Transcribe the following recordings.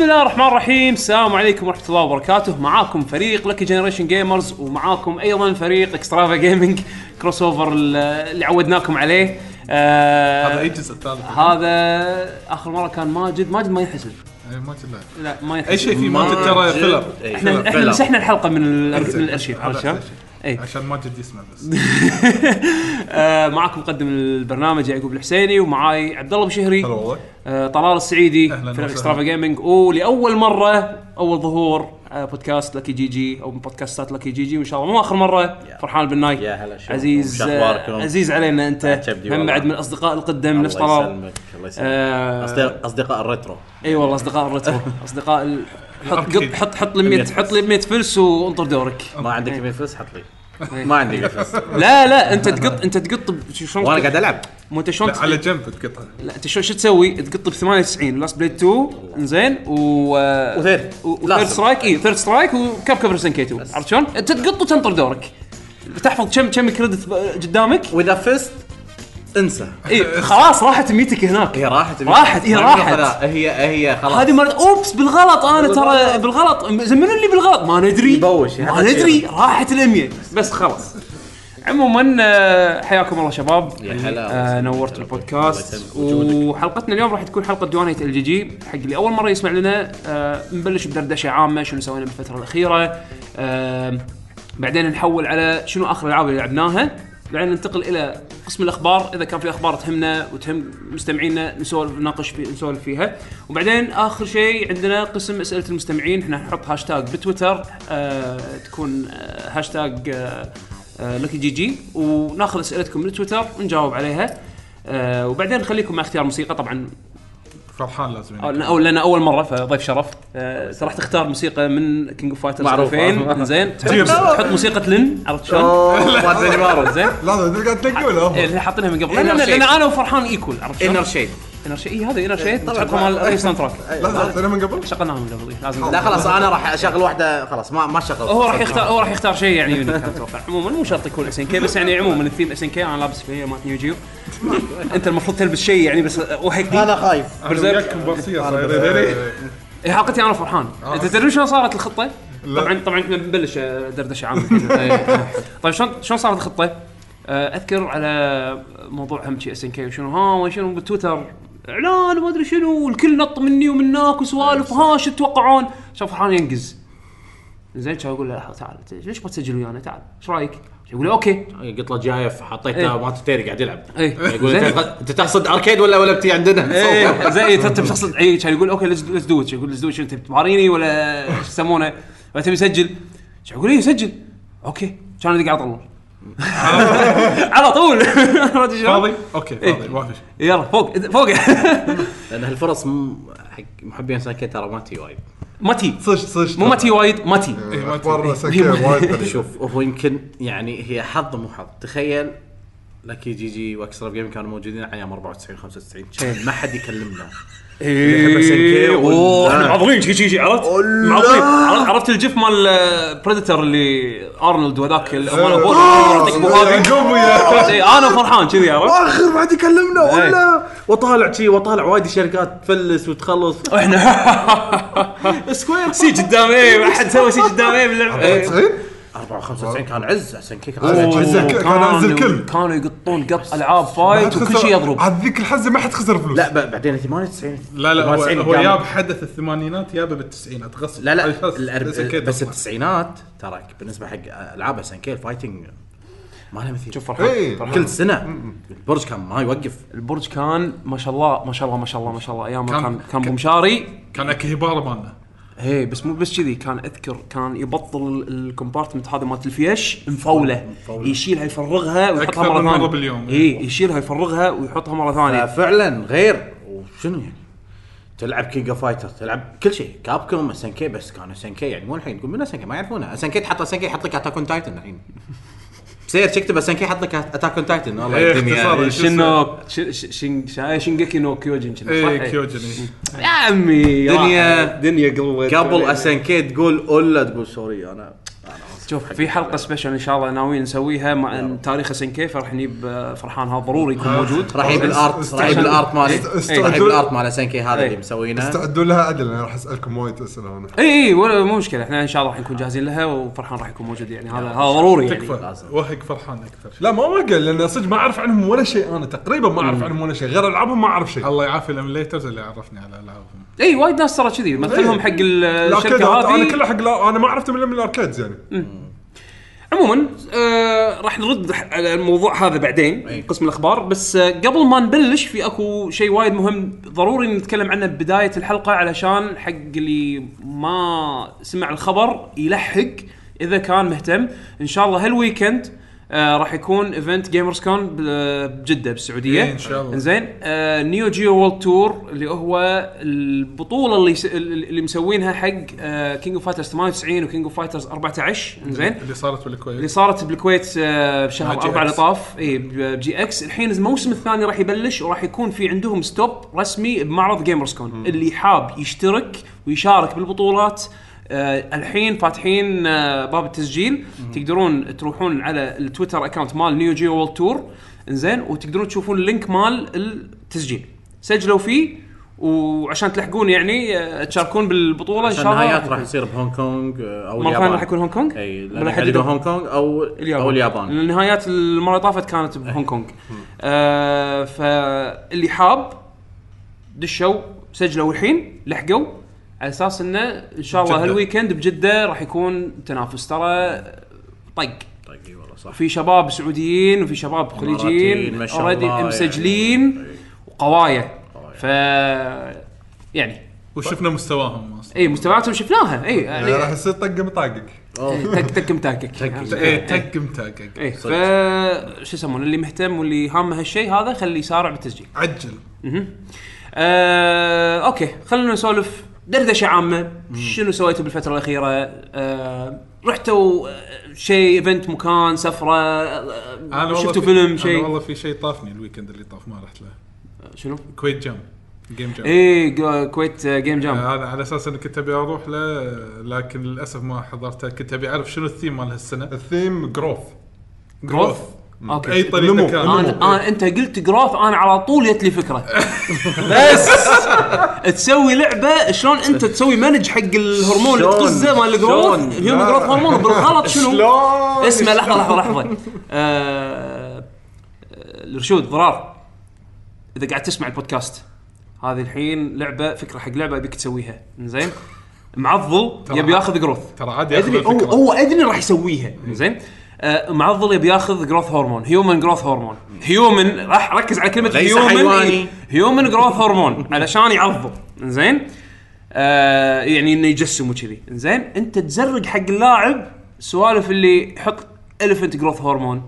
بسم الله الرحمن الرحيم. السلام عليكم ورحمة الله وبركاته. معاكم فريق لكي Generation Gamers ومعاكم أيضا فريق Extrava Gaming crossover اللي عودناكم عليه. آه هذا اي جزء الثالث. هذا آخر مرة كان ماجد. ماجد ما ينحسب إيه، ما تلا لا ما ينحسب أي شيء في ماجد ترى filler. إيه، إحنا إحنا. مسحنا الحلقة من الأرشيف عرفت؟ اي عشان ماجد يسمع بس. آه معاكم مقدم البرنامج يعقوب الحسيني ومعاي عبد الله بشهري هلا والله. آه، طلال السعيدي في. Extrava Gaming. ولأول مرة أول ظهور آه، بودكاست لكي GG أو من بودكاستات لكي GG وإن شاء الله مو آخر مرة. فرحان البناي يا هلا؟ عزيز شو آه،؟ عزيز علينا أنت. من. بعد من الاصدقاء القدم نفس الله طلال. يسلمك الله يسلمك. آه، أصدقاء- أصدقاء ال retro. إي والله أصدقاء ال retro. أصدقاء. حط حط حط لي 100 100 حط لي 100 فلس وانطر دورك. ما عندك يمين فلس؟ حط لي. ما عندي فلس لا لا أنت تقط أنت تقط ب- شلون وأنا قاعد ألعب. مو أنت شلون لا، على جنب تقطع لا أنت شو شو تسوي؟ تقط ب 98 Last Blade 2 إنزين و Third. Strike اي Third Strike و Capcom versus SNK 2 عرفت شلون؟ أنت تقط وتنطر دورك. تحفظ كم كم credit قدامك. واذا فزت انسى. اي خلاص راحت ميتك هناك. هي راحت راحت، هي ما راحت. هي هي خلاص. هذه مرة oops بالغلط أنا ترى بالغلط. زمنوا لي بالغلط. ما ندري. يبوش، ما ندري. راحت ال100 بس خلاص. عموما آه، حياكم الله شباب. يا هلا آه. نورت البودكاست. وحلقتنا اليوم راح تكون حلقة ديوانية Lucky GG. حق اللي أول مرة يسمع لنا آه نبلش بدردشة عامة. شنو سوينا بالفترة الأخيرة؟ آه بعدين نحول على شنو آخر الألعاب اللي لعبناها؟ بعدين ننتقل إلى قسم الأخبار. إذا كان في أخبار تهمنا وتهم مستمعينا نسولف نناقش في نسولف فيها. وبعدين آخر شيء عندنا قسم أسئلة المستمعين. إحنا نحط هاشتاج بتويتر آه تكون آه هاشتاج آه Lucky GG وناخذ أسئلتكم من تويتر ونجاوب عليها. آه وبعدين نخليكم مع اختيار موسيقى. طبعا فرحان لازم أو- يعني. أو لنا أول مرة فضيف شرف. آه راح تختار موسيقى من King of Fighters معروف. 2000 زين. تحط, موسيقى لين عرفت شلون؟ ما زين. لا لا قاعد تنقله إيه، اللي حاطينها من قبل. Inner لأن أنا وفرحان ايكول عرفت شلون؟ Inner Shade Inner Shade؟ إيه، هذا Inner Shade. طبعاً. تحطها مال اي soundtrack لا لا من قبل. شغلناها من قبل إيه، لازم لا خلاص أنا راح أشغل واحدة خلاص ما ما شغل. هو راح يختار هو راح يختار شيء يعني unique أتوقع. عموما مو شرط يكون SNK بس يعني عموما ال theme SNK أنا لابس فيه مالت Neo Geo أنت المفروض تلبس شيء يعني بس وهيك أنا خايف وياك كومبارسيه صايرين إيه، حلقتي أنا فرحان أنت تدري شلون صارت الخطة؟ لا. طبعا طبعا إحنا بنبلش آه، دردشة عامة. إيه. طيب شلون شلون صارت الخطة؟ آه، أذكر على موضوع هم شي SNK وشنو؟ ها وشنو؟ بالتويتر إعلان وما أدري شنو والكل نط مني ومناك وسوالف ها شو تتوقعون؟ شوف فرحان ينقز. زين كان أقول له؟ لا، تعال. ليش ما تسجل ويانا؟ تعال. إيش رأيك؟ يقول لي okay. قلت له جايف حطيته إيه. ما تتيري قاعد يلعب. إيه. يقول زين. أنت تقصد arcade ولا ولا بتي عندنا؟ إيه. زي أنت بتقصد اي كان يقول okay let's do يقول ليتس دو انت بتماريني ولا شو يسمونه؟ ولا تبي تسجل يقول؟ إيه سجل okay. كان ادق على طول على طول. ما أدري شلون. فاضي؟ okay فاضي ما في شيء. يلا فوق فوق. لأن هالفرص حق محبين SNK ترى ما تي وايد. ما تي. صج صج مو ما تي وايد ما تي. إيه، أخبار تدري. سكيه وايد. شوف هو يمكن يعني هي حظ مو حظ. تخيل Lucky GG و Extra Game كانوا موجودين على أيام 94 95 كان ما حد يكلمنا. إيه ولا- أوه إحنا معضلين شي شي شي عرفت؟ معضلين عرفت- ال GIF مال Predator اللي ارنولد وذاك مال ابوه يعطيك؟ إيه، أنا فرحان كذي عرفت؟ واخر بعد يكلمنا إيه. ولا. وطالع شي وطالع وايد شركات تفلس وتخلص. إحنا. سكوير سي قدام إيه ما حد سوى سي قدام إيه باللعبة. إيه. 90 94 كان عز عشان كي كان أوه. عز. كان عز الكل. كانوا يقطون قط ألعاب فايت وكل شيء يضرب عاد ذيك الحزة ما حد خسر فلوس لا ب- بعدين 98 لا لا هو, 98 هو ياب حدث الثمانينات يابه بالتسعينات غصب لا لا الأرب... بس. التسعينات ترى بالنسبة حق ألعاب SNK ال fighting ما لها مثيل شوف فرحان إيه. فرحان. كل سنة البرج كان ما يوقف البرج كان ما شاء الله ما شاء الله ما شاء الله ما شاء الله أيام كان- كان كان بومشاري كان اكيهبارا مالنا إيه بس مو بس كذي كان أذكر كان يبطل ال compartment هذا مالت الفيش مفوله مفولة. يشيلها يفرغها ويحطها مرة ثانية. باليوم. إي يشيلها يفرغها ويحطها مرة ثانية. فعلا غير. وشنو يعني؟ تلعب King of Fighter تلعب كل شيء. كاب كوم اس ان كي بس كان اس ان كي يعني مو الحين تقول من SNK ما يعرفونه. SNK تحط SNK يحط لك Attack on Titan الحين. بسير تكتب SNK يحط لك Attack on Titan والله إيه، اختصار. شنو؟ ش- ش- شين شا- Shingeki no Kyojin شنو، صح؟ إيه إيه. Kyojin يا عمي دنيا- دنيا قلبت قبل اس ان كي تقول اولا تقول sorry أنا أنا اسف شوف في حلقة special إن شاء الله ناويين نسويها مع تاريخ SNK فراح نجيب آه، فرحان هذا ضروري يكون موجود. راح يجيب ال art راح يجيب ال art مالي است- راح يجيب ال art مال SNK هذا اللي إيه. مسوينه. استعدوا لها عدل أنا راح أسألكم وايد أسئلة أنا اي اي ولا مو مشكلة. إحنا إن شاء الله راح نكون جاهزين لها وفرحان راح يكون موجود يعني. هذا هذا ضروري يعني. تكفى. وهق فرحان أكثر. لا ما وقع لأن صدق ما أعرف عنهم ولا شيء. أنا تقريبا ما أعرف عنهم ولا شيء. غير ألعابهم ما أعرف شيء. الله يعافي ال emulators اللي عرفني على العابهم اي وايد ناس ترى كذي. مثلهم حق ال- ال arcade الشركة أنا هذه. كله حق لا أنا ما عرفته الا من ال arcades يعني. عموما آه راح نرد على الموضوع هذا بعدين أي. قسم الأخبار. بس آه قبل ما نبلش في أكو شيء وايد مهم ضروري نتكلم عنه ببدايه الحلقة علشان حق اللي ما سمع الخبر يلحق إذا كان مهتم. إن شاء الله هال weekend آه راح يكون event Gamers Con بجدة بالسعودية. إيه، إن شاء الله. زين آه Neo Geo World Tour اللي هو البطولة اللي س... اللي مسوينها حق آه King of Fighters 98 و King of Fighters 14 زين اللي صارت اللي بالكويت صارت بالكويت آه، بشهر مع جي 4 اللي. طاف اي ب GX الحين الموسم الثاني راح يبلش وراح يكون في عندهم stop رسمي بمعرض Gamers Con اللي حاب يشترك ويشارك بالبطولات الحين فاتحين آه باب التسجيل. تقدرون تروحون على التويتر account مال Neo Geo World Tour إنزين وتقدرون تشوفون ال link مال التسجيل. سجلوا فيه وعشان تلحقون يعني آه، تشاركون بالبطولة إن شاء الله. النهايات راح يصير بهونغ كونغ آه، أو مرة اليابان. راح يكون هونغ كونغ؟ إي لأن حددوا؟ حددوا هونغ كونغ أو اليابان. أو اليابان. النهايات المرة اللي طافت كانت بهونغ كونغ. آه فاللي حاب دشوا سجلوا الحين لحقوا. على أساس إنه إن شاء الله. هال weekend بجدة راح يكون تنافس. ترى طق. طيب إي والله صح. في شباب سعوديين وفي شباب خليجيين already الله مسجلين يعني. وقوايا. ف يعني وشفنا مستواهم أصلا. إي مستوياتهم شفناها. إي يعني راح يعني يصير طق مطاقق تك تك متاكك تك متاكك إيه ف شو يسمونه اللي مهتم واللي هامه هالشيء هذا خليه يسارع بالتسجيل. عجل. آه، okay خلينا نسولف دردشة عامة. شنو سويتوا بالفترة الأخيرة؟ آه، رحتوا آه، شيء event مكان سفرة آه، والله شفتوا في- فيلم أنا شيء؟ والله في شيء طافني ال weekend اللي طاف ما رحت له. شنو؟ كويت jam game jam إيه جو- كويت آه، game jam هذا على أساس إني كنت أبي أروح له لكن للأسف ما حضرته. كنت أبي أعرف شنو الثيم مال هالسنة. ال theme growth growth okay. by طريقة نمو. كان أنا أنا أنت قلت growth أنا على طول جت لي فكرة. بس تسوي لعبة شلون أنت تسوي مانج حق الهرمون؟ تطزه مال ال growth؟ شلون؟ human. growth hormone بالغلط شنو؟ شلون؟ اسمع لحظة لحظة لحظة. آه، آه، الرشود ضرار. إذا قاعد تسمع البودكاست هذه الحين لعبة فكرة حق لعبة أبيك تسويها. زين معضل يبي ياخذ growth. ترى عادي أدري هو, أدري راح يسويها. زين معضل يبي ياخذ growth hormone human growth hormone human راح ركز على كلمة ليس human حيواني. human growth hormone علشان يعضل. زين آه يعني إنه يجسم وكذي. زين أنت تزرق حق اللاعب سوالف اللي حط elephant growth hormone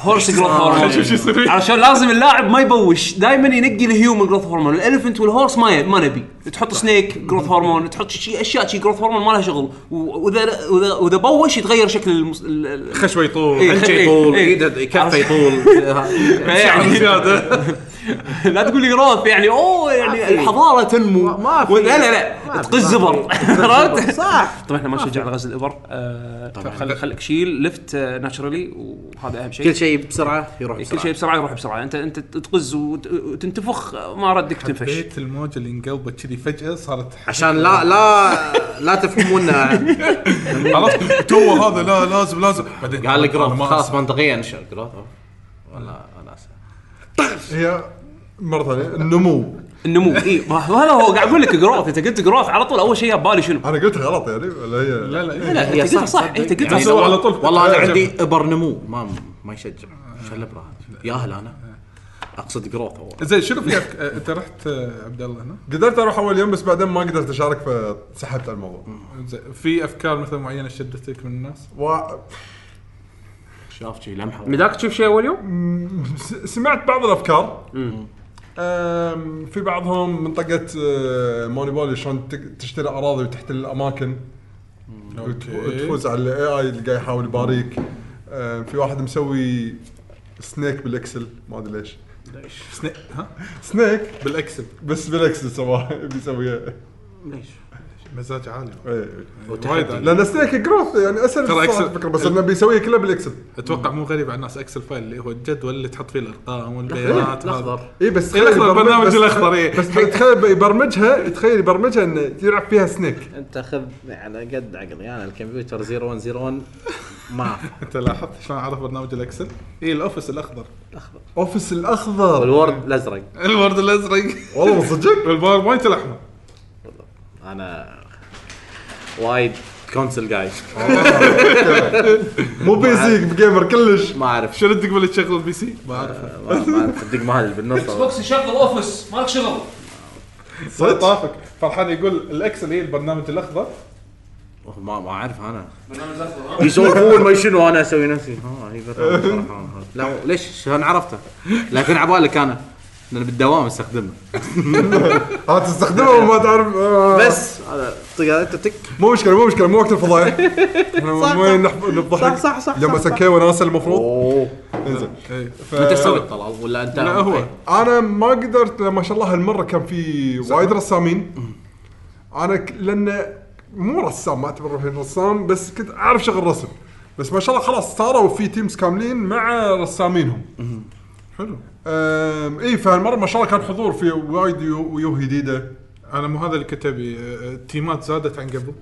horse growth hormone. علشان لازم اللاعب ما يبوش دائما ينقي ال human growth hormone ال elephant وال horse ما ما نبي تحط snake growth hormone تحط شيء أشياء شي growth hormone ما لها شغل وإذا واذا وإذا بوش يتغير شكل المس... ال- ال- خشوة يطول إيه. عنجه إيه. يطول إيه. ايده كفه يطول يعني زيادة لا تقول لي جروث يعني أوه يعني. الحضارة تنمو. ما في. لا لا لا. تقز زبر عرفت؟ صح. طبعا إحنا ما نشجع على غزل الإبر. آه، خل خليك شيل لفت ناتشرالي وهذا أهم شيء. كل شيء بسرعة يروح كل بسرعة شيء بسرعة. يروح بسرعة. أنت أنت تقز وت- وتنتفخ ما ردك وتنفش بيت الموجة اللي انقلبت كذي فجأة صارت عشان لا لا لا تفهمونا عرفت تو هذا لا لازم لازم. بعدين قال لك خلاص. منطقيا شو growth ولا أنا اسف هي مرة ثانية النمو. النمو إي. ما- هذا هو قاعد أقول لك growth انت قلت growth على طول أول شيء ببالي شنو؟ أنا قلت غلط يعني ولا هي؟ لا لا لا لا هي انت قلت صح صدق. انت قلت يعني صح. على طول. والله أنا. عندي إبر نمو. ما ما يشجع. شو الابره هذه ياهل أنا. أقصد growth هو. زين شنو في أفك- آه، أنت رحت عبد الله هنا؟ قدرت أروح أول يوم بس بعدين ما قدرت أشارك فسحبت على الموضوع. زين في أفكار مثلا معينة شدتك من الناس؟ و... شاف شي لمحة بداك تشوف شيء أول يوم؟ س- سمعت بعض الأفكار. أم، في بعضهم منطقة أه، Monopoly شلون تشتري أراضي وتحتل الأماكن. وت- وتفوز على ال AI اللي قاعد يحاول يباريك. في واحد مسوي snake بال Excel. ما أدري ليش. snake ها؟ snake بال Excel. بس بال Excel سواه بيسويها. ليش؟ مزاج عالي. إيه. وايد عالي. لأن snake growth يعني أسهل ترى Excel- فكرة بس إنه بيسويها كلها بال Excel أتوقع مو غريب على الناس Excel file اللي هو الجدول اللي تحط فيه الأرقام والبيانات هذا. الاخضر اي بس إيه، الأخضر، تخيل يبرمج- البرنامج بس- الأخضر، إيه. بس تخيل يبرمجها تخيل يبرمجها إنه يلعب فيها snake أنت خذ على قد عقلي أنا الكمبيوتر 0101 ما. أنت لاحظت شلون عرف برنامج ال Excel؟ اي ال Office الأخضر. الأخضر. Office الأخضر. وال Word الأزرق. ال Word الأزرق. والله من صدق وال PowerPoint الأحمر. أنا وايد console guy مو PC gamer كلش. ما أعرف. شنو تدق باللي تشغل ال PC؟ ما أعرف. ما ما أعرف. الدقمه هذه اللي بالنص. X box يشغل Office مالك شغل. صدق؟ طافك فرحان يقول ال Excel هي البرنامج الأخضر. ما ما أعرف أنا. برنامج الأخضر ها؟ يسولفون ما شنو وأنا أسوي نفسي. ها. لا ليش؟ شلون عرفته؟ لكن عبالك أنا. لأن بالدوام استخدمه. ها تستخدمه وما تعرف آه. بس هذا طق انت تك مو مشكلة مو مشكلة مو وقت الفضايح إحنا نضحك صح، صح، صح، يوم صح، اس صح. كي وناسه المفروض؟ أوه. إنزين. ف- انت تسوي طلال ولا أنت لا هو. إيه. أنا ما قدرت ما شاء الله هالمرة كان في وايد رسامين. أنا ك... لأن مو رسام ما اعتبر روحي رسام بس كنت أعرف شغل رسم. بس ما شاء الله خلاص صاروا في teams كاملين مع رسامينهم. حلو. اي فهالمره ما شاء الله كان حضور في وايد يو- ويوه جديدة. أنا مو هذا اللي كتب لي آه، التيمات زادت عن قبل؟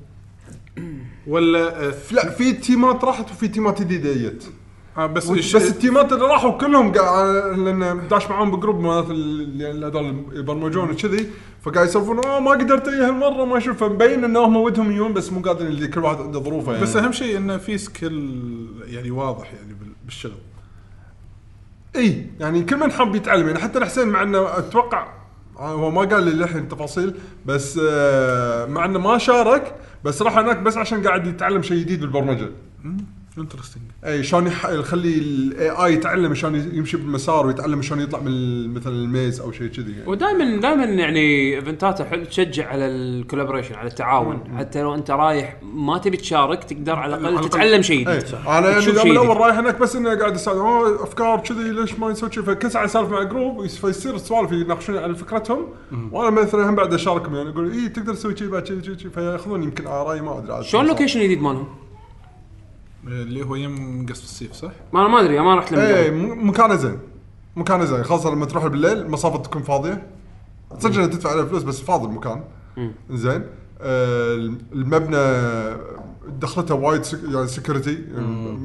ولا آه، لا في تيمات راحت وفي تيمات جديدة جت. آه، بس بس التيمات اللي راحوا كلهم قاعد لأن داش معاهم ب group مالت ال- اللي هذول يبرمجون وكذي. فقاعد يسولفون آه ما قدرت أجي هالمرة ما أشوف فمبين إن هم ودهم يجون بس مو قادرين كل واحد عنده ظروفه يعني. بس أهم شيء انه في skill يعني واضح يعني بال- بالشغل. إي يعني كل من حب يتعلم يعني حتى الحسين مع إنه أتوقع آه، هو ما قال لي للحين تفاصيل بس آه، مع إنه ما شارك بس راح هناك بس عشان قاعد يتعلم شيء جديد بالبرمجة. interesting اي شلون يح- يخلي ال AI يتعلم شلون يمشي بالمسار ويتعلم شلون يطلع من مثلا ال maze أو شيء كذي يعني. ودائما دائما يعني ايفنتاته حلو تشجع على ال collaboration على التعاون. حتى لو أنت رايح ما تبي تشارك تقدر على الأقل تتعلم شيء جديد. أنا يعني شيء الأول. رايح هناك بس إنه قاعد أسأل أفكار كذي ليش ما نسوي كذي فكل ساعة اسولف مع group فيصير سوالف يناقشون على فكرتهم. وأنا مثلا هم بعد أشاركهم يعني أقول اي تقدر تسوي كذي بعد كذي كذي فياخذون يمكن اراي ما أدري شلون ال location الجديد مالهم؟ اللي هو يم قصف السيف صح؟ ما أنا ما أدري ما رحت له اي. م- مكانه زين مكانه زين. خاصه لما تروح بالليل المصافط تكون فاضية. صدق انك تدفع عليه فلوس بس فاضي المكان. زين. آه، المبنى دخلته وايد سك... يعني security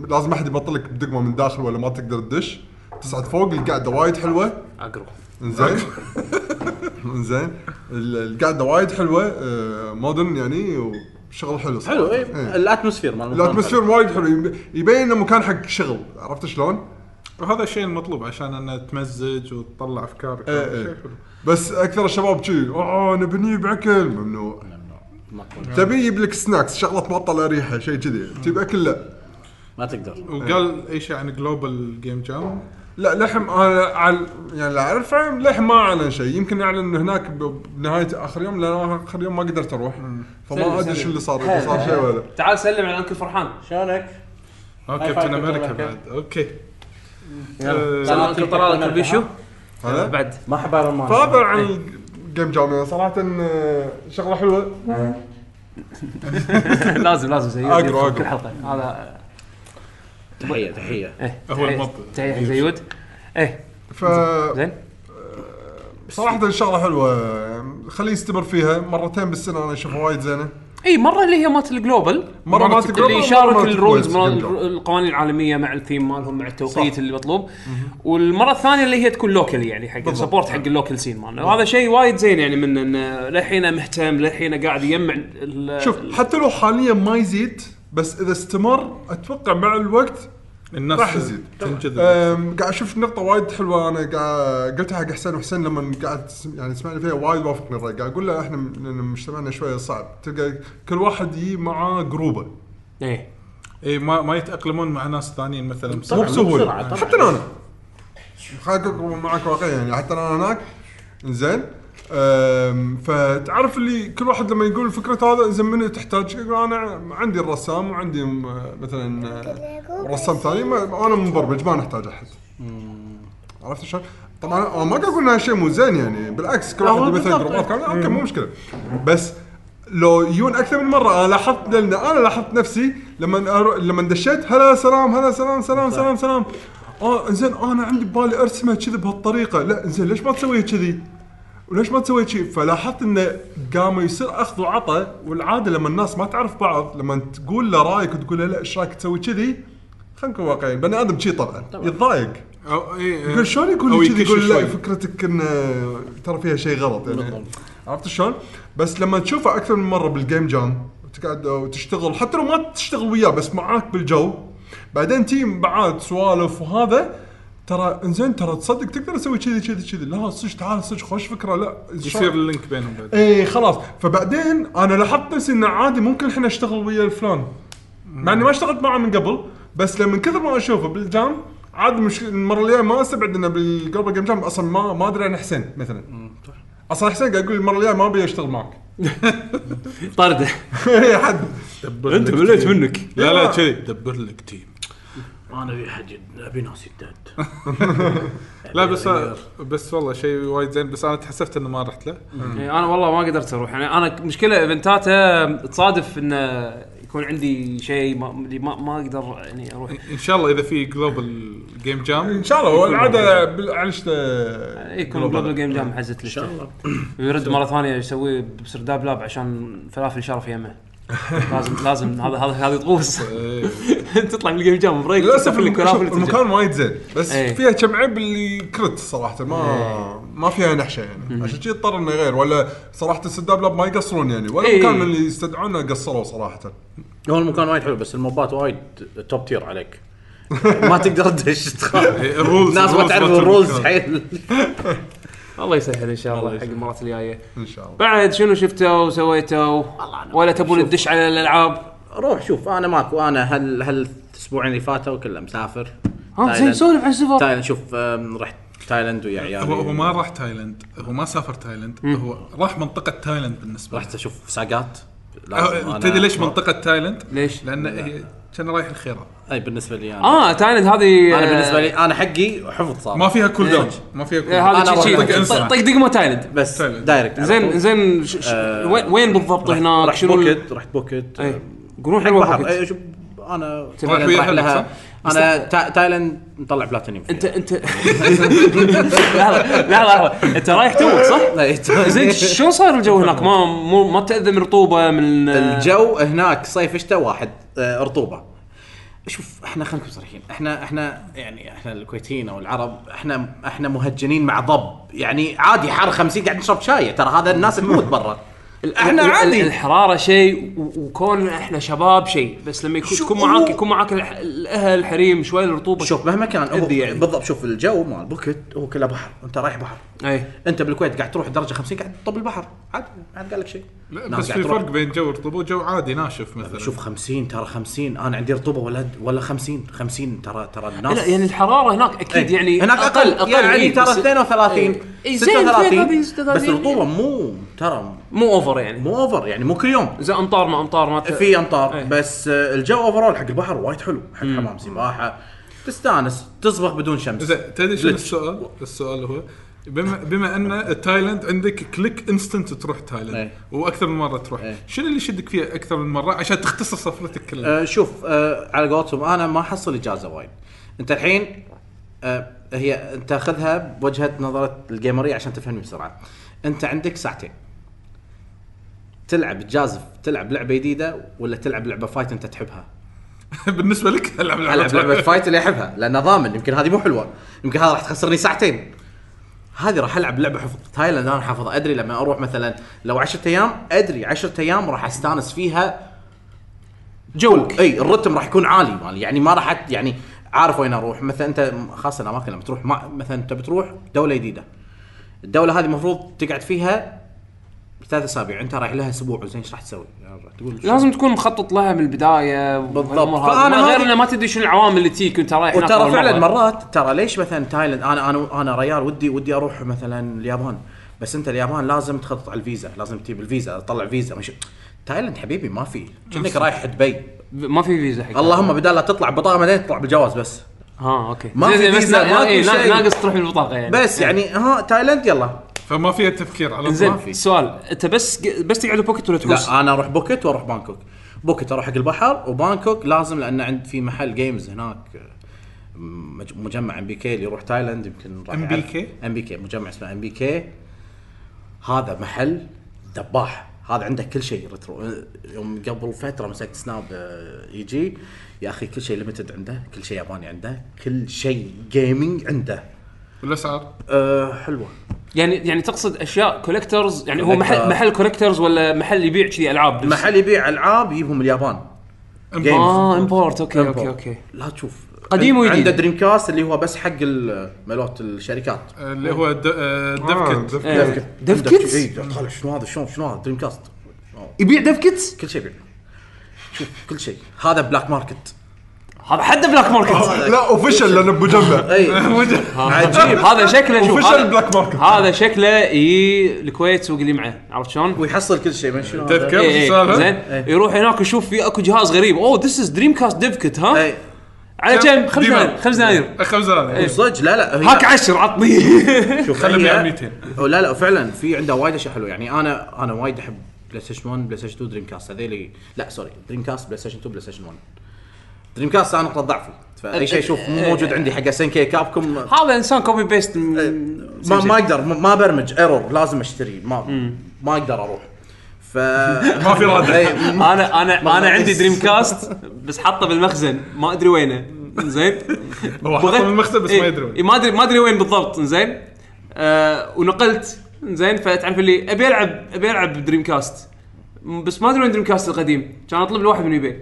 لازم أحد يبطل لك بدقمة من داخل ولا ما تقدر تدش. تصعد فوق القعدة وايد حلوة. أقرب. انزين انزين ال- القعدة وايد حلوة. آه، modern يعني وشغل حلو صراحة. حلو اي إيه. ال atmosphere مال ال atmosphere وايد حلو يب- يبين إنه مكان حق شغل عرفت شلون؟ وهذا الشيء المطلوب عشان إنه تمزج وتطلع افكارك إيه، إيه. حلو. بس أكثر الشباب شي آه نبني باكل ممنوع. حلو. تبي يجيب لك snacks شغلة معطله ريحة شيء كذي. تجيب أكل؟ لا. ما تقدر. وقال اي شيء عن Global Game Jam لا لحم أنا عن يعني اللي اعرفه لحم ما أعلن شيء. يمكن اعلن هناك ب- بنهاية آخر يوم لأن آخر يوم ما قدرت أروح. فما أدري. شو اللي صار إذا صار شيء ولا تعال سلم على uncle فرحان. شلونك؟ هاي Captain America بعد. okay. يلا. آه، سلام uncle طلال uncle بيشو بعد ما احب Iron Man فهذا عن ال Game Jam يعني صراحة آه، شغلة حلوة. لازم لازم. يدخل أقرأ. كل حلقة. هذا تحية تحية. إيه هو المب. تحية حق زيود إيه. ف زين. صراحة شغله حلوة. يعني خليه يستمر فيها. مرتين بالسنة أنا أشوفها وايد زينة. إي مرة اللي هي مالت ال global مرة ما اللي يشارك ال rules القوانين العالمية مع الثيم مالهم مع التوقيت صح. اللي مطلوب والمرة الثانية اللي هي تكون local يعني حق. support حق ال local scene مالنا. وهذا شيء وايد زين يعني من انه للحين مهتم للحين قاعد يجمع ال- شوف حتى لو حاليا ما يزيد بس إذا استمر أتوقع مع الوقت الناس راح يزيد. تنجذب. أم، قاعد أشوف نقطة وايد حلوة أنا قاعد قلتها حق حسين وحسين لما قاعد يعني سمعني فيها وايد وافقني الرأي قاعد أقول له إحنا مجتمعنا شوية صعب. تلقى كل واحد يجي معاه جروبة. إيه. اي إيه، ما ما يتأقلمون مع ناس ثانيين مثلا مو بسهولة. حتى أنا. خليني معك واقعي يعني حتى أنا هناك زين فتعرف اللي كل واحد لما يقول فكرة هذا زين منو تحتاج؟ يقول أنا عندي الرسام وعندي مثلا رسام ثاني ما أنا مبرمج ما نحتاج أحد. عرفت شلون؟ طبعا أنا ما قاعد أقول انها شيء مو زين يعني بالعكس كل واحد مثلا. جروبات كامله okay مو مشكلة. بس لو يجون أكثر من مرة أنا لاحظت لأن أنا لاحظت نفسي لما أرو... لما دشيت هلا سلام هلا سلام سلام سلام سلام. آه زين أنا عندي ببالي ارسمها كذي بهالطريقة. لا زين ليش ما تسويها كذي؟ وليش ما تسوي شيء؟ فلاحظت إنه قام يصير أخذ وعطى والعادة لما الناس ما تعرف بعض لما تقول له رأيك وتقول له لا إيش رأيك تسوي كذي؟ خلينا نكون واقعيين بني آدم شي طبعا يتضايق. أو إيه يقول شلون يقول لي كذي؟ يقول لا. فكرتك انه ترى فيها شيء غلط يعني. عرفت شلون؟ بس لما تشوفه أكثر من مرة بال Game Jam وتقعد وتشتغل حتى لو ما تشتغل وياه بس معاك بالجو بعدين team بعد سوالف وهذا ترى انزين ترى تصدق تقدر تسوي كذي كذي كذي. لا صدق تعال صدق خوش فكرة. لا يصير ال link بينهم بعد. اي خلاص. فبعدين أنا لاحظت نفسي إنه عادي ممكن الحين اشتغل ويا الفلان. مع إني ما اشتغلت معه من قبل بس لما من كثر ما أشوفه بال jam عاد مش المرة الجاية ما أستبعد إنه بال Global Game Jam. أصلا ما ما أدري عن حسين مثلا. أصلا حسين قاعد يقول لي المرة الجاية ما أبي أشتغل معك. طرده. اي حد. أنت مليت. منك. لا لا كذي دبر لك team أنا أبي حد أبي ناس يدد لا بس بس والله شيء وايد زين بس أنا تحسفت إنه ما رحت له. يعني أنا والله ما قدرت أروح. يعني أنا مشكلة event اته تصادف إنه يكون عندي شيء ما اللي ما, ما أقدر يعني أروح. ان شاء الله إذا في Global Game Jam إن شاء الله هو العاده عشت يكون Global Game Jam حزت إن شاء الله. ويرد مرة ثانية يسوي بسرداب Lab عشان فلافل شرف يمه. لازم لازم هذا هذا هذه طقوس تطلع من ال Game Jam break للأسف. المكان وايد زين بس إيه. فيها كم عيب اللي كرت صراحة ما ما فيها نحشة يعني. عشان كذي اضطر إنه يغير ولا صراحة السرداب Lab ما يقصرون يعني ولا إيه. مكان من اللي يستدعونه قصروا صراحة. هو المكان وايد حلو بس الموبات وايد top tier عليك. ما تقدر تدش تخاف. إيه، الناس ما تعرف ال rules المكان. حيل. الله يسهل إن شاء الله حق المرات الجاية. إن شاء الله. بعد شنو شفتوا وسويتوا؟ ولا تبون. ندش على الألعاب؟ روح شوف أنا ماكو. أنا هل هل الأسبوعين اللي فاتوا كله مسافر. ها زين. سولف عن السفر. تايلاند شوف رحت تايلاند ويا عيالي. هو هو ما راح تايلاند. هو ما سافر تايلاند. هو راح منطقة تايلاند بالنسبة رحت أشوف ساقات. أه، تدري ليش منطقة تايلاند؟ ليش؟ لأن هي كان رايح الخيرة. أي بالنسبة لي أنا. آه تايلاند هذه أنا بالنسبة لي أنا حقي حفظ صار. ما فيها cool down ما فيها cool آه، down هذا شيء. طق دقمه تايلاند بس. direct زين. زين ش- ش- آه، وين وين بالضبط هناك؟ رحت بوكت رحت آه، يقولون حلوة شوف أنا رايح لها؟ أنا تا- تايلاند مطلع بلاتينيوم. انت انت لحظه لحظه أنت رايح توك صح؟ فيها. زين شلون صار الجو هناك؟ ما مو ما تاذى من رطوبة من الجو هناك صيف شتاء واحد آه، رطوبة. شوف إحنا خلينا نكون صريحين. إحنا إحنا يعني إحنا الكويتيين أو العرب إحنا إحنا مهجنين مع ضب. يعني عادي حار 50 قاعد نشرب شاي ترى هذا الناس تموت برا. إحنا عادي. الحرارة شيء وكون إحنا شباب شيء. بس لما يكون تكون معاك يكون معاك الأهل الحريم شوي الرطوبة شوف مهما كان هو يعني. بالضبط شوف الجو مال بوكت هو كله بحر. أنت رايح بحر. أي. أنت بالكويت قاعد تروح درجة 50 قاعد تطب البحر. عادي ما حد قال لك شيء. بس في. فرق بين جو رطوبه وجو عادي ناشف مثلا. شوف 50 ترى 50 أنا عندي رطوبة ولا ولا 50 50 ترى ترى الناس لا يعني الحرارة هناك أكيد إيه. يعني هناك أقل. أقل يعني إيه، ترى بس- 32 إيه. إيه، زين، 36 32 بس 36 الرطوبه مو ترى مو over يعني مو over يعني مو كل يوم زي أمطار ما أمطار ما ت- في أمطار إيه. بس آه، الجو overall حق البحر وايد حلو حق حمام سباحة تستانس تصبغ بدون شمس زين تدري شنو؟ السؤال؟ السؤال هو بما بما أن تايلاند عندك click instant تروح تايلاند إيه. وأكثر من مرة تروح إيه. شنو اللي يشدك فيها أكثر من مرة عشان تختصر سفرتك كلها؟ آه شوف آه على قولتهم أنا ما أحصل إجازة وايد أنت الحين آه هي أنت خذها بوجهة نظرة الجيمرية عشان تفهمني بسرعة أنت عندك ساعتين تلعب تجازف تلعب لعبة جديدة ولا تلعب لعبة fight أنت تحبها؟ بالنسبة لك ألعب ألعب لعبة fight. اللي أحبها لأن ضامن يمكن هذه مو حلوة. يمكن هذا راح تخسرني ساعتين. هذه راح ألعب لعبة حفظ تايلاند أنا حافظها. أدري لما أروح مثلا لو 10 أيام أدري 10 أيام راح أستانس فيها جوك إي ال rhythm راح يكون عالي مالي. يعني ما راح يعني عارف وين أروح. مثلا أنت خاصة الأماكن لما تروح مثلا أنت بتروح دولة جديدة. الدولة هذه المفروض تقعد فيها ثلاث أسابيع. أنت رايح لها أسبوع زين إيش راح تسوي؟ يعني تقول شو- لازم تكون مخطط لها من البداية بالضبط. ما غير إنه ما تدري شنو العوامل اللي تجيك وأنت رايح وترى فعلا. مرات ترى ليش مثلا تايلاند أنا أنا أنا ريال ودي ودي أروح مثلا اليابان. بس أنت اليابان لازم تخطط على الفيزا لازم تجيب الفيزا تطلع فيزا مش تايلاند حبيبي ما في. كأنك رايح دبي. ما في فيزا حق اللهم بدال لا تطلع بطاقة بعدين تطلع بالجواز بس. ها أوكي. ما في فيزا، ماكو إيه، شيء. ناقص تروح بالبطاقه يعني. بس يعني ها تايلاند يلا. فما فيها تفكير على زين. سؤال أنت بس بس تقعد بوكيت ولا تحوس؟ لا أنا أروح بوكيت وأروح بانكوك. بوكيت أروح حق البحر وبانكوك لازم لأن عند في محل games هناك مج- مجمع MBK اللي يروح تايلاند يمكن راح MBK؟ ام بي كي مجمع اسمه ام بي كي هذا محل ذباح هذا عنده كل شيء retro يوم قبل فترة مسكت سناب آه، يجي يا أخي كل شيء limited عنده كل شيء ياباني عنده كل شيء gaming عنده. والاسعار أه حلوة. يعني يعني تقصد أشياء collectors يعني هو. محل محل collectors ولا محل يبيع كذي ألعاب؟ بس؟ محل يبيع ألعاب يجيبهم من اليابان games آه import okay okay Import. Okay. لا تشوف. قديم وجديد. عنده دريم كاست اللي هو بس حق ال- مالوت الشركات. اللي هو د- آه، آه، ديف كيت ديف. كيت. ديف عنده- kits؟ إيه، قال شنو هذا؟ شلون شنو هذا؟ Dreamcast يبيع dev kits؟ كل شيء يبيع. شوف كل شيء هذا black market هذا حد black market لا official لأنه بمجمع أي عجيب هذا شكله شوف official هذا, black market هذا شكله يجي الكويت سوق اللي معه عرفت شلون؟ ويحصل كل شيء من شنو هذا؟ تذكر إيه إيه السالفة؟ زين إيه. يروح هناك يشوف في أكو جهاز غريب أوه this is Dreamcast dev kit ها؟ على كم؟ خمس. دنانير خمس دنانير خمسة دنانير صدق لا لا هاك عشر عطني شوف يعني 200. أو لا لا فعلا في عنده وايد أشياء حلوة يعني أنا أنا وايد أحب PlayStation 1 PlayStation 2 Dreamcast هذيلي لا sorry Dreamcast PlayStation 2 PlayStation 1 Dreamcast أنا نقطه ضعفي فأي شيء أشوف مو موجود عندي حق SNK Capcom هذا إنسان copy paste ما ما أقدر ما ما برمج error لازم أشتري ما ما أقدر أروح. ف ما في رادع. إي، أنا أنا ما- أنا عندي Dreamcast بس حاطه بالمخزن. ما أدري وينه. زين. هو حاطه بالمخزن بس ما إيه، يدري وين. إيه، ما ادري ما أدري وين بالضبط. زين. آه ونقلت. زين فتعرف اللي أبي العب أبي ألعب Dreamcast بس ما أدري وين Dreamcast القديم. كان أطلب له واحد من eBay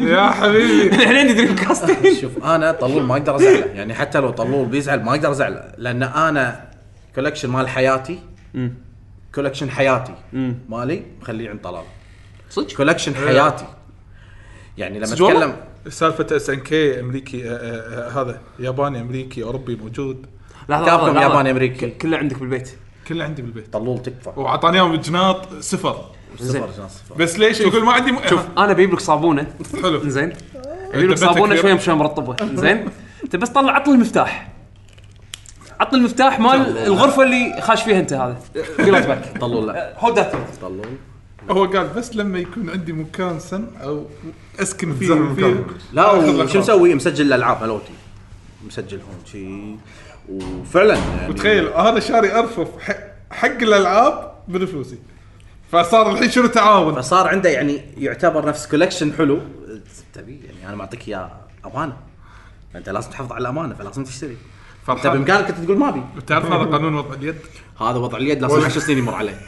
يا حبيبي. الحين عندي Dreamcast ين شوف أنا طلول ما أقدر أزعله. يعني حتى لو طلول بيزعل ما أقدر أزعله. لأن أنا collection مال حياتي collection حياتي. مالي مخليه عند طلال. صدق؟ collection حياتي. يعني لما؟ اتكلم سالفة اس ان كي أمريكي آه، آه، آه، هذا ياباني أمريكي أوروبي موجود. لحظة، لحظة. ياباني أمريكي. ك- كله عندك بالبيت. كله عندي بالبيت. طلول تكفى. وأعطاني اياهم جناط صفر. بس ليش يقول ما عندي م... شوف أنا بجيب لك صابونة. حلو. زين. ابي لك صابونة. شوية شوية مرطبة. زين. أنت بس طلع عطل المفتاح. عطل المفتاح مال الغرفة اللي خاش فيها أنت هذا. باك طلول لا. هولد ذات طلول هو قال بس لما يكون عندي مكان سن أو أسكن فيه فيه. لا رابط. مسوي؟ مسجل الألعاب مالوتي مسجل هون شي. وفعلا يعني وتخيل أنا شاري أرفف. حق الألعاب بفلوسي فصار الحين شنو تعاون؟ فصار عنده يعني يعتبر نفس collection حلو. تبي؟ يعني أنا معطيك إياه أمانة. أنت لازم تحافظ على الأمانة فلازم تشتري. أنت فرحان بإمكانك أنت تقول ما أبي. تعرف هذا قانون وضع اليد؟ هذا وضع اليد لازم 10 سنين يمر عليه.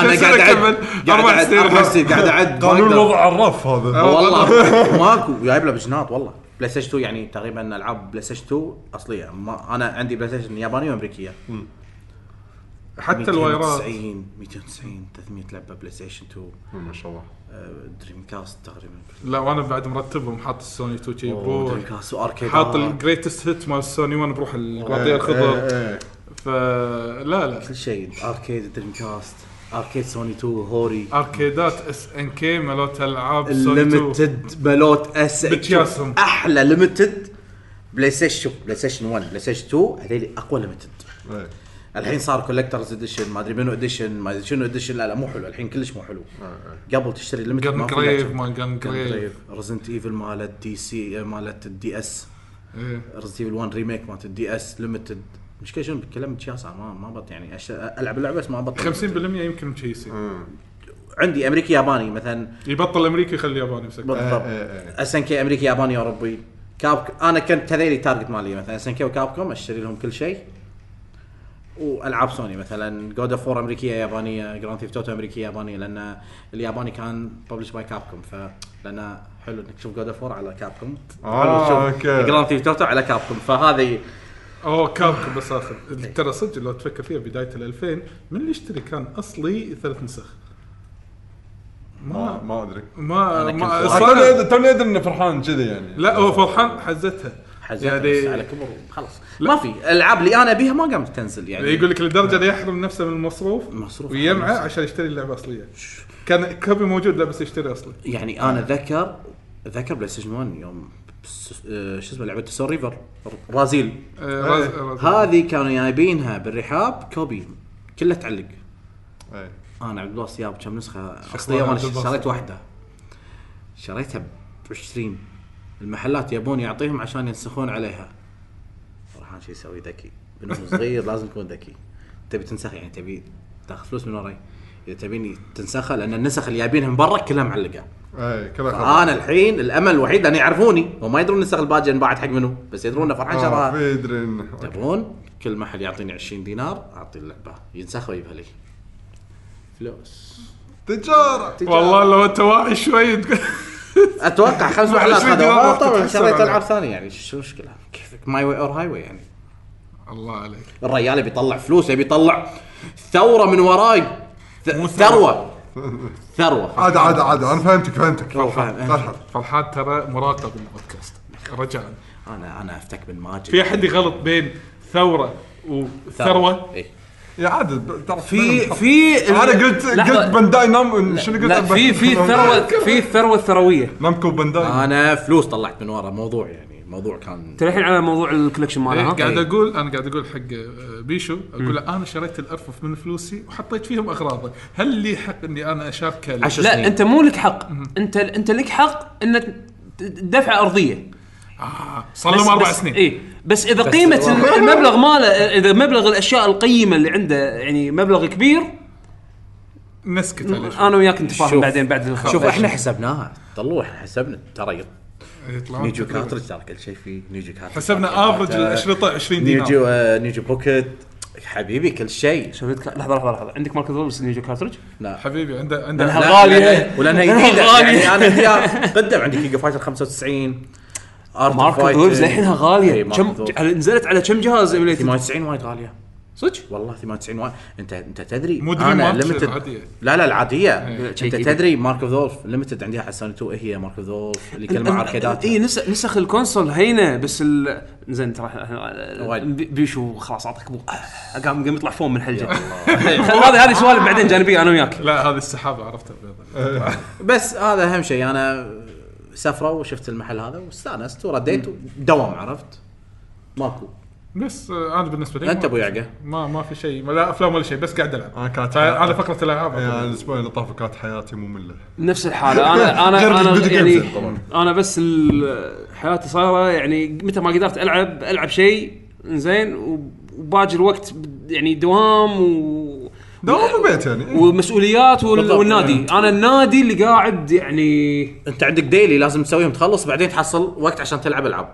أنا قاعد اعد اعد سنين. أربع سنين قاعد أعد قانون. وضع الرف هذا. والله ماكو. جايب له بجناط والله. PlayStation 2 يعني تقريبا ألعاب PlayStation 2 أصلية. ما أنا عندي PlayStation يابانية وأمريكية. حتى الوايرات 290 290 300 لعبة PlayStation 2 ما شاء الله. Dreamcast تقريبا. لا وأنا بعد مرتبهم حاط السوني 2 شي أوه، بروح Dreamcast و arcade حاط ال greatest hit مال السوني 1 بروح الجوارديا إيه، الخضر. إيه. فلا لا كل شيء. اركيد دريم كاست اركيد سوني 2 هوري اركيدات اس ان كي مالوت العاب سوني 2 الليمتد مالوت اس بتياسهم. أحلى ليمتد بلاي ستيشن شوف بلاي ستيشن 1 بلاي ستيشن 2 هذول أقوى ليمتد إيه. الحين صار كولكترز اديشن ما أدري منو اديشن ما أدري شنو اديشن لا لا مو حلو الحين كلش مو حلو. قبل تشتري ليمتد جن جريف ما جن جريف ريزنت ايفل مالت دي سي مالت الدي اس. ريزنت ايفل 1 ريميك مالت الدي اس ليمتد مشكلة شنو؟ بتكلم شياسة ما ما بط يعني أش... ألعب اللعبة بس ما بطل. 50% يمكن مشيسي عندي أمريكي ياباني مثلا. يبطل أمريكي يخلي ياباني مسك بالضبط. اس ان كي أمريكي ياباني اوروبي كاب أنا كنت هذيلي تارجت مالي مثلا اس ان كي وكاب كوم أشتري لهم كل شيء. وألعاب سوني مثلا جود اوف 4 أمريكية يابانية جراند ثيف توتو أمريكية يابانية لأن الياباني كان ببلش باي كاب كوم ف لأن حلو إنك تشوف God of War على Capcom آه، okay. Grand Theft Auto على Capcom فهذه أوه Capcom بس اخذ ترى صدق لو تفكر فيها بداية ال 2000 من اللي يشتري كان أصلي ثلاث نسخ. ما ما أدري. ما ما توني أدري انه فرحان كذي يعني. لا هو فرحان حزتها. حزتها يعني بس على كبر. خلاص. ما في الالعاب اللي أنا ابيها ما قامت تنزل يعني. يقول لك لدرجة اللي يحرم نفسه من المصروف مصروف ويجمعه. عشان يشتري اللعبة أصلية. كان copy موجود لا بس يشتري أصلي. يعني أنا اتذكر اتذكر PlayStation 1 يوم آه، شو اسمه لعبه Soul Reaver ب Raziel آه، راز- راز- هذه كانوا جايبينها بالرحاب copy. كلها تعلق. إيه. أنا عبد الله ياب كم نسخة أصلية وأنا؟ شريت واحدة. شريتها ب 20 المحلات يبون يعطيهم عشان ينسخون عليها. فرحان شو يسوي ذكي. بنو صغير لازم تكون ذكي. تبي تنسخ؟ يعني تبي تاخذ فلوس من وراي. إذا تبيني تنسخها لأن النسخ اللي جايبينها من برا كلها معلقة. اي كذا خلاص أنا الحين الأمل الوحيد اني يعرفوني. هم ما يدرون النسخ الباجيه انباعت حق منو. بس يدرون إن فرحان آه، شراها. انه تبون كل محل يعطيني 20 دينار أعطي اللعبة. ينسخ ويجيبها لي. فلوس. تجارة. والله لو انت واعي شوي تقول- أتوقع خمس محلات 20 هذا دينار راح طبعا شريت. ألعاب ثانية يعني. شو المشكلة؟ كيفك؟ my way or highway يعني. الله عليك. الرجال يبي يطلع فلوس يبي يطلع ثورة من وراي. ثروة. ثروة. عاد عاد عاد. أنا فهمتك فهمتك. فرحان ترى مراقب البودكاست. رجاء. أنا أنا افتك من ماجد. في أحد يغلط بين ثورة وثروة؟ إيه. يا عاد في في أنا قلت لحظة. قلت Bandai Nam شنو قلت؟ لا في في الثروه في الثروه الثرويه Namco Bandai. أنا فلوس طلعت من ورا موضوع يعني الموضوع كان انت الحين على موضوع ال collection إيه، مالها ها؟ قاعد أقول أنا قاعد أقول حق آه، بيشو أقول له أنا شريت الأرفف من فلوسي وحطيت فيهم اغراضه هل لي حق إني أنا أشاركه؟ لا. أنت مو لك حق. انت أنت لك حق ان دفع أرضية. آه صار لهم أربع سنين. اي بس إذا قيمة المبلغ ماله إذا مبلغ الأشياء القيمة اللي عنده يعني مبلغ كبير نسكت عليه. أنا وياك نتفاهم. بعدين بعد الخبر شوف إحنا حسبناها طلعوا إحنا حسبنا ترى نيجو. كارترج ترى كل شيء فيه نيجو كارترج حسبنا افرج الاشرطه 20 دينار. نيجو آه، نيجو بوكيت. حبيبي كل شيء. شوف لحظة لحظة لحظة. عندك ماركت بس نيجو كارترج لا. حبيبي عنده عنده. لأن- ولأنها جديده. يعني أنا فيها قدم عندي كينج فايتر 95 ارت ماركت وولفز للحينها غالية. إيه، كم على- نزلت على كم جهاز ايميليتد 98 وايد غالية. صدق؟ والله 98 وايد. انت أنت تدري مو أنا ليمتد. لا لا العادية. إيه. أنت. تدري مارك اوف ذولف ليمتد عندها على سوني 2 إيه هي مارك اوف ذولف اللي كل مع اركيدات اي نسخ نسخ الكونسول هينة بس ال... زين ترى بيشو خلاص أعطيك ابو آه، قام قام يطلع فوم من حلجة. هذه هذه سوالف بعدين جانبية أنا وياك. لا هذه السحابة عرفتها. بس هذا أهم شيء. أنا سفره وشفت المحل هذا واستانست ورديت دوام عرفت؟ ماكو. بس آه، أنا بالنسبة لي. أنت أبو يعقة. ما ما في شيء. لا أفلام ولا شيء بس قاعد ألعب. أنا كانت فانا فقرة الألعاب. يعني الأسبوع اللي طاف كانت حياتي مملة. نفس الحالة. أنا أنا أنا يعني. أنا بس حياتي صايرة يعني متى ما قدرت ألعب ألعب شيء زين وباجي الوقت يعني دوام و دوام البيت يعني. ومسؤوليات وال- بالضبط. والنادي. أنا النادي اللي قاعد يعني أنت عندك ديلي لازم تسويهم تخلص بعدين تحصل وقت عشان تلعب ألعاب.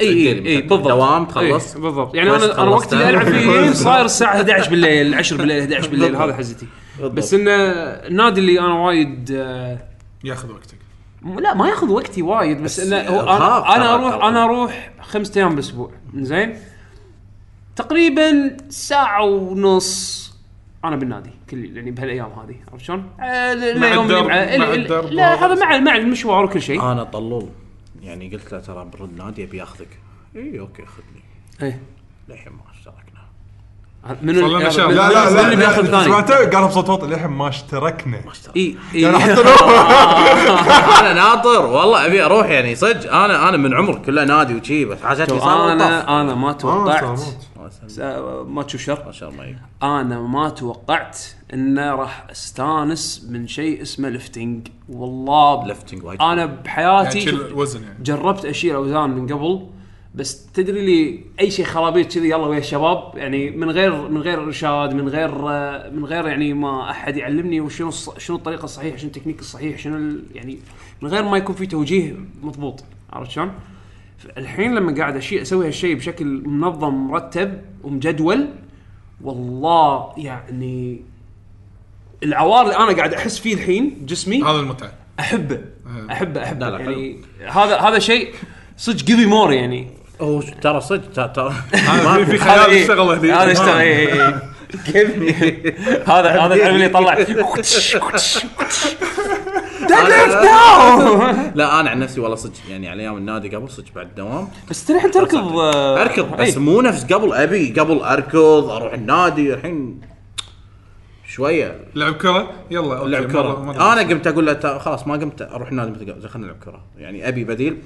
إي إي. بالضبط. دوام تخلص. إي، بالضبط. يعني أنا أنا وقت اللي. ألعب فيه صاير الساعة 11 بالليل 10 بالليل 11 بالليل هذا حزتي. بالضبط. بس انه النادي اللي أنا وايد آه، ياخذ وقتك. لا ما ياخذ وقتي وايد بس, بس إنه أنا, أنا أروح. أنا أروح خمسة أيام بالأسبوع. زين؟ تقريبا ساعة ونص أنا بالنادي كل يعني بهالأيام هذه عرفت شلون؟ آه، اليوم اللي مع- الدرب لا. هذا مع مع المشوار وكل شيء. أنا طلول. يعني قلت له ترى برد نادي أبي أخذك. إي أوكي خذني إيه. للحين ما اشتركنا. من صار لنا شهر. من- لا لا من لا اللي بيأخذ لا ثاني سمعته قالها بصوت واطي للحين ما اشتركنا. ما اشترك إي يعني حتى أنا ناطر. والله أبي أروح يعني صدق. أنا أنا من عمر كله نادي وشي بس صار أنا أنا ما آه، توقعت ما تشوف شر؟ ما شاء الله يك. أنا ما توقعت إنه راح أستانس من شيء اسمه lifting والله lifting وايد أنا يعني بحياتي شوف، وزن يعني. جربت أشيل أوزان من قبل بس تدري لي أي شيء خرابيط كذي يلا ويا الشباب. يعني من غير من غير إرشاد من غير من غير يعني ما أحد يعلمني وشنو الص- شنو الطريقة الصحيحة شنو التكنيك الصحيح شنو يعني من غير ما يكون في توجيه مضبوط. عرفت شلون؟ الحين لما قاعد اشيء أسوي هالشيء بشكل منظم مرتب ومجدول والله يعني العوار اللي أنا قاعد أحس فيه الحين جسمي هذا المتعة. أحبه. أحبه أحبه. لا لا، يعني هذا هذا شيء صدق جيفي مور يعني. هو ترى صدق ترى- ترى في خيال إيه، اشتغل هني هذا اشتغل إيه، إيه، إيه. هذا هذا تعرف اللي يطلع لا. أنا عن نفسي والله صدق يعني على أيام النادي قبل صدق بعد الدوام بس ترى الحين تركض آه، أركض بس إيه. مو نفس قبل أبي قبل أركض أروح النادي الحين شوية. لعب كرة؟ يلا لعب كرة. مرة. أنا قمت أقول له "تا- خلاص ما قمت أروح النادي متقاعد خلينا نلعب كرة. يعني أبي بديل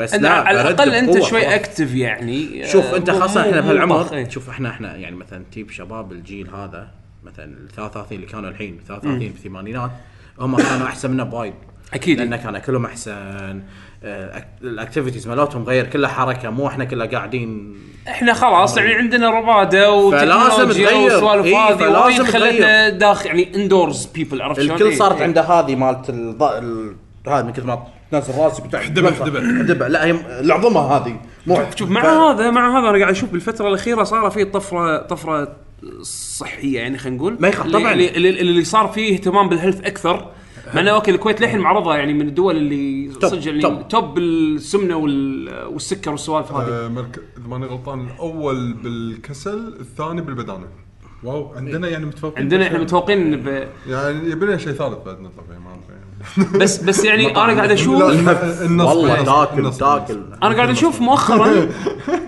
بس أنت لا على الأقل أنت شوي. active يعني شوف آه، أنت مو- خاصة إحنا بهالعمر. شوف إحنا إحنا يعني مثلا تجيب شباب الجيل هذا مثلا ال 33 اللي كانوا الحين 33 في الثمانينات هم كانوا أحسن منا بوايد أكيد لأن كان اكلهم أحسن آه، ال activities مالتهم غير كلها حركة مو إحنا كلها قاعدين إحنا خلاص يعني عندنا ربادة فلازم تغير. والسوالف إيه، هذه فلازم خلتنا. داخل يعني indoors people عرفت شلون؟ الكل إيه. صارت عنده هذه مالت. هذا من كثر ما تنزل راسي بتاع حدبة، حدبة. حدبه لا هي العظمه هذه مو شوف مع هذا مع هذا أنا قاعد أشوف بالفترة الأخيرة صار في طفرة طفرة صحية يعني خلينا نقول. ما يخاف اللي- طبعاً. اللي, اللي, اللي صار فيه اهتمام بال health أكثر. مع إنه okay الكويت للحين معرضة يعني من الدول اللي صدق يعني top. top بالسمنة وال- والسكر والسوالف هذه. آه، مرك... إذا ماني غلطان الأول بالكسل الثاني بالبدانة. wow عندنا يعني متفوقين عندنا إحنا متفوقين ب... يعني يبي لنا شيء ثالث بعد نطلع فيه ما يعني. بس بس يعني أنا قاعد أشوف والله تاكل تاكل. أنا قاعد أشوف مؤخرا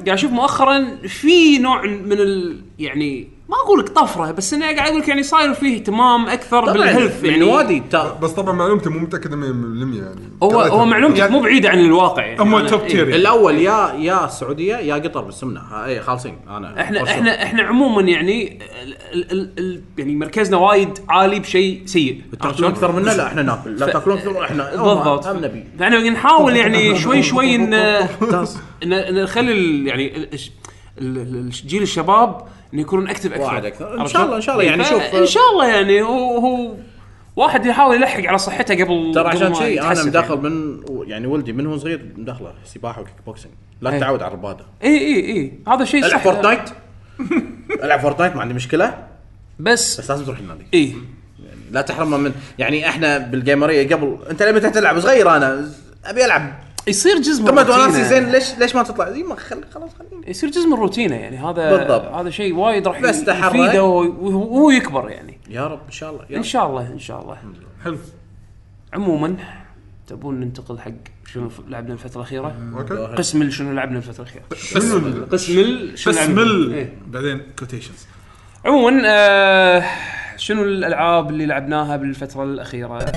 قاعد أشوف مؤخرا في نوع من ال يعني ما أقول لك طفرة بس أنا قاعد أقول لك يعني صاير فيه اهتمام أكثر بال health يعني يعني وادي تا... بس طبعا معلومتي مو متاكد 100% يعني هو. هو معلومتك يعني- مو بعيدة عن الواقع يعني هم top. tier يعني. الأول يا يا السعوديه يا قطر بالسمنه ها- اي خالصين أنا إحنا فرصة. إحنا إحنا عموما يعني ال ال ال يعني مركزنا وايد عالي بشيء سيء تاكلون؟ أكثر منا لا إحنا ناكل لا تاكلون أكثر إحنا بالضبط هم نبي فاحنا نحاول يعني شوي شوي ان نخلي يعني ال- الش- ال- ال- جيل الشباب إنه يكونون active أكثر. واعد أكثر. إن عرفت شاء؟ الله- إن شاء الله. يعني ف- شوف- إن شاء الله يعني هو هو واحد يحاول يلحق على صحته قبل ترى عشان شيء أنا مدخل يعني. من يعني ولدي من هو صغير مدخله سباحة وكيك بوكسينج. لا أي. تتعود على الرباده اي اي اي هذا شيء صح العب Fortnite. ألعب Fortnite ما عندي مشكلة. بس بس لازم تروح النادي. اي لا تحرمنا من يعني إحنا بالجيمرية قبل أنت لما تلعب صغير أنا أبي ألعب يصير جزء من روتينه. زين ليش ليش ما تطلع؟ زي ما خل خلاص خليني. يصير جزء من روتينه يعني. هذا بالضبط. هذا شيء وايد راح بس. يفيده وهو يكبر يعني. يا رب إن شاء الله إن. شاء الله إن شاء الله. حلو. عموما تبون ننتقل حق شنو لعبنا الفترة الأخيرة؟ okay. قسم شنو لعبنا الفترة الأخيرة. شنو قسم ال- شنو لعبنا؟ إيه. بعدين questions عموما آه شنو الألعاب اللي لعبناها بالفترة الأخيرة؟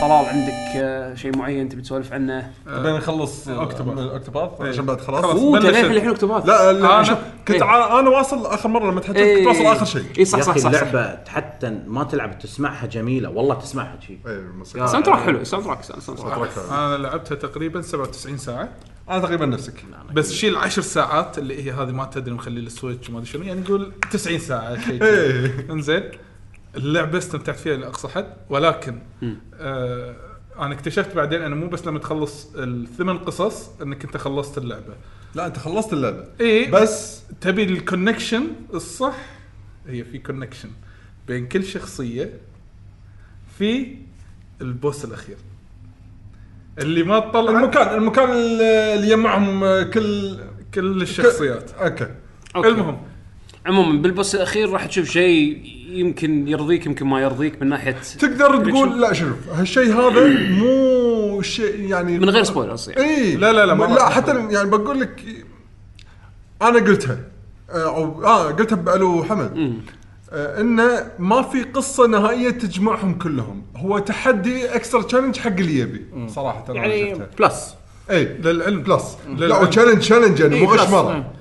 طلال عندك آه شيء معين تبي تسولف عنه بين نخلص Octopath. من ال Octopath إيه. عشان بعد خلاص. خلاص أوه الحين Octopath لا لا شوف كنت إيه. أنا واصل آخر مرة لما تحكيت كنت واصل آخر شيء اي صح صح صح. اللعبة حتى ما تلعب تسمعها جميلة والله تسمعها شيء. soundtrack حلو soundtrack soundtrack. أنا لعبتها تقريبا 97 ساعة أنا تقريبا نفسك بس شيل 10 ساعات اللي هي هذه ما تدري مخلي ال Switch وما أدري شنو يعني نقول 90 ساعة شيء إيه. إنزين اللعبة استمتعت فيها لأقصى حد ولكن آه أنا اكتشفت بعدين أنه مو بس لما تخلص الثمان قصص أنك أنت خلصت اللعبة. لا أنت خلصت اللعبة. اي بس تبي ال connection الصح؟ هي في connection بين كل شخصية في ال boss الأخير. اللي ما تطلع المكان المكان اللي يجمعهم كل كل الشخصيات. okay okay. المهم عموما بال boss الأخير راح تشوف شيء يمكن يرضيك يمكن ما يرضيك من ناحية تقدر تقول لا شوف هالشيء هذا مو شيء يعني من غير spoilers يعني. اي لا، لا، لا، ما لا حتى. يعني بقول لك أنا قلتها آه، أو آه قلتها بألو حمد. آه إنه ما في قصة نهائية تجمعهم كلهم. هو تحدي extra challenge حق اللي يبي صراحة يعني. plus اي للعلم plus لا للعلم. و challenge challenge يعني إيه، مو. غشمره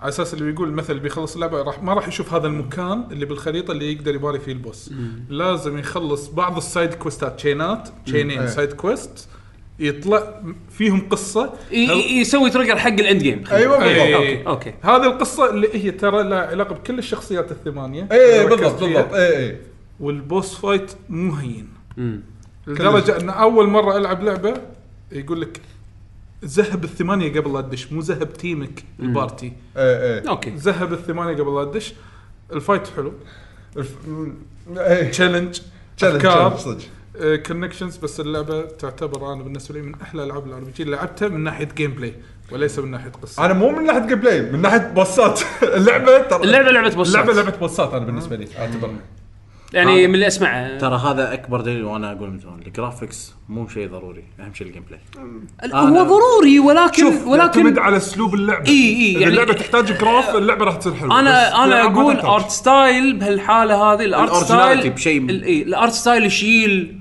على أساس اللي بيقول مثل اللي بيخلص اللعبة راح ما راح يشوف هذا المكان اللي بالخريطة اللي يقدر يباري فيه ال boss. لازم يخلص بعض السايد كويستات تشينات تشينين إيه. side quest يطلع فيهم قصة. ي- يسوي trigger حق ال end game أيوه بالضبط. إيه. okay okay. هذه القصة اللي هي ترى لها علاقة بكل الشخصيات الثمانية. اي بالضبط. بالضبط. اي اي وال boss fight مو هين. مم. لدرجة إن أول مرة ألعب لعبة يقول لك زهب الثمانية قبل لا تدش مو زهب team ك ال party. اي اي okay. زهب الثمانية قبل لا تدش ال fight حلو. challenge challenge أفكار صدق. connections بس اللعبة تعتبر أنا بالنسبة لي من أحلى ألعاب ال RPG اللي لعبتها من ناحية gameplay وليس من ناحية قصة. أنا مو من ناحية جيم بلاي من ناحية boss ات اللعبة ترى اللعبة لعبة boss ات اللعبة لعبة boss ات أنا بالنسبة لي أعتبر. يعني هذا- من اللي أسمعه. ترى هذا أكبر دليل وأنا أقول من زمان ال graphics مو شيء ضروري أهم شيء ال gameplay هو ضروري ولكن شوف ولكن يعتمد على أسلوب اللعبة. إي، إذا يعني- اللعبة تحتاج graph اللعبة راح تصير حلوة. أنا أنا أقول. art style بهالحالة هذه ال art style بشيء- إي، ال art style يشيل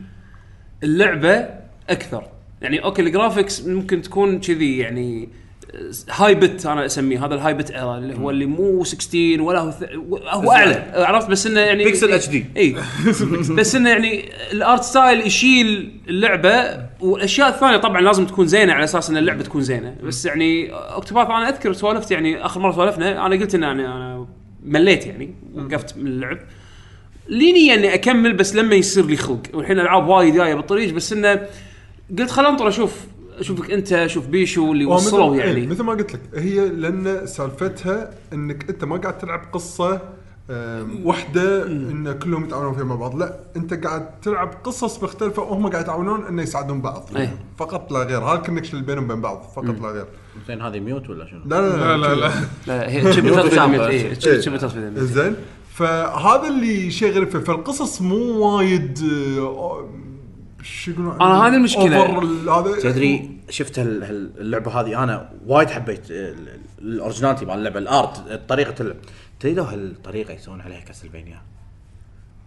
اللعبة أكثر. يعني okay ال graphics ممكن تكون كذي يعني high bit أنا أسميه هذا ال high bit era اللي هو اللي مو 16 ولا هو ث- هو أعلى عرفت؟ بس إنه يعني pixel HD. اي بس إنه يعني ال art style يشيل اللعبة والأشياء الثانية طبعا لازم تكون زينة على أساس إن اللعبة تكون زينة. بس يعني Octopath أنا أذكر سولفت يعني آخر مرة سولفنا أنا قلت إن أنا أنا مليت يعني وقفت من اللعب. لي نيه إني أكمل بس لما يصير لي خلق. والحين ألعاب وايد جاية بالطريق بس إنه قلت خل انطر أشوف أشوفك أنت أشوف بيشو اللي مثل- وصلوا إيه، يعني. مثل ما قلت لك هي لأن سالفتها إنك أنت ما قاعد تلعب قصة آم، واحدة إن كلهم يتعاونون فيها مع بعض. لا أنت قاعد تلعب قصص مختلفة وهم قاعد يتعاونون انه يساعدون بعض. إيه. فقط لا غير. هذا ال connection اللي بينهم وبين بعض فقط لا غير. زين هذه mute ولا شنو؟ لا لا لا لا لا لا. هي إيه. ال mute زين. فهذا اللي شيء غريب فيه. فالقصص مو وايد آه، شو يقولون أنا هذه المشكلة. overall هذا تدري شفت هال- هال- اللعبة هذه أنا وايد حبيت ال- ال- ال originality مال اللعبة ال art طريقة اللعب تدري لو هالطريقة يسوون عليها Castlevania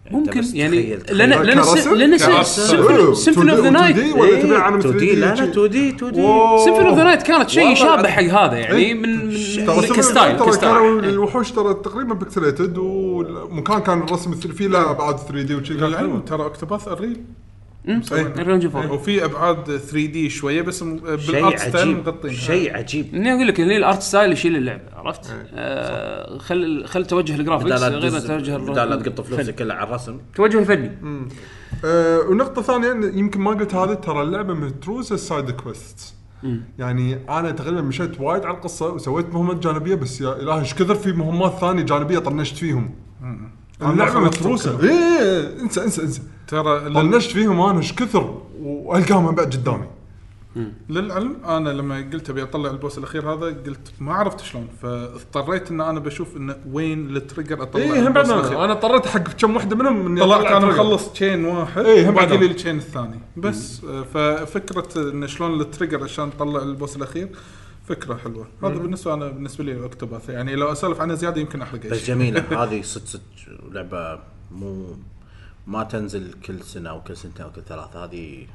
يعني ممكن يعني. لأن لأن كرسم؟ لأن كرسم. Symphony of the 2D Night ولا إيه، تبي عالم 2D 3D لا لا شي؟ 2D 2D wow. Symphony of the Night كانت شيء والله يشابه. حق هذا يعني إيه. من من ترى كستايل ترى كانوا ك style الوحوش ترى تقريبا pixelated والمكان كان الرسم فيه له ابعاد 3D وشي كان حلو للعلم ترى Octopath ال Unreal Engine four وفي أبعاد 3D شوية بس بال art style عجيب. مغطين شيء عجيب. إني أقول لك هني ال art style يشيل اللعبة عرفت؟ آه خل خل توجه لا غير توجه بدال لا تقط فلوسك كلها على الرسم. توجه الفني. آه ونقطة ثانية إن يمكن ما قلت هذا ترى اللعبة متروسة side quest يعني أنا تقريبا مشيت وايد على القصة وسويت مهمات جانبية بس يا إلهي إيش كثر في مهمات ثانية جانبية طنشت فيهم؟ اللعبة خلصت متروسة كلهم. إيه إيه، انسى انسى انسى. ترى طنشت فيهم أنا إيش كثر وألقاهم من بعد قدامي. للعلم أنا لما قلت أبي أطلع ال boss الأخير هذا قلت ما عرفت شلون فاضطريت إن أنا بشوف انه وين ال trigger أطلع إيه هم بعد الأخير. أنا أنا اضطريت حق كم واحدة منهم إني طلعت أنا. مخلص chain واحد إيه، هم لي أنا. ال chain الثاني. بس ففكرة إن شلون ال trigger عشان تطلع ال boss الأخير فكرة حلوة. هذا بالنسبة أنا بالنسبة لي Octopath يعني لو أسولف عنها زيادة يمكن احرق اي بس جميلة. هذه صدق صدق لعبة مو ما تنزل كل سنة أو كل سنتين أو كل ثلاثة هذه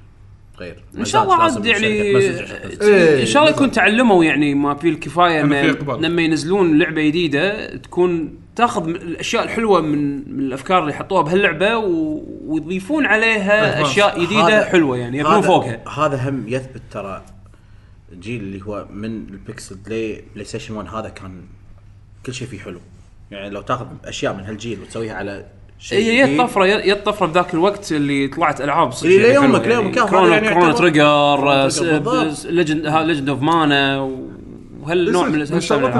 غير. إن شاء الله عاد يعني إيه، إن شاء الله يكون تعلموا يعني ما في الكفاية إنه في ان إقبال. لما ينزلون لعبة جديدة تكون تاخذ الأشياء الحلوة من من الأفكار اللي حطوها بهاللعبة و... ويضيفون عليها. أشياء جديدة حلوة يعني يبنون فوقها. هذا هم يثبت ترى الجيل اللي هو من البيكسل بلاي بلاي ستيشن 1 هذا كان كل شيء فيه حلو. يعني لو تاخذ أشياء من هالجيل وتسويها على هي هي الطفرة هي الطفرة بذاك الوقت اللي طلعت ألعاب صدق إيه، يعني ليومك- ليومك، يعني كورونا يعتبر- تريجر. ليجند ليجند اوف مانا وهالنوع من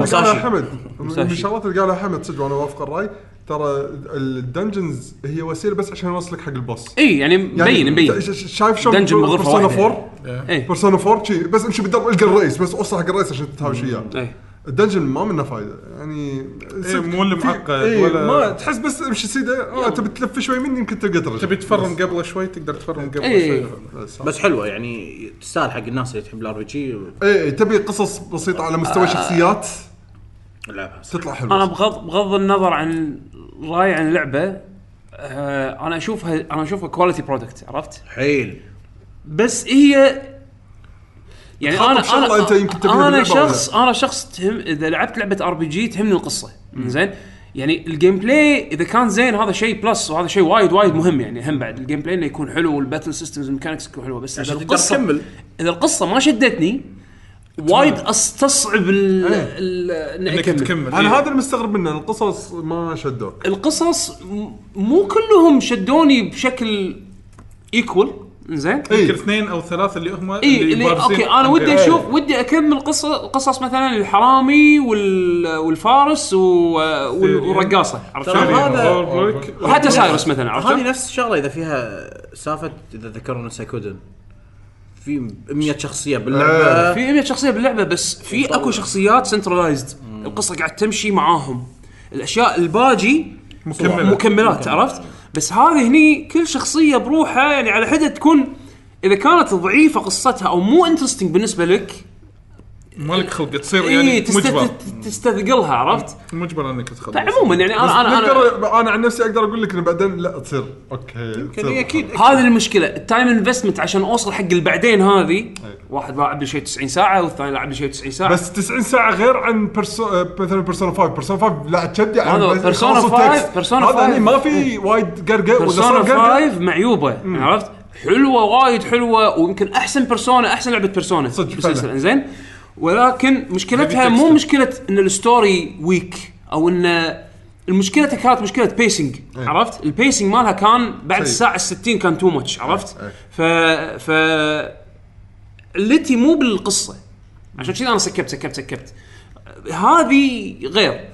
مساشي. حمد. من. الشغلات اللي قالها حمد صدق وأنا وافق الرأي. ترى الدنجنز هي وسيلة بس عشان يوصلك حق البوس. إي يعني مبين مبين. ش- شايف شلون دنجن بغرفة بيرسونا واحدة. 4 إي. بيرسونا 4 شي بس امشي بالدرب القى الرئيس بس أوصل حق الرئيس عشان تتهاوش وياه ال dungeon ما منه فايدة. يعني صدق مو اللي معقد إيه ولا- ما تحس بس امشي سيدة. آه تبي تلف شوي مني يمكن تلقى درجة. تبي تفرم قبله شوي تقدر تفرم قبله إيه. شوي. بس, بس حلوة يعني تستاهل حق الناس اللي تحب ال RPG إيه تبي قصص بسيطة على مستوى شخصيات؟ لعبها تطلع حلوة. أنا بغض بغض النظر عن راي عن اللعبة آه أنا أشوفها أنا أشوفها quality product عرفت؟ حيل. بس هي يعني أنا أنا أنت يمكن أنا شخص أنا شخص تهم إذا لعبت لعبة RPG تهمني القصة. زين؟ يعني ال gameplay إذا كان زين هذا شيء plus وهذا شيء وايد وايد مهم يعني هم بعد. ال gameplay إنه يكون حلو وال battle systems وال mechanics تكون حلوة بس إذا عشان تقدر القصة تكمل. إذا القصة ما شدتني وايد أستصعب ال- إنك تكمل. أنا إيه. هذا المستغرب منه القصص ما شدوك. القصص مو كلهم شدوني بشكل equal زين؟ يمكن اي اثنين أو ثلاثة اللي هم اي اللي بارزين. okay أنا ودي عن- أشوف ودي أكمل قصة قصص مثلا الحرامي وال والفارس و- وال- والرقاصة عرفت شلون؟ هذا-. وحتى سايرس مثلا عرفت هذه؟ نفس الشغلة إذا فيها سالفة إذا ذكرنا سويكودن. في 100 شخصية باللعبة. في 100 شخصية باللعبة بس في أكو شخصيات centralized القصة قاعد تمشي معاهم. الأشياء الباجي مكملة. مكملات عرفت؟ بس هذه هني كل شخصية بروحها يعني على حدة تكون إذا كانت ضعيفة قصتها أو مو interesting بالنسبة لك مالك خلق تصير اي يعني تست... مجبر. تست- تستثقلها عرفت؟ مجبر أنك تخلص. فعموما يعني أنا أنا, أنا أنا عن نفسي أقدر أقول لك إنه بعدين لا تصير. okay تصير. أكيد هذه المشكلة ال time investment عشان أوصل حق البعدين هذه واحد لعب لي شيء 90 ساعة والثاني لعب لي شيء 90 ساعة. بس 90 ساعة غير عن برسو... آه، مثلا بيرسونا 5 بيرسونا 5 لا تشدي عن هذا خلاص 5 ال text. Persona هذا 5 هني ما في وايد قرقة بيرسونا صار قرقه 5 معيوبة عرفت؟ حلوة وايد حلوة ويمكن أحسن بيرسونا أحسن لعبة بيرسونا صدق. إنزين؟ ولكن مشكلتها مو. مشكلة إن ال story weak أو إن المشكلتها كانت مشكلة pacing عرفت؟ ال pacing مالها كان بعد سيء. الساعة 60 كان too much عرفت؟ إيه. ف ف التي مو بالقصة عشان كذا أنا skipت skipت skipت هذه غير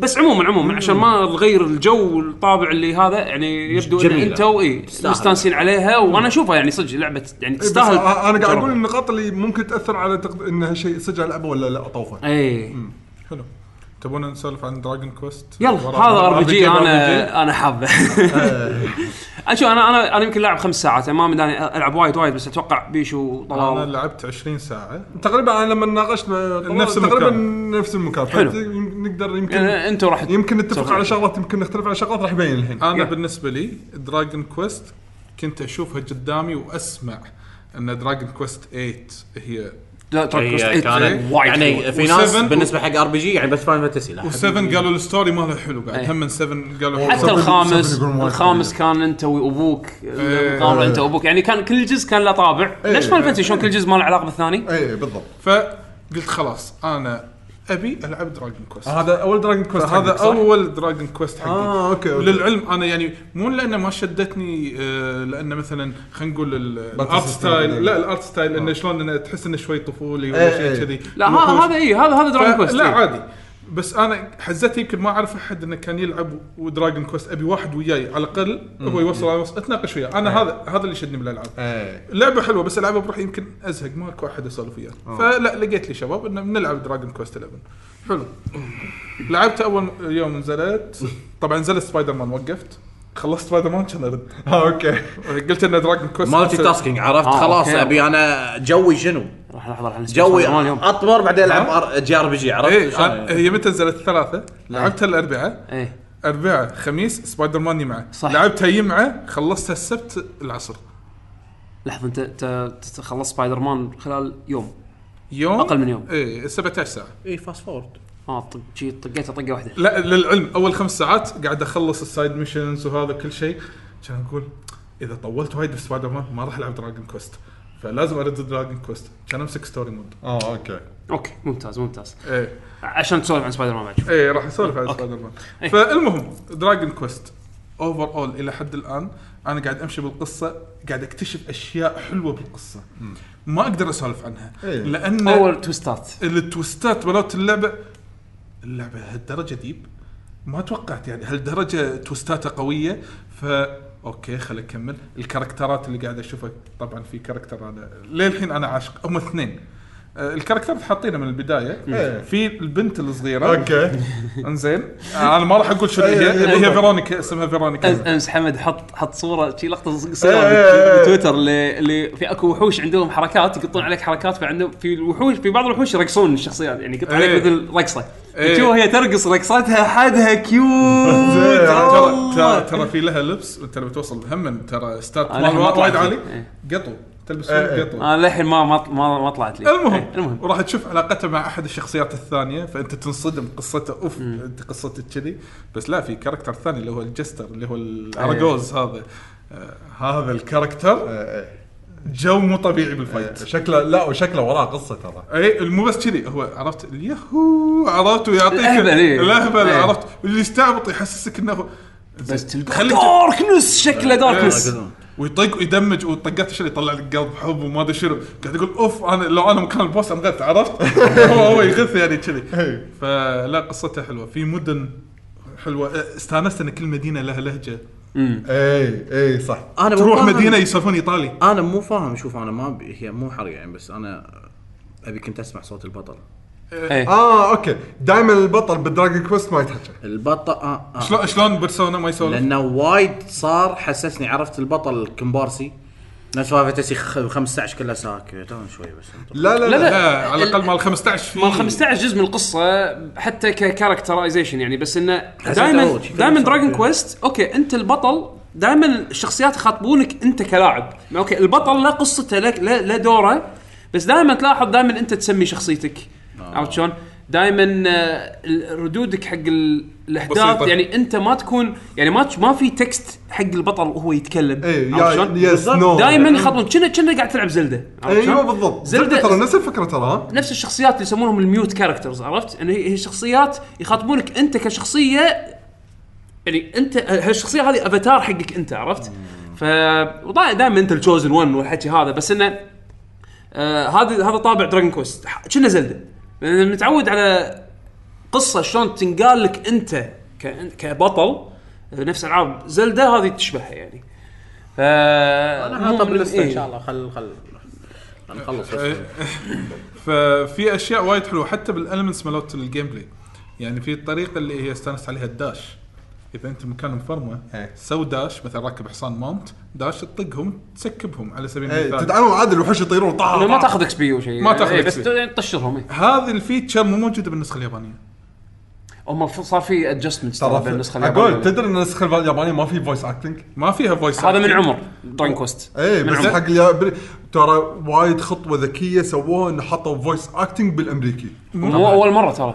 بس عموما عموما عشان ما نغير الجو والطابع اللي هذا يعني يبدو ان جميلة. إنتوا اي تستاهل. مستانسين عليها وأنا أشوفها يعني صدق لعبة يعني إيه، بس تستاهل. أنا قاعد. أقول النقاط اللي ممكن تأثر على تقد... إنها شيء صدق ألعبه ولا لا اطوفه اي حلو. تبون نسولف عن Dragon Quest يلا هذا RPG أنا أنا حابه أشوف أنا أنا أنا يمكن لاعب خمس ساعات ما مداني ألعب وايد وايد بس أتوقع بيشو أنا طلال لعبت 20 ساعة. تقريبا أنا لما ناقشت نفس تقريبا المكان. نفس المكان. حلو. نقدر يمكن يعني أنتوا راح يمكن نتفق. على شغلات يمكن نختلف على شغلات راح يبين الحين أنا يلا. بالنسبة لي دراجون كويست كنت أشوفها قدامي وأسمع إن دراجون كويست 8 هي لا كوست إيت كانت وايد يعني. في ناس و7 بالنسبة حق ار بي جي يعني بس فاين فانتسي لا و7 قالوا ال story مالها حلو بعد إيه. هم من 7 قالوا حتى. الخامس الخامس كان أنت وأبوك المقابله أنت وأبوك يعني كان كل جزء كان له طابع ليش ما Fantasy شلون كل جزء ما له علاقة بالثاني؟ اي بالضبط فقلت خلاص أنا أبي ألعب Dragon Quest هذا أول Dragon Quest هذا؟ أول Dragon Quest حقي آه okay okay. وللعلم أنا يعني مو لأنه ما شدتني آه، لأنه مثلا خلينا نقول ال- ال art. style لا ال art style إنه شلون إنه تحس إنه شوي طفولي إيه، ولا إيه. شيء كذي لا ه- وحوش. هذا اي هذا هذا Dragon Quest لا إيه. عادي بس أنا حزتها يمكن ما أعرف أحد إنه كان يلعب و Dragon Quest أبي واحد وياي. على الأقل هو يوصل على وصل أتناقش وياه. أنا هذا هذا اللي شدني بالألعاب. إيه. لعبة حلوة بس ألعبها بروحي يمكن أزهق ماكو أحد اسولف وياه فلا لقيت لي شباب انه بنلعب Dragon Quest 11 حلو. لعبت أول يوم نزلت. طبعا نزلت سبايدر مان وقفت. خلصت سبايدر مان كان ارد آه okay. قلت إنه Dragon Quest multitasking عرفت؟ آه، خلاص okay. أبي أنا جوي شنو؟ راح لحظه راح نسمع جوي سبايدر مان اليوم أطمر بعدين ألعب R- G RPG عرفت؟ أنا- يعني؟ هي متى نزلت؟ ثلاثة لعبتها الأربعاء. إيه. أربعاء خميس سبايدر مان يمعه صح. لعبتها يمعه خلصتها السبت العصر. لحظة انت انت أنت خلصت سبايدر مان خلال يوم؟ يوم؟ أقل من يوم. إيه 17 ساعة. اي fast forward آه طق شي طقيته طقة واحدة. لا للعلم أول خمس ساعات قاعد أخلص ال side missions وهذا كل شيء. كان أقول إذا طولت وايد في سبايدر مان ما راح ألعب دراجون كويست فلازم أرد دراجون كويست كان أمسك story mode آه okay. okay ممتاز ممتاز. إيه. عشان تسولف عن سبايدر مان بعد شوي. إيه راح أسولف عن. سبايدر مان إيه. فالمهم دراجون كويست overall إلى حد الآن أنا قاعد أمشي بالقصة قاعد أكتشف أشياء حلوة بالقصة. ما أقدر أسولف عنها. إيه. لأن اول twist ات ال twist ات مالت اللعبة اللعبة هالدرجة deep؟ ما توقعت يعني. هالدرجة twist اتها قوية ف okay خل أكمل. ال character ات اللي قاعد أشوفها طبعا في character أنا. للحين أنا عاشق. هم اثنين. آه، ال character ات حاطينها من البداية إيه. في البنت الصغيرة okay إنزين آه، أنا ما راح أقول شنو هي إيه، إيه، هي. فيرونيكا اسمها فيرونيكا امس حمد حط حط صورة شي لقطة صغيره إيه، إيه، إيه. بتويتر اللي اللي في أكو وحوش عندهم حركات يقطون عليك حركات فعندهم في الوحوش في بعض الوحوش يرقصون الشخصيات يعني يقط عليك إيه. مثل رقصة إيه. تشوف هي ترقص رقصتها حدها cute. ترى. ترى في لها لبس انت لما توصل هم ترى stats وايد عالي لي. إيه. قطو تلبس إيه، إيه. للحين ما ما ما, ما طلعت لي. المهم إيه، المهم. وراح تشوف علاقته مع أحد الشخصيات الثانية فأنت تنصدم قصته. أوف أنت قصتك كذي. بس لا في character ثاني اللي هو ال jester اللي هو الاراجوز هذا. آه هذا ال character إيه، جو مو طبيعي إيه. بال fight شكله لا وشكله وراه قصة ترى. اي مو بس كذي. هو عرفت؟ اليهو عرفت؟ ويعطيك إيه. الأهبل إيه. عرفت؟ اللي يستعبط يحسسك إنه بس تلقى darkness شكله darkness ويطق وي damage وطقات شنو يطلع لك قلب حب وما أدري شنو. قاعد يقول أوف أنا لو أنا مكان ال boss انغث عرفت؟ هو هو يغث يعني كذي. فلا قصته حلوة. في مدن حلوة. استانست إن كل مدينة لها لهجة. اي اي صح. أنا تروح مدينة يسولفون إيطالي. أنا مو فاهم شوف أنا ما. هي مو حرق يعني بس أنا أبي كنت أسمع صوت البطل. إيه. آه okay. دائما البطل بدراجون كويست ما يتحكى البطل آه, آه. شلون شلون بيرسونا ما يسولف؟ لأنه وايد صار حسسني عرفت البطل الكمبارسي نفس فاينل فانتسي 15 كلها ساكت آه، شوي بس. لا لا لا، لا, لا. لا على الأقل مال 15 في مال 15 جزء من القصة حتى ك characterization يعني بس إنه دائما دائما دراجون. كويست okay أنت البطل دائما الشخصيات يخاطبونك أنت كلاعب. okay البطل لا قصته لا, لا دوره بس دائما تلاحظ دائما أنت تسمي شخصيتك. عرفت شلون؟ دائما ردودك حق ال- الاحداث. يعني أنت ما تكون يعني ما ما في text حق البطل وهو يتكلم اي عرفت إيه، يا شلون؟ دائما يخاطبون كنه كنه قاعد تلعب زلدة عرفت؟ أيوه بالضبط زلدة ترى نفس الفكرة ترى نفس الشخصيات اللي يسمونهم ال mute characters عرفت؟ انه هي هي شخصيات يخاطبونك أنت كشخصية يعني أنت هالشخصية هذه افاتار حقك أنت عرفت؟ ف دائما أنت ال chosen one والحكي هذا بس إنه آه هذا هذا طابع دراجون كويست كنه زلدة لأن متعود على قصة شلون تنقال لك انت كبطل نفس ألعاب زلدة هذه تشبهها يعني. ف أنا حاطه باللسته إن إيه. شاء الله. خل خل خل نخلص إيه. ففي أشياء وايد حلوة حتى بال elements مالت ال gameplay يعني في الطريقة اللي هي استانست عليها ال dash. إذا أنت مكان مفرمة إيه. so dash مثلا راكب حصان mount dash تطقهم تسكبهم على سبيل إيه، المثال. تتعلم عادي الوحوش يطيرون طاح ما تاخذ X P وشيء ما تاخذ XP. بس تطشرهم إيه. هذه ال feature مو موجودة بالنسخة اليابانية. هم صار في adjustment ترى بين النسخه أقول اليابانية. تدري إن النسخة اليابانية ما في voice acting ما فيها voice هذا من عمر دراجون كويست إيه من بس عمر. حق الياباني ترى وايد خطوة ذكية سووها إنه حطوا voice acting بالأمريكي. مو أول مرة ترى.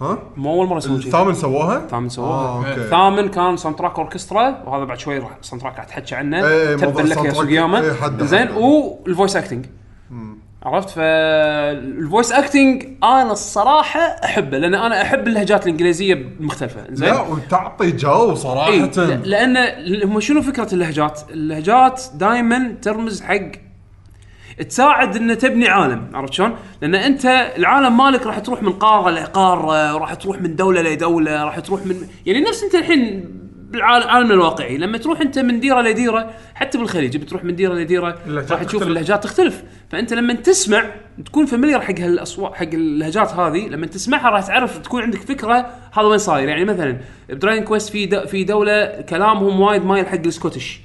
ها؟ مو أول مرة يسوون شيء الثامن سووها؟ الثامن سووها. okay. الثامن كان soundtrack اوركسترا وهذا بعد شوي راح soundtrack راح تحكي عنه. إيه، تبا موضوع لك يا track. سوقياما إيه، حد- زين حد. وال voice acting عرفت؟ فال voice acting أنا الصراحة أحبه لأن أنا أحب اللهجات الإنجليزية المختلفه زين. لا وتعطي جو صراحة. ل- لأن هم شنو فكرة اللهجات؟ اللهجات دائما ترمز حق تساعد ان تبني عالم عرفت شلون؟ لأن أنت العالم مالك راح تروح من قارة لقارة راح تروح من دولة لدولة راح تروح من يعني نفس أنت الحين بالعالم الواقعي لما تروح أنت من ديرة لديرة حتى بالخليج بتروح من ديرة لديرة راح تشوف. اللهجات تختلف فأنت لما تسمع تكون familiar حق هالأصوات حق اللهجات هذه لما تسمعها راح تعرف تكون عندك فكرة هذا وين صاير يعني مثلا بدراجون كويست في د- في دولة كلامهم وايد مايل حق السكوتش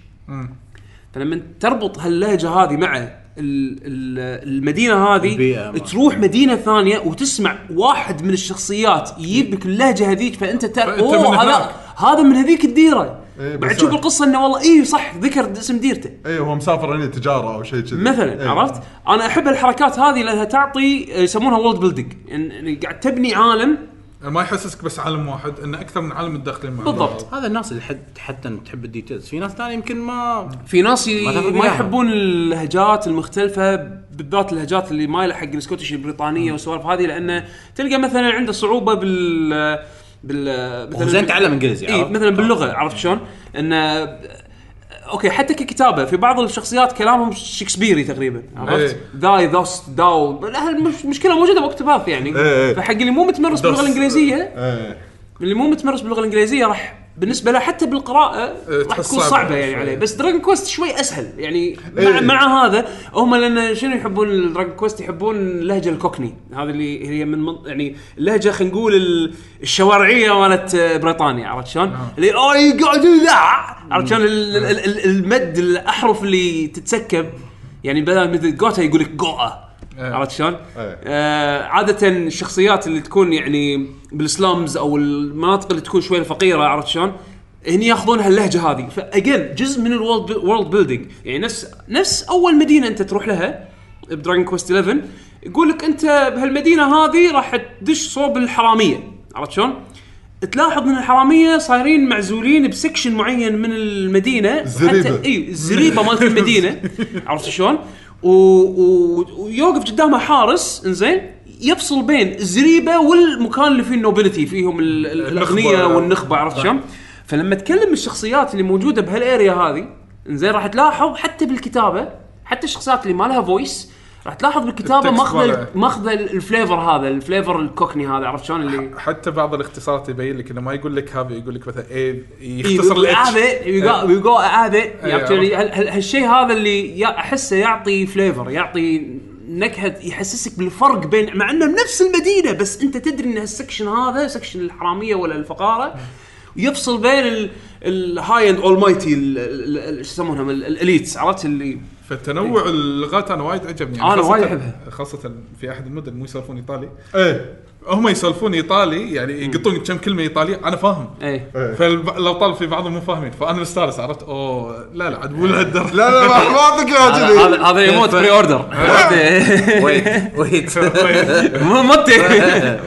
فلما تربط هاللهجة هذه مع المدينة هذه. تروح مدينة ثانية وتسمع واحد من الشخصيات يجيب لك اللهجة هذيك فأنت تعرف أوه هذا. هذا من هذيك الديرة إيه، بعد تشوف القصة إنه والله اي صح ذكر اسم ديرته اي هو مسافر هنا تجارة أو شيء كذي مثلا إيه. عرفت؟ أنا أحب الحركات هذه لأنها تعطي يسمونها world building يعني قاعد تبني عالم ما يحسسك بس عالم واحد انه أكثر من عالم متداخلين مع بالضبط. هذا الناس اللي حد حتى تحب ال details في ناس ثانية يمكن ما في ناس ي- ما ما. يحبون اللهجات المختلفة بالذات اللهجات اللي مايله حق ال Scottish البريطانيه والسوالف هذه لأنه تلقى مثلا عنده صعوبة بال بال هو زين تعلم إنجليزي اي عرفت؟ مثلا باللغة عرفت شلون؟ انه okay حتى ككتابة في بعض الشخصيات كلامهم شكسبيري تقريبا عرفت؟ إيه. thy those thou لا، المشكلة موجودة ب Octopath يعني إيه. فحق اللي مو متمرس باللغة. الإنجليزية اللي مو متمرس باللغة الإنجليزية راح بالنسبة له حتى بالقراءة راح تحس تكون صعبة صعبة يعني. عليه بس Dragon Quest شوي أسهل يعني مع, إيه. مع هذا هم لأن شنو يحبون Dragon Quest يحبون اللهجة ال Cockney هذه اللي هي من من- يعني اللهجة خلينا نقول ال- الشوارعية مالت بريطانيا عرفت شلون؟ اللي oh you gotta do that عرفت شلون ال- ال- ال- المد الأحرف اللي تتسكب يعني بدل مثل gotta يقول لك gotta إيه. عرفت شلون؟ إيه. آه عادة الشخصيات اللي تكون يعني بال slums أو المناطق اللي تكون شوي فقيرة عرفت شلون؟ هني ياخذون هاللهجة هذه ف again جزء من ال world world building يعني نفس نفس أول مدينة أنت تروح لها ب Dragon Quest 11 يقول لك أنت بهالمدينة هذه راح تدش صوب الحرامية عرفت شلون؟ تلاحظ ان الحرامية صايرين معزولين ب section معين من المدينة. حتى إي الزريبة مالت المدينة عرفت شلون؟ ويوقف قدامها حارس إنزين يفصل بين الزريبه والمكان اللي فيه ال nobility فيهم ال- ال- الاغنياء والنخبة عرفت شلون؟ فلما تكلم الشخصيات اللي موجودة بهال area هذه إنزين راح تلاحظ حتى بالكتابة حتى الشخصيات اللي ما لها voice راح تلاحظ بالكتابة ال text ماله. ماخذه ال flavor هذا ال flavor ال Cockney هذا عرفت شلون اللي حتى بعض الاختصارات يبين لك إنه ما يقول لك هذا يقول لك مثلا إيه يختصر يختصر ال H هذا وي جو هذا إيه، هالشيء هذا اللي أحسه يعطي flavor يعطي نكهة يحسسك بالفرق بين مع إنه بنفس المدينة بس أنت تدري إن ال section هذا section الحرامية ولا الفقارة يفصل بين ال- ال high and almighty شو يسمونهم ال- ال elites عرفت اللي فتنوع اللغات أنا وايد عجبني أنا خاصة- وايد أحبها. خاصة في أحد المدن مو يسولفون إيطالي. إيه. هم يسولفون إيطالي يعني يقطون كم كلمة ايطالي أنا فاهم. إيه. إيه. فالابطال في بعضهم مو فاهمين فأنا مستانس عرفت؟ أوه لا لا عاد مو لهالدرجه لا لا ما أعطيك اياها هذا كذي هذا هذا يموت pre-order wait wait مو متي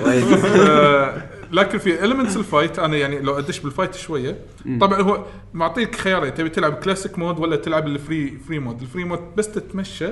wait لكن في المنتس ال fight أنا يعني لو أدش بال fight شوية طبعا هو معطيك خيارين تبي تلعب classic mode ولا تلعب ال free free mode ال free mode بس تتمشى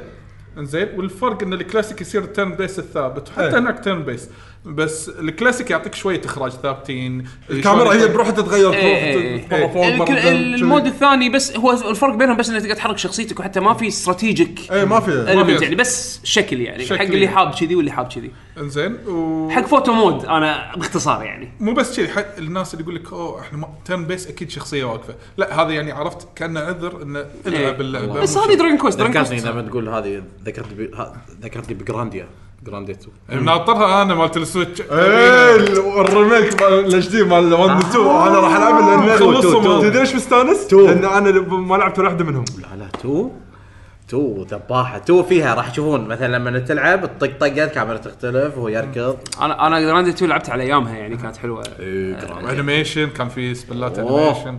إنزين والفرق إن الكلاسيك يصير ال turn-based الثابت وحتى إيه. هناك turn-based بس الكلاسيك يعطيك شوية إخراج ثابتين الكاميرا هي بروحها تتغير إيه، الك- تحت، ال mode. الثاني بس هو الفرق بينهم بس إنك تقدر تحرك شخصيتك وحتى ما في strategic إيه ما في. يعني بس شكل يعني شكل حق اللي يعني. حاب كذي واللي حاب كذي. إنزين و... حق photo mode أنا باختصار يعني. مو بس كذي حق الناس اللي يقول لك أوه إحنا turn-based أكيد شخصية واقفة. لا هذا يعني عرفت كان عذر إنه إلعب إيه. اللعبة. بس هذه Dragon Quest Dragon ذكرتني Quest لما تقول هذه ذكرتني ذكرتني ب Grandia Grandia 2 ناطرها أنا مالت ال Switch. إيه ال- ال remake مال ال HD مال 1 و 2 أنا راح العبه لأن two-. تدري ليش مستانس؟ two. لأن أنا ما لعبت ولا واحدة منهم. لا لا تو. تو ذباحة. تو فيها راح تشوفون مثلا لما تلعب الطق طقة الكاميرا تختلف وهو يركض. أنا أنا جراندي 2 لعبت على أيامها يعني كانت حلوة. انيميشن كان في سبلات. انيميشن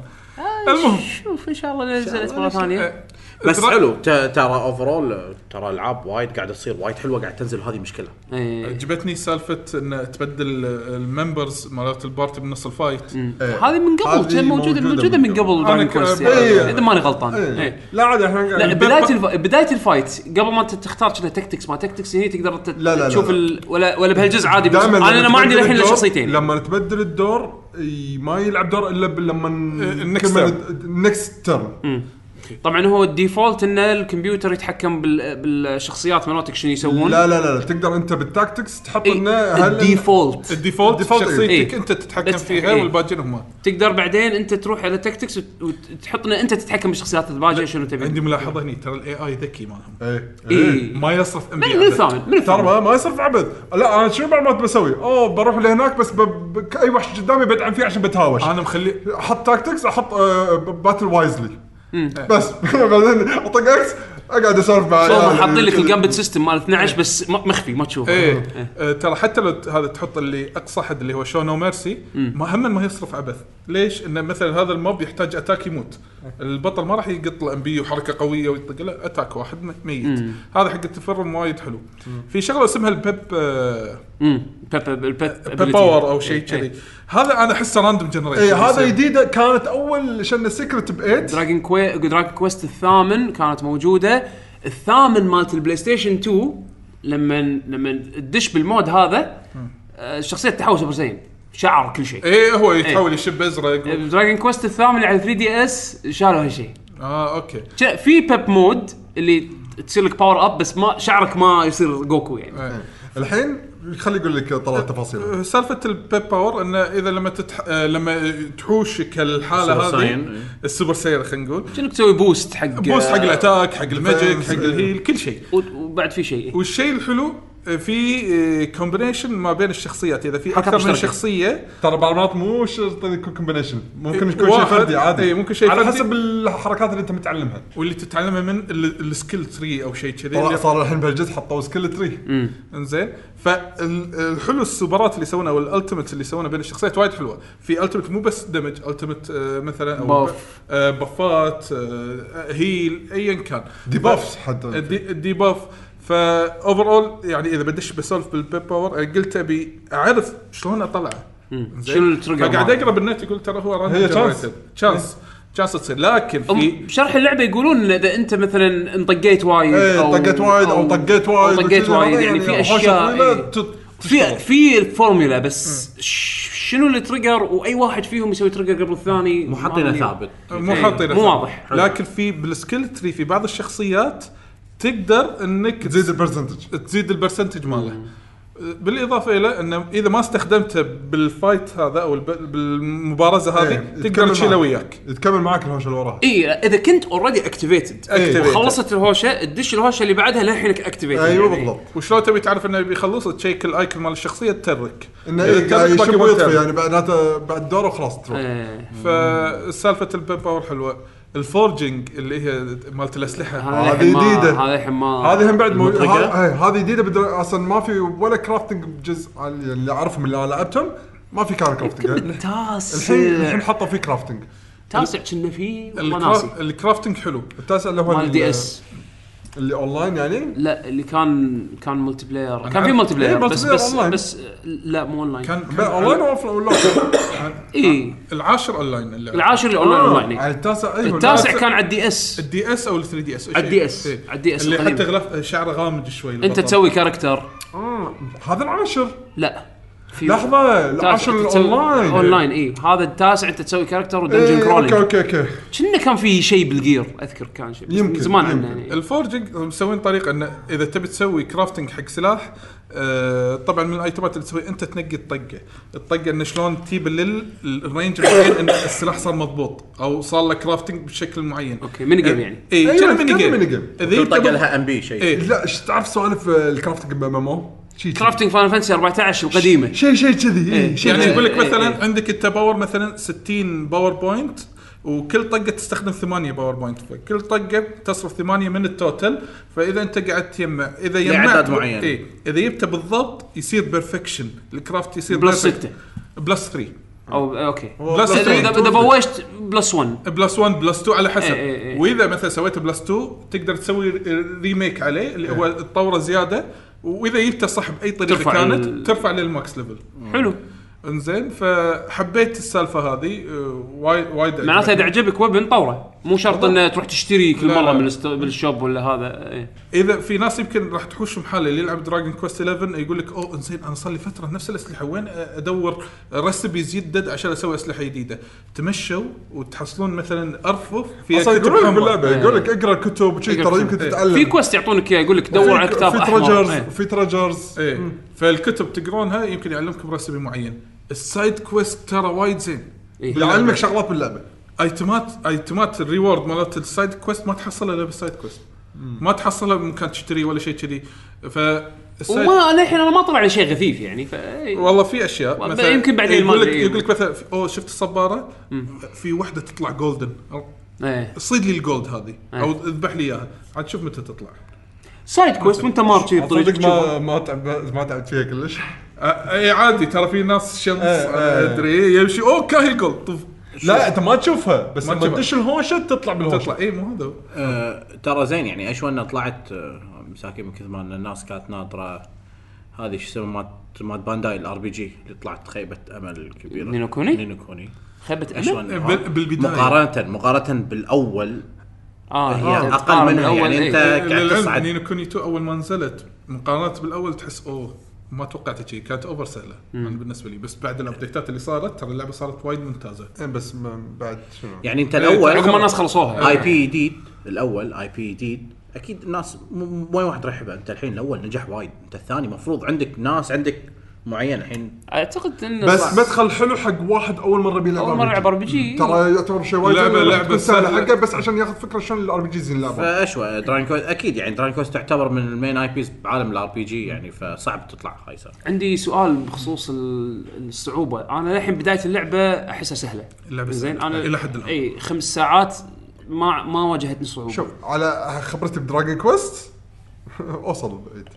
المهم. شوف إن شاء الله نزلت مرة ثانية. بس حلو. ت- ترى اوفرول ترى العاب وايد قاعدة تصير وايد حلوة قاعد تنزل وهذه مشكلة. إيه. عجبتني سالفة إن تبدل الممبرز مالت البارتي بنص الفايت. إيه. هذه من قبل هذه كان موجوده موجودة من قبل أنا دراجون ك- كويست. يعني إذا ماني غلطان. إيه. لا عادي إحنا لا بداية الف... بداية الفايت قبل ما انت تختار كذا تكتكس ما تكتكس هني تقدر تت... لا، لا، تشوف لا. ال... ولا ولا بهالجزء عادي أنا أنا ما عندي الحين إلا شخصيتين. لما تبدل الدور ي- ما يلعب دور إلا لما ال next ال next turn طبعا هو ال default إن الكمبيوتر يتحكم بال... بالشخصيات مالتك شنو يسوون. لا لا لا تقدر أنت بال tactics تحط إيه، انه هل ال default. ال default ال default شخصيتك إيه. أنت تتحكم فيها إيه. والباقيين هم تقدر بعدين أنت تروح على tactics وت- وتحط إن أنت تتحكم بالشخصيات الباقية شنو تبي. عندي ملاحظة هني ترى ال AI ذكي مالهم. إيه. اي ما يصرف ام من من الثامن من ترى ما, ما يصرف عبث لا أنا شنو ما بسوي؟ أوه بروح لهناك بس. اي وحش قدامي بدعم فيه عشان بتهاوش. أنا مخلي أحط tactics أحط آه battle wisely بس. بعدين اطق X أقعد أسولف مع هم. حاطين لك ال Gambit system مال 12 بس م- مخفي ما تشوفه. إيه. آه، ترى حتى لو ت- هذا تحط اللي أقصى حد اللي هو show no mercy ما هم ما يصرف عبث. ليش؟ انه مثلا هذا ال mob يحتاج attack يموت. البطل ما راح يقط له MP وحركة قوية ويطق. له attack واحد ميت. هذا حق التفرم وايد حلو. في شغلة اسمها ال pep آه، امم pep ال pep pep power أو إيه، شيء كذي هذا أنا أحسه random generation اي هذا جديده كانت أول شنو secret ب 8 Dragon Que- Dragon Quest الثامن كانت موجودة. الثامن مالت ال PlayStation 2 لما لما تدش بال mode هذا آه، الشخصيه تتحول Super Saiyan شعر كل شيء. إيه هو يتحول يشب أزرق. و... Dragon Quest الثامن على 3 DS شالوا هالشيء آه okay. شا- في pep mode اللي تصير لك power up بس ما شعرك ما يصير جوكو يعني. إيه. الحين خلي يقول لك طلع التفاصيل سالفة ال pep power إنه إذا لما تتح... آه، لما تحوشك الحالة هذه إيه. ال Super Saiyan خلينا نقول. شنو تسوي؟ boost حق boost حق ال attack حق ال magic حق ال heal كل شيء. وبعد في شيء. والشيء الحلو آه، في combination ما بين الشخصيات. إذا في أكثر من مشتركة. شخصية ترى بعض المرات مو شرط يكون combination ممكن إيه، يكون شيء واحد- فردي عادي. إيه، ممكن شيء على فردي. حسب الحركات اللي أنت متعلمها. واللي تتعلمها من ال- ال skill tree أو شيء كذي. طلع اللي- صار الحين بهالجزء حطوا skill tree إنزين. فالحلو السوبرات اللي يسوونها وال ultimate اللي يسوونها بين الشخصيات وايد حلوة. في ultimate مو بس دمج ultimate مثلا أو Buff. آه، بفات آه، heal ايا كان. debuffs حتى. الدي- ال debuff ف overall يعني إذا بدش بسولف بال pep power قلت أبي أعرف شلون أطلعه؟ شنو ال trigger فقاعد؟ أقرأ بالنت يقول ترى هو هي chance. chance chance تصير لكن في بشرح اللعبة يقولون إن إذا أنت مثلا انطقيت وايد إيه طقيت وايد أو طقيت وايد أو طقيت وايد يعني في حوشة أشياء إيه. في. في الفورمولا بس ش- شنو ال trigger وأي واحد فيهم يسوي trigger قبل الثاني مو حاطينه ثابت مو إيه، حاطينه مو. واضح. لكن في بال skill tree في بعض الشخصيات تقدر إنك تزيد ال percentage تزيد ال percentage ماله. بالإضافة إلى إنه إذا ما استخدمته بال fight هذا أو بالمبارزة هذه إيه، تقدر تشيله. وياك. تكمل معك الهوشة اللي وراها. اي إذا كنت already activated. وخلصت الهوشة تدش الهوشة اللي بعدها للحينك activated أيوه بالضبط. وشلون تبي تعرف إنه بيخلص check ال icon مال الشخصية تترك. إنه ويطفي تتابع. يعني بعد بعد دوره وخلاص تروح. إيه. فسالفه ال pep power حلوة. ال forging اللي هي مالت الأسلحة. هذه جديدة. هذا الحين ما هذه هم بعد إيه، هذه جديدة. أصلا ما في ولا crafting بجزء اللي أعرفهم اللي لعبتهم ما في كان crafting الحين تاسع. الحين حطوا فيه crafting تاسع كنا فيه والله. ناسي ال crafting حلو. التاسع اللي هو مال ال- DS اللي اونلاين يعني لا اللي كان كان multiplayer كان. في multiplayer إيه، بس player بس أونلاين. بس لا مو اونلاين كان, اونلاين ولا ولا اي العاشر اونلاين. العاشر اللي online online آه، إيه. التاسع أيوه التاسع كان على ال DS ال DS أو ال 3 DS على ال DS. على ال DS اللي القديم. حتى غلاف شعره غامج شوي أنت. تسوي character آه، هذا العاشر لا لحظة تسوي- ال online online إي. هذا التاسع أنت تسوي character و dungeon إيه، okay crawling okay okay. كنا كان في شيء بال gear أذكر كان شيء يمكن، من زمان يمكن. عنه يعني ال forging مسوين طريقة انه إذا تبي تسوي crafting حق سلاح آه طبعا من الايتمات اللي تسوي أنت تنقي الطقة، الطقة انه شلون تجيب ل ال range معين إن السلاح صار مضبوط أو صار له crafting بشكل معين. okay mini game يعني. إي أيوة، كان mini game mini game. إذا طقة لها MP شيء. إيه. لا تعرف سوالف ال crafting بام ام crafting Final Fantasy 14 القديمة. شيء شيء كذي إيه. إيه، شيء يعني يقول لك إيه، مثلا. عندك انت power مثلا 60 power point وكل طقة تستخدم ثمانية power point فكل طقة تصرف ثمانية من ال total فإذا أنت قاعد تجمع إذا جمعت لعدد معين. اي إذا جبته بالضبط يصير perfection ال craft يصير plus perfect. ستة. plus 3 أو okay. plus اذا 3 اذا إذا بوشت plus 1 plus 1 plus 2 على حسب. إيه، إيه، إيه. وإذا مثلا سويت plus 2 تقدر تسوي remake عليه اللي هو تطوره زيادة. وإذا جبته صح باي طريقة ترفع كانت ال- ترفع لل max level حلو. إنزين فحبيت السالفة هذه آه، وايد وايد معناته اذا عجبك weapon طورة. مو شرط إنه تروح تشتري كل لا، مرة لا. من الست- بال shop ولا هذا إيه. إذا في ناس يمكن راح تحوش محل اللي يلعب Dragon Quest 11 يقول لك أوه إنزين أنا صار لي فترة نفس الأسلحة وين أدور recipes يدد عشان أسوي أسلحة جديدة تمشوا وتحصلون مثلا أرفف فيها أصلا كتب يقول لك حمراء. باللعبة يقول لك اقرأ كتب وشي ترى. يمكن إيه. تتعلم في quest يعطونك إياه يقول لك دور على في- كتاب في أحمر treasures إيه. في treasures إيه فالكتب تقرونها يمكن يعلمكم recipe معين ال side quest ترى وايد زين إيه. يعلمك شغلات باللعبة ايتمات ايتمات ال reward مالت ال side quest ما تحصلها إلا بال side quest. ما تحصلها بمكان تشتري ولا شيء كذي. ف ال side- وما للحين أنا ما طلع لي شيء غثيث يعني ف. والله في أشياء. والله يمكن بعدين يقول لك. يقول لك مثلا في- أوه شفت الصبارة؟ في وحدة تطلع golden إيه. صيد لي الجولد هذه أو إيه. اذبح لي إياها. عاد شوف متى تطلع. سايد كويست وأنت مارشي بطريق صدق تشوفها. ما ما تعب ما تعبت فيها كلش. اي عادي ترى في ناس شمس إيه، إيه. أدري يمشي أوه كاهي جولد طف. لا أنت ما تشوفها بس ما لما تشوفها. تدش الهوشه تطلع بالهوشه تطلع اي مو هذا. آه، ترى زين يعني اشوى طلعت آه، مساكين من كثر ما أن الناس كانت ناطرة هذه شو اسمه مات مات بانداي الار بي جي اللي طلعت خيبة أمل كبيرة نينو كوني؟ نينو كوني خيبة اشوى أمل إنه- بال- بالبداية. مقارنة مقارنة بالأول آه هي آه، أقل آه، من منها، يعني إيه. أنت- قاعد للعلم تصعد. نينو كوني 2 أول ما نزلت مقارنة بالأول تحس أوه ما توقعت شيء كانت اوفر سهله أنا بالنسبة لي. بس بعد الابديتات اللي صارت ترى اللعبة صارت وايد ممتازة. إيه، بس ما- بعد شنو؟ يعني انت إيه، الأول عقب ما الناس خلصوها. اي بي جديد الأول اي بي جديد أكيد الناس م- م- وين واحد راح يحبه أنت الحين الأول نجح وايد. أنت الثاني مفروض عندك ناس عندك معين الحين أعتقد انه بس صح. مدخل حلو حق واحد أول مرة بيلعب أول مرة يلعب RPG. RPG. ترى يعتبر شيء وايد لعبة تكون سهلة. حقه بس عشان ياخذ فكرة شلون ال RPGs يلعبون فأشوى Dragon Quest أكيد يعني Dragon Quest تعتبر من ال main IPs بعالم ال RPG يعني فصعب تطلع خايسة عندي سؤال بخصوص ال- الصعوبة أنا للحين بداية اللعبة أحسها سهلة اللعبة زين سهلة. أنا إلى حد الآن. إي خمس ساعات ما ما واجهتني صعوبة شوف على خبرتي ب Dragon Quest أوصل بعيد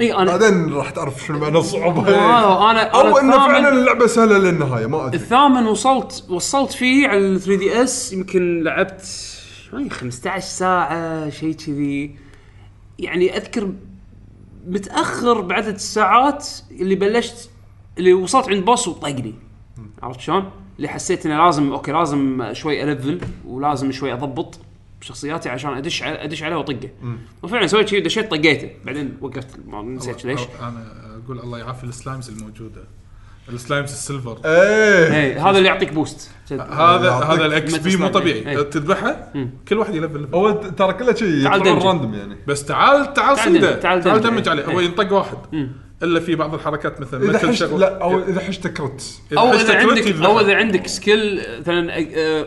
إي أنا بعدين راح تعرف شنو معنى الصعوبة. أنا أنا أو إنه فعلا اللعبة سهلة للنهاية ما أدري. الثامن وصلت وصلت فيه على ال 3DS يمكن لعبت شوي 15 ساعة شيء كذي. يعني أذكر متأخر بعدد الساعات اللي بلشت اللي وصلت عند boss وطقني. عرفت شلون؟ اللي حسيت إنه لازم أوكي لازم شوي ألفل ولازم شوي أضبط. بشخصياتي عشان أدش على أدش عليه وأطقه. وفعلا سويت شيء دشيت طقيته. بعدين وقفت ما نسيت ليش. أنا أقول الله يعافي ال slimes الموجودة. ال slimes ال silver. إيه. اي هذا اللي يعطيك boost هذا هذا ال XP مو. طبيعي. إيه. تذبحه؟ كل واحد يلفل. هو ترى كله شيء تعال. random يعني. بس تعال تعال تعال صيده تعال تعال damage. عليه. إيه. هو ينطق واحد. إلا في بعض الحركات مثلا إذا مثل حشت شغل لا أو إذا حشت crit أو إذا عندك. أو إذا عندك skill مثلا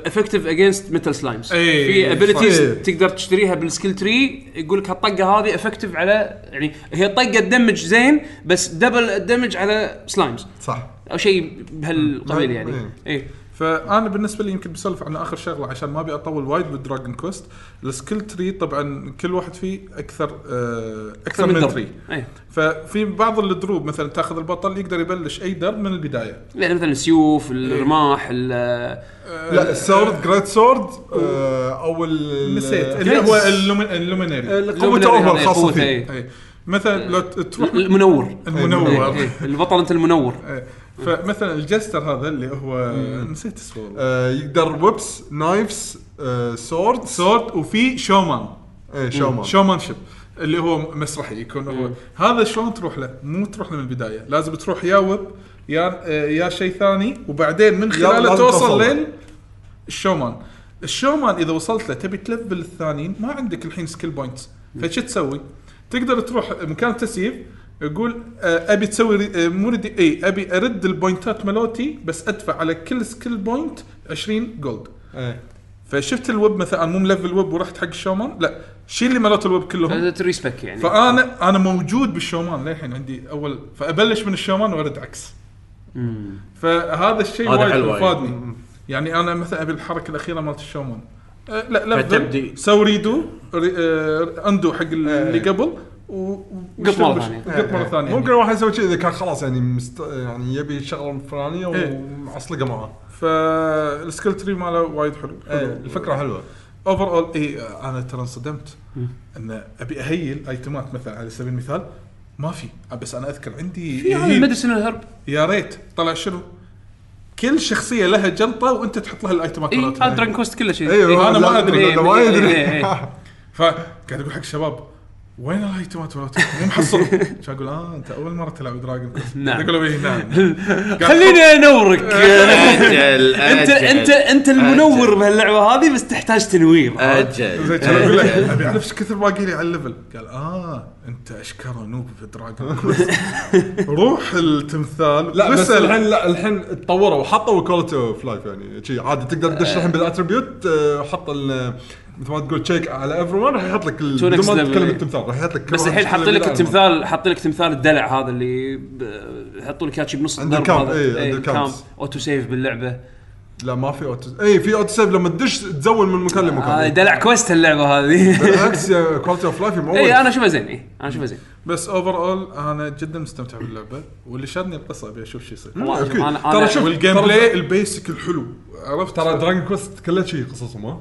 effective against metal slimes في abilities صح. تقدر تشتريها بال skill tree يقول لك هالطقة هذه effective على يعني هي طقة تدمج زين بس double ال damage على slimes صح أو شيء بهالقبيل يعني إيه. اي فأنا بالنسبة لي يمكن بسولف عن آخر شغلة عشان ما أبي أطول وايد بال Dragon Quest ال skill tree طبعا كل واحد فيه أكثر آه أكثر من درب. tree. ففي بعض الدروب مثلا تأخذ البطل يقدر يبلش أي درب من البداية. يعني مثلا السيوف الرماح ال- لا السورد جريت سورد آه، أو نسيت اللي هو اللومن- اللومينري قوة اوفر قوته، فيه. إي. اي مثلا لو تروح المنور. المنور. إيه، البطل أنت المنور. إيه. فمثلا الجستر هذا اللي هو نسيت اسمه. والله. آه، يقدر ويبس نايفز سورد سورد وفي شومان إيه شومان شومان شيب اللي هو مسرحي يكون هو. هذا شلون تروح له؟ مو تروح له من البداية، لازم تروح يا whip يا آه، يا شيء ثاني وبعدين من خلاله توصل. لين ال showman. ال showman إذا وصلت له تبي تلفل الثانيين ما عندك الحين skill points، فش تسوي؟ تقدر تروح مكان تسييف يقول آه، أبي تسوي آه، مو redo اي أبي أرد البوينتات مالوتي بس أدفع على كل skill point 20 gold. إيه. فشفت ال whip مثلا مو ملفل whip ورحت حق ال showman؟ لا شيل لي مالت ال whip كلهم. ت respec يعني. فأنا أنا موجود بال showman للحين عندي أول فأبلش من ال showman وأرد عكس. فهذا الشيء هذا وايد حلو فادني يعني أنا مثلا أبي الحركة الأخيرة مالت ال showman. أه لا لا سوي redo re آه undo حق اللي قبل. و قط مرة ثانية. قط مرة ثانية. ممكن الواحد يسوي شيء اذا كان خلاص يعني مست... يعني يبي الشغله الفلانيه إيه. ومعصلقة معاه. فال skill tree ماله وايد حلو. إيه الفكرة حلوة. overall اي أنا ترى انصدمت إن أبي أهيل ايتمات مثلا على سبيل المثال ما في. بس أنا أذكر عندي في هذا heal. ال medicine ال herb يا ريت. طلع شنو؟ كل شخصية لها جنطة وأنت تحط لها الايتمات اي مالتها. Dragon Quest كله شيء أيوه أنا ما لا، ما إيه، إيه، إيه. فقاعد أقول حق الشباب وين الايتمات مالتها؟ مو محصل كان أقول؟ آه أنت أول مرة تلعب Dragon نعم. يقول لي نعم. خليني أنورك. أجل أنت أنت أنت المنور بهاللعبة هذه بس تحتاج تنوير. أجل. كذا أقول له أبي أعرف إيش كثر باقي لي على ال level. قال آه أنت اشكره noob في Dragon روح التمثال. لا بس. الحين لا الحين تطوروا وحطوا quality of life يعني. عادي تقدر تدش الحين بال attribute آه، حط ال- مثل ما تقول تشيك على everyone راح يحط لك بدون ما تتكلم. التمثال راح يحط لك بس الحين حاط لك. التمثال حاط لك تمثال الدلع هذا اللي يحطوا لك اياه بنص عند ال camp،. إيه، عند. ال camp. auto save باللعبة لا ما في auto اي في auto save لما تدش تزول من مكان لمكان دلع Quest اللعبة هذه بالعكس quality of life اي أنا اشوفها زين اي أنا اشوفها زين بس overall أنا جدا مستمتع باللعبة واللي شادني القصة أبي أشوف شو يصير ترى شوف وال gameplay ال basic الحلو عرفت ترى Dragon Quest كلها شيء قصصهم ها.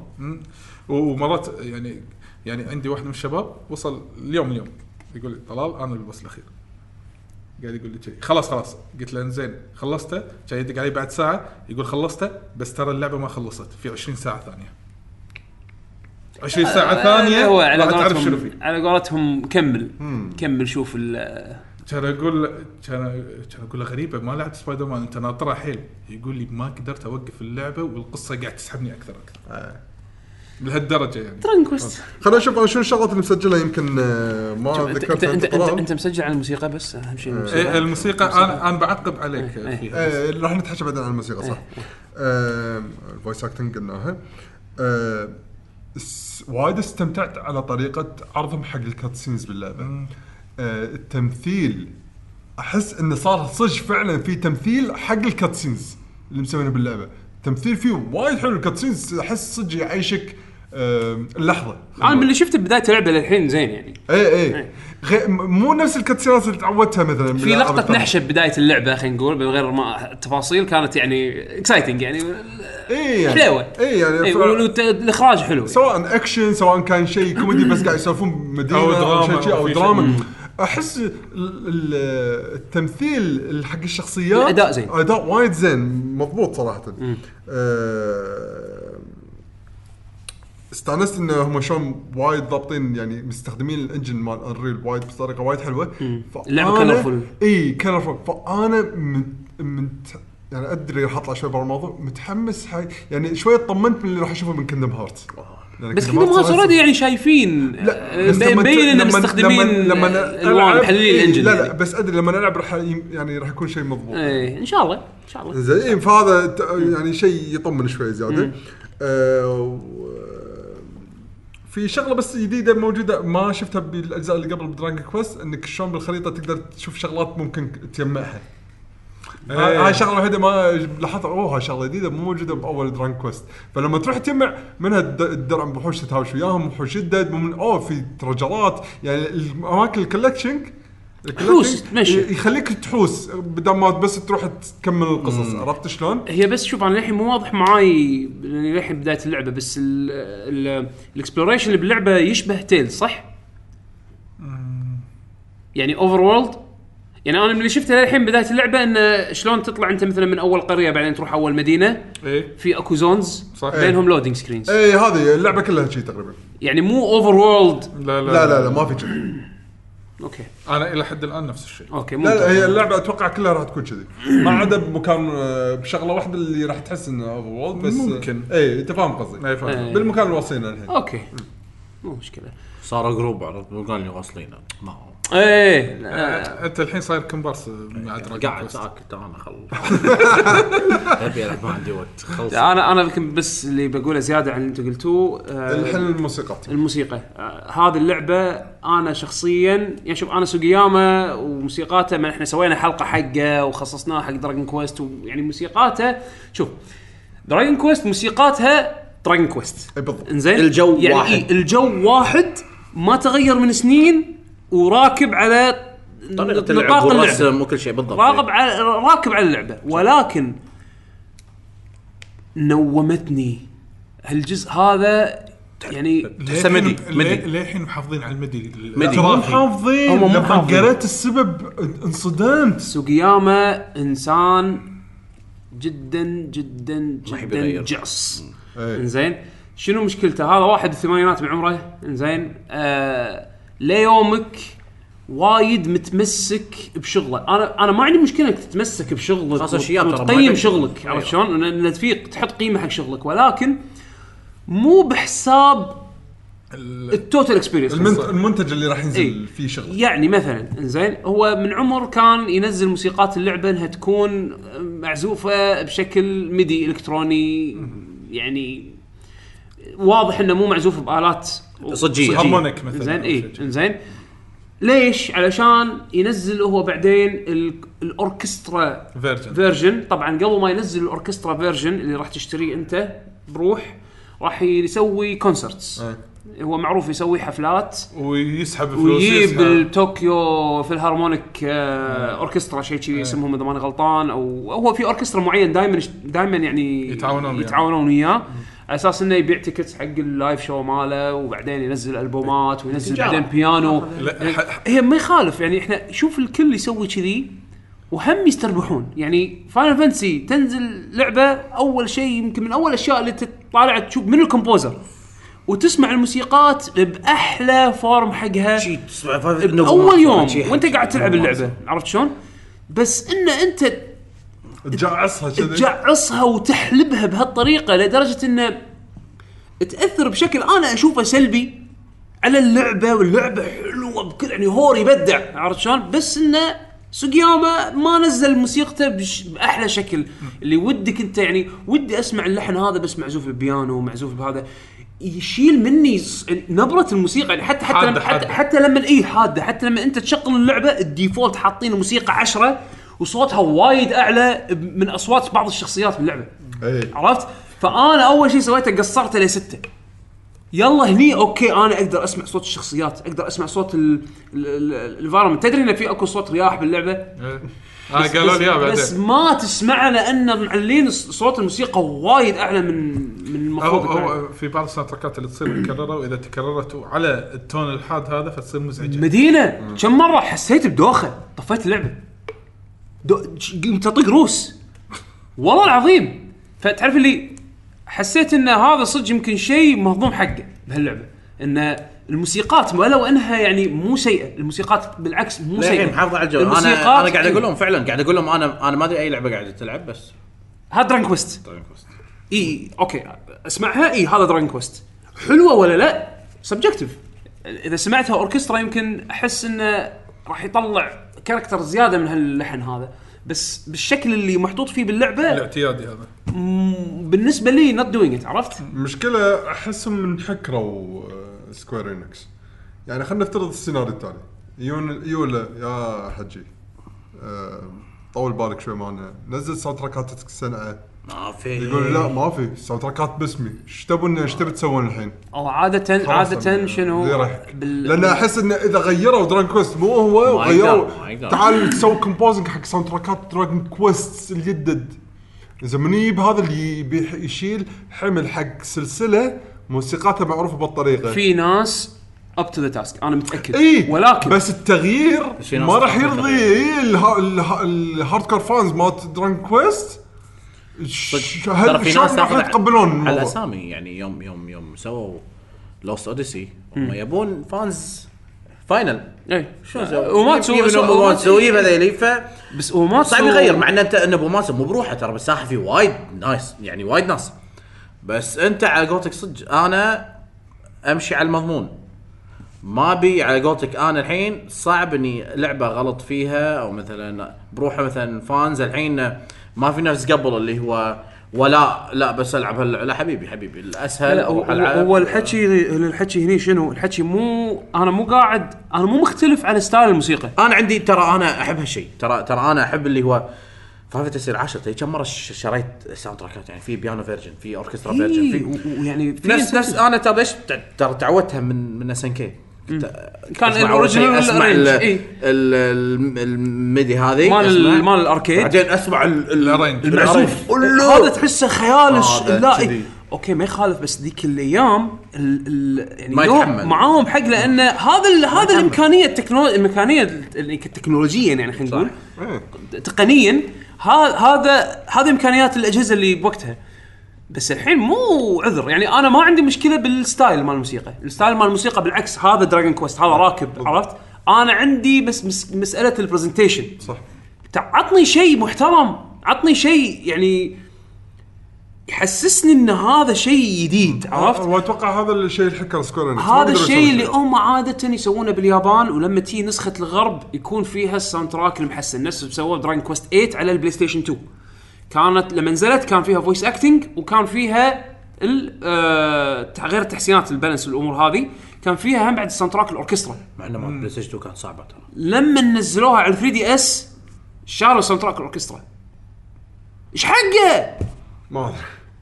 ومرات يعني يعني عندي واحد من الشباب وصل اليوم اليوم يقول لي طلال أنا بال boss الأخير. قاعد يقول لي كذي خلاص خلاص. قلت له زين خلصته. جاي يدق علي بعد ساعة يقول خلصته بس ترى اللعبة ما خلصت. في 20 ساعة ثانية. 20 ساعة ثانية هو على راح تعرف شنو قولتهم فيه. على قولتهم كمل. كمل شوف ال- كان أقول كان كان أقول له غريبة ما لعبت سبايدر مان. أنت ناطرها حيل. يقول لي ما قدرت أوقف اللعبة والقصة قاعد تسحبني أكثر أكثر. لهالدرجه يعني. Dragon Quest خلينا نشوف أنا شنو الشغلات اللي مسجلها يمكن آه، ما ذكرتها انت, انت انت. أنت مسجل على الموسيقى بس أهم شيء إيه، الموسيقى. الموسيقى أنا أنا بعقب عليك إيه، إيه. فيها. بس. آه، راح نتحكى بعدين عن الموسيقى صح. ال voice acting قلناها وايد استمتعت على طريقة عرضهم حق ال cutscenes باللعبة. آه، التمثيل أحس انه صار صدق فعلا في تمثيل حق ال cutscenes اللي مسوينه باللعبة. التمثيل فيه وايد حلو ال cutscenes أحس صدق يعيشك اللحظه أنا من اللي شفته بداية اللعبة للحين زين يعني اي. اي غي... مو نفس الكاتسينات اللي تعودتها مثلا في لقطة. نحشه بداية اللعبة خلينا نقول من غير ما التفاصيل كانت يعني exciting يعني اي يعني حلوة. اي يعني إيه، الإخراج حلو سواء اكشن سواء كان شيء كوميدي بس قاعد يسولفون مدينة أو أو, دراما أو أو شيء. دراما أحس ال- ال- التمثيل حق الشخصيات الأداء زين. أداء وايد زين مضبوط صراحة آه، استانست إن هم شلون وايد ضابطين يعني مستخدمين ال engine مال Unreal وايد بطريقة وايد حلوة. اللعبة colourful. إي colourful فأنا من من يعني أدري راح أطلع شوي برا الموضوع متحمس حق يعني شوية طمنت من اللي راح أشوفه من Kingdom Hearts لأن بس Hearts هسه- already يعني شايفين لا بس مبين ت- إن مستخدمين لما لما محللين ال engine لا يعني. لا بس أدري لما العب راح يعني راح يكون شيء مضبوط. إيه إن شاء الله إن شاء الله. زين فهذا ت- يعني شيء يطمن شوي زيادة. آه في شغلة بس جديدة موجودة ما شفتها بالأجزاء اللي قبل ب Dragon Quest إنك شلون بالخريطة تقدر تشوف شغلات ممكن تجمعها هاي إيه. هاي شغلة الوحيده ما لاحظتها أوه هاي شغلة جديدة مو موجودة بأول Dragon Quest فلما تروح تجمع منها الد- الدرع بوحوش تتهاوش وياهم وحوش جدد أوه في treasures يعني الأماكن ال collecting تحوس، تمشي. يخليك تحوس بدل ما بس تروح تكمل القصص عرفت شلون؟ هي بس شوف أنا للحين مو واضح معاي لاني للحين بداية اللعبة بس ال exploration اللي باللعبة يشبه تيل صح؟ يعني overworld يعني أنا من اللي شفته للحين بداية اللعبة انه شلون تطلع أنت مثلا من أول قرية بعدين تروح أول مدينة؟ إيه. في أكو zones صح. بينهم loading screens اي هذه اللعبة كلها شيء تقريبا. يعني مو overworld لا لا لا. لا لا ما في okay. أنا إلى حد الآن نفس الشيء. okay لا لا هي اللعبة أتوقع كلها راح تكون كذي. ما عدا بمكان آه، بشغلة واحدة اللي راح تحس إنه overworld بس ممكن. اي أنت فاهم قصدي. إيه، فاهم. إيه. بالمكان اللي واصلينه الحين. okay. مو مشكلة. صاروا group عرفت قال لي واصلين ما إيه. لا. أنت الحين صاير مع Dragon قاعد Quest. ساكت أنا خلص أبي ألعب ما عندي وقت. خلص أنا أنا يمكن بس اللي بقوله زيادة عن اللي أنتم قلتوه آه، الحين الموسيقات الموسيقى. آه، هذه اللعبة أنا شخصيا يعني شوف أنا سوغياما وموسيقاته ما إحنا سوينا حلقة حقه وخصصناها حق Dragon Quest ويعني موسيقاته. شوف Dragon Quest موسيقاتها Dragon Quest اي بالضبط. إنزين؟ الجو يعني واحد. إيه الجو واحد ما تغير من سنين وراكب على طريقة اللعب نطاق اللعبة. والرسم وكل شيء بالضبط. راقب على راكب على اللعبة. ولكن نومتني. هالجزء هذا يعني تحسه مدي للحين- مدي. للحين محافظين على المدي؟ مدي. ترى محافظين. هم مو لما محافظين. قريت السبب انصدمت. سوقياما إنسان جدا جدا ما يحب جدا يغير. جعص إيه. إنزين؟ شنو مشكلته؟ هذا واحد الثمانينات من عمره. إنزين آه ليومك وايد متمسك بشغله أنا أنا ما عندي مشكلة إنك تتمسك بشغلك خاصة أشياء ترى تمشي. شغلك. عرفت شلون؟ ان إن تفيق تحط قيمة حق شغلك ولكن مو بحساب ال total experience المنت- المنتج اللي راح ينزل إيه. فيه شغل يعني مثلا زين هو من عمر كان ينزل موسيقات اللعبة إنها تكون معزوفة بشكل MIDI إلكتروني يعني واضح إنه مو معزوف بآلات صجية. harmonic مثلاً زين اي. زين. ليش؟ علشان ينزل هو بعدين ال- الأوركسترا version version طبعا قبل ما ينزل الأوركسترا version اللي راح تشتريه أنت بروح راح يسوي concerts إيه. هو معروف يسوي حفلات. ويسحب فلوس ويجيب ال Tokyo Philharmonic آه أوركسترا شيء كذي اسمهم إذا ماني غلطان. أو هو في أوركسترا معين دائما دائما يعني يتعاونون. يتعاونون وياه. على أساس إنه يبيع tickets حق ال live show ماله وبعدين ينزل ألبومات وينزل تجارة. بعدين بيانو هي ما يخالف يعني إحنا شوف الكل يسوي كذي وهم يستربحون. يعني Final Fantasy تنزل لعبة أول شيء يمكن من أول الاشياء اللي تطالع تشوف من ال composer. وتسمع الموسيقات بأحلى form حقها. اول يوم وأنت قاعد تلعب اللعبة. عرفت شلون؟ بس إن أنت تجعصها كذي تجعصها وتحلبها بهالطريقة لدرجة إنه تأثر بشكل أنا أشوفه سلبي على اللعبة واللعبة حلوة بكل يعني هور يبدع عرفت شلون؟ بس إنه سوقياما ما نزل موسيقته بش بأحلى شكل اللي ودك أنت يعني ودي أسمع اللحن هذا بس معزوف بالبيانو معزوف بهذا يشيل مني ص- نبرة الموسيقى يعني حتى حتى حادة- لما حتى, حادة. حتى لما اي حادة حتى لما أنت تشغل اللعبة الديفولت حاطين الموسيقى عشرة وصوتها وايد أعلى من أصوات بعض الشخصيات باللعبة. اي عرفت؟ فأنا أول شيء سويته قصرته لستة يلا هني okay أنا أقدر أسمع صوت الشخصيات أقدر أسمع صوت ال environment تدري إن في أكو صوت رياح باللعبة؟ إيه. قالوا لي إياه بس بعدين ما تسمعه لأن معلين صوت الموسيقى وايد أعلى من من هو المفروض يكون. هو في بعض ال sound trackات اللي تصير مكرره واذا تكررت على ال tone الحاد هذا فتصير مزعجة. مدينة. كم مرة حسيت بدوخة؟ طفيت اللعبة. قمت اطق روس. والله العظيم. فتعرف اللي حسيت إن هذا صدق يمكن شيء مهضوم حقه بهاللعبة. إن الموسيقات ولو إنها يعني مو سيئة الموسيقات بالعكس مو سيئة. محافظه على الجو. أنا أنا قاعد أقول لهم فعلا قاعد أقول لهم أنا أنا ما أدري أي لعبة قاعدة تلعب بس. هذا Dragon Quest كويست إي أوكي. أسمعها؟ إي هذا دراجون كويست حلوة ولا لا؟ subjective إذا سمعتها أوركسترا يمكن أحس انه راح يطلع character زيادة من هاللحن هذا. بس بالشكل اللي محطوط فيه باللعبة الاعتيادي هذا. بالنسبة لي not doing it عرفت؟ المشكلة أحسهم منحكروا آه، Square Enix يعني خلينا نفترض السيناريو التالي. يون يولا يا حجي. آه، طول بالك شوي معنا. نزل sound trackاتك السنة. ما في يقول لا ما في sound trackات باسمي. إيش تبون إيش تبي تسوون الحين؟ أو عاده يعني شنو. بال... لأن أحس انه إذا غيروا Dragon Quest مو هو ما غيروا. يقدر، ما يقدر. تعال تسوي composing حق sound trackات Dragon Quest الجدد. إذا من يجيب هذا اللي يشيل حمل حق سلسلة موسيقاتها معروفة بالطريقة. في ناس up to the task أنا متأكد. إي ولكن بس التغيير ما راح يرضي. ال hardcore fans مالت Dragon Quest ترى هل في شلون ناس تاخذ يتقبلون على؟ الاسامي يعني يوم يوم يوم سووا Lost Odyssey هم يبون fans Final اي شو سووا؟ Uematsu يجيب هذيلي ف بس Uematsu صعب يغير مع إن انت إن Uematsu مو بروحه ترى بالساحه في وايد ناس يعني وايد ناس. بس أنت على قولتك صدق أنا أمشي على المضمون. ما بي على قولتك أنا الحين صعب إني لعبة غلط فيها أو مثلا بروحه مثلا fans الحين ما في نفس قبل اللي هو ولا لا بس ألعب هاللعبة. لا حبيبي حبيبي الأسهل لا هو. هو الحكي الحكي هني شنو؟ الحكي مو أنا مو قاعد أنا مو مختلف على style الموسيقى أنا عندي ترى أنا أحب هالشيء ترى ترى أنا أحب اللي هو فايف تصير 10 تدري كم مرة شريت soundtrack ات يعني في piano version في orchestra version إي، في ويعني في نفس نفس أنا ترى ليش ترى تعودتها من من SNK كان ال original أسمع ال arrange، ال- إي. ال- ال- ال MIDI هذه مال مال ال arcade بعدين أسمع. المعزوف هذا تحسه خيال هذا لا. إيه. okay ما يخالف بس ذيك الأيام ال ال يعني ما يتحمل. معاهم حق لأن هذا ال- هذا الإمكانية التكنولوجيا الامكانيه ال- تكنولوجيا يعني خلينا نقول إيه. تقنيا ها- هذا هذه إمكانيات الأجهزة اللي بوقتها بس الحين مو عذر. يعني أنا ما عندي مشكلة بال style مال الموسيقى. ال style مال الموسيقى بالعكس هذا Dragon Quest هذا راكب عرفت؟ أنا عندي بس مس مسألة ال presentation صح. عطني شيء محترم عطني شيء يعني يحسسني إن هذا شيء جديد عرفت؟ واتوقع هذا الشيء اللي حكى Square هذا الشيء اللي هم عادة يسوونه باليابان ولما تيجي نسخة الغرب يكون فيها ال soundtrack المحسن. نفس سووه Dragon Quest 8 على ال PlayStation 2 كانت لما نزلت كان فيها voice acting وكان فيها ال- آه، غير التحسينات ال balance والأمور هذه كان فيها هم بعد ال soundtrack الأوركسترا. مع إنه مال PlayStation 2 كانت صعبة ترى. لما نزلوها على 3DS شالوا soundtrack الأوركسترا. إيش حقه؟ ما أدري.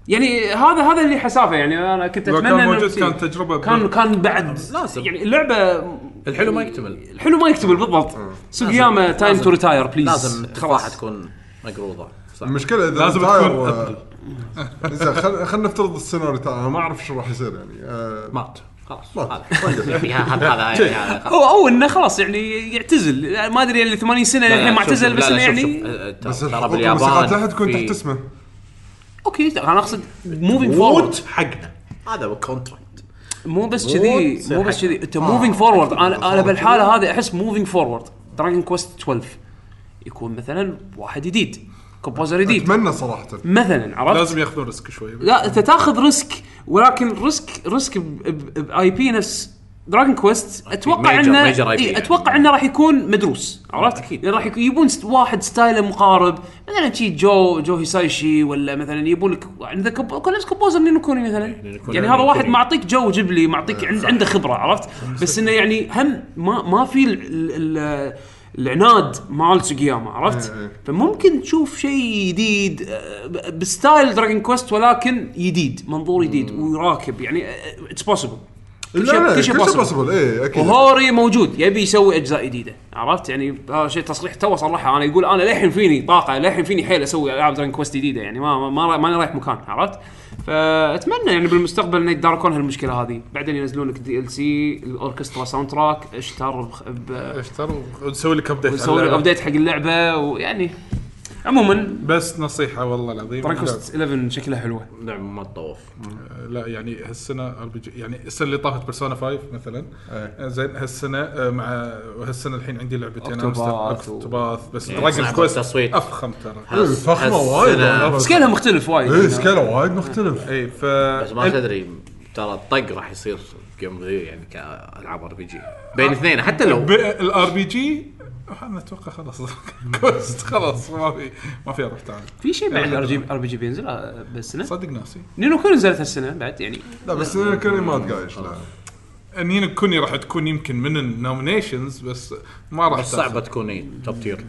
يعني هذا هذا اللي حسافه يعني أنا كنت أتمنى كان موجود. كان تجربة كان كان بعد. لازم. يعني اللعبه الحلو ما يكتمل. الحلو ما يكتمل بالضبط. Sugiyama time to retire please لازم. تكون مقروضة. صح. المشكلة إذا لازم تكون و- زين خل- خلينا نفترض السيناريو تاعي أنا ما أعرف شو راح يصير يعني آه، مات خلاص. هذا. هذا هذا هو أو إنه خلاص يعني يعتزل. ما أدري اللي 80 سنة الحين معتزل بس انه يعني بس ترى الحقوق باليابان الموسيقات لا تكون تحت اسمه okay أنا أقصد moving forward حقنا. هذا هو contract مو بس كذي مو بس كذي. أنت moving forward أنا أنا بالحالة هذه أحس moving forward Dragon Quest 12 يكون مثلا واحد جديد. composer جديد أتمنى صراحة مثلا عرفت لازم يأخذون risk شوي لا أنت تأخذ risk ولكن risk risk maybe نفس Dragon Quest أتوقع انه إيه يعني. أتوقع إنه راح يكون مدروس عرفت؟ أكيد. يعني راح يكون- يبون ست- واحد style ه مقارب مثلا شي Joe Joe Hisaishi ولا مثلا يبون لك عندك كوب- كل نفس composer Ni no Kuni مثلا يعني هذا Ni no واحد. معطيك جو جبلي معطيك عند عنده خبرة عرفت؟ بس إنه يعني هم ما ما في ال- ال- ال- العناد مال Sugiyama عرفت؟ إيه، إيه. فممكن تشوف شيء جديد آه، ب style Dragon Quest ولكن جديد منظور جديد وراكب يعني it's possible لا لا كل شيء. possible اي أكيد. و Horii موجود يبي يسوي أجزاء جديدة عرفت؟ يعني هذا شيء تصريح تو صرحها. أنا يقول أنا للحين فيني طاقة للحين فيني حيل أسوي ألعاب Dragon Quest جديدة. يعني ما ما ماني رايح مكان عرفت؟ فأتمنى يعني بالمستقبل إنه يتداركون هالمشكلة هذه. بعدين ينزلون لك DLC الأوركسترا soundtrack اشتر ب- اشتر ونسوي لك update ويسوي لك update حق اللعبة ويعني عموما بس نصيحة والله العظيم. Dragon Quest 11 شكلها حلوة. لعبه ما تطوف. لا يعني هالسنة RPG يعني السنة اللي طافت Persona 5 مثلا. إيه. آه، زين هالسنة آه، مع وهالسنه الحين عندي لعبتين و- Octopath بس يعني Dragon صعب Quest التصويت. أفخم ترى. إيه، فخمة وايد والله. scale ها مختلف وايد. اي scale ه وايد مختلف. اي ف بس ما تدري ترى الطق راح يصير game يعني كألعاب RPG. بين اثنين حتى لو الار بي جي أنا أتوقع خلاص. Quest خلاص ما في ما في روح تعال في شيء بعد R G RPG بينزل آه، بالسنة؟ صدق ناسي. Ni no Kuni نزلت هالسنة بعد يعني. لا بس Ni no Kuni ما تقايش لا. Ni no Kuni راح تكون يمكن من ال nominations بس ما راح بس صعبة تكون اي top tier.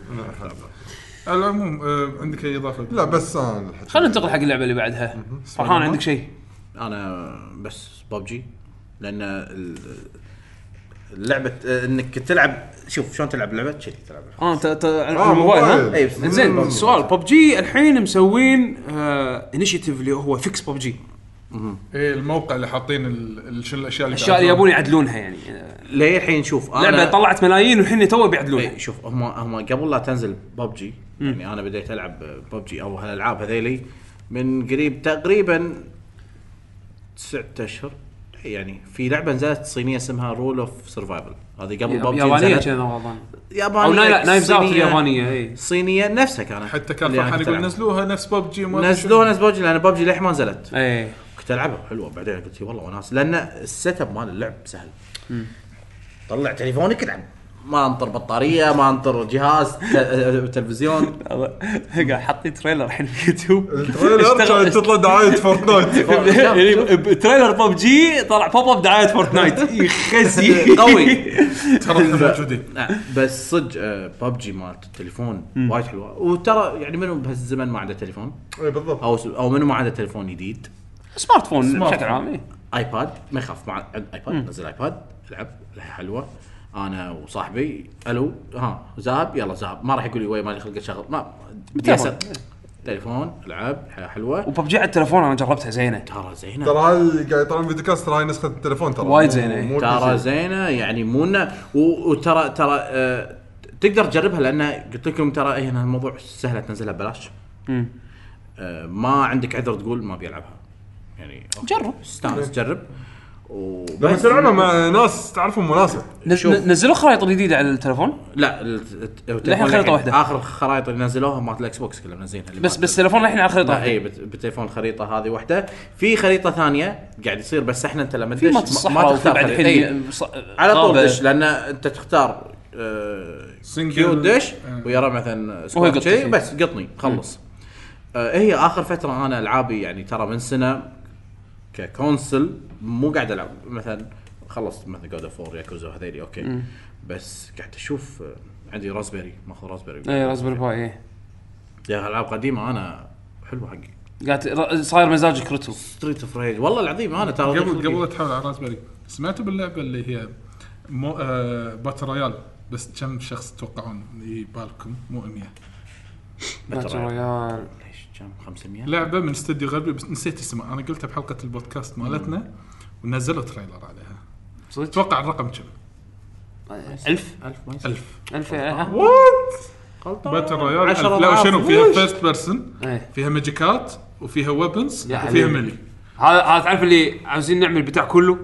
على العموم آه، عندك أي إضافة؟ لا بس أنا. خلينا ننتقل حق اللعبة اللي بعدها. فرحان عندك شيء؟ أنا بس ببجي لأن ال- اللعبه إنك تلعب شوف شلون تلعب لعبه كذي تلعب. آه انت أنت على آه، الموبايل ها. اي بس زين مم. السؤال ببجي الحين مسوين initiative اللي هو Fix PUBG إيه الموقع اللي حاطين شنو الأشياء اللي الأشياء اللي يبون يعدلونها يعني. آه، ليه الحين شوف أنا لعبة طلعت ملايين والحين تو بيعدلونها. إيه، شوف هم هم قبل لا تنزل ببجي يعني أنا بديت ألعب ببجي أو هالألعاب هذيلي من قريب تقريبا تسعة أشهر. يعني في لعبة نزلت صينية اسمها Rules of Survival هذه قبل ببجي يابانية غلطان يابانية أو نايف زاوت اليابانيه إي. صينية نفسها كانت حتى كان فرحان يقول. نزلوها نفس ببجي نزلوها نفس ببجي لأن ببجي للحين ما نزلت. إي. كنت ألعبها. حلوة. بعدين قلت والله وناس لأن ال setup مال اللعب سهل. طلع تليفونك العب ما انطر بطارية ما انطر جهاز ت- تلفزيون. قاعد حاطين trailer الحين في يوتيوب ال trailer كانت تطلع دعاية فورتنايت؟ يعني ب trailer ببجي طلع pop up دعاية فورتنايت. يخزي. قوي. ترى إحنا موجودين نعم، بس صدق آه، ببجي مالت التليفون وايد حلوة. وترى يعني منو بهالزمن ما عنده تليفون؟ اي بالضبط. أو أو منو ما عنده تليفون جديد؟ smartphone بشكل عام إيه. آيباد. ما يخاف مع آيباد نزل آيباد. العب حلوة. أنا وصاحبي ألو ها زاب يلا زاب. ما راح يقول لي وين مالي خلق شغل ما. تليفون العب حلوة- حلوة. وببجي على التليفون أنا جربتها زينة. ترى زينة. ترى هاي قاعد يطلعون videocast ترى هاي نسخة التليفون ترى. وايد إيه. مو ترى. زينة يعني مو إنه- و- وترى ترى آه، تقدر تجربها لأن قلت لكم ترى إيه، هنا الموضوع سهله تنزلها ببلاش. آه، ما عندك عذر تقول ما بيلعبها يعني جرب. استانس جرب. لما وبس تلعبها مع ناس تعرفهم مناسب شوف. نزلوا خرائط جديدة على التليفون لا الحين واحدة. آخر خرائط اللي نزلوها مالت الاكس بوكس كلها منزلينها اللي بس بس التليفون الحين على خريطة. اي بت- بالتليفون الخريطه هذه واحدة في خريطة ثانية قاعد يصير بس إحنا أنت لما تدش ما تختار بعد. الحين على طول. دش لأن أنت تختار آه،. كيو دش آه. ويرى مثلا سكواد فيه. بس قطني خلص آه، هي آخر فترة أنا ألعابي يعني ترى من سنة ككونسل مو قاعد ألعب. مثلا خلصت مثلا جود اوف 4 ياكوزا هذيلي أوكي. بس قاعد أشوف آه، عندي راسبيري ماخذ راسبيري اي راسبيري باي اي يا العاب قديمة أنا حلوة حقي. قاعد صاير مزاجك retro Streets of Rage والله العظيم أنا ترى قبل. قبل لا تحاول على Raspberry سمعتوا باللعبة اللي هي مو آه battle royale بس كم شخص تتوقعون يبالكم؟ مو 100 battle royale كم 500 لعبه من استوديو غربي بس نسيت اسمها أنا قلتها بحلقة البودكاست مالتنا ونزلوا trailer عليها. صدق؟ أتوقع الرقم كم؟ 1000 1000 ما يصير. 1000 1000 ها غلطان battle royale 10 ألف. لا. شنو فيها؟ first person إيه. فيها magicات وفيها weapons وفيها. melee. هذا هذا تعرف اللي عاوزين نعمل البتاع كله؟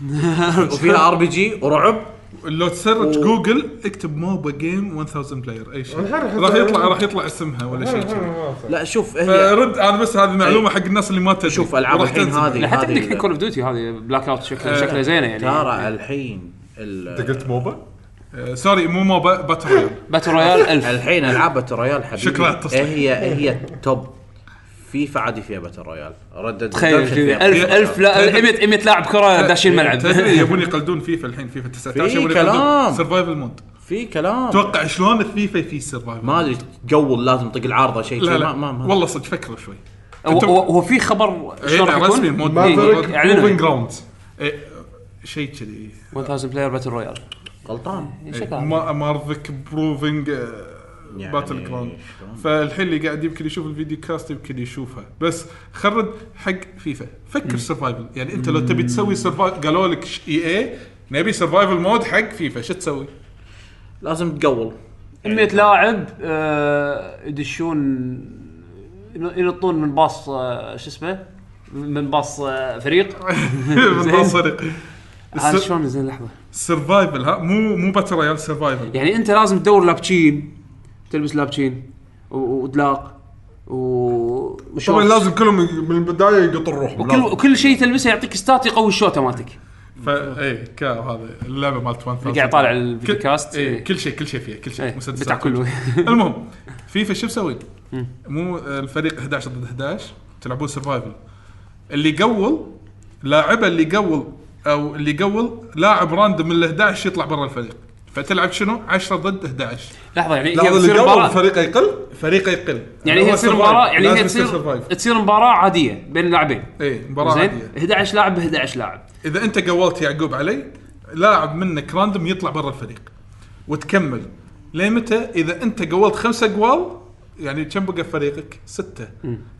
وفيها RPG ورعب. لو تسيرچ و- جوجل اكتب MOBA game 1000 player أي شيء. راح يطلع راح يطلع اسمها ولا شيء لا شوف هي فرد أنا بس هذه معلومة حق الناس اللي ما تدري. شوف وراح الحين. هذه. لا، حتى عندك Call of Duty هذه Blackout شكلها شكلها زينة يعني. ترى الحين ال- أنت قلت موبا؟ آه، سوري مو موبا باتل رويال باتل رويال 1000 الحين ألعاب باتل رويال حبيبي. شكرا على التصحيح. هي هي توب فيفا عادي فيها باتل رويال ردد تخيل كذي 1000 1000 لا 100 100 لاعب كرة داشين الملعب. تدري يبون يقلدون فيفا الحين فيفا 19 في يبون كلام. سرفايفل مود في كلام. توقع شلون الفيفا في سرفايفل ما أدري تقول لازم طق العارضة شيء لا لا. ما ما, ما والله صدق فكروا شوي. هو- في خبر شلون إيه، راح رسمي يكون؟ مود جراوند إيه، شيء كذي. 1000 بلاير باتل رويال غلطان. شكلها ما مارفك بروفنج يعني باتل جراوند؟ فالحين اللي قاعد يمكن يشوف الفيديو كاست يمكن يشوفها. بس خرد حق فيفا. فكر سرفايفل يعني انت لو تبي تسوي سرفايفل قالوا لك إي اي نبي سرفايفل مود حق فيفا. شو تسوي؟ لازم تقول. 100 لاعب آه، يدشون ينطون من باص آه، شو اسمه؟ من باص آه، فريق. بالضبط صدق هذا شلون؟ زين لحظة. سرفايفل ها؟ مو مو باتل رويال سرفايفل يعني انت لازم تدور لابتشين. تلبس لابتشين ودلاق و طبعا لازم كلهم من البداية يقطوا الروح وكل وكل شيء تلمسه يعطيك ستات يقوي الشوطه مالتك. فا اي كا هذا اللعبة مالت 1000 اللي قاعد يطالع الفيديو كاست اي كل شيء كل شيء فيها كل إيه، شيء مسدسات بتاع كله المهم فيفا شو مسوي؟ مو الفريق 11 ضد 11 تلعبون سرفايفل اللي يقول لاعبه اللي يقول أو اللي يقول لاعب راندوم من ال 11 يطلع برا الفريق. فتلعب شنو؟ 10 ضد 11 لحظة يعني هي لحظه اللي تصير قبل مباراة. فريقه يقل فريقه يقل يعني هي هو تصير survive. مباراة يعني لازم هي تصير survive. تصير مباراة عادية بين اللاعبين. اي مباراة زين؟ عادية. 11 لاعب ب 11 لاعب. إذا أنت قولت يعقوب علي لاعب منك راندوم يطلع برا الفريق وتكمل. ليه متى؟ إذا أنت قولت خمسة قوال يعني كم بقى في فريقك؟ ستة.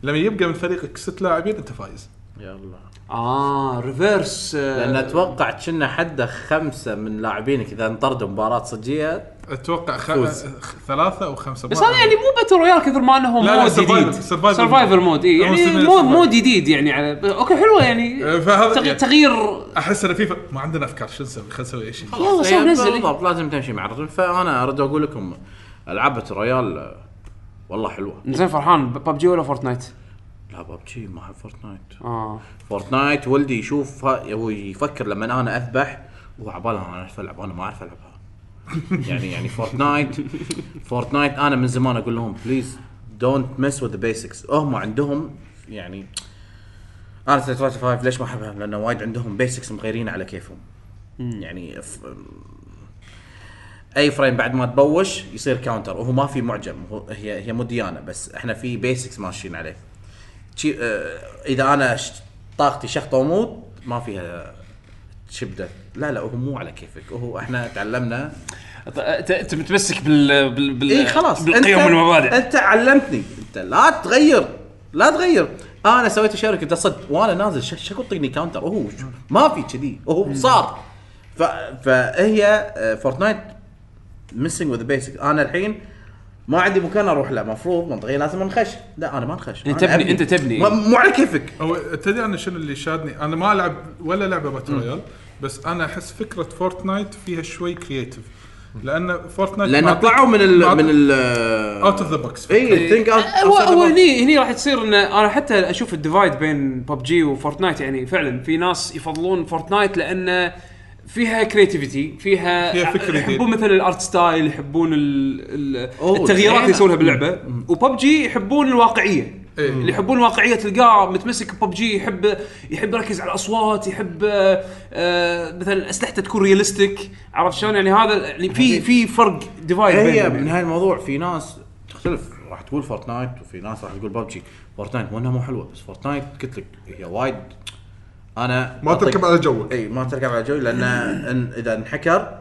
لما يبقى من فريقك ست لاعبين أنت فايز. يلا آه reverse لأن أتوقع كنا حده خمسة من لاعبينك. إذا انطردوا مباراة صجية أتوقع خ... فوز. ثلاثة أو خمسة بس هذا يعني مو battle royale كثر ما إنه لا، mode جديد. Mode. Mode اي يعني يسمونه mode جديد يعني على أوكي حلوة يعني. آه، فهذا تغ- يعني- تغيير أحس إن فيفا ما عندنا أفكار شو نسوي؟ خلينا نسوي أي شيء. يلا سوي نزل. بالضبط لازم تمشي مع الرجل. فأنا أرد أقول لكم ألعاب battle royale آه، والله حلوة. زين فرحان ببجي ولا فورتنايت؟ لا ببجي ما احب فورتنايت. آه. فورتنايت ولدي يشوف هو يفكر لما أنا أذبح هو عباله أنا أعرف ألعب أنا ما أعرف ألعبها. يعني يعني فورتنايت فورتنايت أنا من زمان أقول لهم please don't mess with basics هم عندهم يعني أنا Street Fighter 5 ليش ما احبها؟ لأنه وايد عندهم basics مغيرين على كيفهم. يعني ف... أي frame بعد ما تبوش يصير counter وهو ما في معجم هو هي هي مو ديانه بس إحنا في basics ماشيين عليه. إذا أنا طاقتي شخطه وموت ما فيها شبدة. لا لا هو مو على كيفك. هو إحنا تعلمنا. أنت متمسك بال بال بال إي خلاص. بالقيم أنت- والمبادئ. أنت علمتني. أنت لا تغير. لا تغير. أنا سويت شركه أنت صدق. وأنا نازل شكو طقني كاونتر وهو ما في كذي. وهو صار. ف... فهي آه، فورتنايت ميسنج وذ بيسك أنا الحين ما عندي مكان أروح له المفروض منطقيا لازم نخش لا أنا ما نخش أنت أنا تبني-. أنت تبني. مو- على كيفك. هو تدري أنا شنو اللي شادني؟ أنا ما العب ولا لعبة باتل رويال بس أنا أحس فكرة فورتنايت فيها شوي كرييتيف لأن فورتنايت لأن طلعوا من ال من ال out of the box I think هو هو هني هني راح تصير إن أنا حتى أشوف ال divide بين PUBG و Fortnite يعني فعلا في ناس يفضلون Fortnite لأن فيها creativity فيها فيها فكر جديد. يحبون مثلا ال art style يحبون ال- ال- أوه، التغييرات اللي زين. يسوونها باللعبة وببجي يحبون الواقعية إيه. اللي يحبون الواقعية تلقاه متمسك ببجي يحب يحب يركز على الأصوات يحب آه، آه، مثلا أسلحته تكون realistic عرفت شلون يعني هذا يعني في في فرق divide هي بينهم من يعني. هاي الموضوع في ناس تختلف راح تقول فورتنايت وفي ناس راح تقول ببجي فورتنايت مو إنها مو حلوة بس فورتنايت قلت لك هي وايد أنا ما أطق- تركب على جوك. إي ما تركب على جوي لأن إن إذا انحكر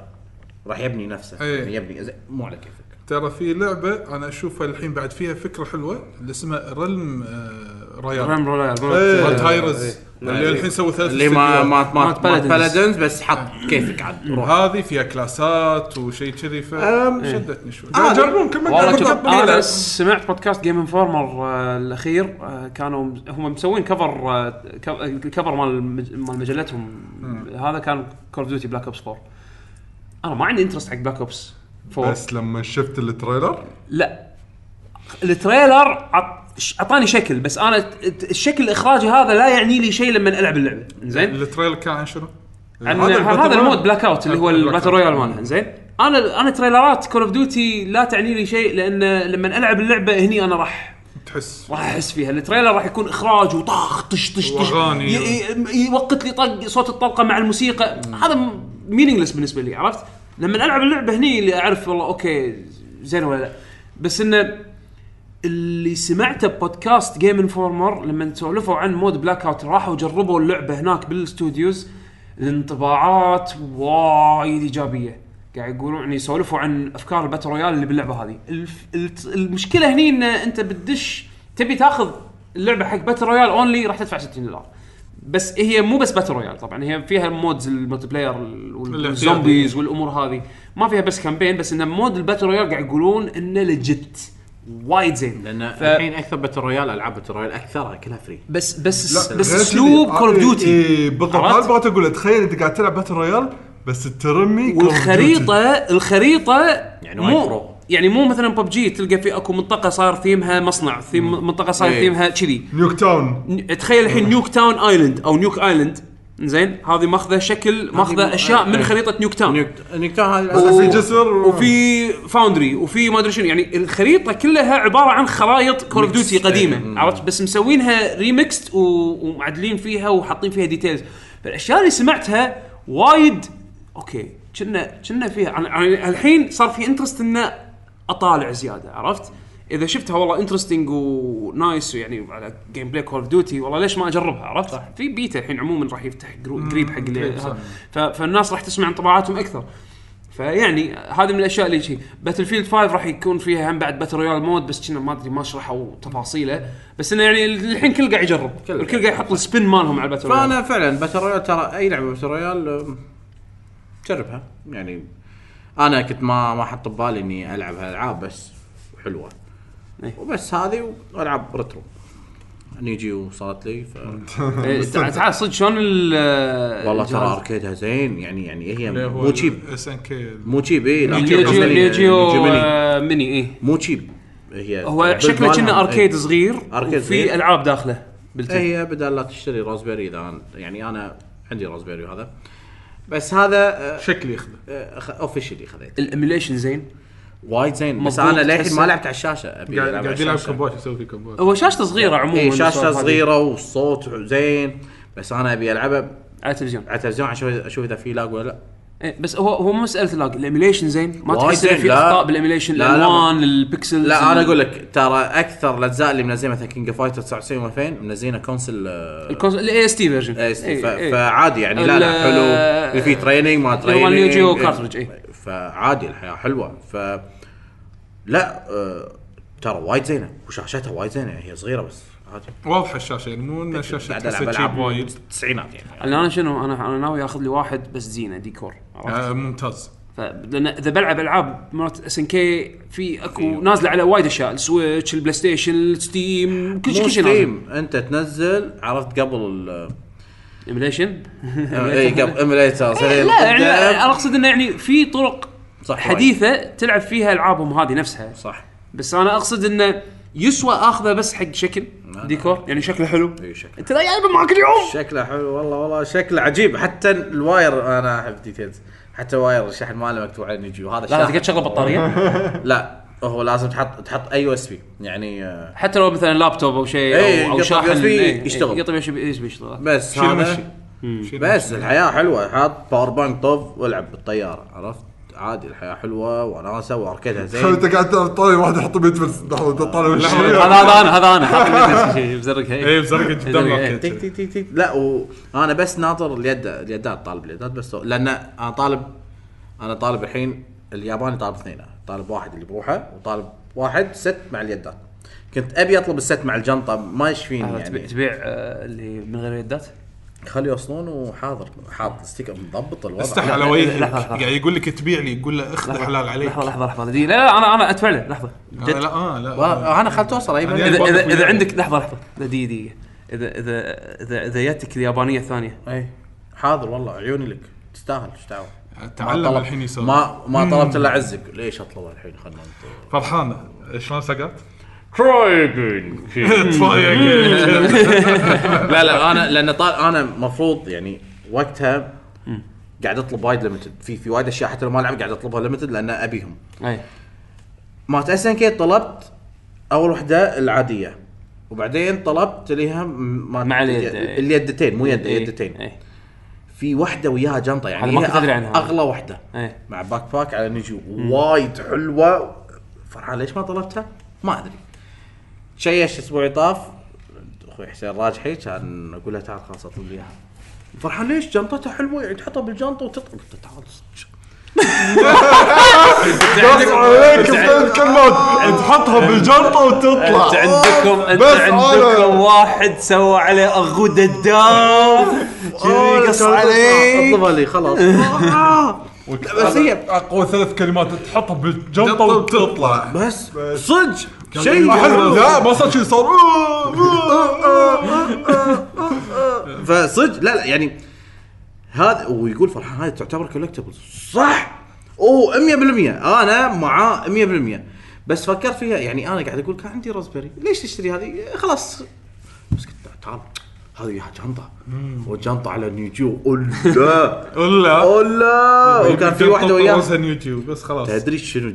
راح يبني نفسه. إيه. يعني يبني زي- مو على كيفك. ترى في لعبة أنا أشوفها الحين بعد فيها فكرة حلوة اللي اسمها ريلم آه رويال رام رويال إيه. مالت هايرز إيه. اللي الحين سووا ثلاث اللي ما استديوهات. ما ما, مالت ما Paladins. بلدنز بس حط كيفك عاد. روح. هذه فيها class ات وشيء كذي فشدتني شوي. آه، جربون كل ما والله قاعد شوف أكبر أنا. سمعت podcast Game Informer آه الأخير آه كانوا هم مسوين cover آه كف- ال cover مال المج- مال مجلتهم. هذا كان Call of Duty Black Ops 4 أنا ما عندي interest حق Black Ops 4 بس لما شفت ال trailer؟ لا. ال trailer عط- أعطاني شكل بس أنا الشكل الإخراجي هذا لا يعني لي شيء لما ألعب اللعبة. زين؟ ال trailer كان عن شنو؟ عن هذا ال mode. Blackout اللي هو ال Black ال battle. royale مالها. زين؟ أنا أنا trailer ات Call of Duty لا تعني لي شيء لأن لما ألعب اللعبة هني أنا راح تحس. راح أحس فيها. ال trailer راح يكون إخراج وطاخ طش طش طش. يوقت لي طق صوت الطلقة مع الموسيقى. هذا meaningless بالنسبة لي عرفت؟ لما ألعب اللعبة هني اللي أعرف والله okay زين ولا لا. بس إنه اللي سمعته podcast Game Informer لما سولفوا عن mode Blackout راحوا جربوا اللعبة هناك بال studios الانطباعات وايد إيجابية. قاعد يقولون يعني يسولفوا عن أفكار ال battle royale اللي باللعبة هذه. الف... المشكلة هني إن أنت بتدش تبي تاخذ اللعبة حق battle royale only راح تدفع 60 دولار. بس هي مو بس battle royale طبعا هي فيها modes ال multiplayer وال zombies والأمور هذه. ما فيها بس campaign بس إن mode ال battle royale قاعد يقولون إنه legit وايد زين لأن ف- الحين أكثر battle royale ألعاب battle royale أكثرها كلها free بس بس لا، بس أسلوب. Call of Duty إيه، بالضبط بغيت أقول تخيل أنت قاعد تلعب battle royale بس ترمي. والخريطه الخريطة يعني وايد pro. يعني مو مثلا ببجي تلقى في أكو منطقة صاير ثيمها مصنع ثيم منطقة صاير إيه. ثيمها كذي Nuketown تخيل الحين Nuketown Island أو Nuke Island زين هذه ماخذة شكل ماخذة أشياء من إيه. خريطة Nuketown. Nuketown هذه و-. في جسر و- وفي foundry وفي ما أدري شنو. يعني الخريطة كلها عبارة عن خرائط Call of Duty قديمة عرفت؟ بس مسوينها remixed ومعدلين فيها وحاطين فيها details فالأشياء اللي سمعتها وايد okay كنا كنا فيها. أنا الحين صار في interest إنه أطالع زيادة عرفت؟ إذا شفتها والله interesting و nice يعني على gameplay Call of Duty والله ليش ما أجربها عرفت؟ صح. في بيتا الحين عموما راح يفتح قريب حق فالناس راح تسمع انطباعاتهم أكثر. فيعني هذه من الأشياء اللي شيء Battlefield 5 راح يكون فيها هم بعد battle royale mode بس كنا ما أدري ما شرحوا تفاصيله. بس إنه يعني الحين كل قاعد يجرب. كل الكل قاعد يحط السبين مالهم على الباتل رويال فأنا فعلا باتل رويال ترى أي لعبة باتل رويال جربها. يعني أنا كنت ما ما حط ببالي إني ألعب هالألعاب بس حلوة. إيه. وبس هذه وألعاب ريترو. نيجي وصارت لي ف... إيه، تعال صدق شلون ال- والله؟ ترى اركيدها زين يعني يعني هي مو تشيب. اس ان كي مو تشيب اي نيو جيو نيو جيو آه، ميني اي مو تشيب هي هو شكله كنا arcade إيه. صغير arcade وفي صغير. ألعاب داخله built-in. هي بدل لا تشتري Raspberry إذا يعني أنا عندي Raspberry وهذا. بس هذا آه، شكلي ياخذه officially خذيت ال emulation زين؟ وايد زين بس أنا للحين. ما لعبت على الشاشة أبي قاعد قاعد على يلعب. كومبات يسوي في كومبات هو شاشته صغيرة عموما اي. إيه، صغيرة والصوت زين بس أنا أبي العبها على التلفزيون على التلفزيون عشان أشوف إذا في lag ولا لا إيه بس هو هو مو مسألة ال lag ال emulation زين ما تحس إنه في. أخطاء بال emulation لا، لا. الألوان ال pixels لا أنا أقول لك ترى أكثر الأجزاء اللي منزلين مثلا King Fighter 99 و2000 منزلينها console ال AST version إيه، فعادي يعني لا لا حلو اللي فيه training ما اللي هو training Geo إيه. فعادي الحياة حلوة. ف لا آه، ترى وايد زينة. وشاشتها وايد زينة هي صغيرة بس عادي. واضحه الشاشه يعني مو ان الشاشه تحسها cheap وايد التسعينات يعني. أنا شنو أنا أنا ناوي آخذ لي واحد بس زينة ديكور؟ آه، ممتاز. لأن إذا بلعب ألعاب مرات SNK في أكو نازلة على وايد أشياء ال Switch ال PlayStation ال Steam كل شيء كل شيء نازل. Steam أنت تنزل عرفت قبل emulation اي قبل emulator لا يعني أنا أقصد إنه يعني في طرق صح حديثة تلعب فيها ألعابهم هذه نفسها. صح. بس أنا أقصد إنه يسوى آخذه بس حق شكل ديكور يعني شكله حلو. اي شكله. أنت لا جايبه معك اليوم. شكله حلو والله والله شكله عجيب. حتى ال wire أنا أحب details حتى wire الشحن ماله مكتوب عليه Neo Geo وهذا لا تقعد تشغل بطارية؟ لا. هو لازم تحط تحط أي USB. يعني آه، حتى لو مثلا لابتوب أو شيء إيه، أو يقطع شاحن USB إيه، يشتغل. يقطع USB يشتغل بس شيل مشي بس مشي. الحياة حلوة. حاط power bank طف والعب بالطيارة عرفت؟ عادي الحياة حلوة وناسة وأركيدها انت زين قاعد طالع واحد يحط بيت بس لحظه طالع وش هذا هذا أنا هذا أنا. حاط بزرقها اي بزرقه قدام إيه. ال arcade تك تك تك تك لا وأنا بس ناطر اليد اليدات طالب اليدات بس. لأن أنا طالب أنا طالب الحين الياباني طالب اثنين. طالب واحد اللي بروحه وطالب واحد set مع اليدات. كنت أبي أطلب ال set مع الجنطة ما يشفيني تبيع يعني. تبيع آه، اللي من غير يدات؟ خلي يوصلون وحاضر حاط sticker مضبط الوضع. استح على وجهك. قاعد يقول لك تبيع لي يقول له اخذ حلال عليك. لحظة لحظة لحظة. دقيقة لا لا أنا أنا ادفع له لحظة. آه، جد. لا آه لا و- أنا خلت اوصل اي إذا إذا وياي. عندك لحظة لحظة. لا دقيقة دقيقة. إذا إذا إذا إذا جتك اليابانية الثانية. اي حاضر والله عيوني لك. تستاهل إيش دعوه تعلم الحين يسوي. ما ما طلبت إلا عزك. ليش اطلبها الحين؟ خلنا نط- فرحانه شلون سقط؟ لا تفايق لا أنا لأن طال أنا مفروض يعني وقتها قاعد أطلب وايد ليمتد في في وايد أشياء حتى لو ما لعب قاعد أطلبها ليمتد لأن أبيهم. أي. ما تأسن كي طلبت أول وحدة العادية. وبعدين طلبت ليها م- ما مع اليد. اليدتين مو يد يدتين. في وحدة وياها جنطة يعني ما كنت أدري أغ- عنها. أغلى وحدة. إيه. مع backpack على Neo Geo وايد حلوة. فرحان ليش ما طلبتها؟ ما أدري. شيش اسبوعي طاف. أخوي حسين راجحي كان أقول له تعال خلاص أطلب لي إياها. فرحان ليش جنطتها حلوة؟ يعني تحطها بالجنطة وتطلع. قلت له تعال قص عليك بثلاث كلمات تحطها بالجنطه وتطلع. أنت عندكم أنت بس عندكم واحد سوى عليه أغود الدام كذي قص عليه اطلبها لي خلاص. بس هي اقوى ثلاث كلمات تحطها بالجنطه وتطلع. بس. صدق؟ شيء حلو. لا ما صار شيء صار فصدق؟ لا لا يعني هذا ويقول فرحان هذه تعتبر كولكتبل صح! اوه 100% أنا معاه 100% بس فكرت فيها يعني أنا قاعد أقول كان عندي رازبري. ليش تشتري هذه؟ خلاص. بس قلت تعال. هذه جنطة. وجنطه على نيوتيوب ولا ولا ولا وكان في واحدة وياه. وياه يوتيوب بس خلاص. تدري شنو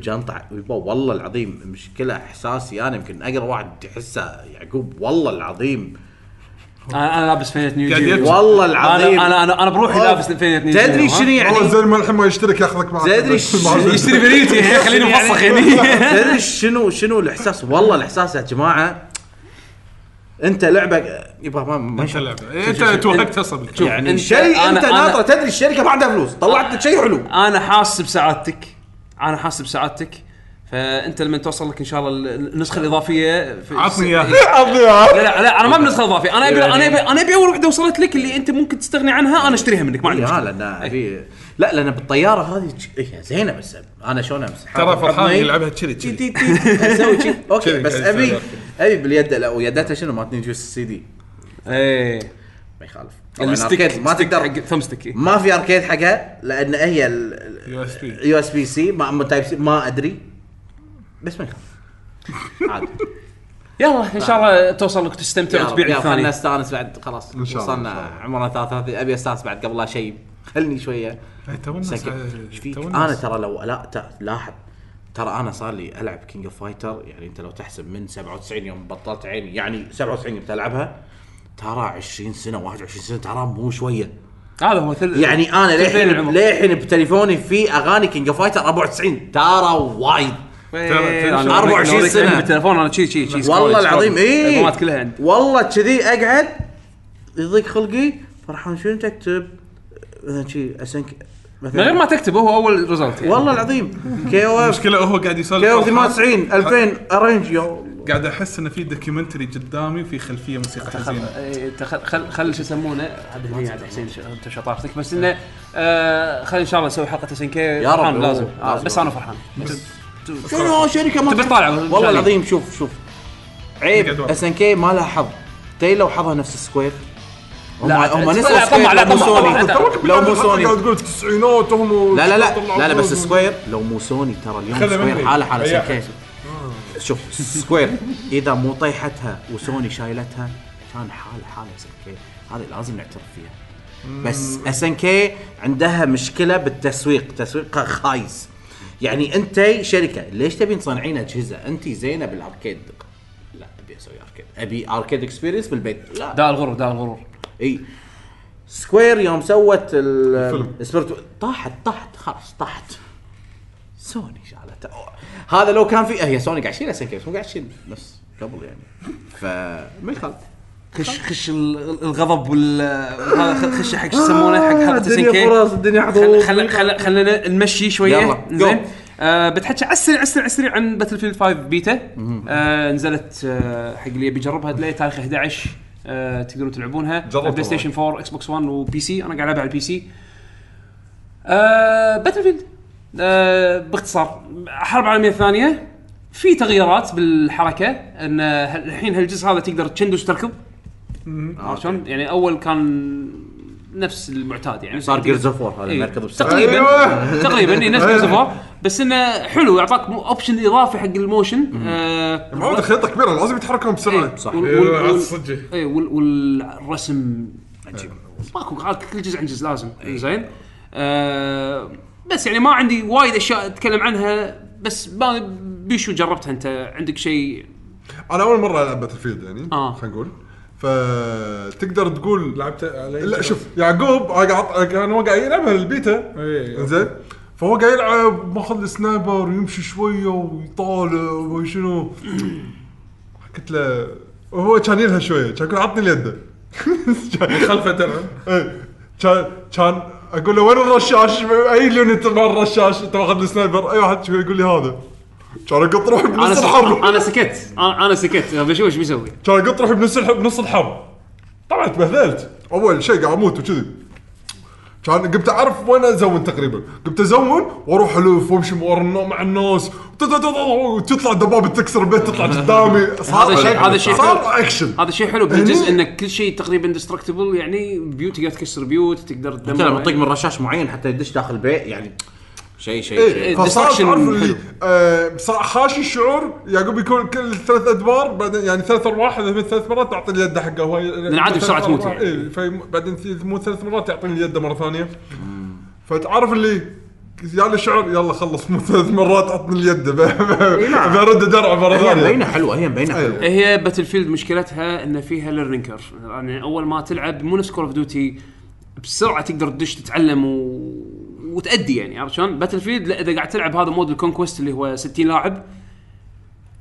يبا والله العظيم مشكلة إحساسي. أنا يمكن اقرا واحد يحسه يعقوب. والله العظيم. أنا أنا لابس فنيلة Neo قاعد يبكي. والله العظيم. أنا أنا أنا, أنا بروحي لابس فنيلة Neo تدري شنو والله يعني؟ زين ما الحين ما يشترك ياخذك معك. تدري شنو- يشتري فنيلتي خليني مفسخ يعني. تدري شنو؟ شنو الإحساس؟ والله الإحساس يا جماعة أنت لعبة يبا ما ما أنت لعبة. إيه، انت توهقت أصلا بالكلام. يعني شيء أنا- أنت أنا- ناطرة تدري الشركة ما عندها فلوس طلعت لك شيء حلو. أنا حاسس بسعادتك أنا حاسس بسعادتك فأنت لما توصل لك إن شاء الله النسخة الإضافية في عطني إياها. لا لا لا أنا ما بنسخة إضافية. أنا ابي أنا ابي أنا أبي أول وحده وصلت لك اللي أنت ممكن تستغني عنها أنا أشتريها منك. ما عندي لا لأن ابي لا لأن بالطيارة هذه هي زينة بس. أنا شلون أمسح؟ ترى فرحان يلعبها كذي كذي أسوي okay بس ابي. أبي باليد لا ويدتها شنو؟ ما تنجوز السي دي. إيه. ما يخالف. طبعاً ال stick ما تقدر حق ثم stick ما في arcade حقها لأن هي USB. USB. C ما ما Type C ما أدري. بس ما يخالف عادي يلا إن شاء الله توصل لك تستمتع وتبيع يا خلنا الثاني نستأنس بعد خلاص إن شاء الله، وصلنا إن شاء الله. عمرنا 33 أبي أستأنس بعد قبل لا شيء خلني شوية إيه، تو الناس سكت. إيش فيك؟ تو أنا. ترى لو لا ت- لاحظ ترى أنا صار لي ألعب King of Fighter يعني أنت لو تحسب من 97 يوم بطلت عيني يعني 97 يوم بلعبها ترى 20 سنة 21 سنة ترى مو شوية هذا هو ثل... يعني أنا ثلثين للحين العمر. للحين بتليفوني في أغاني King of Fighter 94 ترى وايد أنا ترى- 24 أوريك سنة. عندي بالتليفون أنا شي شي شي والله العظيم اي كلها عندي والله كذي أقعد يضيق خلقي فرحان شنو تكتب؟ مثلا شي SNK من غير ما تكتب هو أول result يعني. والله العظيم. KOF المشكلة هو قاعد يسولف KO فرحان. 98 2000 arrange يا الله. قاعد أحس انه في documentary قدامي وفي خلفية موسيقى حزينة. إيه، تخل- خل خل شو يسمونه؟ هذا هديه عاد حسين ش- أنت شطارتك. بس إنه آه خل إن شاء الله نسوي حلقة SNK. يا رب، فرحان لازم. آه لازم. بس أنا فرحان. شنو شركة ما تبي تطالع؟ والله. العظيم شوف شوف. عيب. SNK ما لها حظ. تي لو حظها نفس Square هم لا، هم نفس Square لا، لو مو سوني. لو مو سوني. قاعد تقول التسعينات هم لا لا لا. لا لا بس. Square لو مو سوني ترى اليوم Square. حالة حالة. Square شوف Square إذا مو طيحتها وسوني شايلتها كان حال حالة Square هذه لازم نعترف فيها. بس SNK عندها مشكلة بالتسويق. تسويقها خايس. يعني انت شركة. ليش تبين تصنعين أجهزة؟ انت زينة بالأركيد. لا أبي أسوي أركيد. أبي أركيد اكسبيرينس بالبيت. لا. داء الغرور داء الغرور. إي. سكوير يوم سوت ال- الفيلم. السبيرتو طاحت طاحت خلاص طاحت. سوني شالته هذا لو كان في هي سوني قاعد تشيل اس مو قاعد تشيل نفس قبل يعني. فما يخالف. خش خش ال- الغضب وال خش حق شو يسمونه؟ حق حلقه ان الدنيا فرص الدنيا خل حظوظ خل خل خلينا نمشي شوية. يلا، زين. آه بتحكي على السريع على السريع على السريع عن Battlefield 5 بيتا آه نزلت آه حق اللي يبي يجربها تلاقي تاريخ 11 آه تقدرون تلعبونها. PlayStation 4 Xbox 1 و PC أنا قاعد العبها على ال PC آه Battlefield آه باختصار حرب عالمية ثانية في تغييرات بالحركة إن الحين هالجزء هذا تقدر تشندوش تركض عرفت شلون؟ يعني؟ أول كان نفس المعتاد يعني. صار Gears of War هذا إيه. بسرعة تقريبا. أيوة. تقريبا إيه، نفس Gears of بس إنه حلو يعطاك option إضافي حق ال motion. آه معود خيطه كبيره لازم يتحركون بسرعة. إيه، صح. الصجة. اي وال- والرسم عجيب. ماكو كل جزء عن جزء لازم. زين؟ آه بس يعني ما عندي وايد أشياء أتكلم عنها بس ما بيشو جربتها أنت؟ عندك شيء؟ أنا أول مرة ألعب Battlefield يعني آه. خلينا نقول. فتقدر تقول لعبت على لا شوف يعقوب كان هو قاعد يلعبها البيتا. إيه. زين فهو قاعد يلعب ماخذ ال sniper ويمشي شوية ويطالع وشنو قلت له وهو كان يلها شوية كان يقول عطني اليد. خلفه تلعب إيه. كان كان أقول له وين الرشاش؟ أي ال unit مال الرشاش؟ أنت ماخذ ال sniper. أي واحد يقول لي هذا. كان اقط روحي أنا بنص. الحرب. أنا سكت. أنا أنا سكت. بشوف إيش بيسوي. كان اقط روحي بنص الحرب بنص الحرب. طبعا تبهذلت. أول شيء قاعد أموت وكذي. كان قمت أعرف وين أ zone تقريبا. قمت أ zone وأروح ألف وأمشي ورا مع الناس. وتطلع دبابه تكسر البيت تطلع قدامي. صار هذا شيء- هذا شيء صار حلو. أكشن. هذا شيء حلو. بالجزء انك كل شيء تقريبا destructible يعني بيوت تقدر تكسر بيوت تقدر تدمر. تطق من رشاش معين حتى يدش داخل البيت يعني شيء شيء إيه شيء. فصار Destruction تعرف اللي حلو. آه صار حاشي الشعور يعقوب يكون كل ثلاث ادوار بعدين يعني ثلاث أرواح إذا من ثلاث مرات تعطي اليد حقه. هو لأن عادي بسرعة تموت. يعني. اي بعدين تموت ثلاث مرات يعطيني اليد مرة ثانية. فتعرف اللي يعني الشعور يلا خلص مو ثلاث مرات عطني اليد. برد درع مرة هي ثانية. مبينة حلوة هي مبينة حلوة. هي Battlefield مشكلتها إن فيها learning curve يعني أول ما تلعب مو نفس Call of Duty بسرعة تقدر تدش تتعلم و... وتأدي يعني عرفت شلون؟ Battlefield لا إذا قاعد تلعب هذا mode ال conquest اللي هو 60 لاعب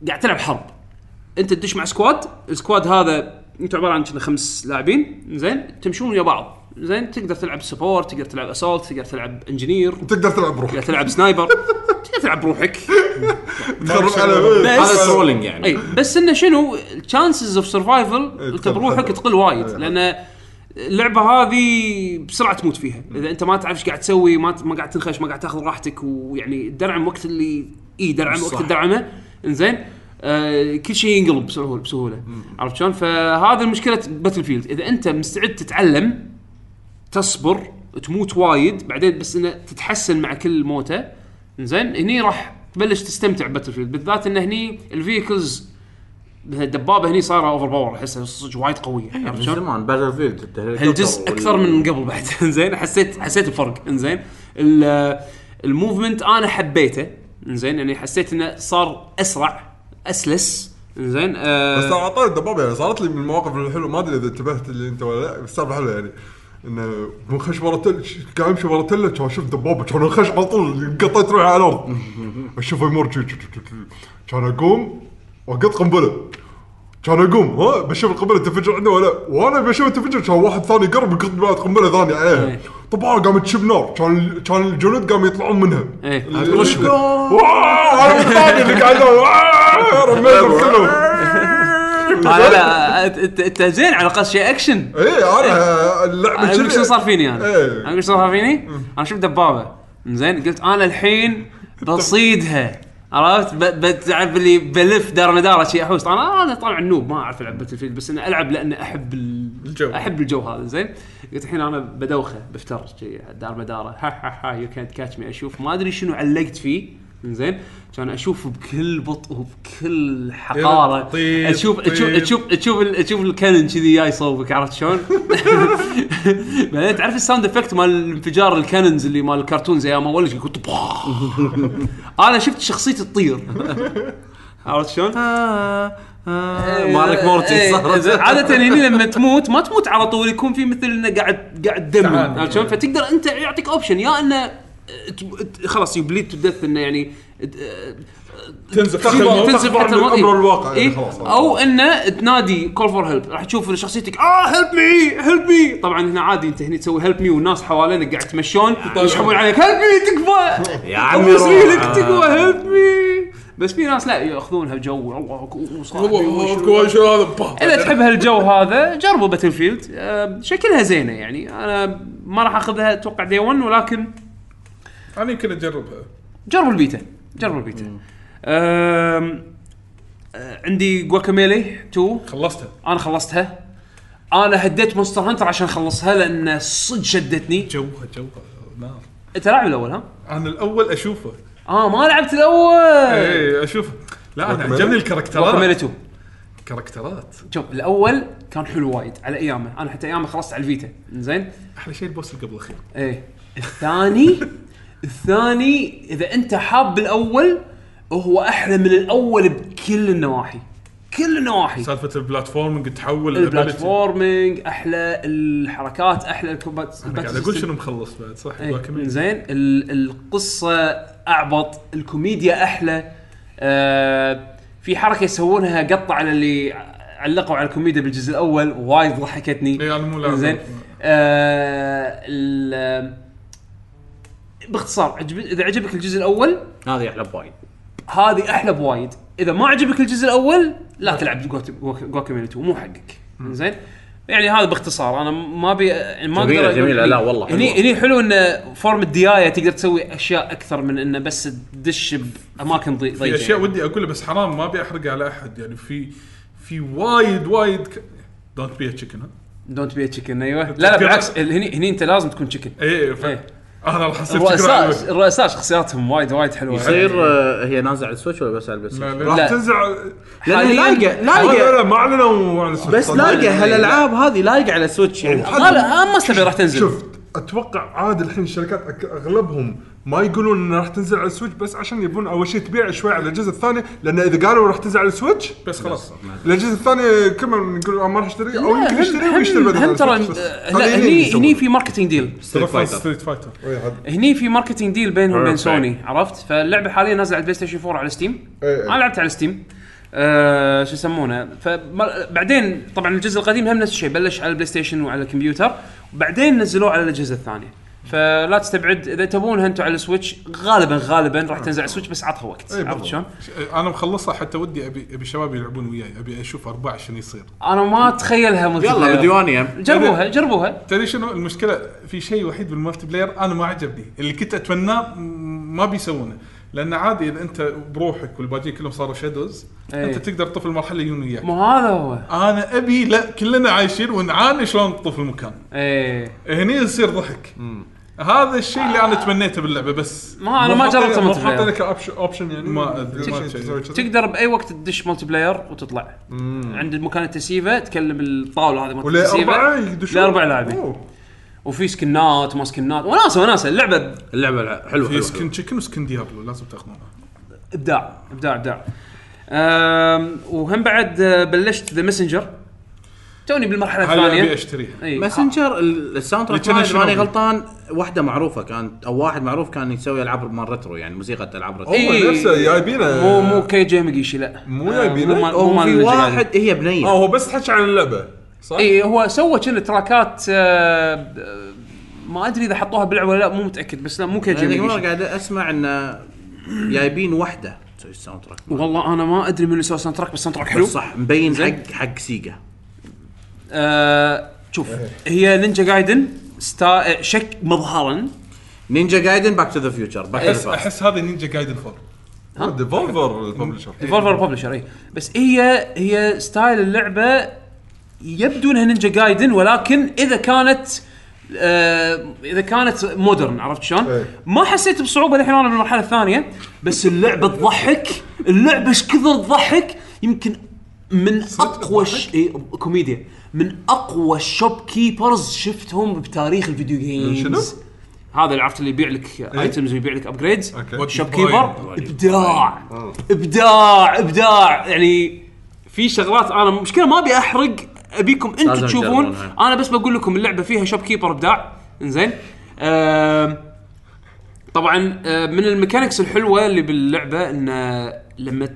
قاعد تلعب حرب. أنت تدش مع squad ال squad هذا أنتم عبارة عن كذا خمس لاعبين زين؟ تمشون ويا بعض. زين؟ تقدر تلعب support تقدر تلعب assault تقدر تلعب engineer تقدر تلعب روحك. تقدر تلعب sniper تقدر تلعب بروحك هذا trolling يعني. اي بس إنه شنو؟ ال chances of survival انت تقل بروحك. تقل وايد إيه. لأن اللعبة هذه بسرعة تموت فيها. إذا أنت ما تعرف إيش قاعد تسوي ما ما قاعد تنخش ما قاعد تاخذ راحتك ويعني الدرعم وقت اللي اي درعم وقت. الدرعمه إنزين. آه كل شيء ينقلب بسهوله بسهولة. عرفت شلون؟ فهذا مشكله Battlefield إذا أنت مستعد تتعلم تصبر تموت وايد بعدين بس إنه تتحسن مع كل موتة زين هني راح تبلش تستمتع Battlefield بالذات انه هني ال vehicles الدبابة هني صايرة overpower احسها صدق وايد قوية عرفت من شلون؟ زمان Battlefield هالجزء أكثر من قبل بعد. زين حسيت حسيت بفرق. إنزين ال- ال movement أنا حبيته. إنزين يعني حسيت إنه صار أسرع أسلس. إنزين بس آه ترى أعطاني الدبابة يعني صارت لي من المواقف الحلوة. ما أدري إذا انتبهت اللي أنت ولا لا بس حلوة يعني. إنه منخش ورا تل قاعد امشي ورا تله كان أشوف دبابة كان انخش على طول قطيت روحي على الأرض. أشوفه يمر. كان أقوم واقط قنبلة. كان اقوم ها بشوف القنبلة تنفجر عنده ولا وأنا بشوف تنفجر كان واحد ثاني قرب يقط بعد قنبله ثانية عليها إيه. طبعا قامت تشب نار كان كان الجنود قاموا يطلعون منها. إيه. واو الثاني اللي قاعد رميتهم كلهم لا لا انت انت زين على الأقل شيء أكشن. إيه أنا اللعبة أقول لك شنو صار فيني أنا؟ إيه. أنا شنو صار فيني؟ أنا شفت دبابة. زين قلت أنا الحين بصيدها. عرفت؟ ب- بتعرف اللي بلف دار مداره شي احوس أنا أنا طالع ال noob ما أعرف ألعب Battlefield بس اني ألعب لأن أحب ال- الجو. أحب الجو هذا زين؟ قلت الحين أنا بدوخه بفتر دار مداره. ها ها ها يو كانت كاتش مي أشوف. ما أدري شنو علقت فيه. زين كان أشوف بكل بطء وبكل حقارة طيب، أشوف تشوف طيب. تشوف تشوف ال- تشوف ال cannon كذي جاي يصوبك عرفت شلون؟ بعدين تعرف ال sound effect مال انفجار ال cannons اللي مال الكرتون زي ما ولج يقول. أنا شفت شخصيتي تطير عرفت شلون؟ مارك مورتي إيه، صارت. زين، عادة هني لما تموت ما تموت على طول يكون في مثل إنه قاعد قاعد دم. عرفت شلون؟ فتقدر أنت يعطيك option يا إنه خلاص ي bleed to death إنه يعني. تنزل تخبر حتى أمر إيه. الواقع يعني إيه؟ خلاص. أو إنه تنادي call for help راح تشوف شخصيتك آه help me help me طبعا هنا عادي أنت هنا تسوي help me والناس حوالينك قاعد تمشون يسحبون عليك help me تكفى يا عمي. ريلك تقوى help me بس في ناس لا ياخذونها بجو الله شو هذا. إذا تحب هالجو هذا جربوا Battlefield شكلها زينة يعني أنا ما راح أخذها أتوقع day 1 ولكن أنا يمكن أجربها. جربوا البيتا جربوا البيتا. عندي Guacamelee 2 خلصتها. أنا خلصتها. أنا هديت Monster Hunter عشان أخلصها لأن صدق شدتني. جوها جوها. نار. أنت لاعب الأول ها؟ أنا الأول أشوفه. آه ما لعبت الأول. إيه أشوفه. لا أنا عجبني Guacamelee الكاركترات 2 كاركترات. شوف الأول كان حلو وايد على أيامه. أنا حتى أيامه خلصت على ال Vita. زين أحلى شيء ال boss اللي قبل الأخير. إيه. الثاني الثاني إذا أنت حاب الأول هو أحلى من الأول بكل النواحي. كل النواحي. سالفة ال platforming تحول ال platforming أحلى الحركات أحلى ال combat أنا قاعد أقول شنو مخلص بعد صح؟ Guacamelee. زين. ال- القصة أعبط الكوميديا أحلى آه في حركة يسوونها قطع على اللي علقوا على الكوميديا بالجزء الأول وايد ضحكتني. اي أنا مو زين. آه باختصار عجب إذا عجبك الجزء الأول هذه أحلى بوايد. هذه أحلى بوايد. إذا ما عجبك الجزء الأول لا تلعب Guacamelee 2 مو حقك. زين؟ يعني هذا باختصار. أنا ما ابي يعني ما جميلة- أقول- جميلة، لا والله هني. هني حلو انه form الدياية تقدر تسوي أشياء أكثر من إنه بس تدش بأماكن ضي- في ضيقه أشياء ودي أقولها بس حرام ما أبي احرق على أحد. يعني في في وايد وايد don't be chicken ها؟ don't be chicken أيوه. لا لا بالعكس هني هني أنت لازم تكون chicken إيه ف... أنا راح الرؤساء الرؤساء شخصياتهم وايد وايد حلوة. يصير آه، هي نازلة على ال Switch ولا بس على ال Play لا، Station؟ راح لا. تنزل لأن حالياً- لايقه لا لا لايقه ما أعلنوا عن ال Switch بس صدق. لايقة هالالعاب هذه لايقة على ال Switch يعني؟ ما لا ما أستبعد راح تنزل. شفت أتوقع عاد الحين الشركات أك- أغلبهم ما يقولون انها راح تنزل على ال Switch بس عشان يبون أول شيء تبيع شوي على الاجهزه الثانية لأن إذا قالوا راح تنزل على السويتش بس خلاص. الاجهزه الثانية كل ما نقول آه ما راح اشتري أو يمكن يشتري ويشتري بدل هم ترى هني هني في marketing deal Street Fighter. هني في marketing deal بينهم وبين. سوني عرفت؟ فاللعبة حاليا نازلة على ال PlayStation 4 على Steam. أنا لعبت على Steam آه شو يسمونه؟ فبعدين طبعا الجزء القديم هم نفس الشيء بلش على ال PlayStation وعلى الكمبيوتر وبعدين نزلوه على الاجهزه الثانية فلا تستبعد. إذا تبونها أنتم على ال Switch غالبا غالبا راح تنزل على ال Switch بس عطها وقت. إيه، عرفت. شلون؟ أنا مخلصها حتى ودي أبي أبي شباب يلعبون وياي. أبي أشوف اربعه شنو يصير. أنا ما أتخيلها multi يلا player. بديوانيه جربوها جربوها. تدري شنو؟ المشكلة في شيء وحيد بال multiplayer أنا ما عجبني. اللي كنت أتمناه ما بيسوونه. لأن عادي إذا أنت بروحك والباقيين كلهم صاروا shadows إيه. أنت تقدر تطفي المرحلة يجون وياك. مو هذا هو. أنا أبي لا كلنا عايشين ونعاني شلون نطفي المكان. إيه. هني يصير ضحك. هذا الشيء اللي أنا تمنيته باللعبة بس ما أنا ما جربت مو multiplayer لك option يعني. ما شيء. كذا. تقدر بأي وقت تدش multiplayer وتطلع عند مكان التسييفة تكلم الطاولة هذه مالت ولا التسييفة. أربعة يدشون. لاربع لاعبين. وفي سكنات وما سكنات. وناسة وناسة اللعبة اللعبة حلوة في skin chicken و skin diablo لازم تاخذونها إبداع إبداع إبداع. وهم بعد آه، بلشت The Messenger توني بالمرحلة هاي ابي الثانية أشتريها إي Messenger ال- ال soundtrack اذا ماني؟ غلطان واحدة معروفة كانت أو واحد معروف كان يسوي ألعاب مال retro يعني موسيقى ألعاب retro. هو نفسه جايبينه مو مو Keiji Yamagishi لا مو آه، جايبينه؟ هو في. واحد هي بنية آه هو بس تحكي عن اللعبة صح؟ إي هو سوى كنا تراكات آه، آه، ما أدري إذا حطوها باللعبة ولا لا مو متأكد بس لا مو Keiji Yamagishi قاعد أسمع إن جايبين وحدة تسوي ال soundtrack والله أنا ما أدري من اللي سوى soundtrack بس soundtrack حلو صح مبين. حق حق سيجا آه شوف هي نينجا جايدن ستا شك مظهرا. نينجا جايدن باك تو ذا فيوتشر باك تو احس ذا أحس هذا نينجا جايدن فور ديفولفر الببلشر ديفولفر ببلشر اي بس هي هي ستايل اللعبة يبدو إنها نينجا جايدن ولكن إذا كانت آه إذا كانت مودرن عرفت شلون؟ إيه. ما حسيت بصعوبة الحين أنا بالمرحله الثانية بس اللعبة تضحك اللعبة إيش كثر تضحك؟ يمكن من أقوى ش... إيه كوميديا. من أقوى ال shopkeepers شفتهم بتاريخ ال video games شنو؟ هذا اللي عرفت اللي يبيع لك items ويبيع لك upgrades okay. وايد- keeper. إبداع. إبداع. إبداع. يعني في شغلات أنا مشكلة ما أبي أحرق أبيكم أنتم تشوفون. أنا بس بقول لكم اللعبة فيها shopkeeper إبداع. إنزين. طبعا آه، من ال mechanics الحلوة اللي باللعبة انه لما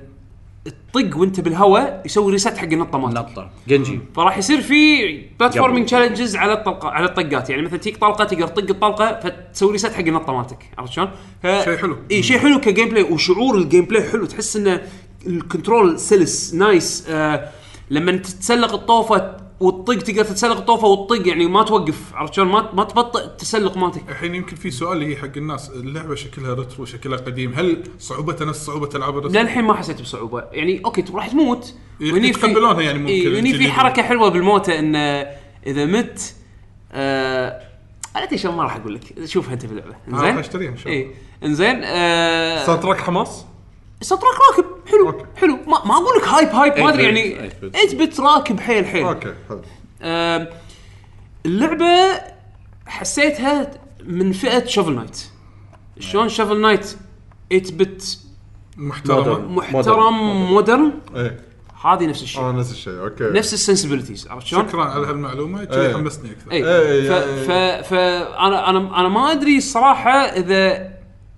تطق وانت بالهواء يسوي reset حق النطه مالتك نطه جنجي. فراح يصير في platforming. challenges على الطلقه على الطقات. يعني مثلا تيك طلقة تقدر تطق الطلقة فتسوي reset حق النطه مالتك عرفت شلون؟ ف... شيء حلو. إي شيء حلو ك gameplay وشعور ال gameplay حلو. تحس إنه ال control سلس nice آه لما تتسلق الطوفة وتطق تقدر تتسلق الطوفه وتطق يعني ما توقف عرفت شلون؟ ما ما تبطئ التسلق مالتك. الحين يمكن في سؤال اللي هي حق الناس اللعبة شكلها retro شكلها قديم هل صعوبتها نفس صعوبة ألعاب ال retro؟ للحين ما حسيت بصعوبة يعني okay راح تموت. يتقبلونها يعني ممكن وهني في. حركة حلوة بالموتى انه إذا مت آه أنا ما راح أقول لك. شوفها أنت في اللعبة. انزين راح أشتريها إن شاء الله. إنزين آه soundtrack حماس؟ track راكب. حلو. okay. حلو. ما, ما أقول لك hype hype ما أدري 8 يعني bit. 8 bit راكب حيل حيل. okay حلو. آه اللعبة حسيتها من فئة Shovel Knight شلون Shovel Knight 8 بت محترمه محترم modern. إيه. هذه نفس الشيء. آه نفس الشيء. okay. نفس ال sensibilities عرفت شلون؟ شكرا على هالمعلومة. إيه. كذي حمسني أكثر. اي إيه، ف ف ف أنا أنا أنا ما أدري الصراحه إذا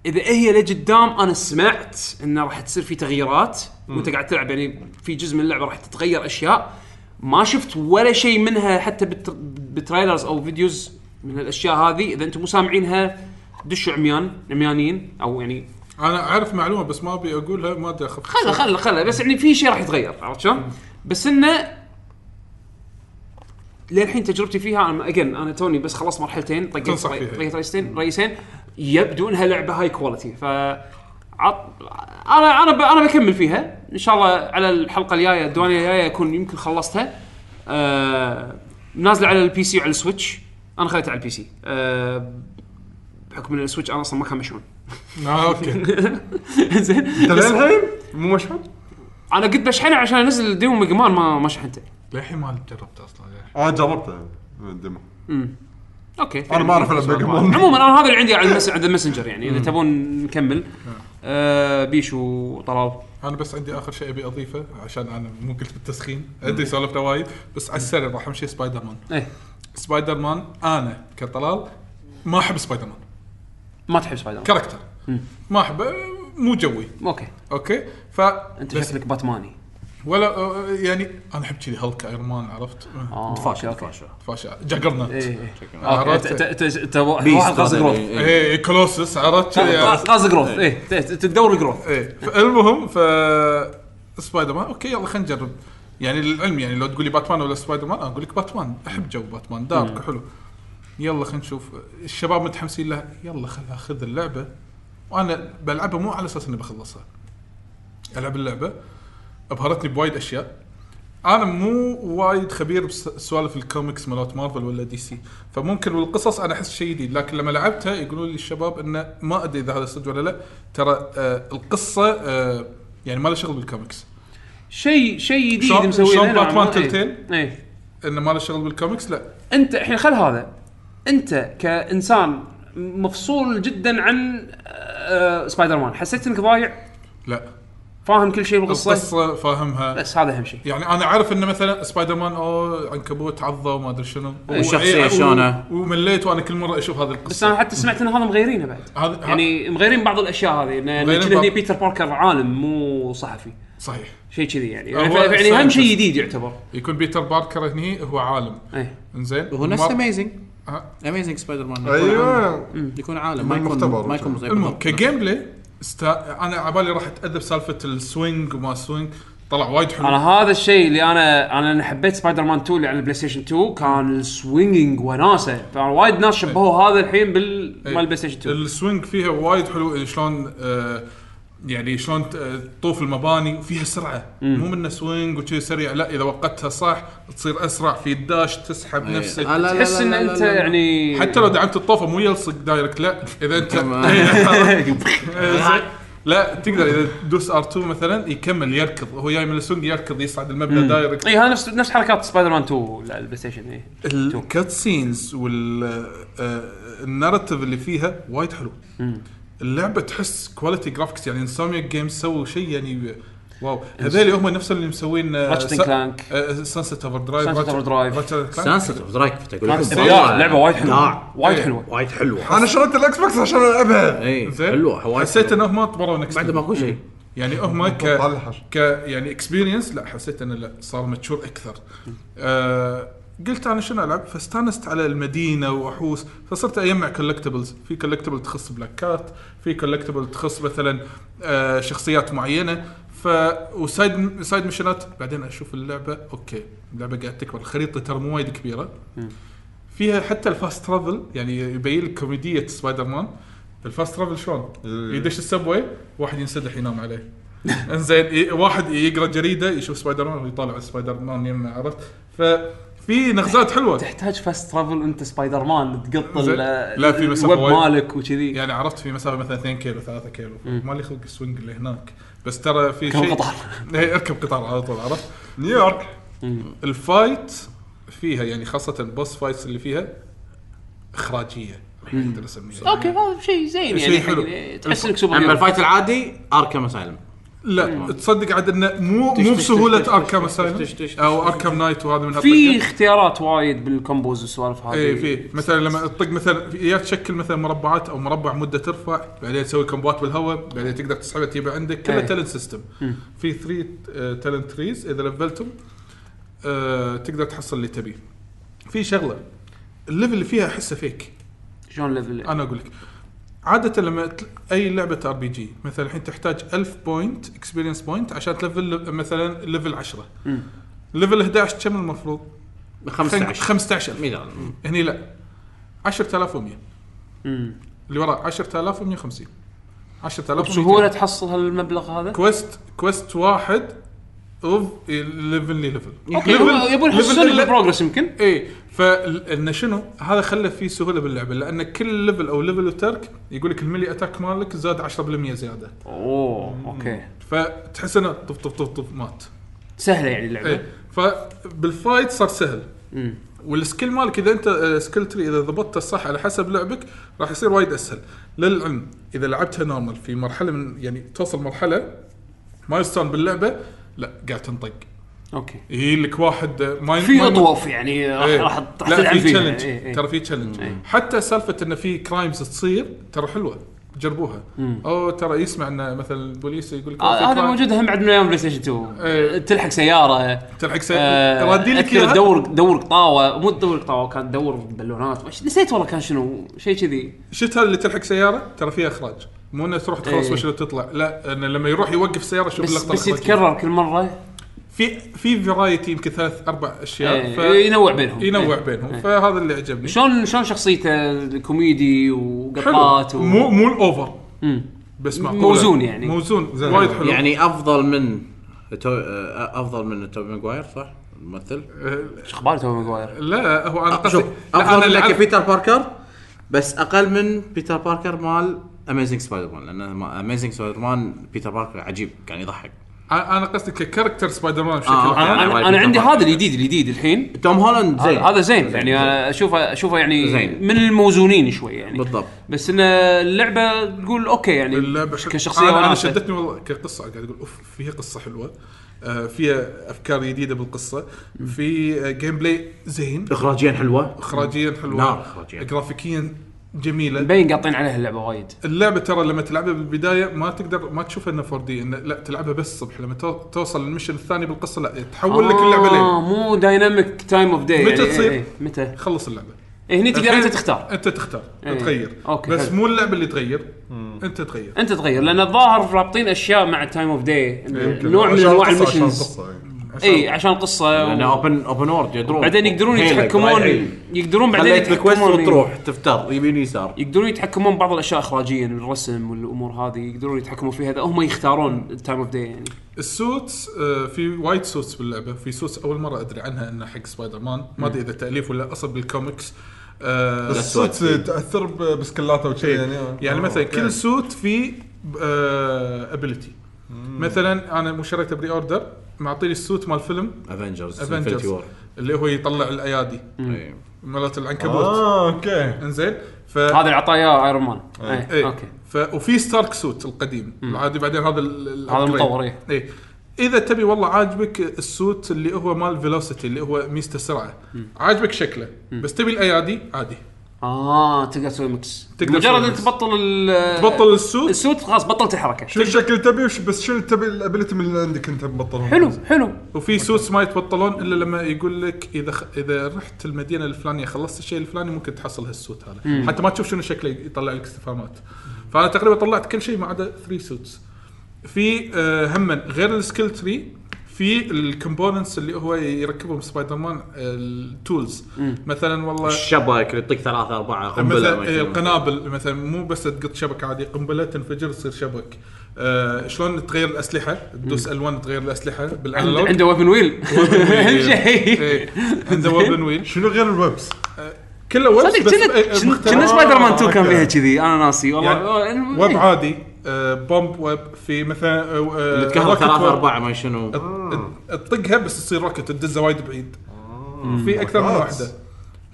إذا هي لقدام أنا سمعت إنه راح تصير في تغييرات. وأنت قاعد تلعب يعني في جزء من اللعبة راح تتغير أشياء. ما شفت ولا شيء منها حتى بت- ب trailers أو videos من الأشياء هذه. إذا أنتم مو سامعينها دشوا عميان عميانين. أو يعني أنا أعرف معلومة بس ما أبي أقولها ما أدري اخف خله خله خله بس يعني في شيء راح يتغير عرفت شلون؟ بس إنه للحين تجربتي فيها أنا again أنا توني بس خلصت مرحلتين طقيت تنصح فيها. يبدو انها لعبه high quality ف عط... أنا أنا ب... أنا بكمل فيها. إن شاء الله على الحلقة الجاية الديوانيه الجاية اكون يمكن خلصتها. آه... نازلة على ال PC وعلى ال Switch. أنا خليتها على ال PC آه... بحكم إن ال Switch أنا أصلا ما كان مشحون. آه okay. زين أنت للحين مو مشحون؟ أنا قلت بشحنه عشان أنزل demo Mega Man ما ما شحنته. للحين ما جربته أصلا. أنا جربته. ال demo okay. أنا ما أعرف ألعب Mega Man عموما أنا هذا اللي عندي على المس... عند الماسنجر يعني إذا تبون نكمل. آه بيشو طلال. أنا بس عندي آخر شيء أبي أضيفه عشان أنا مو قلت بالتسخين. ادري سولفنا وايد بس على السريع راح أمشي سبايدر مان إيه. سبايدر مان أنا كطلال ما أحب سبايدر مان ما تحب Spider-Man character ما احبه مو جوي. okay. okay؟ ف أنت شكلك باتماني ولا آه، يعني أنا أحب كذي Hulk Iron Man عرفت؟ آه Juggernaut إيه إيه okay عرفت؟ انت واحد growth. اللي- إيه. إيه. Colossus عرفت؟ كذي عرفت؟ قاصد growth. ت- ت- تدور ال growth إيه فالمهم ف Spider-Man okay يلا خلينا نجرب. يعني للعلم يعني لو تقول لي باتمان ولا سبايدر مان أنا أقول لك باتمان. أحب جو Batman dark وحلو يلا خلينا نشوف. الشباب متحمسين لها يلا خل أخذ اللعبة. وأنا بلعبها مو على أساس إني بخلصها. ألعب اللعبة. أبهرتني بوايد أشياء. أنا مو وايد خبير بسوالف الكوميكس مالت مارفل ولا DC. فممكن بالقصص أنا أحس شيء جديد. لكن لما لعبتها يقولوا لي الشباب إنه ما أدري إذا هذا صدق ولا لا. ترى آه القصة آه يعني ما له شغل بالكوميكس. شيء شيء جديد مسوينه شلون باتمان ما. إيه. Telltale؟ إيه. إنه ما له شغل بالكوميكس؟ لا. أنت الحين خل هذا. أنت كإنسان مفصول جدا عن آه، سبايدر مان حسيت إنك ضايع؟ لا. فاهم كل شيء بالقصة؟ القصة فاهمها. بس هذا أهم شيء. يعني أنا عارف إنه مثلا سبايدر مان أو عنكبوت عضه وما أدري شنو. الشخصية و- شلونه. ومليت وأنا كل مرة أشوف هذه القصة. بس أنا حتى سمعت إن هذا مغيرينه بعد. هذا- يعني مغيرين بعض الأشياء هذه كنا هني بعض- Peter Parker عالم مو صحفي. صحيح. شيء كذي يعني. هو يعني أهم شيء. جديد يعتبر. يكون Peter Parker هني هو عالم. إيه. إنزين. هو نفس Amazing آه. Amazing Spider-Man أيوه. يكون عالم. ما يكون مختبر. ما يكون. ك gameplay استا... أنا عبالي راح اتاذب سالفه ال swing وما swing. طلع وايد حلو. أنا هذا الشيء اللي أنا أنا أنا حبيت سبايدر مان 2 اللي على ال PlayStation 2 كان ال swinging وناسة. فوايد ناس شبهوا هذا الحين بال إيه. مال ال PlayStation 2 ال swing فيها وايد حلو شلون آه يعني شلون تطوف المباني وفيها سرعة. مو منه swing وشي سريع لا إذا وقتها صح تصير أسرع في ال dash تسحب إيه. نفسك. لا، لا، تحس لا، إن لا، أنت لا، لا. يعني حتى لو دعمت الطوفة مو يلصق direct لا. إذا أنت إيه، لا تقدر إذا تدوس R 2 مثلا يكمل يركض. هو جاي من السوق يركض يصعد المبنى direct اي هذا نفس نفس حركات سبايدر مان 2 على ال PlayStation اي ال cut scenes وال narrative اللي فيها وايد حلو. اللعبة تحس quality graphics يعني Insomniac Games سووا شيء يعني wow. هذول هم نفس اللي مسوين and Clank. Sunset Overdrive. Sunset Overdrive كانت والله ابداع لعبة وايد حلوة. وايد إيه. حلوة. وايد حلوة. أنا شريت ال Xbox عشان ألعبها. اي زين؟ حلوة حسيت. إنهم طبروا next بعد ماكو شيء. يعني هم ك. ك يعني experience لا حسيت انه لا صار mature أكثر. آه قلت أنا شنو ألعب؟ فاستانست على المدينة وأحوس فصرت أجمع collectibles في collectible تخص Black Cat في collectible تخص مثلا آه شخصيات معينة. ف و side side mission ات بعدين أشوف اللعبة okay اللعبة قاعد تكبر. الخريطه ترى مو وايد كبيرة. فيها حتى ال fast travel يعني يبين لك كوميدية Spider-Man ال fast travel شلون؟ يدش ال subway واحد ينسدح ينام عليه. انزين واحد يقرأ جريدة يشوف سبايدر مان ويطالع سبايدر مان يمه عرفت؟ ففي نغزات حلوة. تحتاج fast travel وانت سبايدر مان تقط لا، في الويب وايد. مالك وكذي. يعني عرفت في مسافة مثلا 2 كيلو 3 كيلو. ما لي خلق ال swing اللي هناك. بس ترى في شيء قطار. إيه، اركب قطار على طول عرفت؟ نيويورك. ال fight فيها يعني خاصة ال boss fights اللي فيها إخراجية. okay هذا شيء زين شيء يعني حلو. حق- تحس إنك سوبر اما. ال fight العادي Arkham Asylum لا تصدق عاد إنه مو مو بسهولة Arkham Asylum أو اركام نايت وهذا من في. اختيارات وايد بال combos والسوالف هذه. اي في. مثلا لما تطق مثلا يا تشكل مثلا مربعات أو مربع مدة ترفع بعدين تسوي combo ات بالهواء بعدين تقدر تسحبها تجيبها عندك كله إيه. talent system في 3 talent trees إذا level تهم آه تقدر تحصل اللي تبيه. في شغلة ال level اللي فيها أحسه فيك. شلون level أنا أقول لك. عادة لما تل... أي لعبة RPG مثلا الحين تحتاج 1000 point experience point عشان تلفل مثلا level 10 level 11 كم المفروض؟ 15 15000 مثال هني لا. 10100 مم. اللي وراه 10150 10000 بسهولة تحصل هالمبلغ هذا؟ كويست كويست واحد اوف ليفل لي ليفل أوكي يبون يحسون البروجرس يمكن. إيه فانه شنو هذا خلى فيه سهولة باللعبة لأن كل ليفل أو ليفل وترك يقول لك الملي اتاك مالك زاد 10% زيادة. أوه أوكي. فتحس إنه طف طف طف طف مات. سهلة يعني اللعبة. إيه فبالفايت صار سهل. مم. والسكيل مالك إذا أنت آه، سكيل تري إذا ضبطته صح على حسب لعبك راح يصير وايد أسهل. للعلم إذا لعبتها normal في مرحلة من يعني توصل مرحلة milestone باللعبة لا قاعد تنطق. okay. يجي لك واحد آه، ما في أطواف يعني راح إيه. راح تلعب في فيها challenge إيه، إيه. ترى في challenge إيه. حتى سالفة انه في crimes تصير ترى حلوة. جربوها. أو ترى يسمع إن مثلا البوليس يقول لك آه، هذا crime. موجود هم بعد من أيام بلاي ستيشن 2 إيه. تلحق سيارة. تلحق سي... آه، رادين لك. تدور تدور قطاوه مو تدور قطاوه كان تدور بالونات. نسيت والله كان شنو. شيء كذي. شفت هذا اللي تلحق سيارة؟ ترى فيها إخراج. مو إنه تروح تخلص إيه. وش اللي تطلع لا إنه لما يروح يوقف سيارة شوف بس بس. يتكرر كل مرة في في variety يمكن ثلاث أربع أشياء إيه، ف... ينوع بينهم ينوع إيه. بينهم إيه. فهذا اللي عجبني شلون شلون شخصيته كوميدي وقطات حلو و... مو مو ال over مم. بس معقولة موزون يعني. موزون. وايد حلو يعني أفضل من تو... أفضل من توبي ماجواير صح؟ الممثل آه، إيش أخبار توم ماجواير؟ لا هو أنا قصدي أفضل من بيتر باركر بس أقل من بيتر باركر مال اميزنج سبايدر مان لأن اميزنج سبايدر مان بيتر باركر عجيب كان يضحك. أنا أنا قصدي ك character سبايدر مان بشكل آه،. عام. أنا أنا عندي هذا الجديد الجديد الحين. توم هولاند زين. هذا زين يعني أنا أشوفه أشوفه يعني زين. من الموزونين شوي يعني. بالضبط. بس إن اللعبة تقول okay يعني اللعبة شك... كشخصية أنا, أنا. شدتني والله كقصة قاعد أقول أوف فيها قصة حلوة. آه فيها أفكار جديدة بالقصة. في آه gameplay زين. اخراجيا حلوة. اخراجيا حلوة. نار إخراجيا. جرافيكيا جميلة مبين قاطين عليها اللعبة وايد اللعبة ترى لما تلعبها بالبداية ما تقدر ما تشوفها انه 4 D لا تلعبها بس الصبح لما تو- توصل لل mission الثاني بالقصة لا تحول لك اللعبة ليل آه مو dynamic time of day متى تصير؟ إيه متى؟ خلص اللعبة إيه هني تقدر أنت تختار أنت تختار إيه. تغير okay، بس حلو. مو اللعبة اللي تغير أنت تغير أنت تغير لأن الظاهر رابطين أشياء مع ال time of day. نوع من أنواع ال missions القصة،. اي عشان القصة لأنه و... open open world يدرون. بعدين يقدرون يتحكمون. يقدرون بعدين يتحكمون وتروح تفتر يمين يسار. يقدرون يتحكمون ببعض الأشياء اخراجيا الرسم والأمور هذه يقدرون يتحكمون فيها. هم يختارون ال time of day يعني. ال suits آه، في وايد suits باللعبة. في suits أول مرة أدري عنها انه حق سبايدر مان ما أدري إذا تأليف ولا أصل بالكوميكس آه، الصوت تأثر ب- بسكلاته وشي. إيه. يعني آه. يعني آه، مثلا أوكي. كل سوت فيه ابيلتي مثلا أنا مو شريته بري أوردر معطيني السوت مال فيلم. افنجرز افنجرز اللي هو يطلع الأيادي. إيه. مالت العنكبوت. آه أوكي. إنزين. ف هذا اللي عطاه إياه ايرون مان إيه. اي إيه. أوكي. ف... وفي ستارك سوت القديم. العادي بعدين هذا ال- ال- هذا. المطور، إيه. إيه. إذا تبي والله عاجبك السوت اللي هو مال فيلوسيتي اللي هو ميزته السرعه عاجبك شكله. بس تبي الأيادي عادي. آه تقدر تسوي mix تقدر مجرد ميكس. تبطل ال تبطل ال suit ال suit خلاص بطلت الحركه شو الشكل تبي؟ وش بس شو تبي ال ability من اللي عندك أنت تبطلهم؟ حلو حلو. وفي suits ما يتبطلون إلا لما يقول لك إذا خ... إذا رحت المدينة الفلانية خلصت الشيء الفلاني ممكن تحصل هال suit هذا. حتى ما تشوف شنو شكله يطلع لك استفهامات. فأنا تقريبا طلعت كل شيء ما عدا 3 suits في آه هم غير ال skill tree في ال components اللي هو يركبهم سبايدر مان ال tools مثلا والله الشبك اللي يطق ثلاثة أربعة قنبلة مثلا إيه، يشوفون. القنابل مثلا مو بس تقط شبكة عادي قنبلة تنفجر تصير شبك. آه شلون تغير الأسلحة؟ تدوس L1 تغير الأسلحة بال analog عنده weapon wheel أهم شيء. عنده weapon wheel شنو غير ال webs؟ كله ويب صدق كنا- سبايدر مان 2 كان. فيها كذي. أنا ناسي والله. آه، يعني ويب عادي. آه، بومب ويب في مثلا آه، اللي آه، تكهرب روكت ثلاثة. أربعة ما شنو تطقها بس تصير روكت تدزها وايد بعيد في أكثر من. واحدة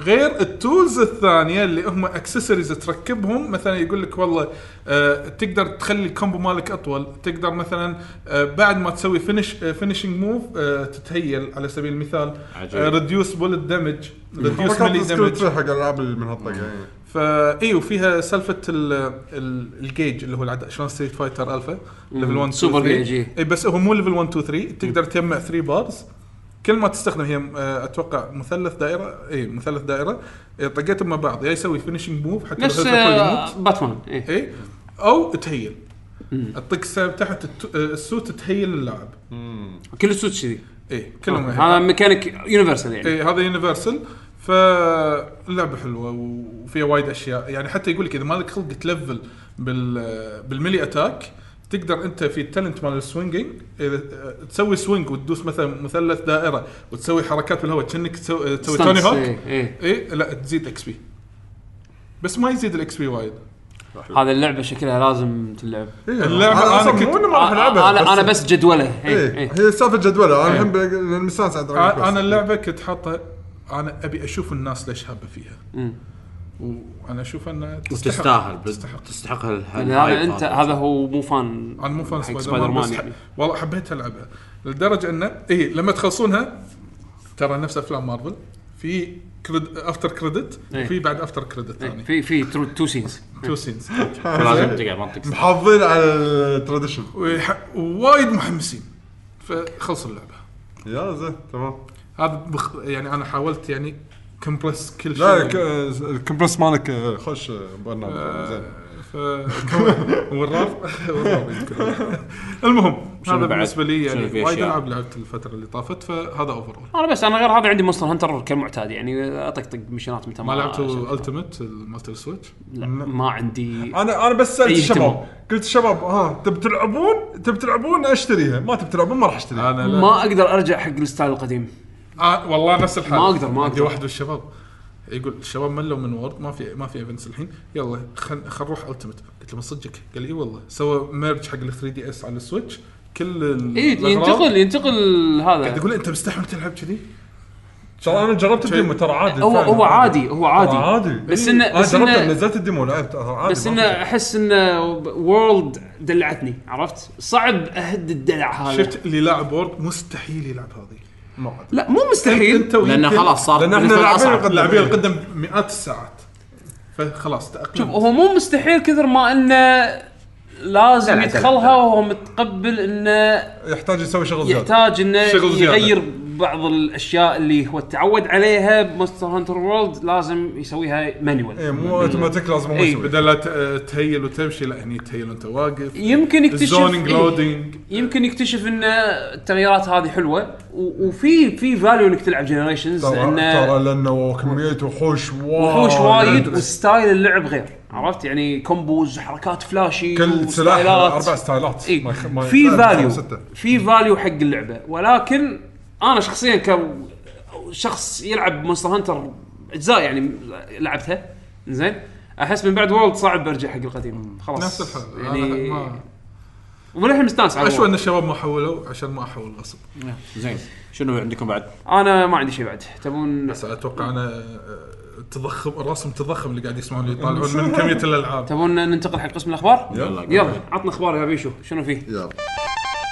غير التولز الثانية اللي هم اكسسوارز تركبهم مثلا يقول لك والله آه تقدر تخلي الكومبو مالك أطول تقدر مثلا آه بعد ما تسوي فينش آه فينشنج موف آه تتهيل على سبيل المثال عجيب. ريديوس بولت دامج ريديوس ملي دامج حق الألعاب اللي من هالطقه فا اي وفيها سالفة ال- ال- الجيج اللي هو العداء شلون ستريت فايتر الفا ليفل 1 سوبر 2 جيج، إيه. 3 اي بس هو مو ليفل 1 2 3 تقدر تجمع 3 بارز كل ما تستخدم هي آه، أتوقع مثلث دائرة اي مثلث دائرة. إيه، طقيتهم مع بعض. يا يسوي فينشنج موف حتى نفس لو هيلث آه، باتمان إيه. اي أو تهيل. الطق السهم تحت آه، السوت تهيل اللاعب كل السوت كذي اي كلهم. هذا ميكانيك يونيفرسال يعني. اي هذا يونيفرسال فاللعبه حلوة وفيها وايد أشياء. يعني حتى يقول لك إذا مالك خلق تلفل بال بال melee attack تقدر أنت في ال talent مال ال swinging إذا آه، تسوي swing وتدوس مثلا مثلث دائرة وتسوي حركات بالهواء تسوي آه، تسوي Tony Hawk إيه، إيه. اي لا تزيد XP بس ما يزيد ال XP وايد. هذا اللعبة شكلها لازم تلعب. إيه، أنا أنا أصلاً كنت- ما راح ألعبها أنا أنا بس جدولة. إيه، إيه إيه. هي سالفة جدولة. أنا إيه. الحين على دراجون أنا اللعبة كنت حاطه أنا أبي أشوف الناس ليش هابه فيها. مم. وأنا أشوف أنها وتستاهل تستحق. تستحق ال- يعني هذا انت هذا هو مو fan أنا مو fan Spider, Spider-Man يعني. والله حبيت ألعبها. لدرجة انه اي لما تخلصونها ترى نفس أفلام مارفل. في credit... after credit إيه. وفي بعد after credit إيه، ثاني. في في two, two scenes two scenes لازم تقعد منطق محافظين على ال tradition. ووايد محمسين. فخلص اللعبة. يا زين تمام. هذا بخ... يعني أنا حاولت يعني compress كل شيء. لا ك- ال compress مالك آه، خوش آه، برنامج. آه، زين. ف والراف. المهم هذا بعد؟ بالنسبة لي يعني وايد؟ ألعاب لعبت الفترة اللي طافت فهذا over أنا بس أنا غير هذا عندي Monster Hunter كالمعتاد يعني اطقطق مشينات متى ما لعبتوا أشوف. Ultimate مالت ال Switch لا ما عندي. أنا أنا بس سألت الشباب. قلت الشباب ها تبي تلعبون؟ تبي تلعبون؟ أشتريها. ما تبي تلعبون؟ ما راح أشتريها. ما أقدر أرجع حق ال style القديم. آه والله نفس الحال ما أقدر- ما عندي أقدر. واحد من الشباب يقول الشباب ملوا من World ما في ما في events الحين يلا خل خل نروح Ultimate قلت له من صدقك قال لي اي والله سوى merge حق ال 3DS على ال Switch كل ال- اي. إيه، ينتقل ينتقل قاعد هذا يقول أنت مستحمل تلعب كذي؟ ترى أنا جربت ال demo ترى عادي هو هو عادي هو عادي عادي بس إيه. أنا بس جربت إنه- نزلت ال demo لعبت عادي بس ما إنه أحس إنه World دلعتني عرفت؟ صعب أهد الدلع هذا شفت اللي لاعب World مستحيل يلعب هذه ما. لا مو مستحيل انت لأنه خلاص صار بالنسبة له لاعبين. لاعبين القدم مئات الساعات فخلاص تاقلم شوف هو مو مستحيل كثر ما إنه لازم يدخلها. وهو متقبل إنه يحتاج يسوي شغل زيادة يحتاج إنه شغل زيادة. يغير بعض الأشياء اللي هو تعود عليها ب Monster Hunter World لازم يسويها manual اي مو اوتوماتيك لازم إيه، يسوي بدل لا تهيل وتمشي لا هني تهيل وأنت واقف. يمكن يكتشف ال zoning إيه. loading يمكن يكتشف إن التغييرات هذه حلوة وفي في value إنك تلعب Generations ترى انه ترى لأنه كميه وحوش وايد. وحوش وايد و style اللعب غير عرفت؟ يعني combos حركات flashy كل سلاح. أربع ستايلات. ما- في value. في value حق اللعبة. ولكن أنا شخصيا كشخص يلعب Monster Hunter أجزاء يعني لعبتها. زين أحس من بعد World صعب أرجع حق القديم. خلاص. نفس الحال. يعني ما وللحين مستانس على اشوى إن. الشباب ما حولوا عشان ما احول غصب. زين. شنو عندكم بعد؟ أنا ما عندي شيء بعد. تبون بس أتوقع أنا آه، تضخم الرسم تضخم اللي قاعد يسمعون يطالعون من كمية الألعاب. تبون ننتقل حق قسم الأخبار؟ يلا. يلا عطنا أخبار يا بيشو. شنو فيه؟ يلا.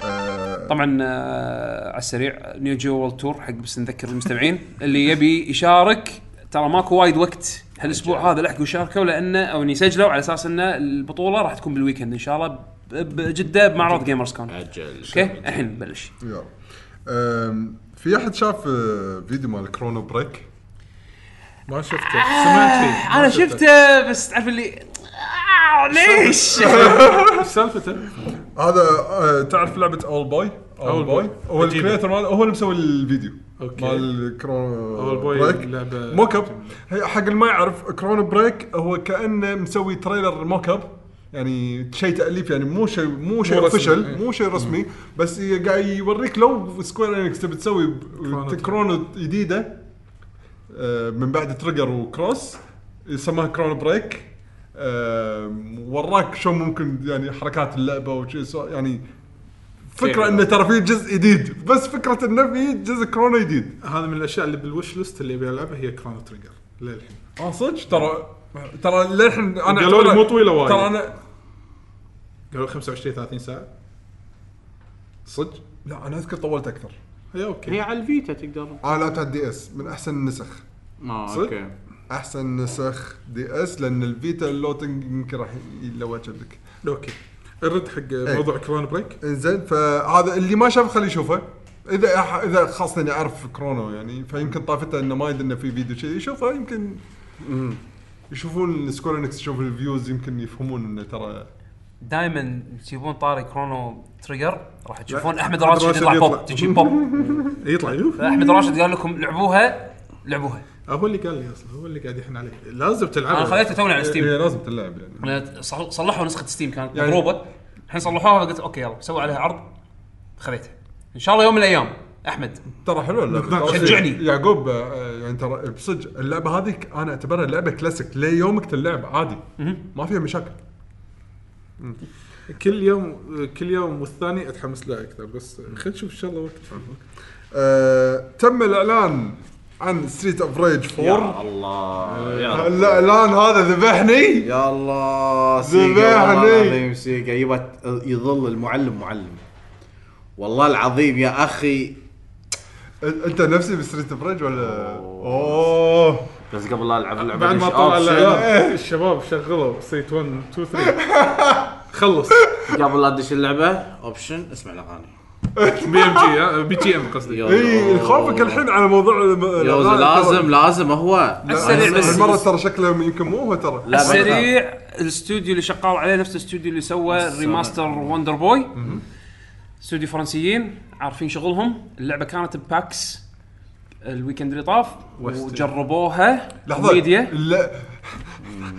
آه، طبعا آه، على السريع Neo Geo World Tour حق بس نذكر المستمعين اللي يبي يشارك ترى ماكو وايد وقت هالأسبوع هذا لحقوا يشاركوا لأنه أو يسجلوا على أساس ان البطولة راح تكون بال weekend إن شاء الله بجدة بمعرض Gamers Con. أجل. أوكي؟ الحين نبلش في أحد شاف آه، فيديو مال Chrono Break؟ ما شفته. سمعت فيه أنا شفته. بس تعرف اللي آه ليش؟ إيش سالفته؟ هذا آه، تعرف لعبة Owlboy Owlboy Boy. هو عجيبة. ال creator ماله هو اللي مسوي الفيديو. أوكي. مال Chrono Break لعبة mock up هي حق اللي ما يعرف Chrono Break هو كأنه مسوي trailer mock up يعني شيء تأليف يعني مو شيء مو شيء رسمي، official إيه. مو شيء رسمي. بس قاعد يوريك لو Square Enix تبي تسوي Chrono Chrono جديدة من بعد Trigger و Cross يسموها Chrono Break. آه، وراك شلون ممكن يعني حركات اللعبة وشي يعني فكرة إنه ترى في جزء جديد بس فكرة إنه في جزء Chrono جديد. هذا من الأشياء اللي بال wish list اللي ابي العبها هي Chrono Trigger للحين. آه صدق؟ ترى ترى للحين أنا قالوا لي مو طويلة وايد. ترى أنا قالوا 25 30 ساعة. صدق؟ لا أنا أذكر طولت أكثر. هي أوكي. هي على ال Vita تقدر. آه لعبت على ال DS. من أحسن النسخ. آه صدق؟ أوكي. أحسن نسخ DS لأن ال Vita ال loading يمكن راح يلوج لك أوكي. الرد حق موضوع Chrono Break. إنزين فهذا اللي ما شاف خليه يشوفه. إذا أح- إذا خاصة إني أعرف Chrono يعني فيمكن طافته إنه ما يدري إنه في فيديو كذي يشوفه يمكن يشوفون Square Enix يشوفون ال views يمكن يفهمون إنه ترى دائما تجيبون طاري Chrono Trigger راح تشوفون أحمد راشد يطلع. بوب تجي بوب يطلع يوف. أحمد راشد قال لكم لعبوها لعبوها. هو اللي قال لي أصلا هو اللي قاعد يحن علي. لازم تلعبها أنا خذيته توني على Steam هي لازم تلعب يعني. صلحوا نسخة Steam كانت يعني- مضروبة. الحين صلحوها قلت أوكي يلا سووا عليها عرض. خذيتها إن شاء الله يوم من الأيام. أحمد. ترى حلوة اللعبة. شجعني. يعقوب آه، يعني ترى بصدق اللعبة هذه أنا أعتبرها لعبة كلاسيك ليومك تلعب عادي. ما فيها مشاكل. كل يوم كل يوم والثاني أتحمس لها أكثر بس خلينا نشوف إن شاء الله وقت. آه، تم الإعلان عن Streets of Rage 4 يا الله يا رب. الإعلان هذا ذبحني. يا الله ذبحني. سيجا. يظل المعلم معلم. والله العظيم يا أخي. أنت نفسي ب Streets of Rage ولا؟ أوه. بس قبل لا ألعب اللعبة بعد ما طلع الشباب شغلوا. سيت 1 2 3 خلص. قبل لا ادش اللعبة اوبشن اسمع الأغاني. بي ام جي بي تي ام قصدي. اي. خوفك الحين على موضوع الم- يوز الأغاني. لازم لازم هو. لا، السريع بس- هالمرة ترى شكله يمكن مو هو ترى. لا السريع الاستوديو اللي شغال عليه نفس الاستوديو اللي سوى ريماستر وندر بوي استوديو فرنسيين عارفين شغلهم. اللعبة كانت بباكس. الويكند اللي طاف وجربوها. لحظة. ميديا الل-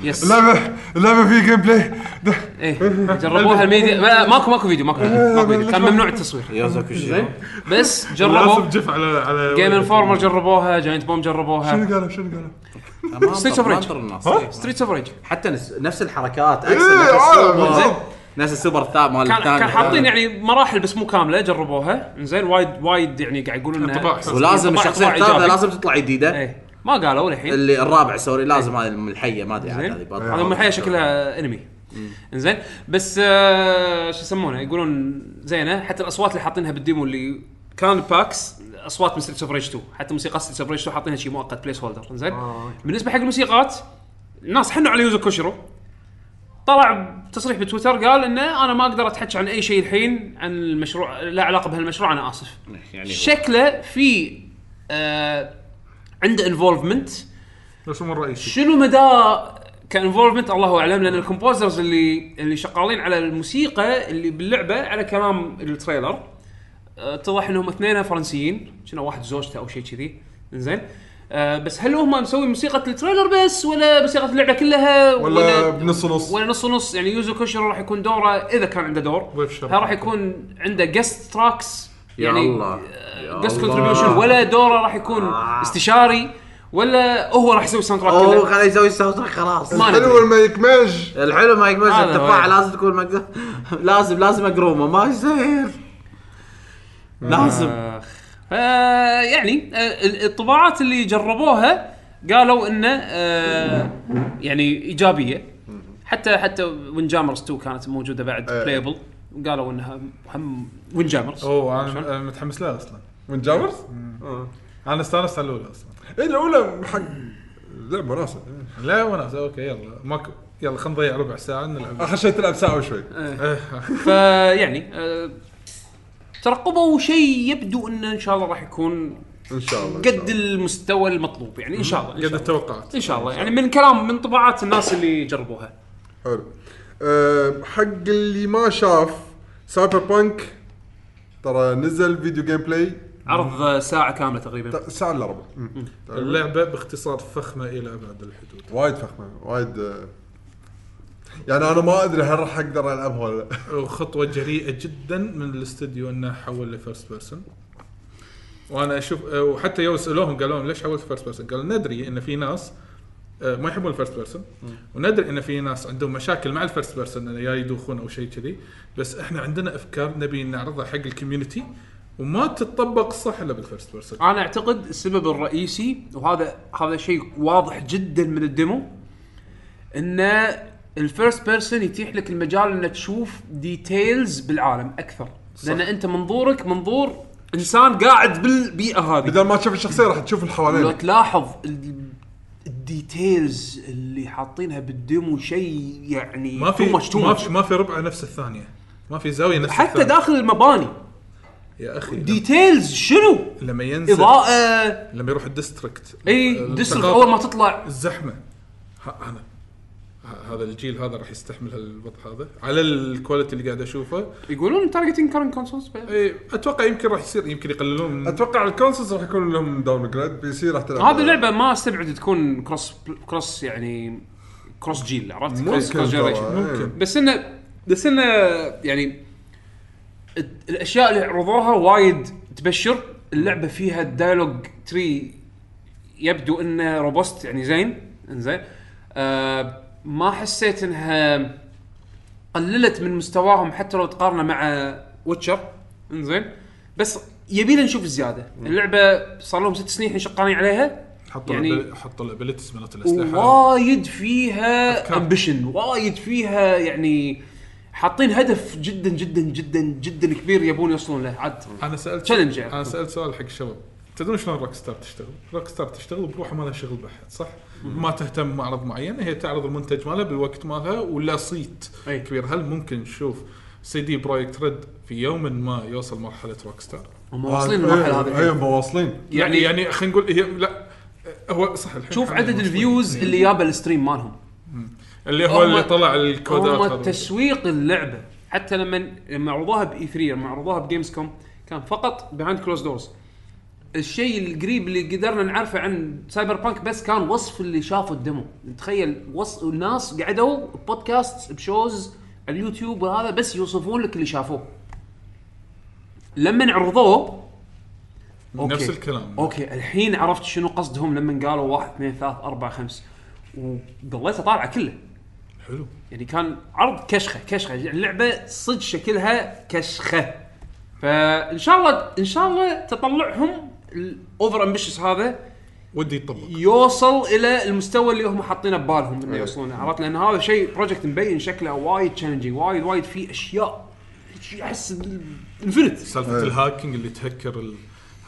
يس اللعبه اللعبه في جيم بلاي ده- إيه جربوها الميديا. ما- ماكو ماكو فيديو ماكو فيديو, ماكو فيديو. كان ممنوع التصوير. كوشيرو بس لازم جربوا. جف على على جيم انفورمر جربوها جاينت بوم شنو جربوها قالوا شنو قالوا؟ Streets of Rage. الناس. ها؟ إيه. ستريت اوف ريج حتى نفس, نفس الحركات إيه، إكس نفس بالضبط. نفس السوبر الثاني مال كان الثاني. كان حاطين يعني مراحل بس مو كاملة جربوها. زين وايد وايد يعني قاعد يقولون. انها ولازم الشخصية الثالثة. لازم تطلع جديدة. إيه. ما قالوا للحين اللي الرابع سوري لازم هذه من الحيه ما أدري زين. هذه. من الحياة شكلها انمي انزين بس آه شو يسمونه؟ يقولون زينة حتى الأصوات اللي حاطينها بالديمو اللي كان باكس أصوات من ستريت اوف ريج 2 حتى موسيقى ستريت اوف ريج 2 حاطينها شيء مؤقت بليس هولدر انزين بالنسبة حق الموسيقات الناس حنوا على يوزو كوشيرو طلع تصريح بتويتر قال إنه أنا ما أقدر أتحكى عن أي شيء الحين عن المشروع لا علاقة بهالمشروع أنا آسف. يعني هو. شكله في آه عنده involvement بس مو الرئيسي شنو مدى ك involvement الله أعلم لأن ال composers اللي اللي شغالين على الموسيقى اللي باللعبة على كلام ال trailer آه، اتضح إنهم اثنين فرنسيين شنو واحد زوجته أو شيء كذي. زين آه بس هل هم مسوي موسيقى ال trailer بس ولا موسيقى اللعبة كلها ولا بنص نص؟ ولا نص نص؟ يعني يوزو كوشيرو راح يكون دوره إذا كان عنده دور. راح يكون عنده جست تراكس يعني الله. جست. كونتريبيوشن ولا دوره راح يكون استشاري ولا هو راح يسوي ساوند تراك أوه كله. خليه يسوي الساوند تراك خلاص. ما الحلو. ما يكمج الحلو ما هذا التفاحه هو. لازم تكون لازم لازم أقرومه. ما يصير. لازم. آه، آه يعني آه ال- الطباعات اللي جربوها قالوا انه آه يعني إيجابية. حتى حتى Windjammers 2 كانت موجودة بعد آه. playable قالوا إنها هم Windjammers أوه أنا أنا متحمس لها أصلا. Windjammers؟ آه. أنا استانست على الأولى أصلا. اي الأولى حق لعبة مناسبه لا وناس okay يلا. ماكو يلا خلينا نضيع ربع ساعة نلعب. آخر شيء تلعب ساعة وشوي. فيعني آه ترقبوا شيء يبدو انه إن شاء الله راح يكون إن شاء الله قد المستوى المطلوب. يعني إن شاء الله قد. التوقعات. إن شاء الله. يعني من كلام من انطباعات الناس اللي جربوها. حلو. أه حق اللي ما شاف Cyberpunk ترى نزل فيديو gameplay. عرض ساعة كاملة تقريبا. ساعة إلا ربع. اللعبة باختصار فخمة إلى أبعد الحدود. وايد فخمة وايد يعني أنا ما أدري هل راح أقدر العبها ولا لا. وخطوة جريئة جدا من الاستوديو إنه حول ل first person وأنا أشوف وحتى يوم سألوهم قالوا لهم ليش حولت first person؟ قالوا ندري إن في ناس آه، ما يحبون ال first person وندري إن في ناس عندهم مشاكل مع ال first person إنه يا يدوخون أو شيء كذي. بس إحنا عندنا أفكار نبي نعرضها حق ال community وما تطبق صح إلا بال first person أنا أعتقد السبب الرئيسي وهذا هذا شيء واضح جدا من ال demo ان ال first person يتيح لك المجال إنك تشوف details بالعالم أكثر. لأن أنت منظورك منظور إنسان قاعد بالبيئة هذه. بدل ما تشوف الشخصية راح تشوف اللي لو تلاحظ ال- ال details اللي حاطينها بال demo شيء يعني ما في ما. في, ما في ربع نفس الثانية. ما في زاوية نفس حتى الثانية. داخل المباني. يا أخي details شنو؟ لما ينزل إضاءة. لما يروح ال district إي التقاطع، district أول ما تطلع. الزحمة. أنا هذا الجيل هذا راح يستحمل هالوضع هذا على ال quality اللي قاعد أشوفه. يقولون targeting current consoles إيه، أتوقع يمكن راح يصير يمكن يقللون. من أتوقع ال consoles راح يكون لهم downgrade PC راح تلعب. هذه اللعبة ما أستبعد تكون cross cross يعني cross جيل عرفت؟ cross ممكن cross generation. ممكن. بس إنه بس إنه يعني ال- الأشياء اللي عرضوها وايد تبشر. اللعبة فيها ال dialogue tree يبدو إنه robust يعني زين إنزين. آه ما حسيت إنها قللت من مستواهم حتى لو تقارنه مع Witcher إنزين. بس يبينا نشوف زيادة. اللعبة صار لهم ست سنين إحنا شغالين عليها. حطوا يعني- حطوا ال abilities مالت الأسلحة. وايد فيها. ambition وايد فيها يعني حاطين هدف جدا جدا جدا جدا كبير يبون يوصلون له. عاد أنا سألت challenge يعني. أنا سألت سؤال حق الشباب. تدرون شلون روك ستار تشتغل؟ روك ستار تشتغل بروحها ما لها شغل بحد صح؟ ما تهتم معرض معين هي تعرض المنتج مالها بالوقت مالها ولا صيت أي. كبير هل ممكن نشوف CD Projekt Red في يوم ما يوصل مرحلة Rockstar؟ هم واصلين المرحله هذه اي. هم واصلين يعني يعني يعني خلينا نقول هي لا هو صح الحين شوف عدد. ال views اللي جابه ال stream مالهم اللي هو اللي طلع الكودات هم. تسويق اللعبة حتى لما لما عرضوها ب E3 لما عرضوها ب Gamescom كان فقط behind closed doors الشيء القريب اللي قدرنا نعرفه عن Cyberpunk بس كان وصف اللي شافوا ال demo. تخيل وصف الناس قعدوا podcast ب shows على اليوتيوب وهذا بس يوصفون لك اللي شافوه. لما عرضوه okay. نفس الكلام. okay الحين عرفت شنو قصدهم لما قالوا واحد اثنين ثلاث أربع خمس. وضليت اطالعه كله. حلو. يعني كان عرض كشخة كشخة. اللعبه صدق شكلها كشخة. فإن شاء الله إن شاء الله تطلعهم ال over ambitious هذا. ودي يطبق يوصل إلى المستوى اللي هم حاطينه ببالهم إنه يوصلونه عرفت؟ لأن هذا شيء project مبين شكله وايد challenging وايد وايد فيه أشياء احس انفنت سالفة إيه. الهاكينج اللي تهكر ال...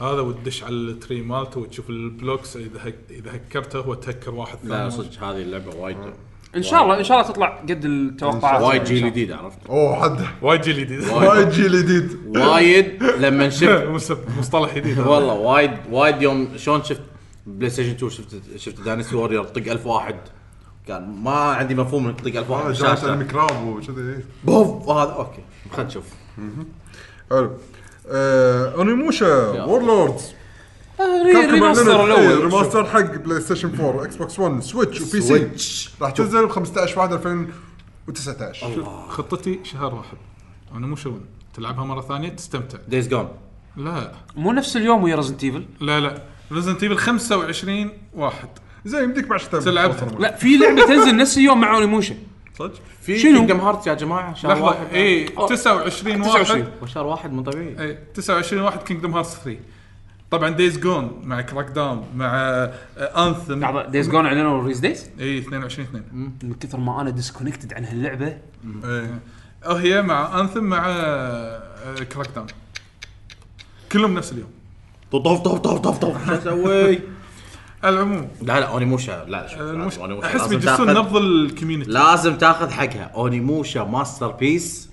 هذا وتدش على التري مالته وتشوف البلوكس إذا هك... إذا هكرته هو تهكر واحد ثاني. لا صدق هذه اللعبة وايد إن شاء الله إن شاء الله تطلع قد التوقعات. وايد جيل. جديد عرفت؟ أوه حد. وايد جيل جديد. وايد. جيل جديد. وايد لما شفت مصطلح جديد. والله وايد وايد يوم شلون شفت بلاي ستيشن 2 شفت شفت داينستي وورير طق 1000 واحد. كان ما عندي مفهوم انك تطق 1000 واحد. آه،. جاءت الميكراب وكذي. بوف هذا okay خلينا نشوف. حلو. آه، Onimusha Warlords re- remaster الأول. remaster حق PlayStation 4 Xbox 1 Switch و PC Switch. راح تنزل ب 15 1 2019 خطتي شهر واحد. أنا مو شون تلعبها مرة ثانية تستمتع. Days Gone لا. مو نفس اليوم ويا Resident Evil لا لا. Resident Evil 25 واحد. زين يمديك بعد. توصل. لا في لعبة تنزل نفس اليوم مع Onimusha صدق؟ في شنو؟ Kingdom Hearts يا جماعة شهر لحظة. واحد. اي 29 واحد. 29. وشهر واحد مو طبيعي. اي 29 واحد Kingdom Hearts 3 طبعا Days Gone مع Crackdown مع Anthem لحظة Days Gone إعلنوا ريز دايز اي 22 2 من كثر ما أنا disconnected عن هاللعبة. إيه. هي مع Anthem مع Crackdown كلهم نفس اليوم. طف طف طف طف طف شو أسوي؟ العموم. لا لا Onimusha لا شوف المش... أحس بيجسون نبض ال community لازم تاخذ حقها. Onimusha masterpiece.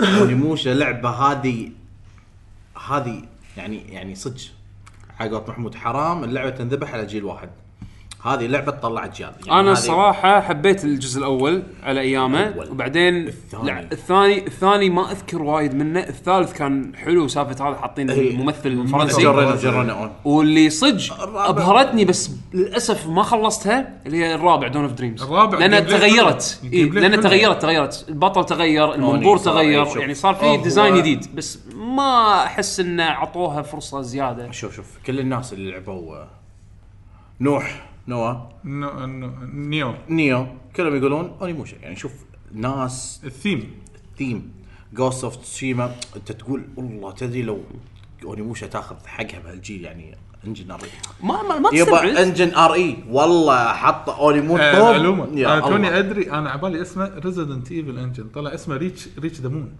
Onimusha لعبة هذه هذه يعني يعني صدق. حقت محمود حرام اللعبة تنذبح على جيل واحد. هذه لعبة تطلع اجيال يعني أنا هذه- الصراحه حبيت الجزء الأول على أيامه الأول. وبعدين الثاني. لا الثاني الثاني ما أذكر وايد منه الثالث كان حلو سالفه هذا حاطين إيه. الممثل الفرنسي جان رينو جان رينو واللي صدق أبهرتني بس للأسف ما خلصتها اللي هي الرابع Dawn of Dreams الرابع لأنها ال gameplay تغيرت حلو. إيه ال gameplay لأنها حلو. تغيرت تغيرت البطل تغير المنظور صار تغير يشوف. يعني صار في design جديد بس ما أحس إنه عطوها فرصة زيادة شوف شوف كل الناس اللي لعبوا آه، Nioh Nioh؟ Ni- Ni- Nioh. Nioh. كلهم يقولون Onimusha يعني شوف ناس. ال theme. theme Ghost of Tsushima أنت تقول والله تدري لو Onimusha تاخذ حقها بهالجيل يعني engine RE ما ما, ما يبا engine RE والله حط Onimusha آه،. معلومه يا أنا توني. أدري أنا عبالي اسمه Resident Evil engine طلع اسمه reach reach the moon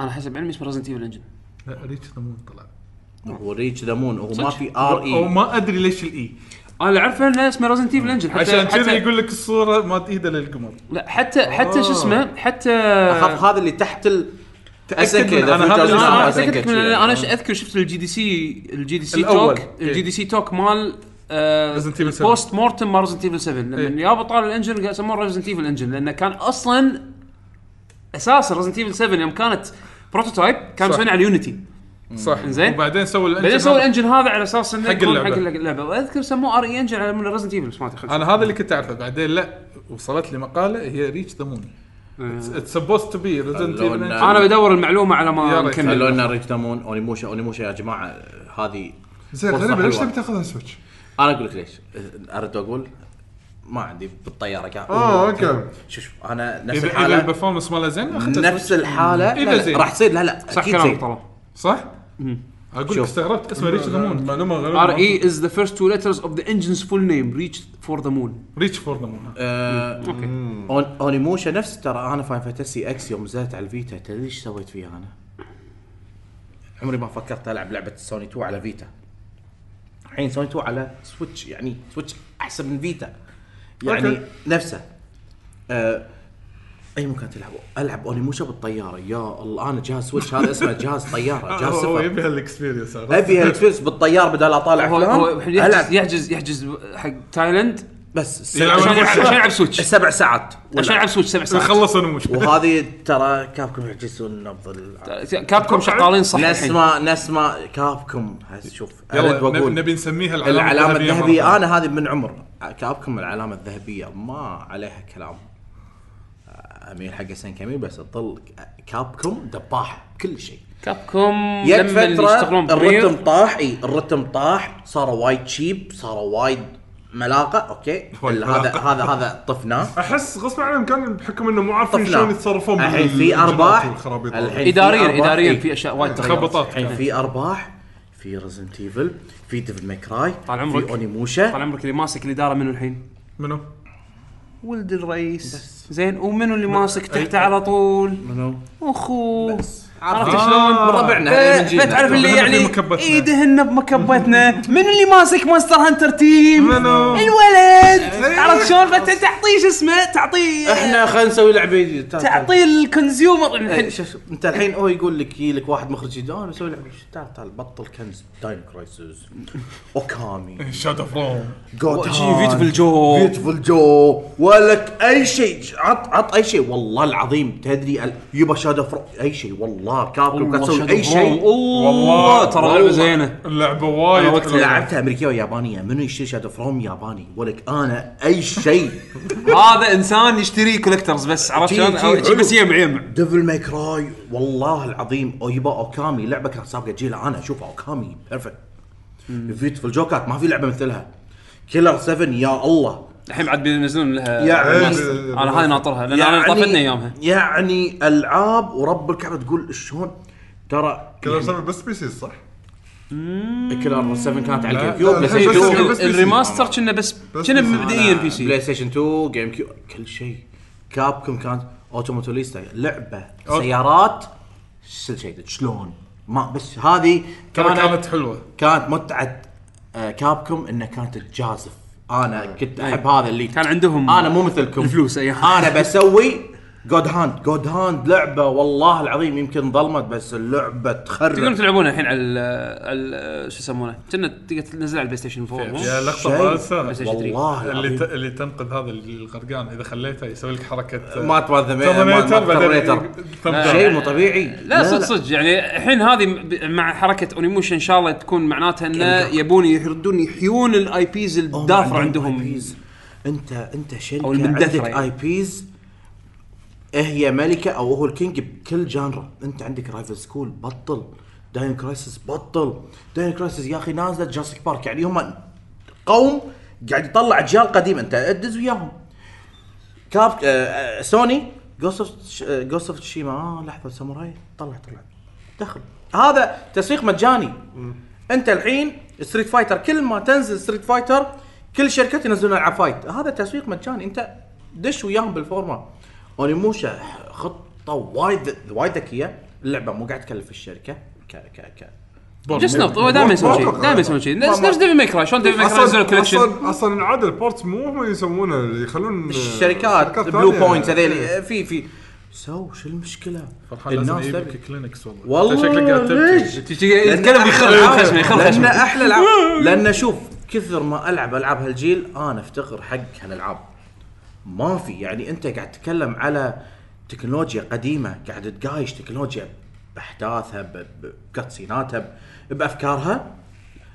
أنا حسب علمي اسمه Resident Evil engine لا reach the moon طلع. هو reach the moon هو ما؟ في RE ما أدري ليش ال E أنا اللي اعرفه إنه اسمه Resident Evil engine عشان كذا يقول لك الصورة مالت إيده للقمر لا حتى حتى شو اسمه حتى أخاف هذا اللي تحت ال تأكد من- أنا أنا هذا اللي أنا أنا. أنا أذكر شفت ال GDC ال GDC. talk. ال GDC talk مال آه Resident Evil 7. post mortem مال Resident Evil 7 لما. يابا طال ال engine قال سموه Resident Evil engine لأنه كان أصلا أساسا Resident Evil 7 يوم كانت prototype كان. مسوينه على ال Unity صح. إنزين. وبعدين سووا ال engine بعدين سووا هذا. ال engine هذا على أساس إنه حق يكون اللعبة. حق اللعبة. وأذكر سموه RE engine على من Resident Evil ما أدري أنا هذا اللي كنت أعرفه. بعدين لا وصلت لي مقالة هي reach the moon it's supposed to be Resident Evil أنا بدور المعلومة على ما. نكمل. خلونا reach the moon Onimusha Onimusha يا جماعة هذه زين غريبه ليش. تبي تاخذها Switch؟ أنا أقول لك ليش. ارد أقول ما عندي بالطيارة قاعد آه okay. شوف شوف أنا نفس اذا إذا الحالة. ال performance ماله زين نفس. الحالة. لا زين. راح تصير. لا لا صح كلامك زين. طبعا صح؟ أقول لك شوف. استغربت اسمه reach the moon. معلومة غريبة. RE is the first two letters of the engine's full name reached for the moon. reach for the moon آه، okay. Oni- Onimusha نفس ترى أنا Final Fantasy X يوم نزلت على ال Vita تدري إيش سويت فيها أنا؟ عمري ما فكرت ألعب لعبة سوني 2 على Vita. الحين سوني 2 على Switch يعني Switch أحسن من Vita. يعني okay. نفسه. آه أي مكان تلعب ألعب Onimusha بالطيارة. يا الله أنا جهاز Switch هذا؟ اسمه جهاز طيارة. جهاز هو سفر يبي هال experience أبي ال experience بالطيارة بدل أطالع هو هو يحجز يحجز يحجز حق تايلاند؟ بس عشان. يلعب- Switch؟ سبع ساعات. عشان يلعب Switch سبع ساعات؟ خلص أنا مش وهذه ترى كابكم يعجزون نبض. كابكم شغالين صح الحين نسمع نسمع كابكم هس- شوف يلا نبي, نسميها العلامة, الذهبية. أنا هذه من عمر. كابكم العلامة الذهبية. ما عليها كلام. اميل حق سين كميل بس تظل كابكم دباحه كل شيء كابكم فترة يشتغلون الرتم طاح إي الرتم طاح صاروا وايد شيب صاروا وايد ملاقة أوكي هذا. هذا هذا طفناه أحس غصب عنهم كان بحكم إنه مو عارفين. شلون يتصرفون الحين في أرباح الحين في اداريا أرباح. اداريا. في أشياء وايد تغيرت خبطات الحين في أرباح في ريزنت ايفل في ديفل ماكراي طال عمرك. في اونيموشا طال عمرك اللي ماسك الإدارة منو الحين؟ منو؟ ولد الرئيس زين ومنو اللي ماسك تحته على طول؟ منو؟ أخوه عرفت عرفت شلون؟ من ربعنا من جيلنا. فتعرف اللي يعني. ايدهن بمكبتنا. منو اللي ماسك مونستر هانتر تيم؟ منو؟ الولد. عرفت شلون؟ فتعطيه شو اسمه؟ تعطيه إحنا خلينا نسوي لعبة تعال. تعطيه الكونسيومر إيه، الحين شوف أنت الحين هو يقول لك يجي لك واحد مخرج جديد أنا بسوي لعبة تعال تعال بطل كنز. داين كرايسز أوكامي. شاد اوف روم جود Beautiful Joe. بيوتيفول جو ولك أي شيء عط عط أي شيء. والله العظيم تدري يبا شادو فرو أي شيء والله. كابكم قاعد تسوي أي شيء. والله ترى لعبة زينة. اللعبة وايد وقت. لعبتها أمريكية ويابانية. منو يشتري شادو فروم ياباني؟ ولك أنا أي شيء. هذا إنسان يشتري كولكترز بس عرفت شلون؟ بس يجمع يجمع ديفل ماي كراي والله العظيم. أو يبا أوكامي لعبة كانت سابقة جيلها أنا اشوفها أوكامي بيرفكت بيوتيفول جوكات ما في لعبة مثلها. كيلر 7 يا الله. الحين بعد بينزلون لها يعني- ريماستر. أنا هاي ناطرها لأن أنا طافتني أيامها. يعني العاب ورب الكعبة تقول شلون؟ ترى كلر 7 بس بي سي صح؟ كيلر 7 كانت على لا، الجيم كيوب لا، بلاي الحين ستيشن بس- 2 بس- بي سي. الريماستر كنا بس بس كنا بي سي. مبدئيا بي سي بلاي ستيشن 2 جيم كيوب كل شيء. كابكم كانت اوتوموتوليستا لعبة سيارات كل شيء شلون؟ ما بس هذه ترى كانت كانت حلوة. كانت متعة آه، كابكم إنها كانت تجازف أنا كنت أحب هذا اللي كان عندهم أنا مو مثلكم. الفلوس أيامها. أنا بسوي جود هاند جود هاند لعبة والله العظيم يمكن ظلمت بس اللعبة تقدرون تخرب تلعبونها الحين على ال- شو يسمونه كنا تقدر تنزل على البلاي ستيشن 4 مو؟ يا لقطة 3. والله اللي ت... اللي تنقذ هذا الغرقان إذا خليته يسوي لك حركة مات مال بعدين ترمينيتر. ثمب شيء. مو طبيعي لا صدق صدق يعني الحين هذه مع حركة اونيموشن إن شاء الله تكون معناتها انه يبون يردون يحيون الاي بيز الدافره عندهم. أنت أنت شركه عندك. اي بيز هي ملكة أو هو الكينج؟ بكل جانرا. أنت عندك رايفل سكول بطل. داين كرايسس بطل. داين كرايسس يا أخي نازلة جاسك بارك. يعني هم قوم قاعد يطلع أجيال قديمة. أنت ادز وياهم. كاب آه آه، سوني جوست اوف جوست اوف تشيما آه لحظة ساموراي. طلع طلع. دخل. هذا تسويق مجاني. أنت الحين ستريت فايتر كل ما تنزل ستريت فايتر كل شركات ينزلون العاب فايت هذا تسويق مجاني. أنت دش وياهم بالفورمه اونيموشا خطة وايد وايد ذكية. اللعبة مو قاعد تكلف الشركة. ك ك ك جست نوت هو دائما يسوي شيء دائما يسوي شيء نفس ماي كراي شلون ديفل ماي كراي نزلوا أصلا كولكشن أصلا أصلا عاده البورتس مو هم يسوونه اللي يخلون الشركات شركات بلو. بوينت هذيل. في في سو شو المشكلة؟ فرحان لازم الناس يجيب تبي لك كلينكس والله. والله شكلك قاعد يتكلم يخرب خشمه يخرب لأن خشمه أحلى العاب لأن شوف كثر ما ألعب العاب هالجيل أنا افتخر حق هالألعاب. ما في. يعني أنت قاعد تتكلم على تكنولوجيا قديمة قاعد تقايش تكنولوجيا بأحداثها بكاتسيناتها بأفكارها.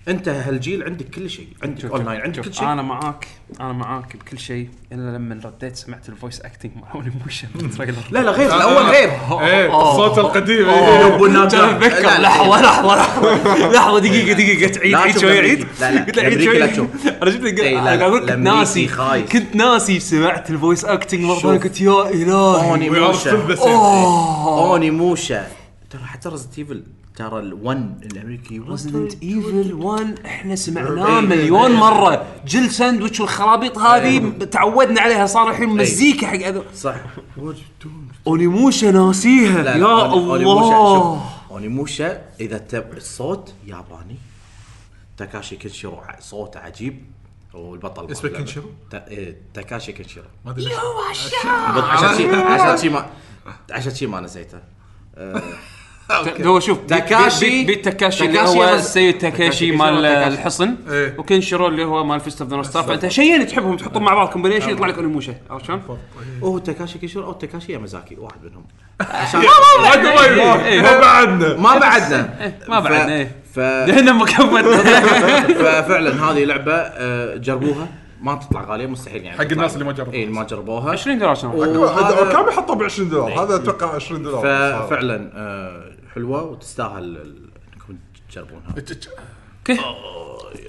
انت هالجيل عندك كل شيء. عندك شوف- اونلاين عندك كل شيء. أنا معاك أنا معاك بكل شيء. إلا لما رديت سمعت الفويس اكتنج مال اوني موشن بالتريلر لا لا غير الأول غير. إيه الصوت القديم اتذكر لا، لا. لحظة لحظة لحظة. دقيقة دقيقة تعيد لا عيد شوي. عيد. لا، لا، قلت له عيد شوي. أنا جبت لك إي، لا، قاعد أقول ناسي. كنت ناسي سمعت الفويس اكتنج مرة. قلت يا إلهي. أوني موشا. same. أوني موشا. ترى حتى رزنت ايفل ترى ال1 الأمريكي ريزدنت ايفل 1 إحنا سمعناه مليون مرة. جل ساندويتش والخرابيط هذه تعودنا عليها صار الحين مزيكا حق هذا صح. أونيموشا ناسيها. لا، يا الله. شوف، اوني موشا إذا تب الصوت ياباني. تاكاشي كنشيرو صوته عجيب. والبطل اسمه كنشيرو؟ تا- إيه، تاكاشي كنشيرو ما أدري عشان. شي عشان شي ما عشان شي ما نسيته. هو شوف بيت- تاكاشي- بيت, تاكاشي اللي هو السيد تاكاشي مال. الحصن. إيه. وكنشيرو اللي هو مال فيست أوف ذا نورث ستار فانت شيئين تحبهم تحطهم مع بعض كومبينيشن يطلع لك اونيموشا عرفت شلون؟ هو تاكاشي كنشيرو أو تاكاشي يامازاكي واحد منهم. عشان إيه. ما بعدنا. ما بعدنا. ما بعدنا ف... هنا مكمل. ففعلا هذه لعبة آه، جربوها. ما تطلع غالية مستحيل يعني حق الناس اللي ما جربوها. اي ما جربوها. 20 دولار كم يحطوا ب 20 دولار. هذا أتوقع 20 دولار. ففعلا حلوة وتستاهل إنكم تجربونها. أوكي.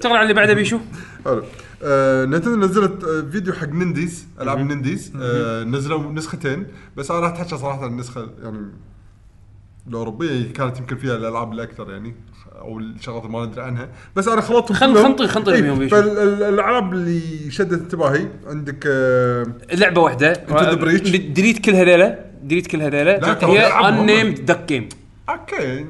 تغلى على اللي بعده بيشو. حلو. آه، نتندو نزلت آه، فيديو حق ننديز ألعاب ننديز. آه، نزلوا نسختين. بس أنا راح أتحكى صراحة عن النسخة يعني الأوروبية كانت يمكن فيها الألعاب الاكثر يعني أو الشغلات اللي ما ندري عنها. بس أنا خلطتهم خل- كلهم. خنطي- خنطي إيه، بيهم بيشو. فالالعاب اللي شدت انتباهي عندك آه، لعبة واحدة. The Breach. ديليت كل هذيلا. ديليت كل هذيلا. لا، ترى هي هم. انيمد دك جيم أوكي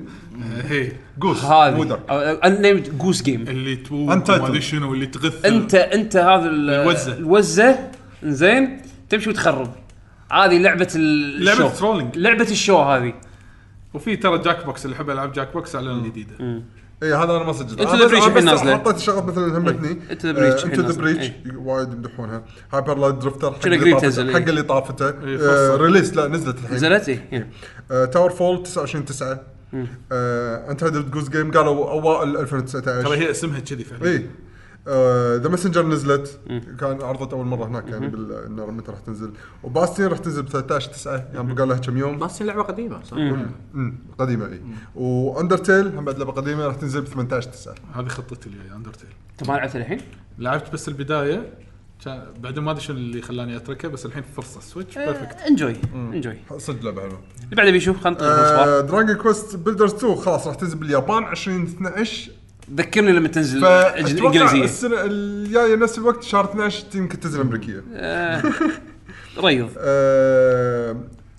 هي جوس هذه. انيمد جوس جيم اللي توب Untitled. ما ادري شنو اللي تغث. انت أنت هذا ال- الوزة. الوزة. زين تمشي وتخرب. هذه لعبة ال- لعبة الشو. ترولينج. لعبة الشو هذه. وفي ترى جاك بوكس اللي يحب العاب جاك بوكس اعلان جديده اي إيه، هذا أنا ما سجلت بس- Breach أنا الحين بس نازلة. حطيت شغلات مثلا همتني the Breach الحين انتو ذا. بريتش. وايد يمدحونها. هايبر لايت درفتر حق اللي طافته تنزل، حق. اللي طافته. ريليس لا نزلت الحين. نزلت إيه تاور فول 29 9 انت هيدد جوز جيم قالوا أوائل 2019 ترى هي اسمها كذي فعلا. اي The Messenger نزلت. كان عرضت أول مرة هناك يعني بال- إنه متى راح تنزل. وباستين راح تنزل ب 13 9 يعني بقى لها كم يوم. بس لعبة قديمة صح؟ قديمة إي. و Undertale هم بعد لعبة قديمة راح تنزل ب 18 9 هذه خطتي الجايه Undertale. انت ما لعبت الحين؟ لعبت بس البداية. كان بعدين ما أدري شنو اللي خلاني اتركه بس الحين فرصة. Switch perfect enjoy enjoy صدق لعبة حلوة. اللي بعده بيشو خلنا نطلع Dragon Quest Builders 2 خلاص راح تنزل باليابان 2012 ذكرني لما تنزل فأتوقع الانجليزيه السنة الجاية نفس الوقت شهر 12 يمكن تنزل أمريكية. ريض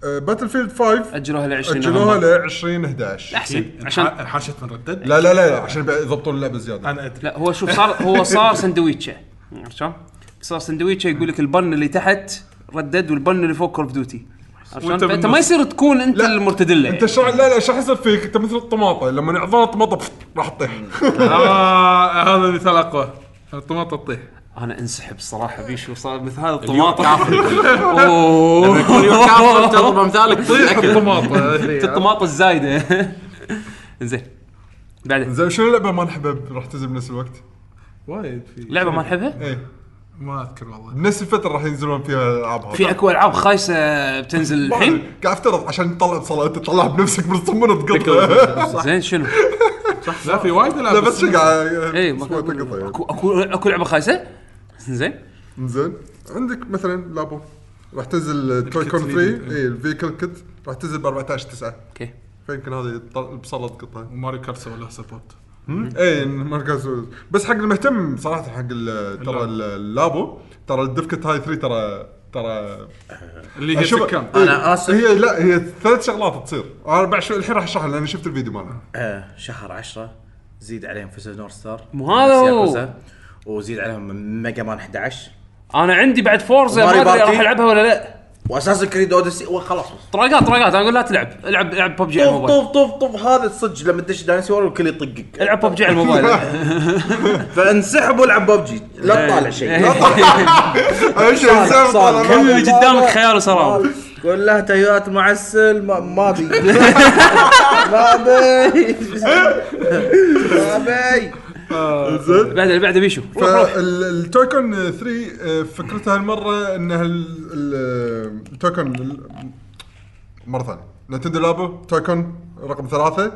باتل فيلد 5 أجلوها ل 20 اجلوها. ل 2011 أحسن. عشان انحاشت من ردد لا لا لا عشان يضبطون اللعبة زيادة. أنا أدري. لا هو شوف صار هو صار سندويتشه. عرفت شلون؟ صار سندويتشه يقول لك البن اللي تحت ردد والبن اللي فوق كول اوف ديوتي فانت بالنص. ما يصير تكون انت لا، المرتدله انت شو لا لا إيش راح يصير فيك؟ انت مثل الطماطة. لما يعضون الطماطة راح تطيح. آه هذا مثال أقوى. الطماطة تطيح. أنا انسحب الصراحه بيشو صار مثل هذا الطماطم أوه. كافر تضرب امثالك طيح الطماطة. الطماطم الزايدة. زين بعدين. زين شنو اللعبه ما نحبها؟ راح تنزل بنفس الوقت؟ وايد في لعبة ما نحبها؟ إيه. ما أذكر والله. بنفس الفترة راح ينزلون فيها العاب هذه. في أكو ألعاب خايسة بتنزل الحين؟ قاعد أفترض عشان تطلع تطلعها بنفسك من الصمونه تقطها زين شنو؟ لا في وايد ألعاب لا بس شو قاعد اي تقطع يعني. اكو اكو أكو لعبة خايسة؟ زين. زين. عندك مثلا لابو. راح تنزل توي كون 3 الكت اي الفيكل كت راح تنزل ب 14 9 أوكي فيمكن هذه البصله تقطها ماريو كارت سوى لها سبورت اي مركز بس حق المهتم صراحة حق ال- ترى ال- اللابو ترى الدفكت هاي 3 ترى ترى اللي هي أشوف- سكان إيه، أنا آسف. هي لا هي ثلاث شغلات تصير. أنا بعد شوي الحين راح اشرحها لأن شفت الفيديو مالها آه، شهر 10 زيد عليهم فيزا نور ستار. مو هذا؟ هو. ياكوزا، وزيد عليهم ميجا مان 11 أنا عندي بعد فورزا ما أدري بارتي. راح ألعبها ولا لا. وأساس كريد أوديسي وخلاص طراقات طراقات أنا أقول لا تلعب. العب العب ببجي على طوف الموبايل. طوف طوف طوف. هذا الصج لما تدش داينسي وور الكل يطقك. العب ببجي على الموبايل. فانسحب والعب ببجي لا تطالع شيء. لا. اهم شيء صار- زين صار. طالع. كل اللي قدامك خيال وسراب. قول له تهيات معسل ما ما ابي ما ابي ما ابي زين. بعد اللي بعده بيشو فالتويكون 3 آه، فكرتها هالمرة انها ال- ال- التويكون ال- مرة ثانية. نتندو لابو تويكون رقم ثلاثة.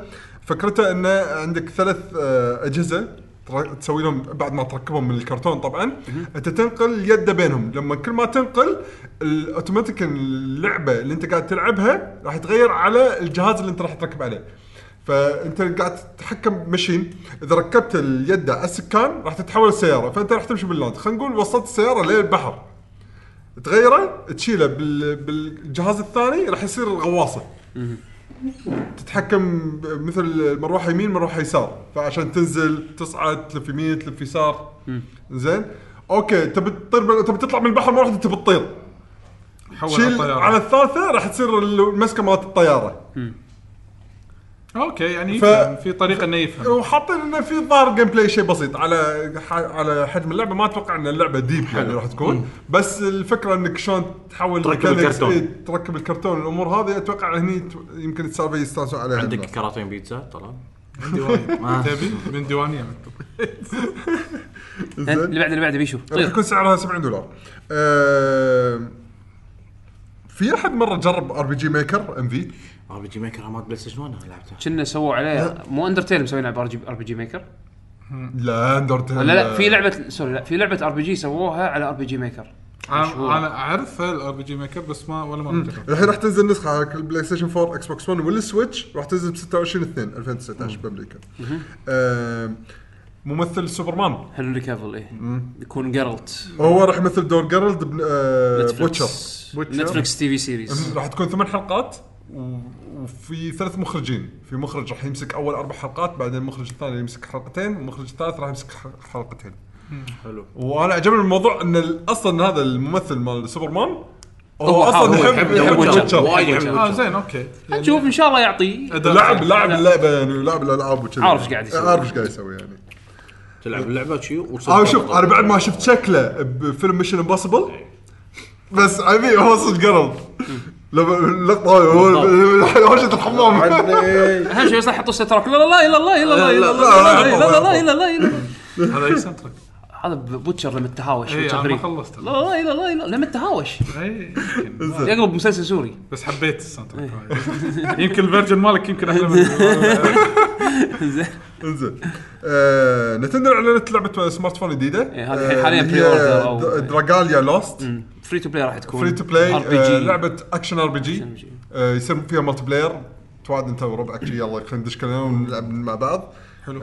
فكرته إنه عندك ثلاث آه، أجهزة تسوي لهم بعد ما تركبهم من الكرتون طبعا. أنت تنقل اليد بينهم. لما كل ما تنقل ال- اوتوماتيك اللعبة اللي أنت قاعد تلعبها راح يتغير على الجهاز اللي أنت راح تركب عليه. فأنت قاعد تتحكم machine إذا ركبت اليد على السكان راح تتحول السيارة فأنت راح تمشي بال land خلينا نقول وصلت السيارة للبحر تغيره تشيله بال... بالجهاز الثاني راح يصير الغواصة. تتحكم مثل مروحة يمين مروحة يسار. فعشان تنزل تصعد تلف يمين تلف يسار. زين؟ okay تبي تطير تبي تطلع من البحر مره واحدة تبي تطير. حول تشيل الطيارة. على الثالثة راح تصير المسكة مالت الطيارة. okay يعني ف- في طريقة إنه يفهم. وحاطين إنه في ظاهر gameplay شيء بسيط على ح... على حجم اللعبة. ما أتوقع إن اللعبة deep يعني راح تكون. بس الفكرة إنك شلون تحول تركب الكرتون. إيه، تركب الكرتون. الأمور هذه أتوقع هني ت- يمكن السالفه يستانسون عليها. عندك. كراتين بيتزا طلال؟ من ديواني تبي؟ من ديوانية. اللي بعده اللي بعده بيشو. راح طير يكون سعرها 70 دولار. أه... في أحد مرة جرب ار بي جي ميكر ام في ار بي جي ميكر مال Play Station 1 أنا لعبته. كنا سووا عليه مو Undertale مسوين RP RPG Maker لا Undertale ولا لا في لعبه sorry لا في لعبة RPG سووها على RPG Maker أنا أنا أعرف ال RPG Maker بس ما ولا جربت الحين راح تنزل نسخة على ال PlayStation 4 Xbox 1 وال Switch راح تنزل ب 26 2 2019 بأمريكا. ممثل سوبرمان. هنري كافل إيه. يكون جيرلت هو راح يمثل دور. آه Witcher Netflix TV series راح تكون ثمان حلقات. وفي ثلاث مخرجين في مخرج راح يمسك أول أربع حلقات بعدين المخرج الثاني يمسك حلقتين والمخرج الثالث راح يمسك حلقتين حلو وأنا عجبني الموضوع إن أصلا هذا الممثل مال سوبرمان هو, هو أصلا يحب يحب- Witcher. وايد يحب آه. زين okay نشوف إن شاء الله يعطي. لاعب لاعب اللعبه يعني لاعب الالعاب وكذا عارف إيش قاعد يسوي. عارف إيش قاعد يسوي يعني تلعب اللعبة شي آه شوف. أنا بعد ما شفت شكله بفيلم ميشن امبوسيبل بس عمي هو صدق قرب هو هوشه الحمام اهم شيء بس لا يحطوا سترك لا لا لا الا لا، الله لا، الا لا، الله الا الله الا الله هذا اي سنترك هذا بوتشر لما إيه، Witcher أنا ما 3. خلصت. لا لا الا الله الا لما يمكن. يقلب مسلسل سوري بس حبيت السنترك يمكن الفيرجن مالك يمكن أحلى من زين آه، Nintendo اعلنت لعبه smartphone جديده إيه، هذه حالياً pre-order أو- Dragalia Lost free to play راح تكون free to play RPG لعبة action RPG. آه، يصير فيها multiplayer توعد أنت وربعك يلا خلينا ندش كلنا ونلعب مع بعض. حلو.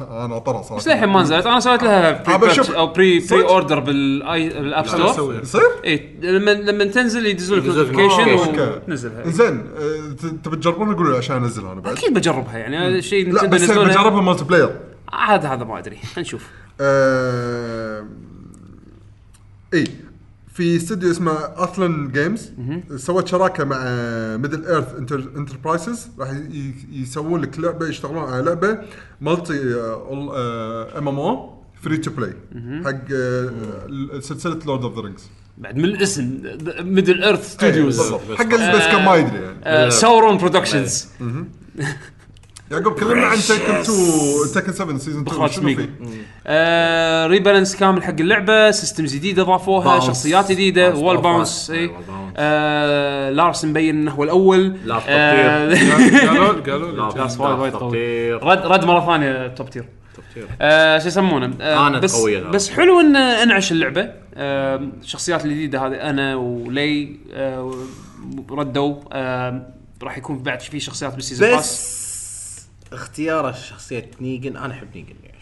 أنا طرى صراحة. بس للحين ما نزلت. أنا سويت لها pre أو pre؟ pre-order بال آي بال App لا، Store. يصير؟ اي لما لما تنزل يدزوا لك notification. وتنزلها زين آه، تبي تجربونها؟ قولوا لي عشان أنزلها أنا بعد. أكيد بجربها يعني. هذا الشيء لا بس ينزلونها- بجربها multiplayer هذا هذا ما أدري. نشوف. آه، اي في استوديو اسمه Athlon Games سوت شراكة مع Middle-earth Enterprises راح يسوون لك لعبة يشتغلون على لعبة مالتي MMO free to play حق آه، سلسلة Lord of the Rings بعد من الاسم ميدل ايرث ستوديوز حق البس كان ما يدري يعني. ساورون برودكشنز يعقوب كلمنا عن تكن 2 تكن 7 سيزون 2 بإخراج شنو. فيه؟ آه ريبالانس كامل حق اللعبة سيستمز جديده ضافوها باونس. شخصيات جديدة وول. باونس اي. آه لارس مبين إنه هو الأول لا، في آه قالوا قالوا وايد وايد قوي. رد رد مرة ثانية توب تير تطير. آه شو يسمونه آه كانت بس قوية. بس حلو إن أنعش اللعبة آه الشخصيات الجديدة هذه Anna و Lei آه ردوا آه راح يكون بعد في شخصيات بال season بس اختيار شخصيه Negan. أنا أحب Negan يعني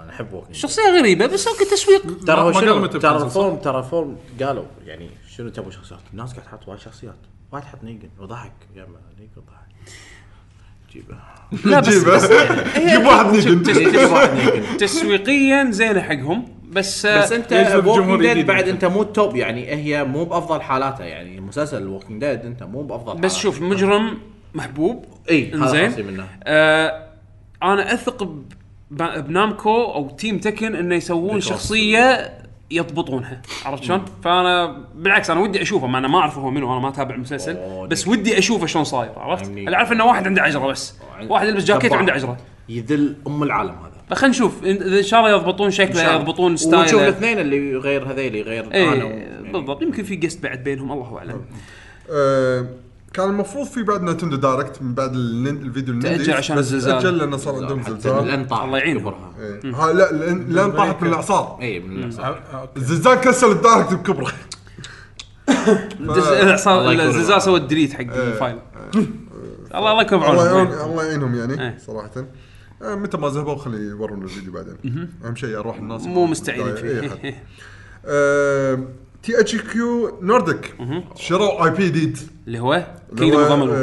أنا أحب Walking. شخصية غريبة بس أوكي تسويق. ترى هو شنو؟ ترى ال forum ترى ال forum قالوا يعني شنو تبغى شخصيات؟ الناس قاعد تحط وايد شخصيات. وايد حط Negan. وضحك. يا ما Negan ضحك جيبه. لا بس, جيبه. بس جيب واحد Negan. جيب واحد Negan. تسويقيا زينه حقهم بس آه، بس أنت Walking Dead بعد. أنت مو ال top يعني هي مو بأفضل حالاتها يعني مسلسل Walking Dead أنت مو بأفضل بس شوف مجرم محبوب. إي منه. آه أنا أثق ب Namco أو team Tekken إنه يسوون شخصية يضبطونها. عرفت شلون؟ فأنا بالعكس أنا ودي أشوفه ما أنا ما أعرف هو منو أنا ما أتابع المسلسل بس ودي أشوفه شلون صاير عرفت؟ أنا عارف إنه واحد عنده عجرة بس. واحد يلبس جاكيت. وعنده عجرة. يذل أم العالم هذا. خلينا نشوف. ان شاء الله يضبطون شكله يضبطون ونشوف style ه الاثنين اللي غير هذيلي غير أنا إيه و- بالضبط. يمكن في guest بعد بينهم الله أعلم. آه، كان المفروض في بعد نتندو دايركت من بعد الفيديو ال Nindies تأجل عشان بس الزلزال. تأجل لأنه صار عندهم حتى زلزال. لأن طاح. الله يعينهم. كبرها إيه. ها لا لأن طاحت من الإعصار. اي من الأسف. آه، الزلزال كسر ال Direct بكبره. الله يكون الزلزال سوى ال delete حق ال file. الله الله يكون الله يعين الله يعينهم يعني إيه. صراحة. آه، متى ما ذهبوا خلي يورونا الفيديو بعدين. أهم شيء أروح الناس. مو مستعين. فيه. THQ Nordic شروا IP جديد اللي هو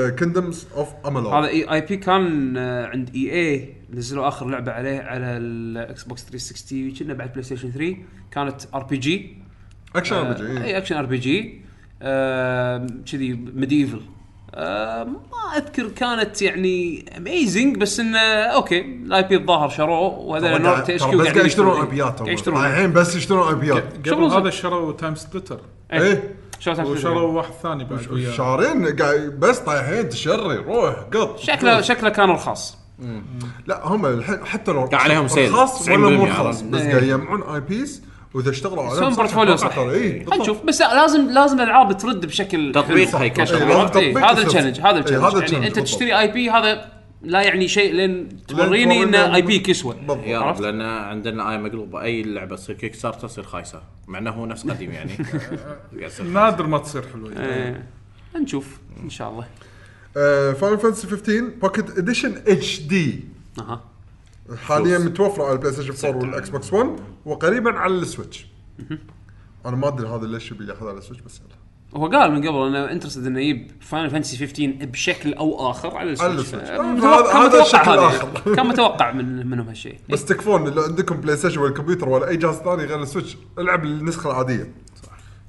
Kingdoms of Amalur هذا ال IP كان آه، عند EA نزلوا آخر لعبة عليه على ال Xbox 360 كنا بعد PlayStation 3 كانت ار بي جي اكشن ار بي جي أي أكشن ار بي جي كذي medieval ما أذكر كانت يعني amazing بس انه أوكي ال IP الظاهر شروه وهذول نوع THQ بس قاعد يشترون IP ات قاعد يشترون. الحين بس يشترون IP ات قبل هذا شروا TimeSplitters إيه. تعرف وشروا واحد ثاني بعد شهرين قاعد بس طايحين تشري روح قط شكله شكله كان رخاص. لا هم الحين حتى لو قاعد عليهم sale. خاص 90% ولا مو عرفت؟ خاص بس إيه. قاعد يجمعون IPs وإذا اشتغلوا عليهم يسوون portfolio صح أي خلينا نشوف. بس لا لازم لازم الألعاب ترد بشكل تطبيق حلو. هيكل. كشغل. إيه، إيه، هذا. ال challenge هذا إيه، ال challenge هذا يعني أنت. تشتري IP هذا لا يعني شيء لين توريني ان IP ك يسوى بالضبط. يا رب عرفت؟ لأن عندنا إيه مقلوبة. أي لعبة تصير Kickstarter تصير خايسة. مع إنه هو نفس قديم يعني. نادر ما تصير حلوة. إيه. نشوف. إن شاء الله. فاينل فانتسي 15 بوكيت اديشن اتش دي أها. حاليا متوفرة على ال PlayStation 4 وال Xbox 1 وقريبا على ال Switch. أنا ما أدري هذا ليش يبي يأخذ على ال Switch بس يلا. هو قال من قبل انه interested إنه يجيب Final Fantasy 15 بشكل أو آخر على ال Switch. متوقع- كان هذا متوقع الشكل هذا. كان متوقع من منهم هالشيء. بس تكفون لو عندكم PlayStation ولا كمبيوتر ولا أي جهاز ثاني غير ال Switch العب النسخة العادية.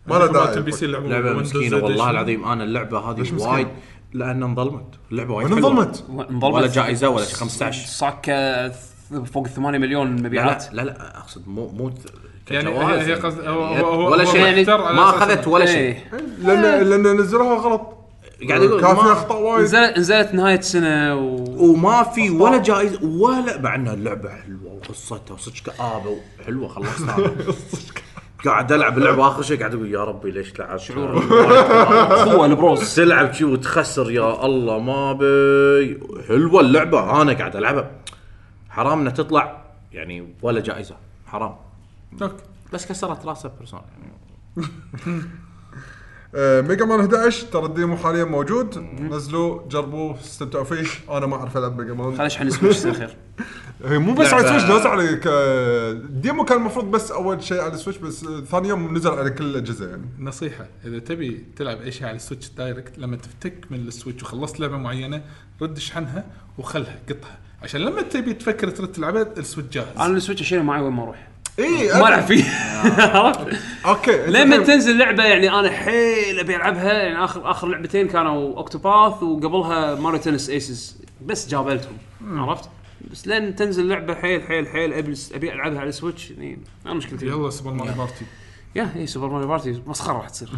ما له داعي. ال PC لعبة مسكينة والله. العظيم أنا اللعبة هذه؟ وايد لأن انظلمت. اللعبة وايد حلوة. انظلمت؟ انظلمت. ولا جائزة ولا شيء 15 صاكه فوق ال 8 مليون مبيعات لا لا لا أقصد مو مو يعني كجوائز هي هي قصد هو هو هو ولا شيء. يعني ما أخذت ولا شيء. إيه. لأن لأن نزلوها غلط. قاعد أقول كان ما- أخطاء وايد. نزلت نزلت نهاية سنه و... وما في ولا جائزة ولا مع انها اللعبة حلوة وقصتها وصدق كآبه حلوة خلصتها. قاعد ألعب اللعبة آخر شيء قاعد أقول يا ربي ليش لعبت شعور اخوه البروز تلعب شي وتخسر يا الله ما بي حلوة اللعبة أنا قاعد ألعبها. حرام إنها تطلع يعني ولا جائزة حرام. أوكي. بس كسرت راسه Persona يعني. آه، Mega Man 11 ترى ال demo حاليا موجود. نزلوا جربوه استمتعوا فيه. أنا ما أعرف ألعب Mega Man. خلينا اشحن Switch يصير خير. هي مو بس على لعبة- ال Switch نازل على ك- ال demo كان المفروض بس أول شيء على ال Switch بس ثاني يوم نزل على كل الأجهزة يعني. نصيحة إذا تبي تلعب أي شيء على ال Switch direct لما تفتك من ال Switch وخلصت لعبة معينة رد اشحنها وخلها قطها. عشان لما تبي تفكر ترد تلعبها ال Switch جاهز. أنا ال Switch اشيله معي وين ما أروح. اي ما العب فيه. عرفت؟ أوكي لما تنزل لعبة يعني أنا حيل أبي ألعبها يعني اخر آخر لعبتين كانوا Octopath وقبلها Mario Tennis Aces. بس جابلتهم عرفت؟ بس لين تنزل لعبة حيل حيل حيل أبي أبي ألعبها على ال Switch يعني أنا مشكلتي يلا Super Mario Party يا هي Super Mario Party مسخرة راح تصير.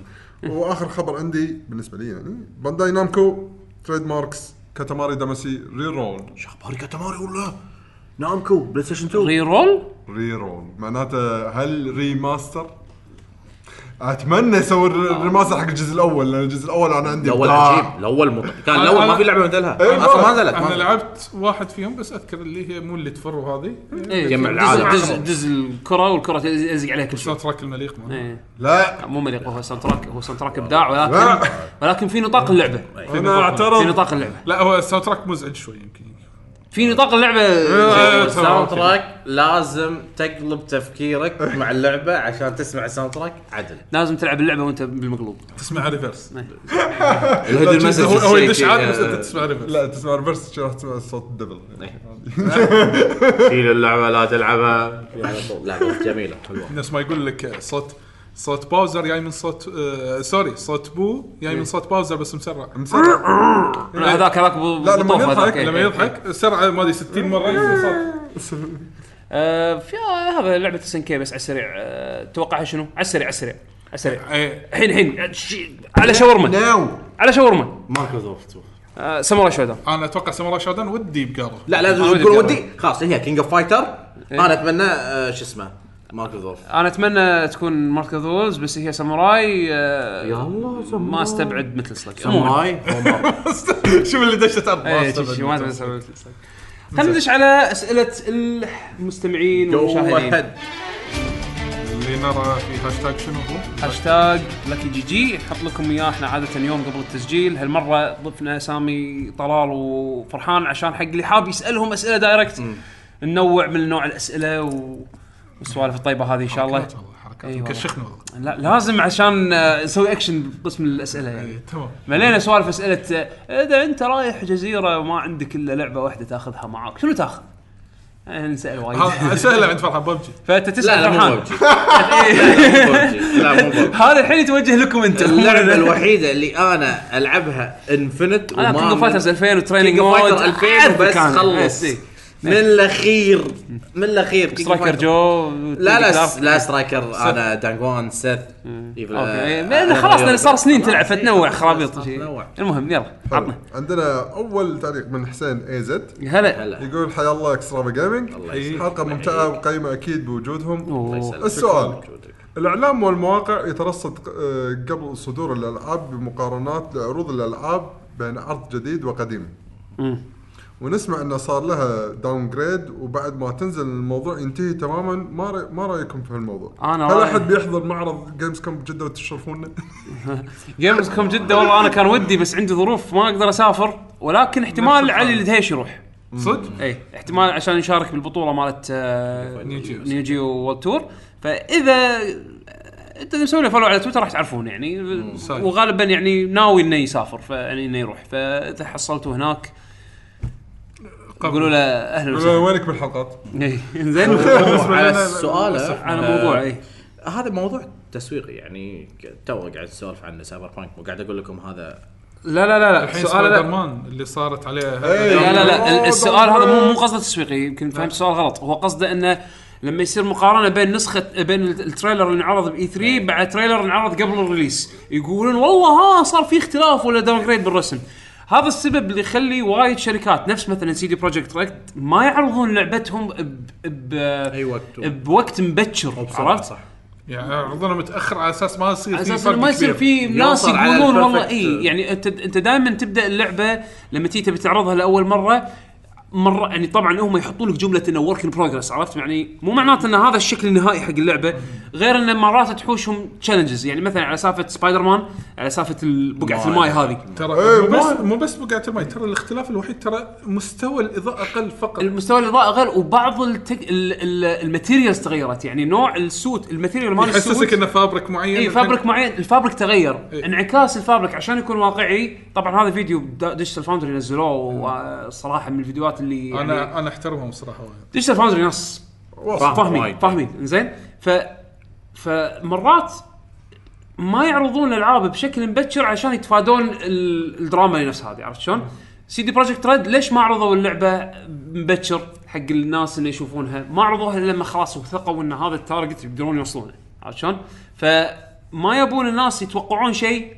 وآخر خبر عندي بالنسبة لي يعني Bandai Namco trademarks Katamari Damacy Reroll شخباري Katamari ولا؟ Namco PlayStation 2 Reroll Reroll معناته هل remaster؟ أتمنى يسوي الر- ال remaster حق الجزء الأول لأن الجزء الأول أنا عندي الأول. عجيب. الأول مط... كان الأول ما في لعبة مثلها إيه، أصلا ما نزلت أنا لعبت واحد فيهم بس أذكر اللي هي مو اللي تفر هذه إيه، جمع دز- العالم. دز دز الكرة والكرة تلزق عليها كل شيء. ال soundtrack المليق. إيه. لا. مو مليق هو soundtrack هو soundtrack ابداع ولكن. ولكن في نطاق اللعبة. في نطاق اللعبة. لا هو ال soundtrack مزعج شوي يمكن. في نطاق اللعبة. الساوند تراك لازم تقلب تفكيرك مع اللعبة عشان تسمع ال soundtrack عدل. لازم تلعب اللعبة وأنت بالمقلوب. تسمع ريفرس الهيدن مسج هو يدش عادي بس أنت تسمع reverse لا تسمع reverse راح تسمع؟ صوت ال devil شيل اللعبة لا تلعبها. لعبه جميلة حلوة. نفس ما يقول لك صوت صوت Bowser جاي من صوت آه sorry صوت Boo جاي من صوت Bowser بس مسرع. مسرع. لا، هذاك هذاك لا، لما يضحك- هذاك، إيه. لما يضحك سرعة ما أدري 60 مرة يصير صوت. آه، في آه، هذا لعبة اس كي بس على السريع. آه، توقعها شنو؟ على السريع على السريع على السريع. إيه. الحين الحين على شاورما. على شاورما. مايكروسوفت. آه ساموراي شودان. أنا أتوقع ساموراي شودان ودي بقاره لا لازم تقول ودي خلاص هي كينج اوف فايتر إيه. أنا أتمنى شو اسمه مارك ذولف أنا أتمنى تكون مارك اوف بس هي ساموراي آه يلا ما أستبعد مثل سلك عموماً. ساموراي شوف اللي دشت ارض ما مثل سلك. خلينا ندش على أسئلة المستمعين والمشاهدين. اللي نرى في هاشتاج شنو هو؟ هاشتاج لكي جي جي نحط لكم إياه. إحنا عادة يوم قبل التسجيل. هالمرة ضفنا سامي طلال وفرحان عشان حق اللي حاب يسألهم أسئلة direct ننوع من نوع الأسئلة و... والسوالف الطيبة هذه إن شاء الله. حركات والله، حركات أي والله. مكشخنا والله. لا لازم عشان نسوي اكشن بقسم الأسئلة يعني. إيه، تمام. ملينا سوالف أسئلة إذا أنت رايح جزيرة وما عندك إلا لعبة واحدة تاخذها معاك شنو تاخذ؟ آه، نسأل وايد. سهله عند فرحان ببجي. فأنت تسأل لا لا مو فرحان. ببجي. لا، مو ببجي. لا مو ببجي. هذا الحين يتوجه لكم أنتم اللعبة الوحيدة اللي أنا ألعبها انفنت أنا كينج اوف فايترز 2000 وتريننج مود فايتر 2000 وبس خلص. من الأخير من الأخير سترايكر. جو لا لا لا سترايكر أنا دانجوان سيث أوكي. آه، خلاص لأن صار سنين تلعب فتنوع خرابيط. المهم يلا عطنا. عندنا أول تعليق من حسين AZ هلا. هلا. يقول حيا الله Extrava Gaming الله يسلمك. حلقة ممتعة وقيمة أكيد بوجودهم. السؤال. الإعلام والمواقع يترصد آه، قبل صدور الألعاب بمقارنات لعروض الألعاب بين عرض جديد وقديم. مم. ونسمع انه صار لها downgrade وبعد ما تنزل الموضوع ينتهي تماما ما رأي ما رأيكم في هالموضوع؟ أنا هل أحد بيحضر معرض Games Con بجدة وتشرفونا؟ Games Con جدة والله أنا كان ودي بس عندي ظروف ما أقدر أسافر ولكن احتمال علي الدهيش يروح صدق؟ اي احتمال عشان يشارك بالبطولة مالت Neo Geo. Neo Geo World Tour فإذا أنت إذا مسوي له follow على تويتر راح تعرفون يعني. وغالبا يعني ناوي إنه يسافر فيعني إنه يروح فإذا حصلته هناك قولوا له أهلا وسهلا. وينك بالحلقات؟ إي، زين. على السؤال على موضوع. اي هذا موضوع تسويقي يعني تو قاعد اسولف عنه Cyberpunk وقاعد أقول لكم هذا. لا لا لا لا. الحين السؤال Spider لا Man اللي صارت عليه إيه. لا لا لا. ال- السؤال هذا مو. مو قصده تسويقي يمكن فهمت السؤال غلط. هو قصده إنه لما يصير مقارنة بين نسخة بين ال- ال trailer اللي انعرض ب E3 بعد trailer انعرض قبل ال release يقولون والله ها صار في اختلاف ولا downgrade بالرسم. هذا السبب اللي يخلي وايد شركات نفس مثلا CD Projekt Red ما يعرضون لعبتهم ب ب أي وقت بوقت مبكر عرفت؟ صح يعني عرضنا متأخر على أساس ما يصير على أساس ما يصير. في ناس يقولون والله إي يعني أنت أنت دائما تبدأ اللعبة لما تيجي تبي تعرضها لأول مرة مرة يعني طبعا هم يحطون لك جملة إنه work in progress عرفت؟ يعني مو معناته إن هذا الشكل النهائي حق اللعبة غير انه مرات تحوشهم challenges يعني مثلا على سالفة سبايدر مان على سالفة ال- بقعه الماي هذه. ترى إيه، مو بس مو بس بقعة الماء ترى الاختلاف الوحيد ترى مستوى الإضاءة أقل فقط. المستوى الإضاءة غير وبعض التك... ال... ال... ال materials تغيرت. يعني نوع ال suit ال material مال ال suit يحسسك إنه fabric معين اي فابريك معين. ال fabric تغير. إيه. انعكاس ال fabric عشان يكون واقعي طبعا هذا فيديو Digital Foundry نزلوه وصراحة من الفيديوهات اللي يعني أنا أنا أحترمهم صراحة وايد Digital Foundry ناس فاهمين. فاهمين زين ف فمرات ما يعرضون الألعاب بشكل مبكر عشان يتفادون ال- الدراما اللي نفس هذه عرفت شلون؟ CD Projekt Red ليش ما عرضوا اللعبة مبكر حق الناس انه يشوفونها؟ ما عرضوها إلا لما خلاص وثقوا إن هذا ال target يقدرون يوصلونه عرفت شلون؟ فما يبون الناس يتوقعون شيء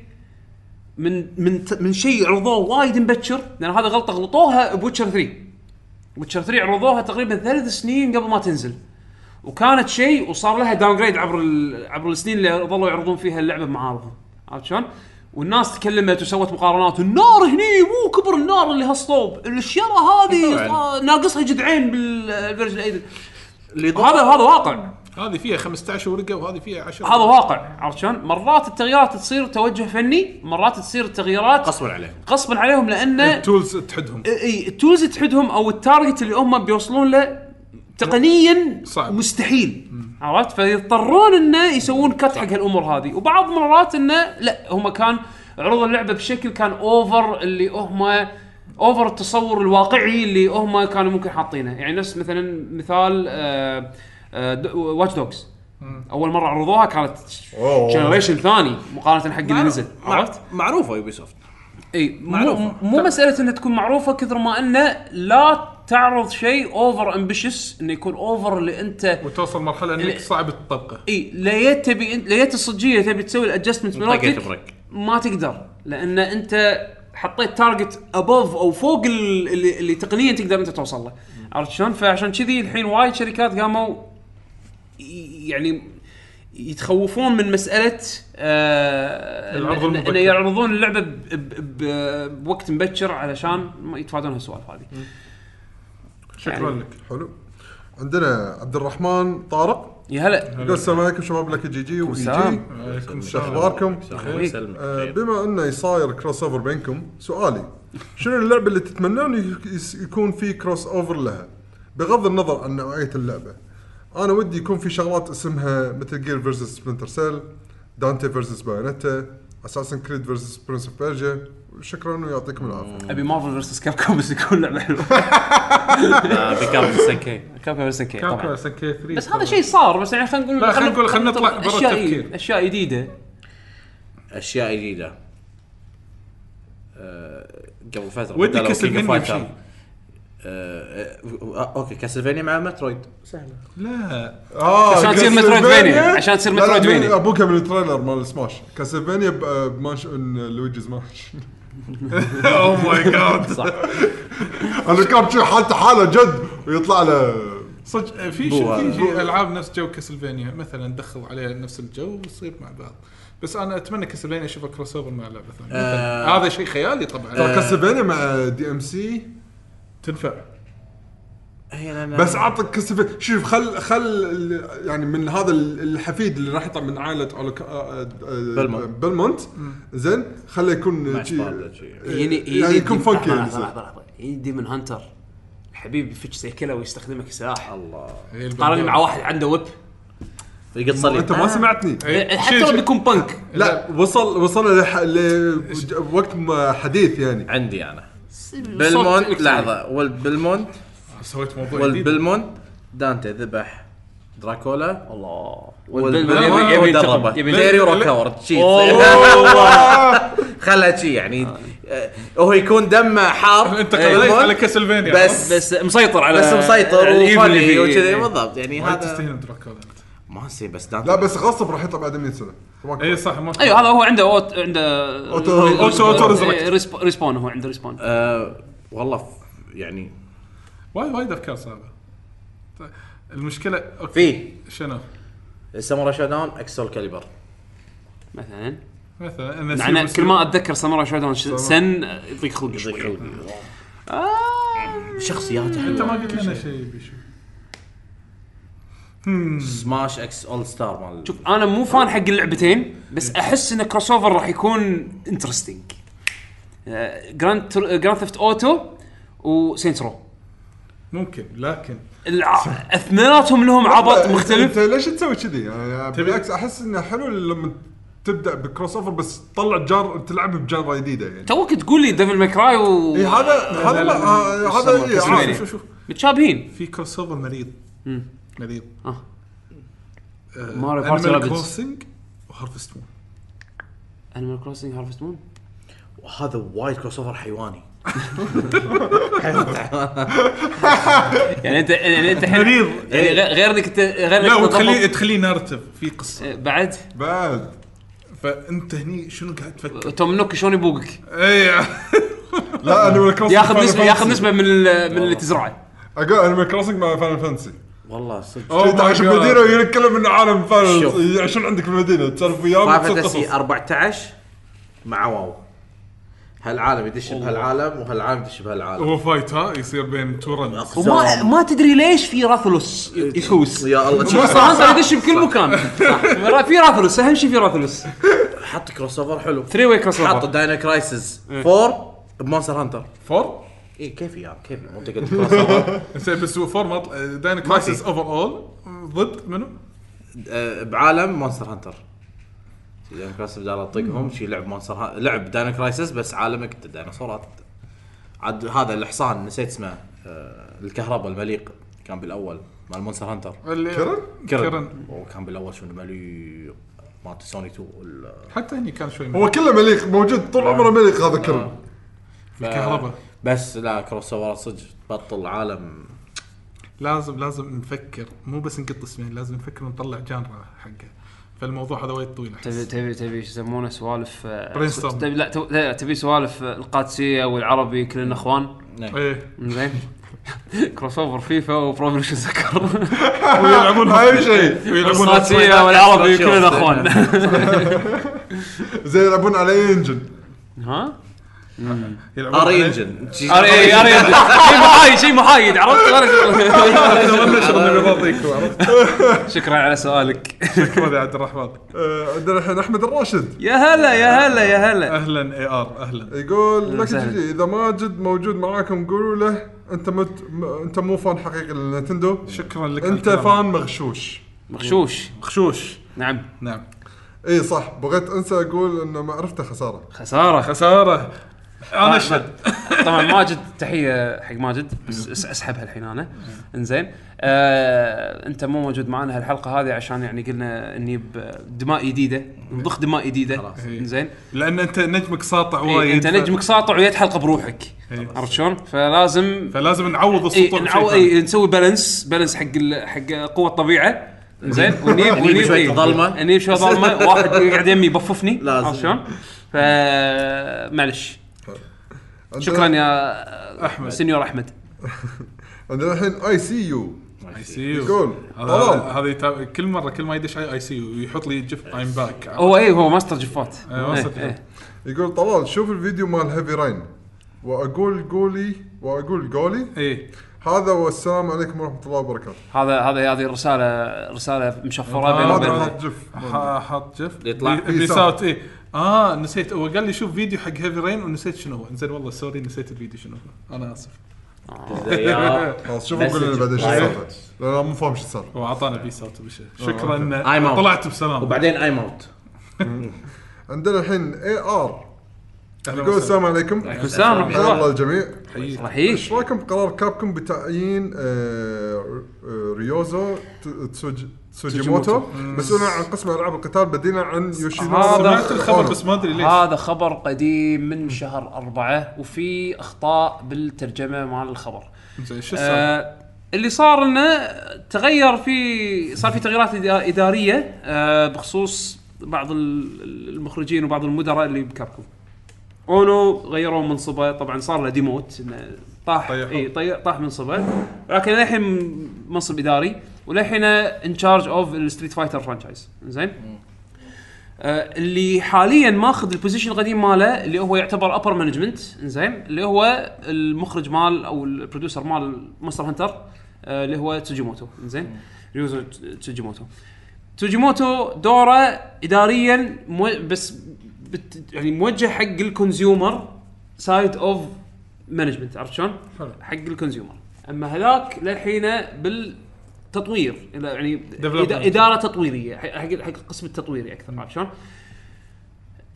من من من شيء عرضوه وايد مبكر لأن هذا غلطة غلطوها ب Witcher 3 Witcher 3 عرضوها تقريبا ثلاث سنين قبل ما تنزل. وكانت شيء وصار لها downgrade عبر عبر السنين اللي ظلوا يعرضون فيها اللعبة بمعارضهم عرفت شلون؟ والناس تكلمت وسوت مقارنات النار هني مو كبر النار اللي هالصوب الشيره هذه ناقصها جذعين بال version 8 اللي هذا هذا واقع. هذه فيها 15 ورقة وهذه فيها 10 هذا واقع عرفت شلون؟ مرات التغييرات تصير توجه فني مرات تصير التغييرات غصبا عليهم. غصبا عليهم لأن ال tools تحدهم. إي ال tools تحدهم أو ال target اللي هم بيوصلون له تقنيا صعب. مستحيل. عرفت؟ فيضطرون إنه يسوون cut حق هالأمور هذه. وبعض مرات إنه لا هم كان عرضوا اللعبة بشكل كان over اللي هم over التصور الواقعي اللي هم كانوا ممكن حاطينه. يعني نفس مثلا مثال آه، Watch Dogs أول مرة عرضوها كانت. generation ثاني مقارنة حق اللي نزل عرفت؟ معروفة Ubisoft إي. مو, مو مساله إنها تكون معروفة كثر ما إنه لا تعرض شيء over ambitious إنه يكون over اللي أنت وتوصل مرحلة إنك صعب تطبقه إي ليت تبي ليت الصجيه تبي تسوي ال adjustment مالتك ما تقدر لأن أنت حطيت target above أو فوق ال- اللي, اللي تقنيا تقدر أنت توصل له عرفت شلون؟ فعشان كذي الحين وايد شركات قاموا يعني يتخوفون من مسألة آه إن- المبكر. يعرضون اللعبة ب- ب- ب- بوقت مبكر علشان ما يتفادون هالسوالف هذه. شكرا يعني- لك. حلو. عندنا عبد الرحمن طارق. يا هلا. يقول السلام عليكم شباب لك جي جي واي جي. السلام. عليكم شو أخباركم؟ آه،. بما أنه صاير crossover بينكم سؤالي شنو اللعبة اللي تتمنون يكون في crossover لها؟ بغض النظر عن نوعية اللعبة. أنا ودي يكون في شغلات اسمها مثل Gear versus Splinter Cell Dante versus Bayonetta Assassin's Creed versus Prince of Persia شكرا ويعطيكم العافية. أبي Marvel versus Capcom بس يكون لعبة حلوة. آه، بكام ال SNK Capcom versus كي كابكا طبعا. SNK 3 بس هذا شيء صار بس يعني خلينا نقول لا، خلينا نقول- خلينا نطلع برا التفكير. أشياء جديدة. أشياء جديدة. آه، قبل فترة ودي كاسلفينيا كينج فايتر. يمشي. آه، آه، أوكي كاسلفينيا مع مترويد. سهلة. لا. آه عشان تصير كاسلفينيا- مترويدفينيا، عشان تصير لا، مترويدفينيا. أبوك من التريلر مال سماش. كاسلفينيا بمانش لويجيز مانش. أو ماي جاد صح أنا كان شي حالته حالة جد ويطلع له صدق في في شيء ألعاب نفس جو كاسلفينيا. مثلا ندخل عليها نفس الجو ويصير مع بعض. بس أنا أتمنى كاسلفينيا اشوفها كروس اوفر مع لعبة ثانية. آه. هذا شيء خيالي طبعا. ترى كاسلفينيا مع دي ام سي تنفع. هي لأن- بس عطك كاسلفينيا شوف خل خل ال- يعني من هذا ال- الحفيد اللي راح يطلع من عائلة أولوك- آه، آه، بلمونت. بلمونت. زين خله يكون شي- بارد شي. يجيني يعني يكون فانكي يعني. لحظة. لحظة. لحظه يجي من هانتر. الحبيب يفتش زي كذا ويستخدمه كسلاح الله. هي البندور. قارني مع واحد عنده ويب يقط صليب. أنت ما سمعتني. إيه، حتى لو بيكون بنك لا وصل وصلنا لح... لوقت ما حديث يعني. عندي أنا. بالمونت. لحظة. والبلمونت سويت موضوع جديد. والبلمونت دانتي ذبح دراكولا. الله. والبلمونت يبي- ودربه. ينتقم، يبي تيري ينتقم. وروكورد شي. خلها شي يعني. آه، هو يكون دمه حار. أنت إيه، المونت، على كاسلفينيا. بس. بس مسيطر على بس مسيطر الإيفل اللي وفني فيه. بالضبط. يعني هذا تستهين دراكولا أنت. ما نسي بس دانتي. لا بس غصب راح يطلع بعد 100 سنة. ما اي صح ما أيوه هذا هو عنده أوت عنده أوتو- أوتو ريزركت. إيه، ريسب- ريسبون هو عنده ريسبون. آه والله ف- يعني وايد وايد أفكار صعبة. المشكلة أوكي. في. شنو؟ ساموراي شادون اكسول كاليبر. مثلا. مثلا مع إن إن كل ما أتذكر ساموراي شودون ش- سن يضيق خلقي يضيق شوي خلقي. آه. شخصياته أنت ما قلت لنا شيء بيشو. Smash X All-Star مال شوف أنا مو fan حق اللعبتين بس احس ان crossover راح يكون interesting Grand Grand Theft Auto و Saints Row ممكن لكن الع- اثنيناتهم لهم عبط مختلف انت ليش تسوي كذي؟ يعني بالعكس احس انه حلو لما تبدا ب crossover بس تطلع جار تلعب ب genre جديده يعني توك تقول لي Devil May Cry و هذا هذا لا آه، هذا إيه،. شوف شوف متشابهين في crossover مريض مريض آه. Mario Party Animal. Crossing و Harvest Moon Animal Crossing Harvest Moon وهذا وايد crossover حيواني. يعني انت يعني أنت الحين مريض. يعني غير غير إنك انت غير لا انك وتخليه تضبط- تخليه narrative في قصة. آه، بعد؟ بعد. فأنت هني شنو قاعد تفكر؟ توم نوك شلون يبوقك؟ اي لا انيمال كروسنج ياخذ نسبه ياخذ نسبة من ال- من اللي تزرعه. أقول انيمال كروسنج مع فاينل فانتسي والله صدق. Oh God. بمدينه ويتكلم من عالم شوف. فاينل يعيشون عندك في المدينة؟ تسولف وياهم؟ فايف وتصير فانتسي قصص 14 مع واو. هالعالم يدش بهالعالم وهالعالم يدش بهالعالم. هو فايت ها؟ يصير بين تو رنز وما ما تدري ليش في راثلوس يحوس. يا الله مونستر هانتر يدش بكل مكان. في راثلوس أهم شيء في راثلوس حط كروس اوفر حلو. 3 واي كروس حط اوفر داينا كرايسس 4 بمونستر هانتر. فور؟ اي كيف يا كيف؟ مو انت قلت كروس اوفر زين بس هو فور ما طلع- داين كرايسس اوفر اول ضد منو؟ آه، بعالم مونستر هانتر داينا كرايسس بدال اطقهم شي لعب مونستر ها... لعب داينا كرايسس بس عالمك انت ديناصورات عاد هذا الحصان نسيت اسمه آه، الكهرباء المليق كان بالأول مال مونستر هانتر كرن؟ كرن وكان بالأول شنو مليق. مالت سوني 2 وال- حتى هني كان شوي هو كله مليق موجود طول عمره مليق هذا كرم الكهرباء. بس لا كروس اوفر صدق بطل عالم. لازم لازم نفكر. مو بس نقط اسمين لازم نفكر نطلع جانرا حقه. فالموضوع هذا وايد طويل تبي أحس. تبي تبي شو يسمونه؟ سوالف آه،. تبي لا لا تبي سوالف آه، القادسية والعربي كلنا إخوان؟ إيه. زين crossover FIFA و Pro Evolution Soccer ويلعبون اهم شيء. ويلعبون القادسية والعربي كلنا إخوان. زي يلعبون على انجن ها؟ يلعبون ار عليه. engine اري اري شيء محايد شيء محايد عرفت؟ شكرا على سؤالك. شكرا يا عبد الرحمن. آه، عندنا الحين أحمد الراشد. يا هلا يا هلا يا هلا. أهلا E R أهلا. يقول لك إذا ماجد موجود معاكم قولوا له. أنت مت... أنت مو fan حقيقي لل Nintendo. شكرا لك أنت. fan مغشوش. مغشوش. خشوش نعم. نعم. إي صح. بغيت أنسى أقول ان معرفته خسارة. خسارة. خسارة. أنا اشهد طبعا ماجد تحية حق ماجد بس اسحبها الحين أنا إنزين آه أنت مو موجود معنا هالحلقة هذه عشان يعني قلنا إني بدماء جديده نضخ دماء جديده إنزين لأن أنت نجمك ساطع إيه وايد أنت نجمك ساطع وايد حلقة بروحك إيه. عرفت شلون؟ فلازم فلازم نعوض إيه السطوع نعو... بشيء ثاني. إيه نسوي balance balance حق. حق قوة الطبيعة زين ونجيب نجيب ونجيب شوية إيه. ظلمة. نجيب شوية ظلمة واحد يقعد يمي يبففني لازم. عرفت شلون؟ ف معلش عندنا- شكرا يا أحمد. سنيور أحمد. عندنا الحين اي سي يو اي سي يو يقول هذا طلال. هذا يتا- كل مره كل ما يدش اي I see you يحط لي GIF I'm back هو إيه هو ماستر جفات. إيه، ماستر إيه، إيه. يقول طلال شوف الفيديو مال Heavy Rain وأقول قولي وأقول قولي. إيه. هذا والسلام عليكم ورحمة الله وبركاته. هذا هذا هذه الرساله رسالة مشفرة بين هذا وبين هذا حط GIF. حط GIF. يطلع. pea- peace out إيه. آه نسيت. هو قال لي شوف فيديو حق Heavy Rain ونسيت شنو هو. زين والله سوري نسيت الفيديو شنو هو. أنا آسف. خلاص شوفوا قول لنا بعدين شو السالفه لأن أنا مو فاهم شو صار. هو اعطانا peace out بشيء شكرا. طلعت بسلام. وبعدين emote عندنا الحين E R يقول وسهلا. السلام عليكم. عليكم السلام ورحمة حيا الله. الله الجميع إيش رأيكم بقرار Capcom بتعيين آه، آه، ريوزو ت- تسوج- تسوجيموتو؟ مسؤولا عن قسم ألعاب القتال بديلا عن يوشينورو هذا- سمعت الخبر. بس ما أدري ليش. هذا خبر قديم من شهر أربعة وفي أخطاء بالترجمة مال الخبر. زين شو السالفة؟ آه اللي صار إنه تغير في صار في تغييرات إدا- إدارية آه بخصوص بعض ال- المخرجين وبعض المدراء اللي ب Capcom. اونو غيروا منصبه طبعا صار له demote إنه طاح. إي طي- طاح منصبه. لكن للحين منصب إداري وللحين in charge of ال Street Fighter franchise زين؟ آه، اللي حاليا ماخذ ال position القديم ماله اللي هو يعتبر upper management زين؟ اللي هو المخرج مال أو ال producer مال Monster Hunter آه، اللي هو تسوجيموتو. زين؟ ريوزو تسوجيموتو. تسوجيموتو دوره اداريا مو بس بت يعني موجه حق ال consumer side of management عرفت شلون؟ حق ال consumer أما هذاك للحين بالتطوير يعني إدارة تطويرية حق حق القسم التطويري أكثر عرفت شلون؟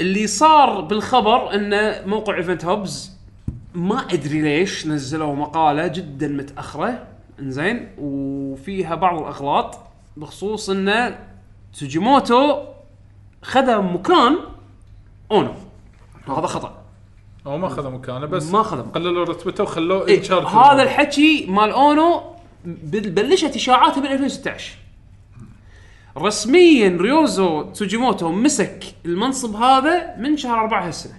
اللي صار بالخبر إن موقع EventHubs ما أدري ليش نزلوا مقالة جدا متأخرة إنزين وفيها بعض الأغلاط بخصوص إن سوجيموتو خذ مكان اونو وهذا خطأ. هو ما اخذ مكانه بس ما أخذ. قللوا رتبته وخلوه إيه هذا الحكي مال أونو بل- بلشت إشاعاته بال 2016 رسميا ريوزو تسوجيموتو مسك المنصب هذا من شهر 4 هالسنة.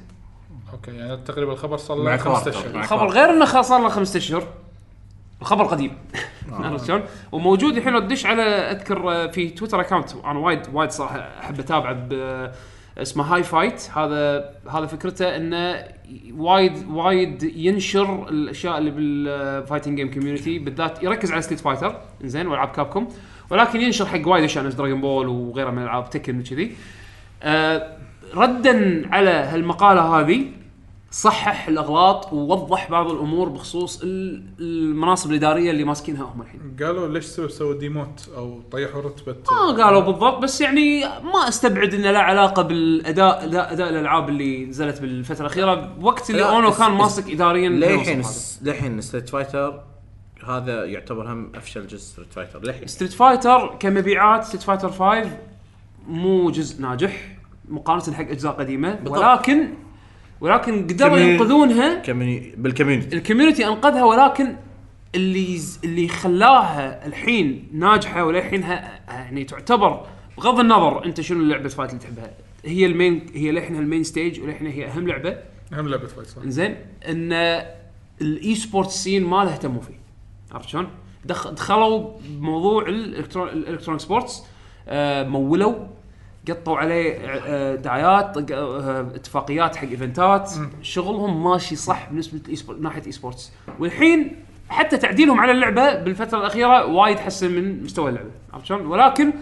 أوكي يعني تقريبا الخبر صار له خمسة. اشهر الخبر غير إنه خلاص صار له خمسة اشهر الخبر قديم. عرفت شلون؟ وموجود الحين لو تدش على أذكر آه، في تويتر account أنا وايد وايد صراحة أحب أتابعه اسمه Hi Fight هذا هذا فكرته إنه وايد وايد ينشر الأشياء اللي بال fighting game community بالذات يركز على Street Fighter زين وألعاب Capcom ولكن ينشر حق وايد أشياء نفس Dragon Ball وغيرها من العاب Tekken وكذي. آه، ردا على هالمقالة هذه صحح الأغلاط ووضح بعض الأمور بخصوص ال- المناصب الإدارية اللي ماسكينها هم الحين. قالوا ليش سووا سووا demote أو طيحوا رتبة ما قالوا بالضبط بس يعني ما أستبعد انه له علاقة بالاداء اداء, أداء الألعاب اللي نزلت بالفترة الأخيرة بوقت اللي لا، أونو كان ماسك اداريا للحين. للحين Street Fighter هذا يعتبر هم أفشل جزء Street Fighter للحين Street Fighter كمبيعات Street Fighter 5 مو جزء ناجح مقارنة حق أجزاء قديمة بالضبط. ولكن ولكن قدروا commu- ينقذونها. كمني بال community ال community أنقذها ولكن اللي اللي خلاها الحين ناجحة وللحين ها- يعني تعتبر بغض النظر أنت شنو لعبه fight اللي تحبها. هي ال main هي للحين ال main stage وللحين هي أهم لعبة. أهم لعبة fight صح. إنزين. إن ال esport scene ما له اهتموا فيه. عرفت شلون؟ دخ- دخلوا بموضوع الالكترون ال electronic sports آه، مولوا قطوا عليه آه، دعايات ق- آه، اتفاقيات حق event ات. شغلهم ماشي صح بالنسبة sport- ناحية e-sports والحين حتى تعديلهم على اللعبة بالفترة الأخيرة وايد حسن من مستوى اللعبة. عرفت شلون؟ ولكن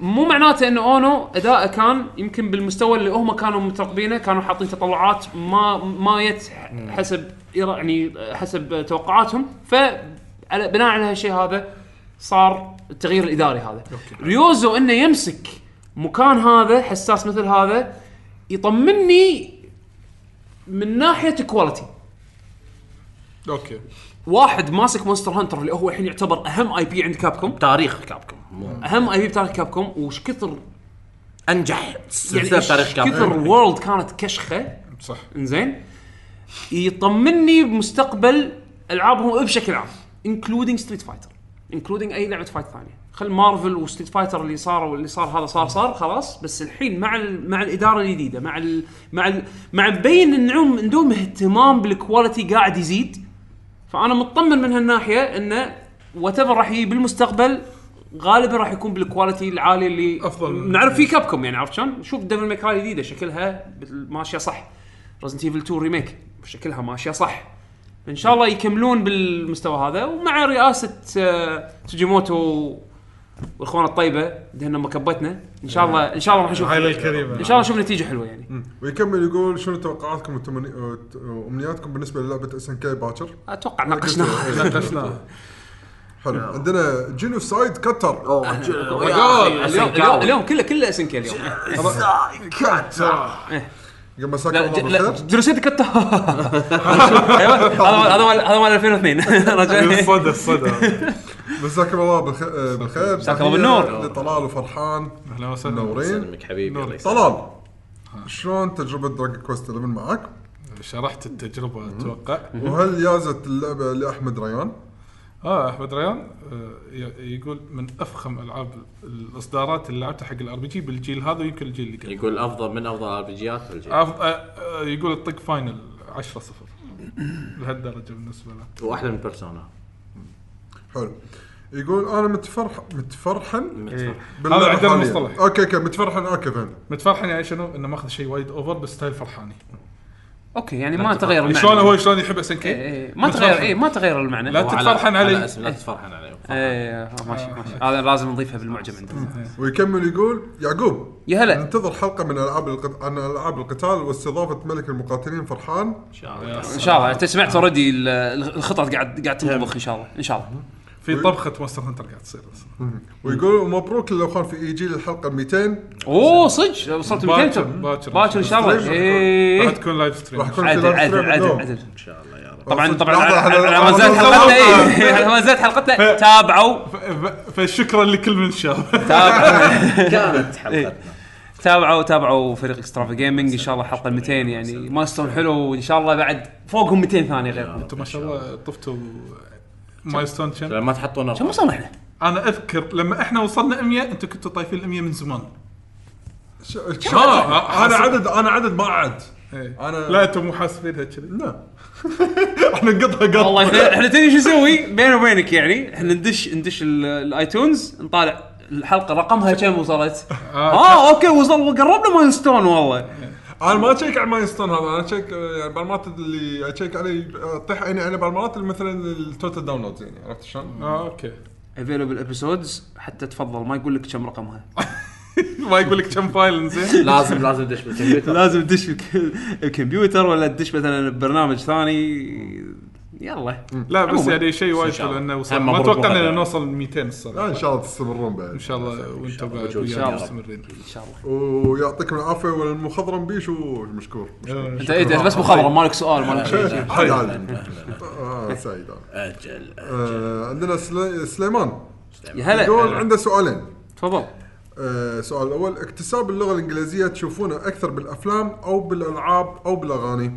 مو معناته انه أونو أداءه كان يمكن بالمستوى اللي هم كانوا مترقبينه كانوا حاطين تطلعات ما ما يت حسب يعني حسب توقعاتهم. ف على- بناء على هالشيء هذا صار التغيير الإداري هذا. Ryozo إنه يمسك مكان هذا حساس مثل هذا يطمني من ناحية quality okay. واحد ماسك Monster Hunter اللي هو الحين يعتبر أهم IP عند Capcom تاريخ كابكم مو أهم اي بي بتاريخ كابكوم وش كثر أنجح. يعني سلسلة تاريخ إيش Capcom كثر World كانت كشخة. صح. إنزين. يطمني بمستقبل ألعابهم بشكل عام including Street Fighter including أي لعبة fight ثانية. خل Marvel و Street Fighter اللي صار واللي صار هذا صار صار خلاص بس الحين مع ال مع الإدارة الجديدة مع ال مع ال مع مبين إن عندهم اهتمام بال quality قاعد يزيد فأنا مطمن من هالناحية انه what راح يجي بالمستقبل غالبا راح يكون بال quality العالي اللي أفضل. نعرف فيه Capcom يعني عرفت شلون؟ شوف Devil May Cry الجديده شكلها بال- ماشيه صح Resident Evil 2 remake شكلها ماشيه صح إن شاء الله يكملون بالمستوى هذا ومع رئاسة آه، سوجيموتو والاخوان الطيبة دهنا مكبتنا. إن شاء الله إن شاء الله راح نشوف. إن شاء الله نشوف نتيجة حلوة يعني. ويكمل يقول شنو توقعاتكم وأمنياتكم بالنسبة للعبة SNK باكر؟ أتوقع ناقشناها. ناقشناه حلو. عندنا Genocide Cutter أوه اليوم اليوم اليوم كله كله SNK اليوم. قبل مساكم لا الله ج- لا بالخير. Genocide Cutter أيوه هذا هذا مال هذا مال 2002 رجع الصدى الصدى مساكم الله بالخ- آه، بالخير. مساك الله تحية بالنور. لطلال وفرحان. أهلا وسهلا. منورين سلمك حبيبي الله يسلمك. طلال شلون تجربة Dragon Quest 11 معك؟ شرحت التجربة أتوقع. وهل يازت اللعبة لأحمد ريان؟ آه أحمد ريان آه، يقول من أفخم ألعاب الإصدارات اللي لعبتها حق ال RPG بالجيل هذا ويمكن الجيل اللي قبل. يقول أفضل من أفضل RPG ات بالجيل. أف- آه، آه، يقول الطق Final 10 0 لهالدرجة بالنسبة له. واحلى من بيرسونا. حلو. يقول أنا متفرح متفرحن؟ هذا باللعبة عندنا. مصطلح. okay okay متفرحن okay فهمت. متفرحن يعني شنو؟ إنه ماخذ شيء وايد over بس style فرحاني. okay يعني ما تغير المعنى. شلون هو شلون يحب SN إيه، K إيه، ما تغير اي ما تغير المعنى. لا إيه، تتفرحن علي. لا تتفرحن علي. آه، ماشي ماشي. هذا لازم نضيفها بالمعجم عندنا. ويكمل يقول يعقوب يا هلا. ننتظر حلقة من ألعاب القت... عن ألعاب القتال واستضافة ملك المقاتلين فرحان. إن شاء الله. إنت سمعت already الخطط قاعد قاعد تنطبخ إن شاء الله. إن شاء الله. في طبخة Monster Hunter قاعد تصير أصلا ويقول مبروك للاخوان في EG للحلقة 200 أوه صدق. وصلت 200 باكر-. باكر. إن شاء الله. stream. راح تكون live stream راح يكون في عدل live عدل stream عدل. عدل إن شاء الله يا رب. طبعا طبعا على ما زالت حلقتنا اي على ما زالت حلقتنا. تابعوا. فشكرا لكل من شاف تابعوا. كانت حلقتنا. تابعوا تابعوا فريق Extrava Gaming إن شاء الله حلقة 200 يعني. milestone حلو. وإن شاء الله بعد فوقهم 200 ثانية غيرهم أنتم ما شاء الله طفتوا milestone كم لما تحطون كم وصلنا إحنا؟ أنا أذكر لما إحنا وصلنا 100 أنتم كنتوا طايفين ال 100 من زمان. ش... ش... أنا عدد أنا عدد ما عد إيه. أنا- لا أنتم مو حاسبينها كذي لا. إحنا نقطها قط والله إحنا إحنا تدري شو نسوي؟ بيني وبينك يعني إحنا ندش ندش ال- ال iTunes نطالع الحلقة رقمها كم وصلت؟ آه okay وصل قربنا milestone والله. أنا ما أشيك على milestone هذا أنا أشيك يعني بالمرات اللي أشيك عليه اطيح عيني على بالمرات اللي مثلا ال total downloads يعني عرفت شلون؟ آه okay. available episodes حتى تفضل ما يقول لك كم رقمها ما يقول لك كم file زين؟ لازم لازم تدش بالكمبيوتر. لازم تدش بالك- الكمبيوتر ولا تدش مثلا ببرنامج ثاني يلا. لا بس عموماً. يعني شيء وايد حلو. إنه وصل. ما مبروك أتوقع إننا مهلا. نوصل 200 لا الصراحه إن شاء الله تستمرون بعد. إن شاء الله وأنتم بعد. إن شاء ويانا الله. مستمرين. إن شاء الله. ويعطيكم العافية والمخضرم بيشو مشكور. إنت إنت بس مخضرم مالك سؤال مالك شيء. حي أهلاً، عادي. أهلاً. آه سعيد. أجل. آه عندنا سلي... سليمان. يا هلا. يقول عنده سؤالين. تفضل. السؤال الأول. اكتساب اللغة الإنجليزية تشوفونه أكثر بالأفلام أو بالألعاب أو بالأغاني؟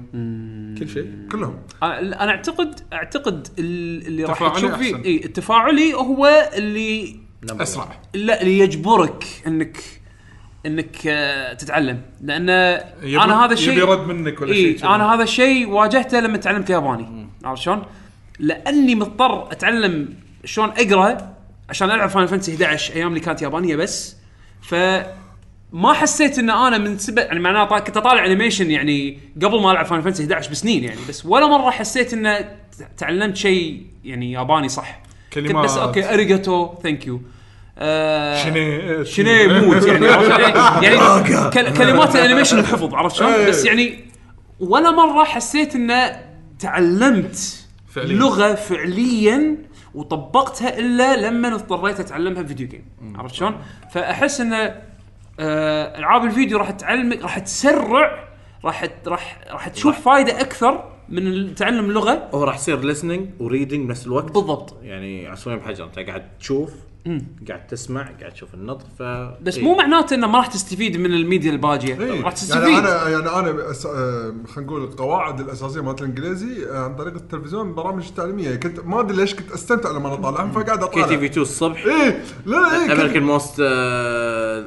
كل شيء. كلهم. أنا أنا اعتقد أعتقد ال- اللي راح تفاعلي تشوف فيه. إي التفاعلي هو اللي أسرع. لا ليجبرك انك إنك آه، تتعلم. لأن أنا هذا الشيء يبي رد منك ولا إيه شيء. أنا هذا الشيء واجهته لما تعلمت ياباني. عرفت شلون؟ لأني مضطر أتعلم شلون أقرأ عشان ألعب Final Fantasy 11 أيام اللي كانت يابانية بس. ف ما حسيت إن أنا من سبب يعني معناته كنت أطالع animation يعني قبل ما ألعب Final Fantasy 11 بسنين يعني بس ولا مرة حسيت إن تعلمت شيء يعني ياباني صح كنت كلمات. بس okay ありがとう thank you شني موت يعني يعني, كل- كلمات ال animation الحفظ عرفت شلون؟ إيه. بس يعني ولا مرة حسيت انه تعلمت فعلياً. لغة فعليا وطبقتها إلا لما اضطريت أتعلمها video game عرفت شلون؟ فأحس انه آه، ألعاب الفيديو راح تعلمك راح تسرع راح راح راح تشوف فائده أكثر من تعلم اللغة هو راح يصير listening و reading بنفس الوقت؟ بالضبط. يعني عصفورين بحجر أنت قاعد تشوف قاعد تسمع قاعد تشوف النطق ف بس إيه. مو معناته إنه ما راح تستفيد من الميديا الباجية. إيه. راح تستفيد. يعني أنا يعني أنا أس... آه، خلينا نقول القواعد الأساسية مالت الإنجليزي آه، عن طريق التلفزيون البرامج التعليميه كنت ما أدري ليش كنت أستمتع لما أنا اطالعهم فقاعد كي اطالع TV 2 الصبح. إيه. لا إيه كنت- American most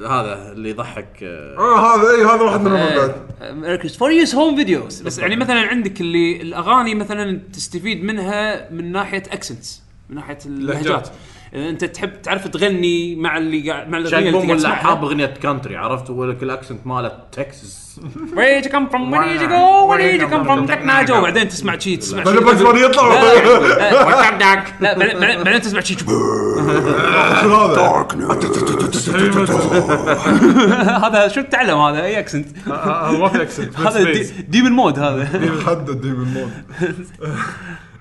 هذا اللي يضحك آه، آه هذا إيه هذا واحد منهم بعد America's Funniest Home Videos بس يعني مثلا عندك اللي الأغاني مثلا تستفيد منها من ناحية accents من ناحية اللهجات. أنت تحب تعرف تغني مع اللي قاعد مع الاغنيه اللي ولا تسمعها؟ حاب أغنية كانتري عرفت؟ ولك الاكسنت ماله تكساس Where did you come from? Where did you go? Where did you come from? تكنا جو بعدين تسمع شي تسمع شي بعدين بس يطلع. لا بعدين- بعدين بعدين تسمع شي هذا؟ هذا شو تعلم هذا؟ أي اكسنت هذا ما في اكسنت هذا دي- ديمن مود هذا. حدد من mode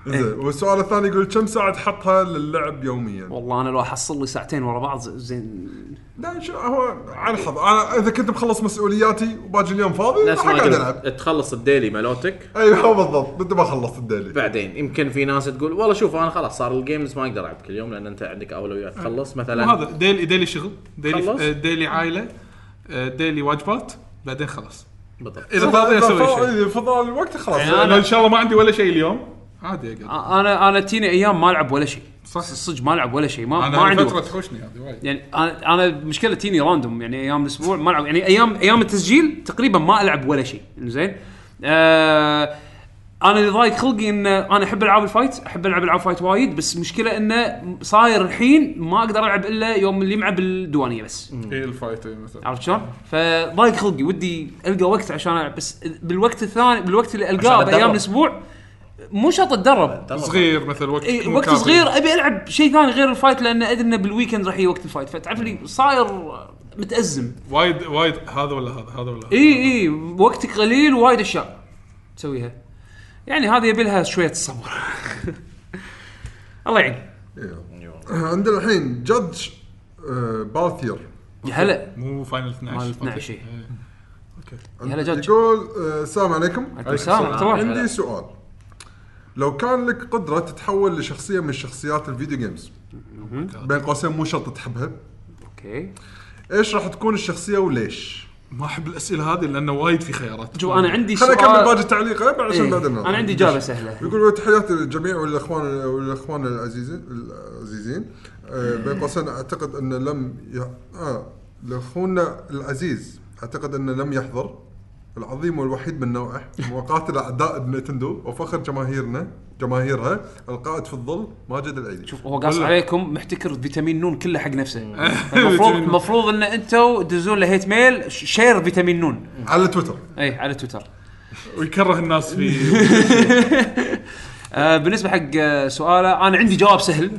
زين. والسؤال الثاني يقول كم ساعة تحطها للعب يوميا؟ والله أنا لو أحصل لي ساعتين ورا بعض زين. لا شو هو على حظ أنا إذا كنت مخلص مسؤولياتي وباجي اليوم فاضي راح ما اقعد ألعب. تخلص ال daily مالوتك. أيوه بالضبط. انت ما خلصت ال daily بعدين يمكن في ناس تقول والله شوف أنا خلاص صار ال games ما أقدر ألعب كل يوم لأن أنت عندك أولويات. تخلص مثلا. هذا daily daily شغل. daily خلص. آه، daily عائلة آه، daily واجبات بعدين خلاص. بالضبط. إذا فاضي أسوي شيء. إذا فضل الوقت خلاص. يعني أنا إن شاء الله ما عندي ولا شيء اليوم. عادي اقعد أنا أنا تيني أيام ما ألعب ولا شيء. صح. صدق ما ألعب ولا شيء. ما, ما أنا عندي فتره وقت. تحوشني هذه وايد. يعني أنا أنا مشكلة تيني random يعني أيام الأسبوع ما ألعب. يعني أيام أيام التسجيل تقريبا ما ألعب ولا شيء. زين آه أنا اللي ضايق خلقي إن أنا أحب ألعاب ال fight أحب ألعب ألعاب fight وايد بس مشكلة انه صاير الحين ما أقدر ألعب إلا يوم اللي معه بالديوانية بس. اي ال fight مثلا. عرفت شلون؟ فضايق خلقي ودي ألقى وقت عشان ألعب. بس بالوقت الثاني بالوقت اللي ألقاه بأيام. الأسبوع مو شرط اتدرب صغير مثل وقت مو وقت. صغير. أبي ألعب شيء ثاني غير ال fight لأن أدري إنه بال weekend راح يجي وقت ال fight. فتعرف لي صاير متأزم. وايد وايد هذا ولا هذا هذا ولا هذا. اي اي وقتك قليل ووايد أشياء تسويها. يعني هذه يبي لها شوية صبر الله يعين. عندنا الحين جادج باثير. يا هلا. مو Final 12 مال okay. 12 إيه. يا هلا جادج يقول آه، السلام عليكم. عليكم السلام. عندي سؤال. لو كان لك قدرة تتحول لشخصية من شخصيات ال video games بين قوسين مو شرط تحبها. okay. إيش راح تكون الشخصية وليش؟ ما أحب الأسئلة هذه لأنه وايد في خيارات. شوف أنا عندي خليني اكمل سؤال باقي التعليق عشان إيه. بعدين أنا. عندي إجابة سهلة. يقول تحياتي للجميع والاخوان والإخوان العزيزين العزيزين. آه، بين قوسين أعتقد أن لم ي... آه لأخونا العزيز أعتقد انه لم يحضر. العظيم والوحيد من نوعه وقاتل أعداء Nintendo وفخر جماهيرنا جماهيرها القائد في الظل ماجد العيدي. شوف هو قاص عليكم محتكر فيتامين نون كله حق نفسه. المفروض المفروض إن أنتم تدزون له hate mail شير فيتامين نون. على تويتر. اي على تويتر. ويكره الناس في آه بالنسبة حق سؤاله أنا عندي جواب سهل.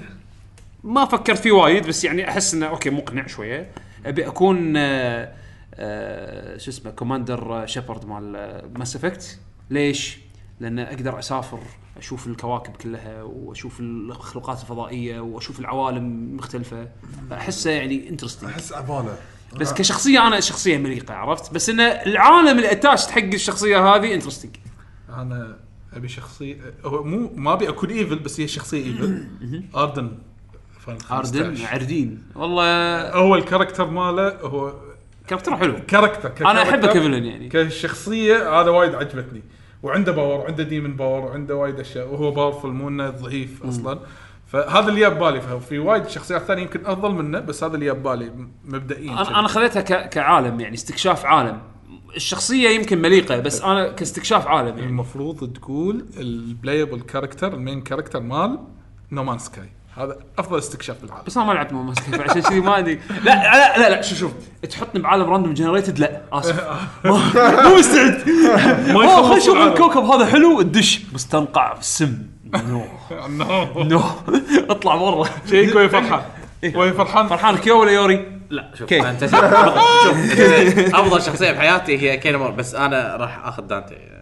ما فكرت فيه وايد بس يعني أحس إنه okay مقنع شوية. أبي أكون آه شو اسمه Commander Shepard مال Mass Effect ليش؟ لأن أقدر أسافر أشوف الكواكب كلها وأشوف المخلوقات الفضائية وأشوف العوالم مختلفة. أحسه يعني interesting أحس عباله بس كشخصية أنا شخصية مليقه عرفت؟ بس إن العالم اللي attached حق الشخصية هذه interesting أنا أبي شخصية هو مو ما أبي أكون evil بس هي شخصية evil اردن اردن 15. عردين والله هو ال character ماله هو character حلو. character أنا ك character، ك villain يعني. كشخصية هذا وايد عجبتني. وعنده power وعنده demon power وعنده وايد أشياء وهو powerful مو إنه ضعيف أصلا. فهذا اللي جاب بالي ففي وايد شخصيات ثانية يمكن أفضل منه بس هذا اللي جاب بالي م- مبدئيا أنا أنا خذيتها ك- كعالم يعني استكشاف عالم. الشخصية يمكن مليقة بس أنا كاستكشاف عالم يعني. المفروض تقول ال playable character ال main character مال No Man's Sky هذا أفضل استكشاف بالعالم. بس أنا ما لعبت مو ماسك عشان كذي ما أدري. لا لا لا لا شوف شوف. تحطني بعالم random generated لا آسف. مو مستعد. ما اوه يخلص خل نشوف. الكوكب هذا حلو. الدش مستنقع في السم. no. no. اطلع برا. شيك وهي فرحان. وهي فرحان. فرحان. كيو ولا يوري؟ لا شوف. أنت شوف. أفضل شخصية بحياتي هي كين مو بس أنا راح آخذ دانتي.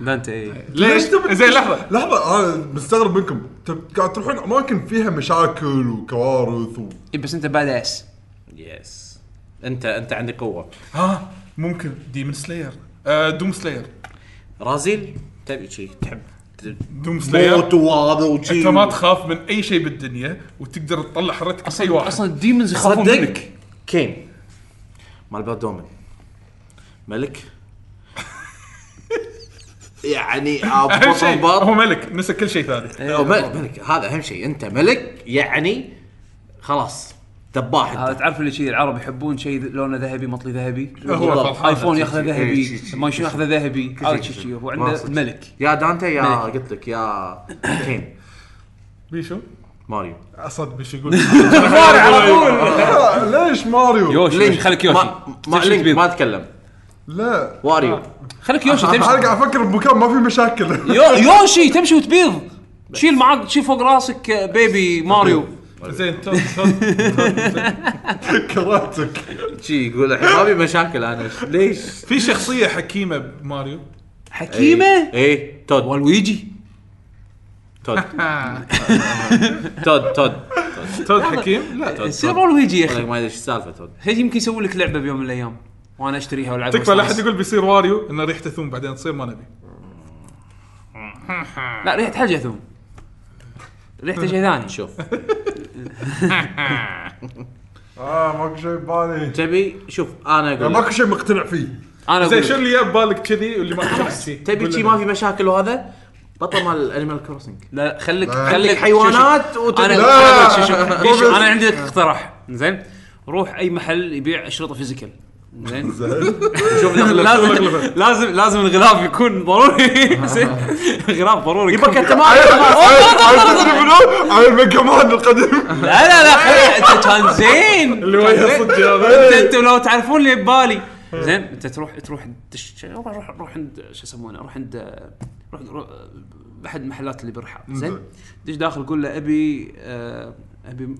دانتي؟ ليش؟ تبي- زين لحظة. لحظة أنا مستغرب منكم. تب- قاعد تروحون أماكن فيها مشاكل وكوارث و... إيه، بس أنت badass yes أنت أنت عندك قوة. ها؟ ممكن. Demon Slayer آه Doom Slayer رازيل تبي شي؟ تحب؟ Doom Slayer موت وهذا وشي. أنت ما تخاف من أي شيء بالدنيا وتقدر تطلع حرتك اي واحد. أصلا ال demons يخافون صدق؟ منك. كين. مال بادومن ملك؟ يعني أهم شيء هو ملك نسى كل شيء ثاني. أو ملك ملك. هذا أهم شيء. أنت ملك يعني خلاص دباح هذا انت تعرف اللي شيء العرب يحبون شيء لونه ذهبي مطلي ذهبي؟ هو. آيفون ياخذه إيه، ذهبي شي- ما شنو ياخذه ذهبي؟ هذا شيء هو عنده. ملك. يا دانتي يا ملك. قلت لك يا كين. بيشو؟ ماريو. أصد بيشو يقول. لا ليش ماريو؟ يوشي خليك يوشي. ما, ما لا. واريو خليك يوشي أنا تمشي. قاعد أفكر بمكان ما في مشاكل. يو- يوشي تمشي وتبيض. شيل معاك شيل فوق راسك آه، baby ماريو زين تود تود كرهتك. شي يقول الحين ما في مشاكل أنا. ليش؟ في شخصية حكيمة بماريو. حكيمة؟ إيه. تود. والويجي. تود. تود تود. تود حكيم؟ لا تود يصير. والويجي يا أخي. ما أدري إيش السالفة تود. يمكن يسوي لك لعبة بيوم من الأيام. وأنا اشتريها والعبها تكفى لا. أحد يقول بيصير واريو إنه ريحته ثوم بعدين تصير ما نبي. لا ريحة حاجة ثوم ريحته شيء ثاني. شوف. آه ماكو شيء ببالي. تبي؟ شوف أنا أقول لك ماكو شيء مقتنع فيه. أنا زين أقول شو لك، اللي جاب بالك كذي واللي ما اقتنعت فيه؟ تبي قول شي لنا. ما في مشاكل وهذا بطل مال Animal Crossing لا خليك. خليك حيوانات وتبي- أنا لا. شوف- شوف، لا. في شيء- أنا عندي لك اقتراح. زين؟ روح أي محل يبيع اشرطه physical. زين. شوف لازم لازم لازم الغلاف يكون ضروري. زين. غلاف ضروري. يبقى انت ما عيل تدري منو؟ عيل Mega Man القديم. لا لا لا انت كان زين. اللي وجهه صدق انت لو تعرفون اللي ببالي. زين انت تروح تروح. روح روح عند شو يسمونه؟ روح عند روح, احد المحلات اللي بالرحاب زين. دش داخل قول له أبي آه، ابي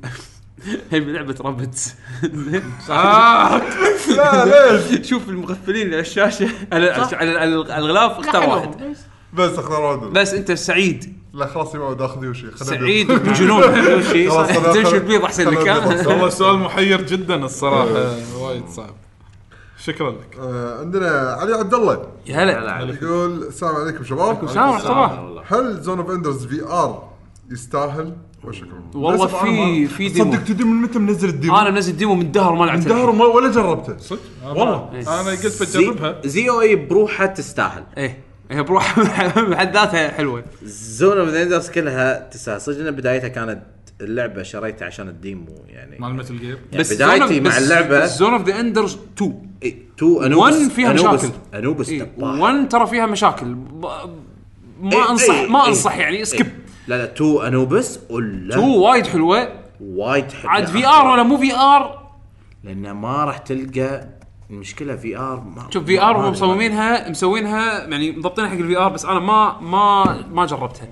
ابي لعبة رابت آه. لا ليش؟ شوف المغفلين على الشاشة. على على على الغلاف اختار واحد. بس اختار واحد بس انت سعيد. لا خلاص يبغى داخل يوشي. سعيد بجنون. خلاص، تمشي. البيض احسن لك. والله سؤال محير جدا الصراحة. وايد صعب. شكرا لك. آه، عندنا علي عبد الله. يا هلا. يقول السلام عليكم شباب. السلام ورحمة الله. هل Zone of Enders VR يستاهل؟ وشكرا. والله في ما- في demo. صدق تدري من متى منزل ال demo؟ أنا منزل demo من دهر ما لعبت دهر وما- ولا جربته. صدق؟ والله. أنا قلت بجربها Z.O.E بروحها تستاهل. إيه. هي بروح بحد ذاتها حلوة. Zone of the كلها تستاهل. صدق بدايتها كانت اللعبة شريتها عشان الديمو يعني. مال مثل جير يعني بدايتي مع اللعبة زون اوف ذا اندرز 2 إيه، تو انوبس One فيها أنوبس مشاكل. انوبس إيه. دباح 1 ترى فيها مشاكل. ما إيه، انصح إيه، ما. أنصح يعني سكيب. لا لا تو أنوبس ولا 2 وايد حلوة. وايد حلوة. عاد في ار ولا مو في ار لأن ما راح تلقى المشكلة في ار ما شوف في ار هم مصممينها مسوينها يعني مضبطينها حق الفي ار بس أنا ما ما ما جربتها.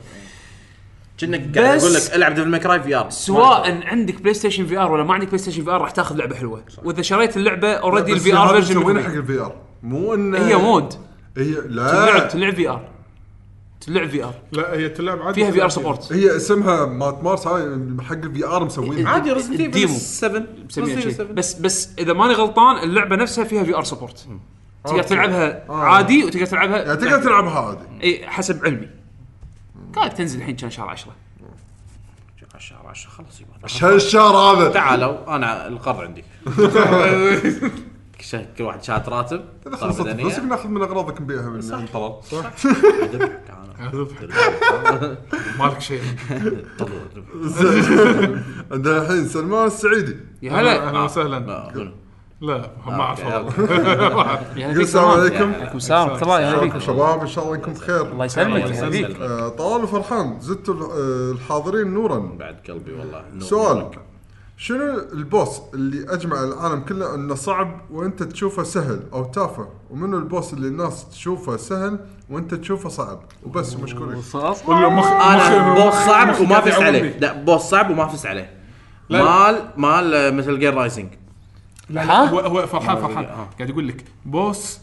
كأنك قاعد بس- أقول لك ألعب ديفل ماكراي في ار سواء عندك بلاي ستيشن في ار ولا ما عندك بلاي ستيشن في ار راح تاخذ لعبة حلوة. وإذا شريت اللعبة اوريدي الفي ار فيرجن مسوينها حق الفي ار مو إنه هي مود. هي تلعب لا تلعب في ار تلعب في ار لا هي تلعب عادي. فيها في ار سبورت هي اسمها مات مارس هاي حق الفي ار مسوينها. عادي ريزنت الديمو. ايفل 7 مسميها شيء بس بس إذا ماني غلطان اللعبة نفسها فيها في ار سبورت تقدر أوكي. تلعبها آه. عادي وتقدر تلعبها يعني تقدر تلعبها عادي. إي حسب علمي. قاعد تنزل الحين كان شهر 10 10 10 خلاص يبا الشهر هذا. تعالوا أنا القرض عندي. كل واحد شات راتب. طلب خلصت. فلوسك ناخذ من أغراضك نبيعها من صح؟ عدل. تعال. مالك شيء. عندنا الحين سلمان السعيدي. يا هلا. أهلا وسهلا. لا،؟ لا ما أعرف. يقول السلام. عليكم عليكم. السلام ورحمه الله يا هلا شلونكم فيك شباب إن شاء الله انكم بخير. الله يسلمك. يسلمك. آه، طلال وفرحان زدتوا آه، الحاضرين نورا. بعد قلبي والله نور. سؤال. نورك. شنو البوس اللي أجمع العالم كله إنه صعب وأنت تشوفه سهل أو تافه؟ ومنو البوس اللي الناس تشوفه سهل وأنت تشوفه صعب؟ وبس مشكورين ولا مخ أنا مخ- بوس صعب وما فز عليه. لا بوس صعب وما فز عليه. لا. مال مال آه، مثل جير رايزنج لا لا؟ هو هو فرحان فرحان. آه. قاعد يقول لك بوس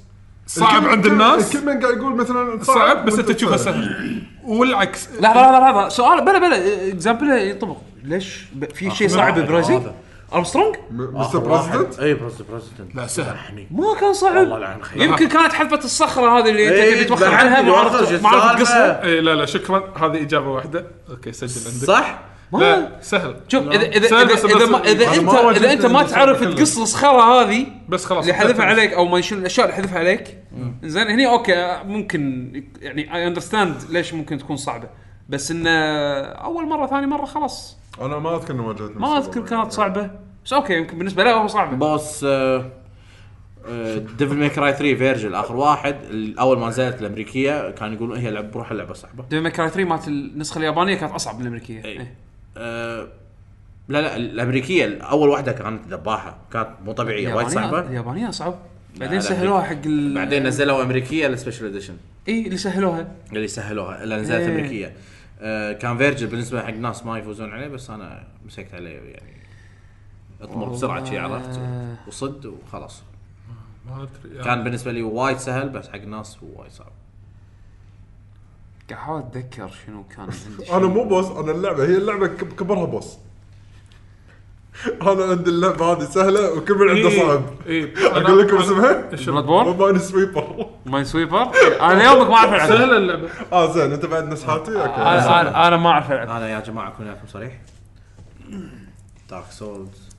صعب عند الناس. الكل من قاعد يقول مثلا صعب بس أنت تشوفه سهل. والعكس. لحظه لحظه لحظه سؤال بلا بلا. اكزامبل ينطبق ليش ب- في شيء صعب برايزنج؟ هذا. ارمسترونج؟ مستر بريزدنت اي بريزدنت لا سهل لحني ما كان صعب والله لعن خير. يمكن كانت حلفه الصخرة هذه اللي إيه، انت تبي توخر بعد عنها ما عرفت شو ما عرفت السالفة؟ قصها اي لا لا شكرا هذه إجابة واحدة okay سجل عندك صح؟ ما لا سهل شوف اذا اذا سهل اذا, بس- إذا, بس- ما أنا انت ما إذا أنت ما تعرف. تقص الصخرة هذه بس خلاص اللي حذفها. عليك أو ما شنو الأشياء اللي حذفها عليك زين هني okay ممكن يعني I understand ليش ممكن تكون صعبة بس انه أول مرة ثاني مرة خلاص. أنا ما أذكر اني واجهت ما أذكر كانت صعبة. بس okay يمكن بالنسبة له هو صعبة. boss آه، Devil May Cry 3 Vergil آخر واحد. ال- اول ما نزلت الأمريكية. كان يقولون هي لعب بروح اللعبه صعبة. Devil May Cry 3 مالت النسخة اليابانية كانت أصعب من الأمريكية. اي إيه. آه، لا لا الأمريكية أول واحدة كانت ذباحة. كانت مو طبيعية وايد اليابانية- صعبة. اليابانية اصعب بعدين لا، سهلوها حق ال... بعدين نزلوا أمريكية ال special edition. اي اللي سهلوها. اللي سهلوها اللي نزلت إيه. أمريكية. كان Vergil بالنسبة حق ناس ما يفوزون عليه بس أنا مسكت عليه يعني. أطمر بسرعة شي عرفت. وصد وخلاص. ما أدري كان بالنسبة لي وايد سهل بس حق ناس هو وايد صعب. قاعد أحاول أتذكر شنو كان عندي أنا مو بوس أنا اللعبة هي اللعبة كبرها بوس. أنا عندي اللعبة هذه سهلة وكل من عنده صعب. اي أقول لكم اسمها؟ بلاد بورن سويبر ماين سويبر أنا يومك ما أعرف ألعب. سهله اللعبة. آه زين. أنت بعد نسحاتي أوكي. أنا أنا أنا ما أعرف ألعب. أنا يا جماعة أكون وياكم صريح دارك سولز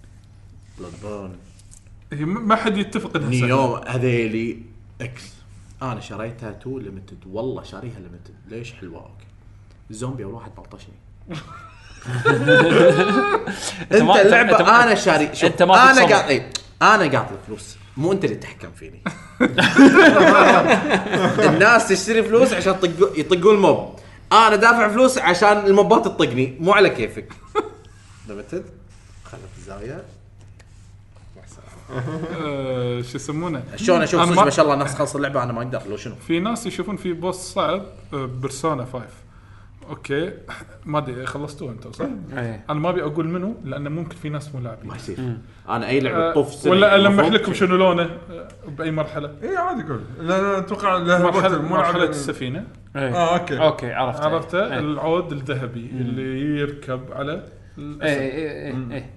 بلاد بورن هي ما حد يتفق إنها سهلة. نيو هذيلي إكس أنا شريتها تو ليمتد والله شاريها ليمتد ليش حلوة؟ أوكي. الزومبي أول واحد بلطشني. أنت اللعبة أنا شاري شوف أنت ما أنا اي أنا قاعد الفلوس. مو انت اللي تتحكم فيني. الناس تشتري فلوس عشان يطقوا يطقون ال mob. أنا دافع فلوس عشان ال mobات تطقني. مو على كيفك. limited خلف الزاوية. آه، شو يسمونه؟ شلون أشوف؟ أنا ما- ما شاء الله الناس خلص اللعبة أنا ما أقدر. لو شنو؟ في ناس يشوفون في boss صعب ب Persona 5 okay. ما أدري خلصتوه انت صح؟ إيه. أنا ما أبي أقول منو لأن ممكن في ناس مو لاعبين. ما يصير. أنا أي لعبة آه، سنة ولا المح لكم شنو لونه آه، بأي مرحلة. اي عادي قول لا لا أتوقع مرحله مرحلة لعبة- السفينة. إيه. آه okay. okay عرفت. عرفته إيه. العود الذهبي اللي يركب على إيه. إيه إيه إيه.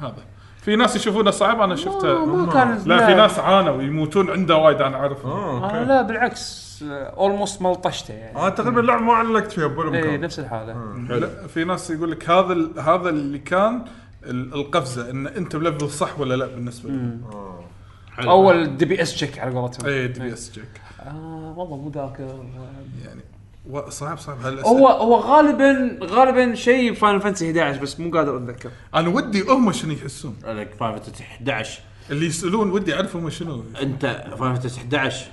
هذا. في ناس يشوفونه صعب أنا شفته. ما- ما كان- لا لا. في ناس عانوا يموتون عنده وايد أنا اعرف آه أنا okay. لا بالعكس. almost ملطشته يعني. آه تقريبا اللعبه ما علقت فيها بولا إيه مكان. نفس الحالة. لا في ناس يقول لك هذا ال- هذا اللي كان ال- القفزة إن أنت ب level صح ولا لا بالنسبة لي أول DPS check على قولتهم. اي DPS check آه والله مو ذاكر. يعني صعب صعب. هالأسئلة. هو هو غالبا غالبا شيء Final Fantasy 11 بس مو قادر أتذكر. أنا ودي هم شنو يحسون. لك Final Fantasy 11 اللي يسألون ودي أعرف هم شنو. أنت Final Fantasy 11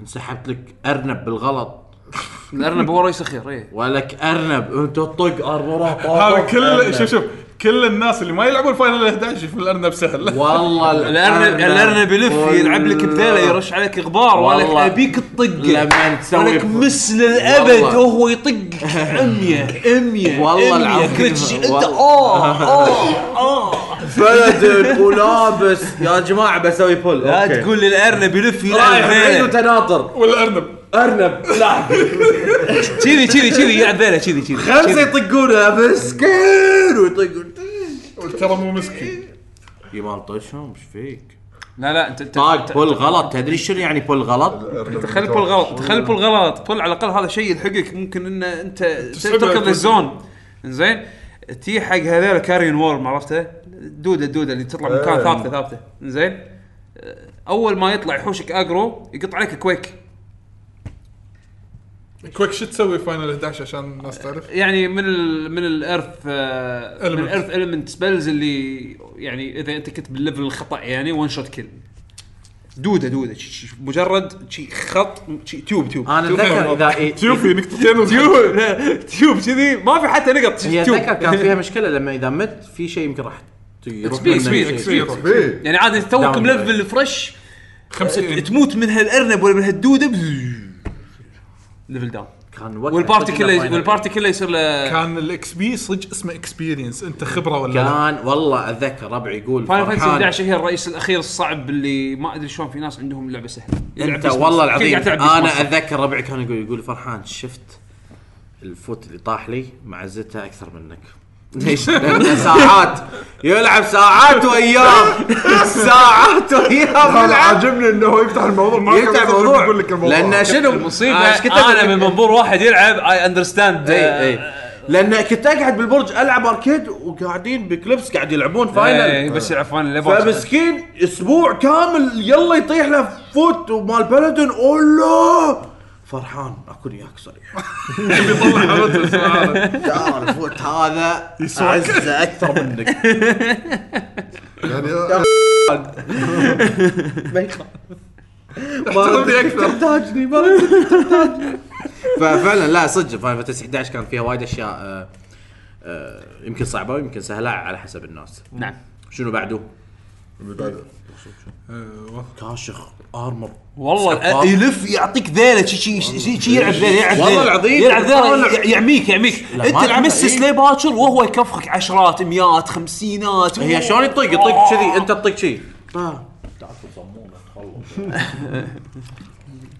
انسحبت لك أرنب بالغلط الأرنب هو رئيس أخير إيه ولك أرنب أنت طق أرنب هذا كل شوف شوف كل الناس اللي ما يلعبون فاينل 11 يشوفون الأرنب سهل والله الارنب الارنب يلف يلعب لك بذيلة يرش عليك غبار ولك والله. أبيك تطقه لما تسوي ولك للابد والله. وهو يطقك 100 100 والله 100. العظيم. أنت. اوه اوه اوه فلدن ولابس يا جماعة بسوي بول لا أوكي. تقول لي الأرنب يلف يلعب رايح بعيد ذيله والأرنب. وتناطر أرنب. لا. كذي كذي كذي يلعب ذيله كذي كذي خمسه. يطقونه مسكين ويطقون. ترى مو مسكين. يمال طشهم إيش فيك؟ لا لا انت انت طاق pull غلط. تدري شنو يعني pull غلط؟ تخيل بول غلط. تخيل بول غلط. بول على الأقل هذا شيء يلحقك. ممكن إن أنت تركض. لل zone زين. تي حق هذول Carrion Worm عرفته؟ الدوده الدوده اللي تطلع من مكان إيه. ثابتة ثابتة. زين؟ أول ما يطلع يحوشك اجرو يقط عليك Quake. كويك شو تسوي فاينل 11 عشان الناس تعرف؟ يعني من ال من الارث آه من. الارث المنت سبيلز اللي يعني إذا أنت كنت بالليفل الخطأ يعني ون شوت كل دودة دودة. شي- شي- مجرد شي خط شي تيوب تيوب أنا تيوب. أتذكر إذا إيه- تشوف في نقطتين تيوب تيوب كذي ما في حتى نقط. هي تيوب أتذكر كان فيها مشكلة لما إذا مت في شيء يمكن راح يعني عادي توك. ملفل فريش 50 تموت من هالأرنب ولا من هالدودة. level down كان وال party كله وال party كله يصير له كان الاكس بي صدق اسمه experience أنت خبرة ولا لا؟ كان والله اتذكر ربعي يقول Final Fantasy فرحان 11 هي الرئيس الأخير الصعب اللي ما أدري شلون في ناس عندهم لعبة سهلة أنت والله. العظيم أنا. اتذكر ربعي كان يقول يقول فرحان شفت ال foot اللي طاح لي معزتها أكثر منك ليش؟ لأنه ساعات يلعب ساعات وأيام. ساعات وأيام يلعب. عاجبني إنه هو يفتح الموضوع. ما يفتح الموضوع. يقول لك الموضوع. لأن شنو؟ المصيبه آه، كنت أنا من؟ منظور واحد يلعب اي اندرستاند إي إي. لأن كنت أقعد بالبرج ألعب أركيد وقاعدين بكليبس قاعد يلعبون فاينل. إيه، بس يلعب فاينل فمسكين أسبوع كامل يلا يطيح له فوت ومال بلدن. اولا فرحان أكون وياك صريح. يطلع حالته الفوت هذا أعزه أكثر منك. يعني ما أنت تحتاجني ما تحتاجني. ففعلا لا صدق Final Fantasy 11 كان فيها وايد أشياء آه، آه، يمكن صعبة ويمكن سهلة على حسب الناس. نعم. شنو بعده؟ آه، كاشخ armor. والله. يلف يعطيك ذيلة شي شي شي شي يلعب ذيلة يلعب والله ذيلة. العظيم. يلعب ذيلة. يعميك يعميك. أنت تمسس. ليه باكر وهو يكفخك عشرات مئات خمسينات. هي شلون يطق؟ يطق كذي. أنت تطق شي. آه. تاكل صمونه تخلص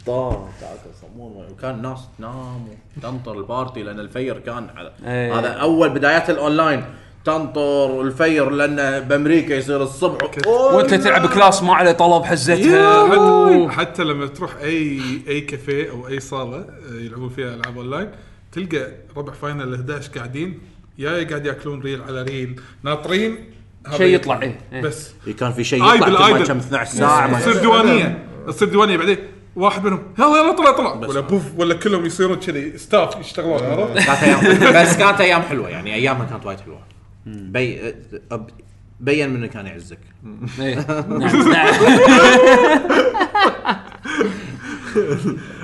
طار تاكل صمونه وكان الناس تنام وتنطر ال party لأن الفير كان على إيه. هذا أول بدايات الأونلاين. تنطر الفير لأنه بأمريكا يصير الصبح. وأنت تلعب class ما عليه طلب حزتها. حتى, حتى لما تروح اي أي كافيه أو أي صالة آه، يلعبون فيها ألعاب أونلاين تلقى ربع Final 11 قاعدين يا قاعد يأكلون ريل على ريل. ناطرين هذا شيء يطلع، إيه، إيه. بس. كان في شيء يطلع كم 12 ساعة. تصير ديوانية. تصير ديوانية بعدين. واحد منهم يلا يلا طلع طلع ولا بوف ولا كلهم يصيرون كذي. staff يشتغلون عرفت؟ كانت أيام بس كانت أيام حلوة يعني أيامها كانت وايد حلوة. بي أب- بين منه كان يعزك. إيه. نعم نعم.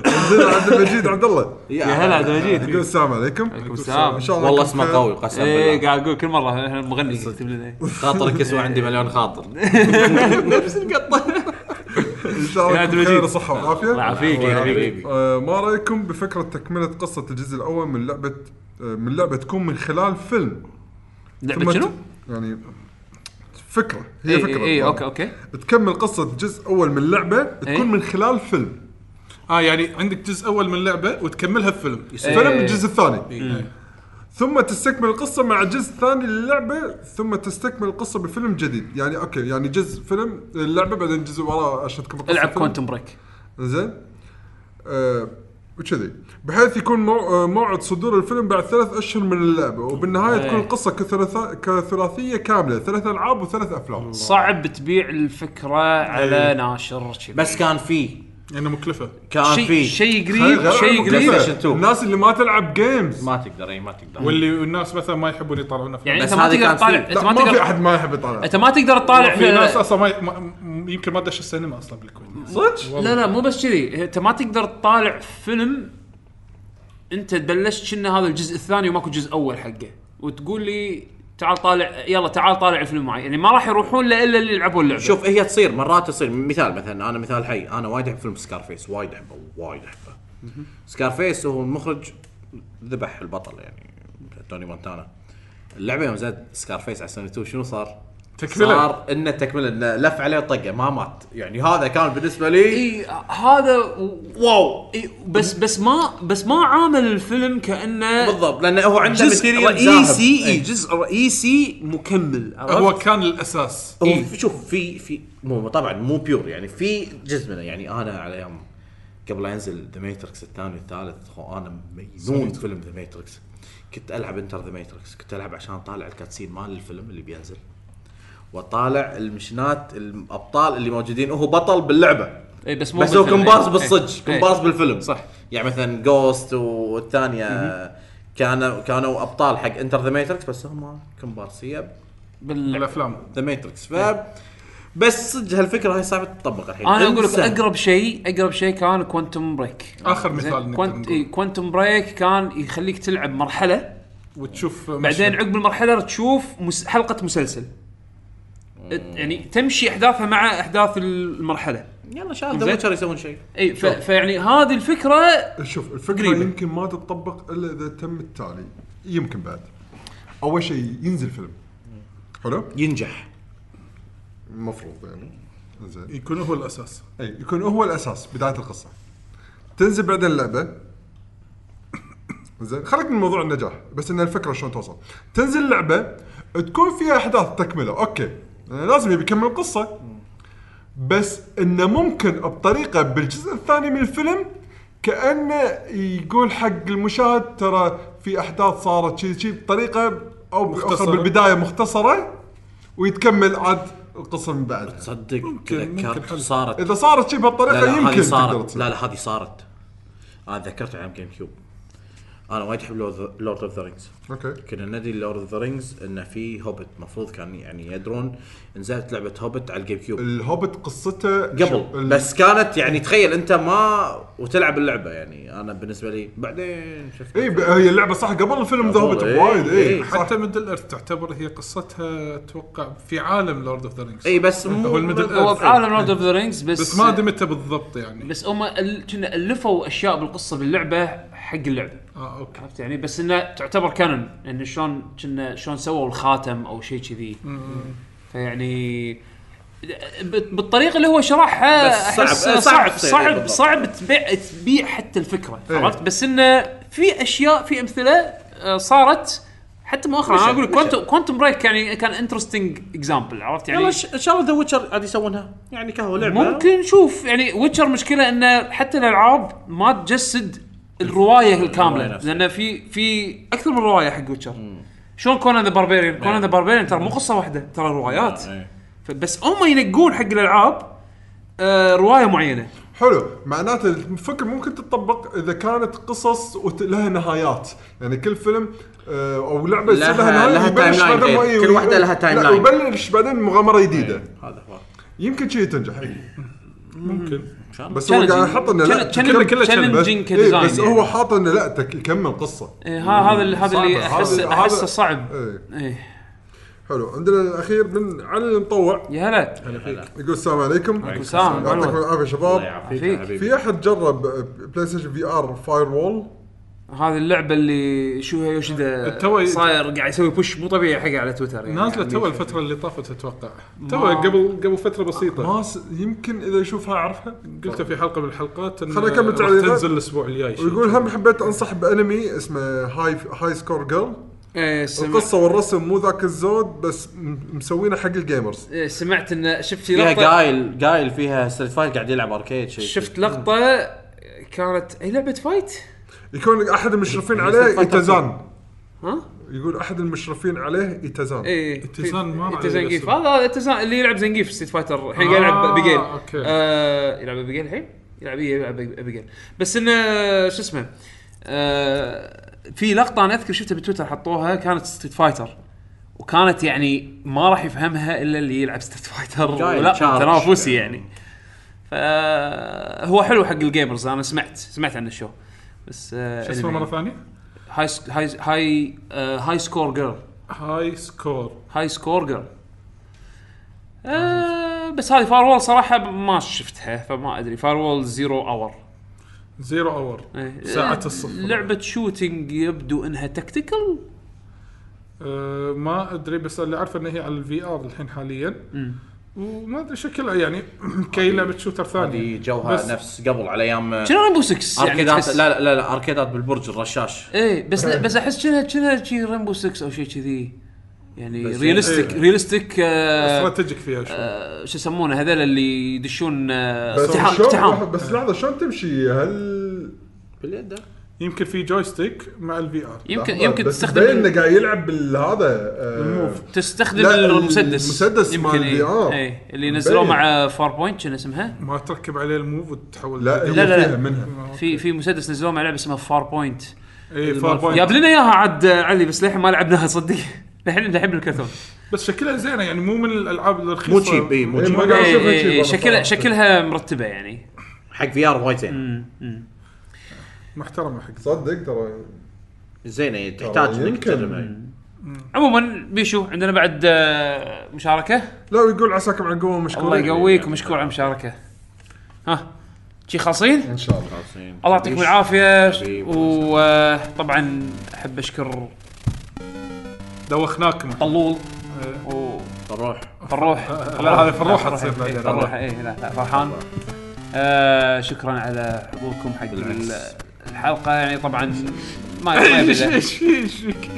عندنا عند مجيد عبد الله. يا هلا عبد المجيد. يقول السلام عليكم. السلام. إن شاء الله والله اسمه. قوي قسم إيه بالله. قاعد أقول كل مرة إحنا مغني يكتب لنا إيه. خاطرك يسوى عندي مليون خاطر. نفس القطة. إن شاء يا الله عبد المجيد. بخير وصحه الله وعافيه يعافيك الله يا يعافيك. حبيبي. آه، ما رأيكم بفكرة تكملة قصة الجزء الأول من لعبة آه، من لعبه تكون من خلال فيلم؟ لعبة شنو؟ يعني فكرة هي اي فكرة اي okay okay تكمل قصة الجزء الأول من لعبة تكون إيه. من خلال فيلم آه يعني عندك جزء أول من لعبة وتكملها بفيلم فيلم إيه. الجزء الثاني إيه. ثم تستكمل القصة مع الجزء الثاني للعبة ثم تستكمل القصة بفيلم جديد يعني okay يعني جزء فيلم اللعبه بعدين جزء وراه عشان تكمل العب فيلم. Quantum Break زين آه وكذي. بحيث يكون مو... آه، موعد صدور الفيلم بعد ثلاث أشهر من اللعبة. وبالنهاية إيه. تكون القصة كثلاث... كثلاثية كاملة. ثلاث ألعاب وثلاث أفلام. صعب تبيع الفكرة على ناشر كذي. بس كان في يعني مكلفة. كان شيء في. شيء قريب شيء. قريب. PlayStation 2. الناس اللي ما تلعب games ما تقدر إي ما تقدر. واللي الناس مثلا ما يحبون يطلعون افلام يعني بس إنت ما هذه تقدر كانت تطالع. إنت لا ما ما في تقدر أحد ما يحب يطالع. إنت ما تقدر تطالع في ناس أصلا ما, ما م- يمكن ما دش السينما أصلا بالكويت. صدق؟ لا لا مو بس كذي. إنت ما تقدر تطالع فيلم إنت بلشت كنا هذا الجزء الثاني وماكو جزء أول حقه. وتقول لي تعال طالع يلا تعال طالع الفيلم معي. يعني ما راح يروحون الا اللي يلعبون اللعبة. شوف هي تصير مرات تصير. مثال مثلا أنا مثال حي أنا وايد أحب فيلم Scarface وايد أحبه وايد أحبه. Scarface هو المخرج ذبح البطل يعني توني مونتانا. اللعبة يوم زاد Scarface على سوني 2 شنو صار؟ تكملة. صار إنه تكملة إنه لف عليه طقة ما مات يعني هذا كان بالنسبة لي إي هذا wow إي بس بس ما بس ما عامل الفيلم كأنه بالضبط لأنه هو عنده جزء رئيسي. إي جزء رئيسي مكمل عرفت؟ هو كان الأساس إيه. في- شوف في في مو طبعا مو pure يعني في جزء منه يعني أنا على أيام قبل لا ينزل The Matrix الثاني والثالث خو أنا مجنون فيلم The Matrix كنت ألعب Enter the Matrix كنت ألعب عشان اطالع ال cutscene مال الفيلم اللي بينزل وطالع ال mission ات الأبطال اللي موجودين وهو بطل باللعبة اي بس مو بس هو بالفيلم. كومبارس إيه. بالصج إيه. كومبارس بالفيلم صح. يعني مثلا Ghost والثانية كانوا كانوا أبطال حق Enter the Matrix بس هم كومبارسيه بال... الافلام The Matrix ف بس صدق هالفكرة هاي صعبه تطبق الحين أنا أقول لك. أقرب شيء أقرب شيء كان Quantum Break آخر مثال نقدر Quant... نقول. إيه Quantum Break كان يخليك تلعب مرحلة وتشوف بعدين. عقب المرحلة تشوف مس... حلقة مسلسل يعني تمشي إحداثها مع إحداث المرحلة. يلا شاهد زين. The Witcher يسوون شيء. إي ف... فيعني هذه الفكرة شوف الفكرة قريبة. يمكن ما تطبق إلا إذا تم التالي. يمكن بعد. أول شيء ينزل فيلم. حلو؟ ينجح. المفروض يعني. زين. يكون هو الأساس. إي يكون هو الأساس بداية القصة. تنزل بعدين اللعبة. زين. خليك من موضوع النجاح بس إن الفكرة شلون توصل. تنزل اللعبة تكون فيها أحداث تكملة. أوكي. لازم يبي يكمل القصة. بس إنه ممكن بطريقة بالجزء الثاني من الفيلم كأنه يقول حق المشاهد ترى في أحداث صارت شيء شيء بطريقة أو مختصرة. بالبداية مختصرة ويتكمل عاد القصة من بعدها. تصدق تذكرت. صارت. إذا صارت شيء بهالطريقة يمكن صارت. لا لا هذه صارت. أنا تذكرت أيام GameCube. أنا وايد أحب Lord of the Rings أوكي. كنا ندري Lord of the Rings إنه في هوبت المفروض كان يعني يدرون نزلت لعبة هوبت على ال GameCube ال Hobbit قصته قبل. بس كانت يعني تخيل أنت ما وتلعب اللعبة يعني. أنا بالنسبة لي بعدين شفت اي ب- هي اللعبة صح؟ قبل الفيلم The Hobbit إيه، وايد اي إيه، حتى Middle-earth تعتبر هي قصتها أتوقع في عالم Lord of the Rings اي بس مو هو ال Middle. بعالم Lord of the Rings بس بس ما أدري متى بالضبط يعني. بس هم أل- كنا ألفوا أشياء بالقصة باللعبة. حق اللعبه آه أوكي. عرفت يعني؟ بس إنه تعتبر canon يعني شلون كنا شلون سووا الخاتم أو شيء كذي. فيعني ب- بالطريقة اللي هو شرحها بس صعب- صعب صعب صعب تبيع تبيع حتى الفكرة. إيه. عرفت؟ بس انه في أشياء في أمثلة آه، صارت حتى مؤخرا. أنا أقول مشى. Quantum Quantum Break يعني كان interesting example عرفت يعني؟ يلا إن شاء الله The Witcher عاد يسوونها. يعني كهو لعبة. ممكن نشوف يعني Witcher مشكلة انه حتى الألعاب ما تجسد الرواية الكاملة. نفسها. لأن في في أكثر من رواية حق Witcher شلون Conan the Barbarian؟ Conan the Barbarian ترى مو قصة واحدة ترى روايات. إيه. بس هم ينقون حق الألعاب آه رواية معينة. حلو. معناته الفكرة ممكن تطبق إذا كانت قصص وت- لها نهايات. يعني كل فيلم آه، أو لعبة يصير لها- لها نهاية لها timeline بعدين غير. إيه، كل واحدة لها time لا، line. ويبلش بعدين مغامرة جديدة. هذا هو. يمكن شيء تنجح. ممكن. شاء الله بس هو قاعد يحط إنه لا كله challenging بس, إيه ك design بس يعني. هو حاط إنه لا يكمل قصة. إيه ها هذا اللي هذا اللي. احس احسه صعب. إيه. إيه. حلو. عندنا الأخير من علي المطوع. يا هلا. يقول السلام عليكم. السلام. يعطيكم. العافية شباب. في أحد جرب PlayStation V R Firewall هذه اللعبة اللي Shuhei Yoshida صاير قاعد يسوي push مو طبيعي حقه على تويتر يعني. نازلة تو الفترة اللي طافت أتوقع. تو قبل قبل فترة بسيطة. ما س... يمكن إذا يشوفها أعرفها. قلت في حلقة من الحلقات خليني راح تعليقات. تنزل الأسبوع الجاي. شيء. ويقول هم حبيت أنصح بأنمي اسمه Hi Hi Score Girl إيه سمع القصة والرسم مو ذاك الزود بس م- مسوينه حق ال gamers إيه سمعت ان شفت في فيها لقطه قايل قايل فيها Street Fight قاعد يلعب arcade شيء شفت لقطة كانت اي لعبة fight يكون أحد المشرفين عليه Itazan ها؟ يقول أحد المشرفين عليه Itazan إيه Itazan ما جيف. الاسم. هذا Itazan اللي يلعب Zangief Street Fighter الحين قاعد آه، يلعب Abigail أوكي. آه يلعب Abigail الحين؟ يلعب إيه، يلعب Abigail بس انه شو اسمه؟ آه في لقطة أنا أذكر شفتها بتويتر حطوها كانت Street Fighter وكانت يعني ما راح يفهمها إلا اللي يلعب Street Fighter charge. تنافسي يعني. فهو حلو حق ال gamers. أنا سمعت سمعت عن ال show. بس آه شو اسمه مرة ثانية؟ Hi Hi Hi آه Hi Score Girl Hi Score Hi Score Girl آه بس هذه Fire صراحة ما شفتها فما أدري. Firewall Zero Hour Zero Hour. ساعة الصفر. لعبة shooting يبدو إنها tactical أه ما أدري بس اللي أعرفه إن هي على ال VR الحين حاليا. وما أدري شكلها يعني كي لعبة shooter ثانية. هذه جوها بس- نفس قبل على أيام شنو Rainbow 6 يعني arcade ات تحس؟ لا لا لا arcade ات بالبرج الرشاش. إيه بس لا بس أحس كأنها كأنها شي Rainbow 6 أو شيء يعني يعني realistic إيه. realistic آه strategic فيها شوي. آه شو يسمونه هذول اللي يدشون آه بس اقتحام اقتحام بس لحظة شلون تمشي؟ هل باليد يمكن في joystick مع ال VR يمكن يمكن بس تستخدم مبين إنه قاعد يلعب بالهذا آه، تستخدم لا، المسدس. المسدس يمكن مال إيه. VR. إيه. اللي نزلوه. مع Farpoint شنو اسمها؟ ما تركب عليه ال Move وتحول لا لا، لا منها. في في مسدس نزلوه مع لعبة اسمها Farpoint اي Far جاب Point لنا إياها عاد علي بس للحين ما لعبناها صدق. للحين الحين بالكرتون بس شكلها زينة يعني مو من الألعاب الرخيصة. مو cheap اي مو إيه، cheap إيه، إيه، إيه، شكلها. شكلها مرتبة يعني. حق في ار وايد زين. محترمه حق. صدق ترى. زينه تحتاج إنك. تجربها عموما بيشو عندنا بعد آه، مشاركة؟ لا ويقول عساكم على القوه مشكور الله يقويك ومشكور على المشاركه ها شي خالصين إن شاء الله. الله يعطيكم العافية. وطبعا أحب أشكر دوخناكم. طلول. إيه. روح وفروح لا هذه فروحه تصير بعدين. فروح اي لا لا فرحان. آه شكرا على حضوركم حق ال- الحلقة يعني طبعا ما. إيش إيش فيك؟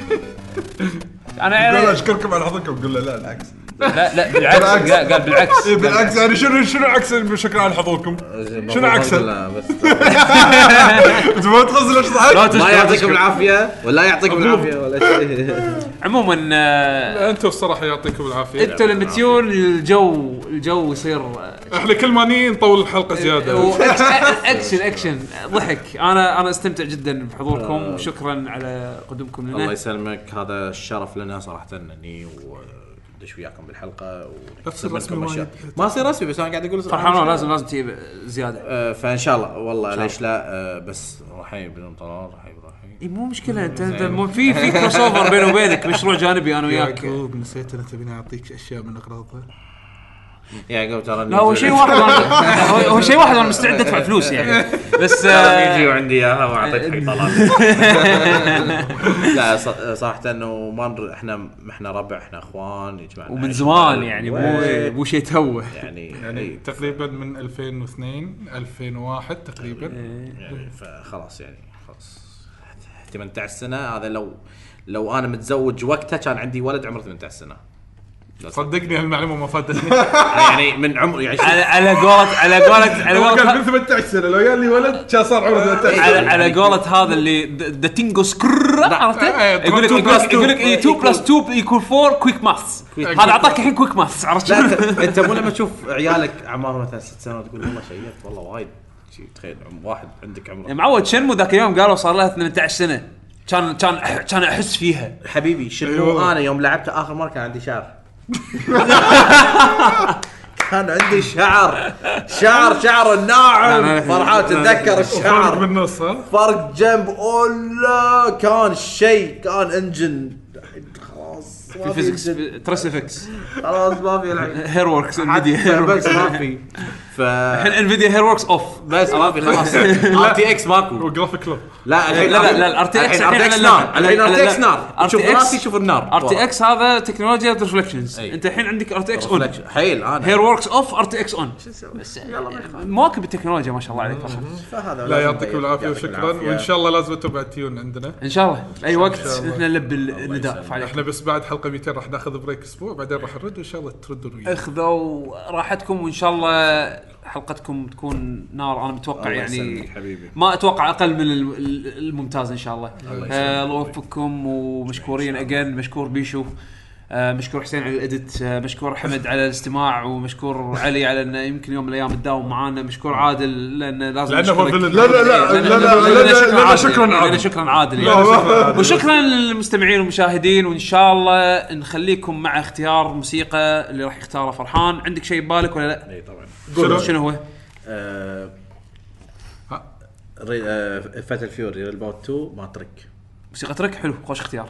أنا أشكركم على حظكم قول له لا العكس لا لا بالعكس بالعكس. قال بالعكس. اي بالعكس يعني شنو شنو عكس شكرا على حضوركم؟ شنو عكسه؟ لا بس أنت ما تغزل إيش ضحك؟ لا ما يعطيكم. العافية ولا يعطيكم العافية ولا شيء. عموما آه، أنتم الصراحة يعطيكم العافية. أنتوا لما تجون الجو الجو يصير آه، إحنا كل ما نيجي نطول الحلقة زيادة. وأكس- أكشن أكشن. ضحك. أنا أنا استمتع جدا بحضوركم. وشكرا على قدومكم الله لنا يسلمك. هذا الشرف لنا صراحة إني وندش وياكم بالحلقة رسمي منكم. وايد. ما يصير رسمي بس أنا قاعد أقول فرحان لازم لازم تجيب زيادة. آه، فإن شاء الله والله ليش لا؟ آه، بس رحيم بدون طلال رحيم رحيم إي مو مشكلة انت أنت مو في في crossover بيني وبينك مشروع جانبي أنا وياك؟ يعقوب نسيت أنا تبيني أعطيك أشياء من اغراضها يعقوب ترى لا هو شيء واحد هو شيء واحد أنا مستعد أدفع فلوس يعني. بس يجي آه، وعندي إياها وأعطيك حق طلال لا ص- صراحة إنه ما إحنا إحنا ربع إحنا إخوان يجمعنا ومن زمان ومال. يعني مو و- مو شيء توه. يعني يعني يعني تقريبا من 2002 2001 تقريبا. يعني فخلاص يعني خلاص. 18 سنة. هذا لو لو أنا متزوج وقتها كان عندي ولد عمره 18 سنة. صدقني هالمعلومه ما فادتني يعني من عمر يعني على على قولة على قولة على هو قال قولة من 18 سنة لو لي ولد كان صار عمره 18 على سنة. على قولة هذا اللي the ting goes skrrr يقول لك 2 يقول لك يقول لك 2 plus 2 يكون 4 quick maths هذا أعطاك الحين quick maths عرفت؟ انت, مو لما تشوف عيالك اعمارهم مثلا ست سنوات تقول والله شيبت والله وايد. تخيل واحد عندك عمره. معود شنمو ذاك اليوم قالوا صار لها 18 سنة؟ كان كان كان أحس فيها. حبيبي شنو؟ أيوة. أنا يوم لعبت آخر مرة كان عندي شعر كان عندي شعر. شعر شعر الناعم. فرحان تتذكر الشعر. بالنص ها؟ فرق جنب. أولا كان شيء كان engine. خلاص في physics TressFX خلاص ما في HairWorks HairWorks. ما في. ف الحين Nvidia HairWorks off بس ما في خلاص. RTX ماكو. و graphic low لا لا لا لا ال RTX الحين RTX نار. الحين RTX نار. شوف راسي شوف النار. RT X هذا تكنولوجيا reflections. أنت الحين عندك RTX on حيل أنا. HairWorks off RTX on مواكب التكنولوجيا ما شاء الله عليك. فهذا لا يعطيكم العافية وشكرا. وإن شاء الله لازم أنتم بعد تيون عندنا. إن شاء الله. أي وقت. إحنا نلبي النداء. إحنا بس بعد حلقة 200 راح ناخذ بريك أسبوع بعدين راح نرد وإن شاء الله تردون ويانا اخذوا راحتكم وإن شاء الله حلقتكم تكون نار. أنا متوقع الله يعني حبيبي. ما أتوقع أقل من ال- ال- الممتاز إن شاء الله. آه، الله يوفقكم ومشكورين أجين مشكور بيشو. آه، مشكور حسين على الاديت آه، مشكور حمد على الاستماع ومشكور علي على إنه يمكن يوم من الأيام تداوم معانا مشكور عادل لأنه لازم لأنه هو. لا لا لا لا لا. شكرا عادل. شكرا عادل. يعني. وشكرا للمستمعين والمشاهدين وإن شاء الله نخليكم مع اختيار موسيقى اللي راح يختاره فرحان. عندك شيء ببالك ولا لا؟ إي طبعا. شنو؟ شنو هو؟ آه، آه، Fatal Fury Real Bout 2 ما track موسيقى track؟ حلو خوش اختيار.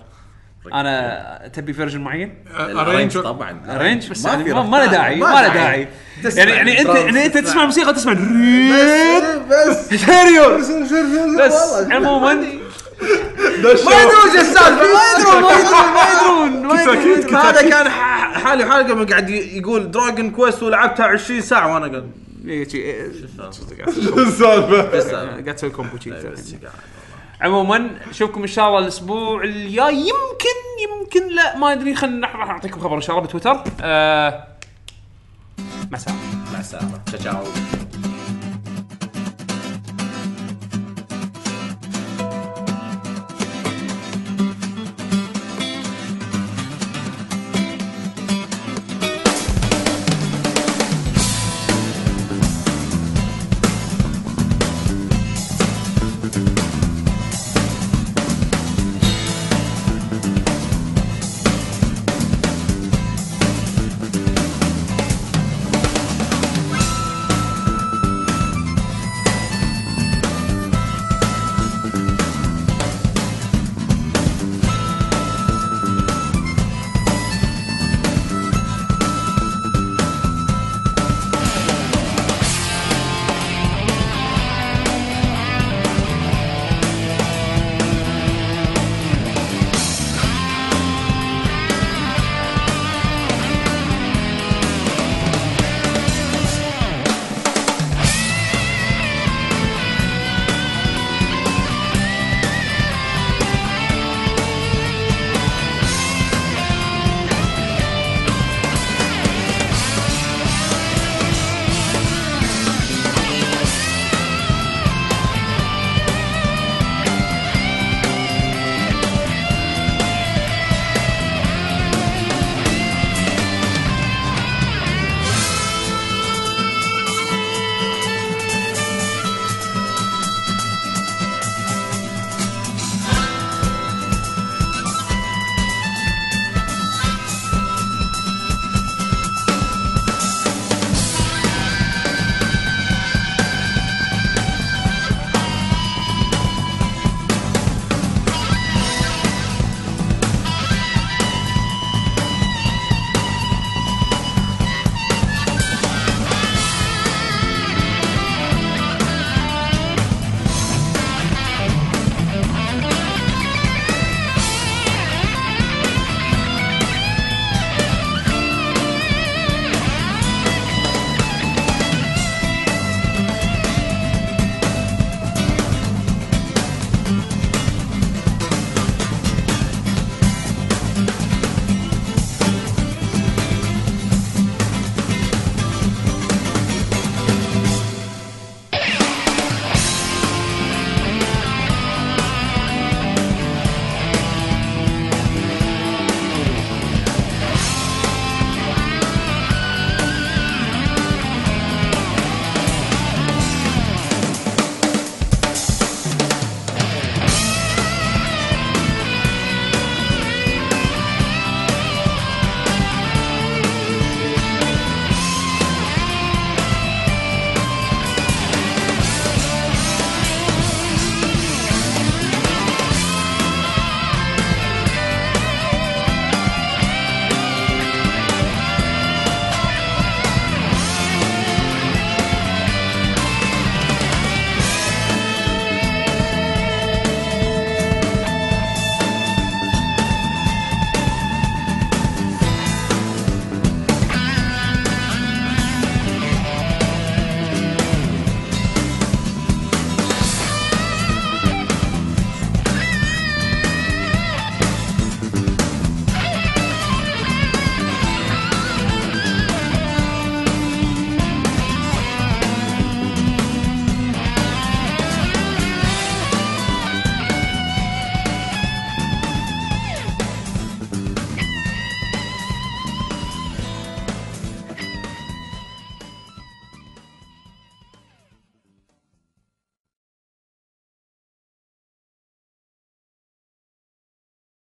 أنا تبي version معين؟ arrange طبعا. arrange بس ما يعني ما له داعي ما له داعي. تسمع يعني يعني انت يعني أنت تسمع موسيقى تسمع بس بس. بس عموما. ما يدرون إيش السالفة. ما يدرون ما يدرون ما يدرون ما كتاكيت، يدرون هذا كان ح- حالي حالي قبل قاعد يقول دراجون كويست ولعبتها 20 ساعة وأنا قاعد السالفة؟ قاعد تسوي كومبو شي عموما نشوفكم إن شاء الله الأسبوع الجاي. يمكن يمكن لا ما أدري خلينا راح نعطيكم خبر إن شاء الله بتويتر. آه مع السلامة. مع السلامة. تشاو.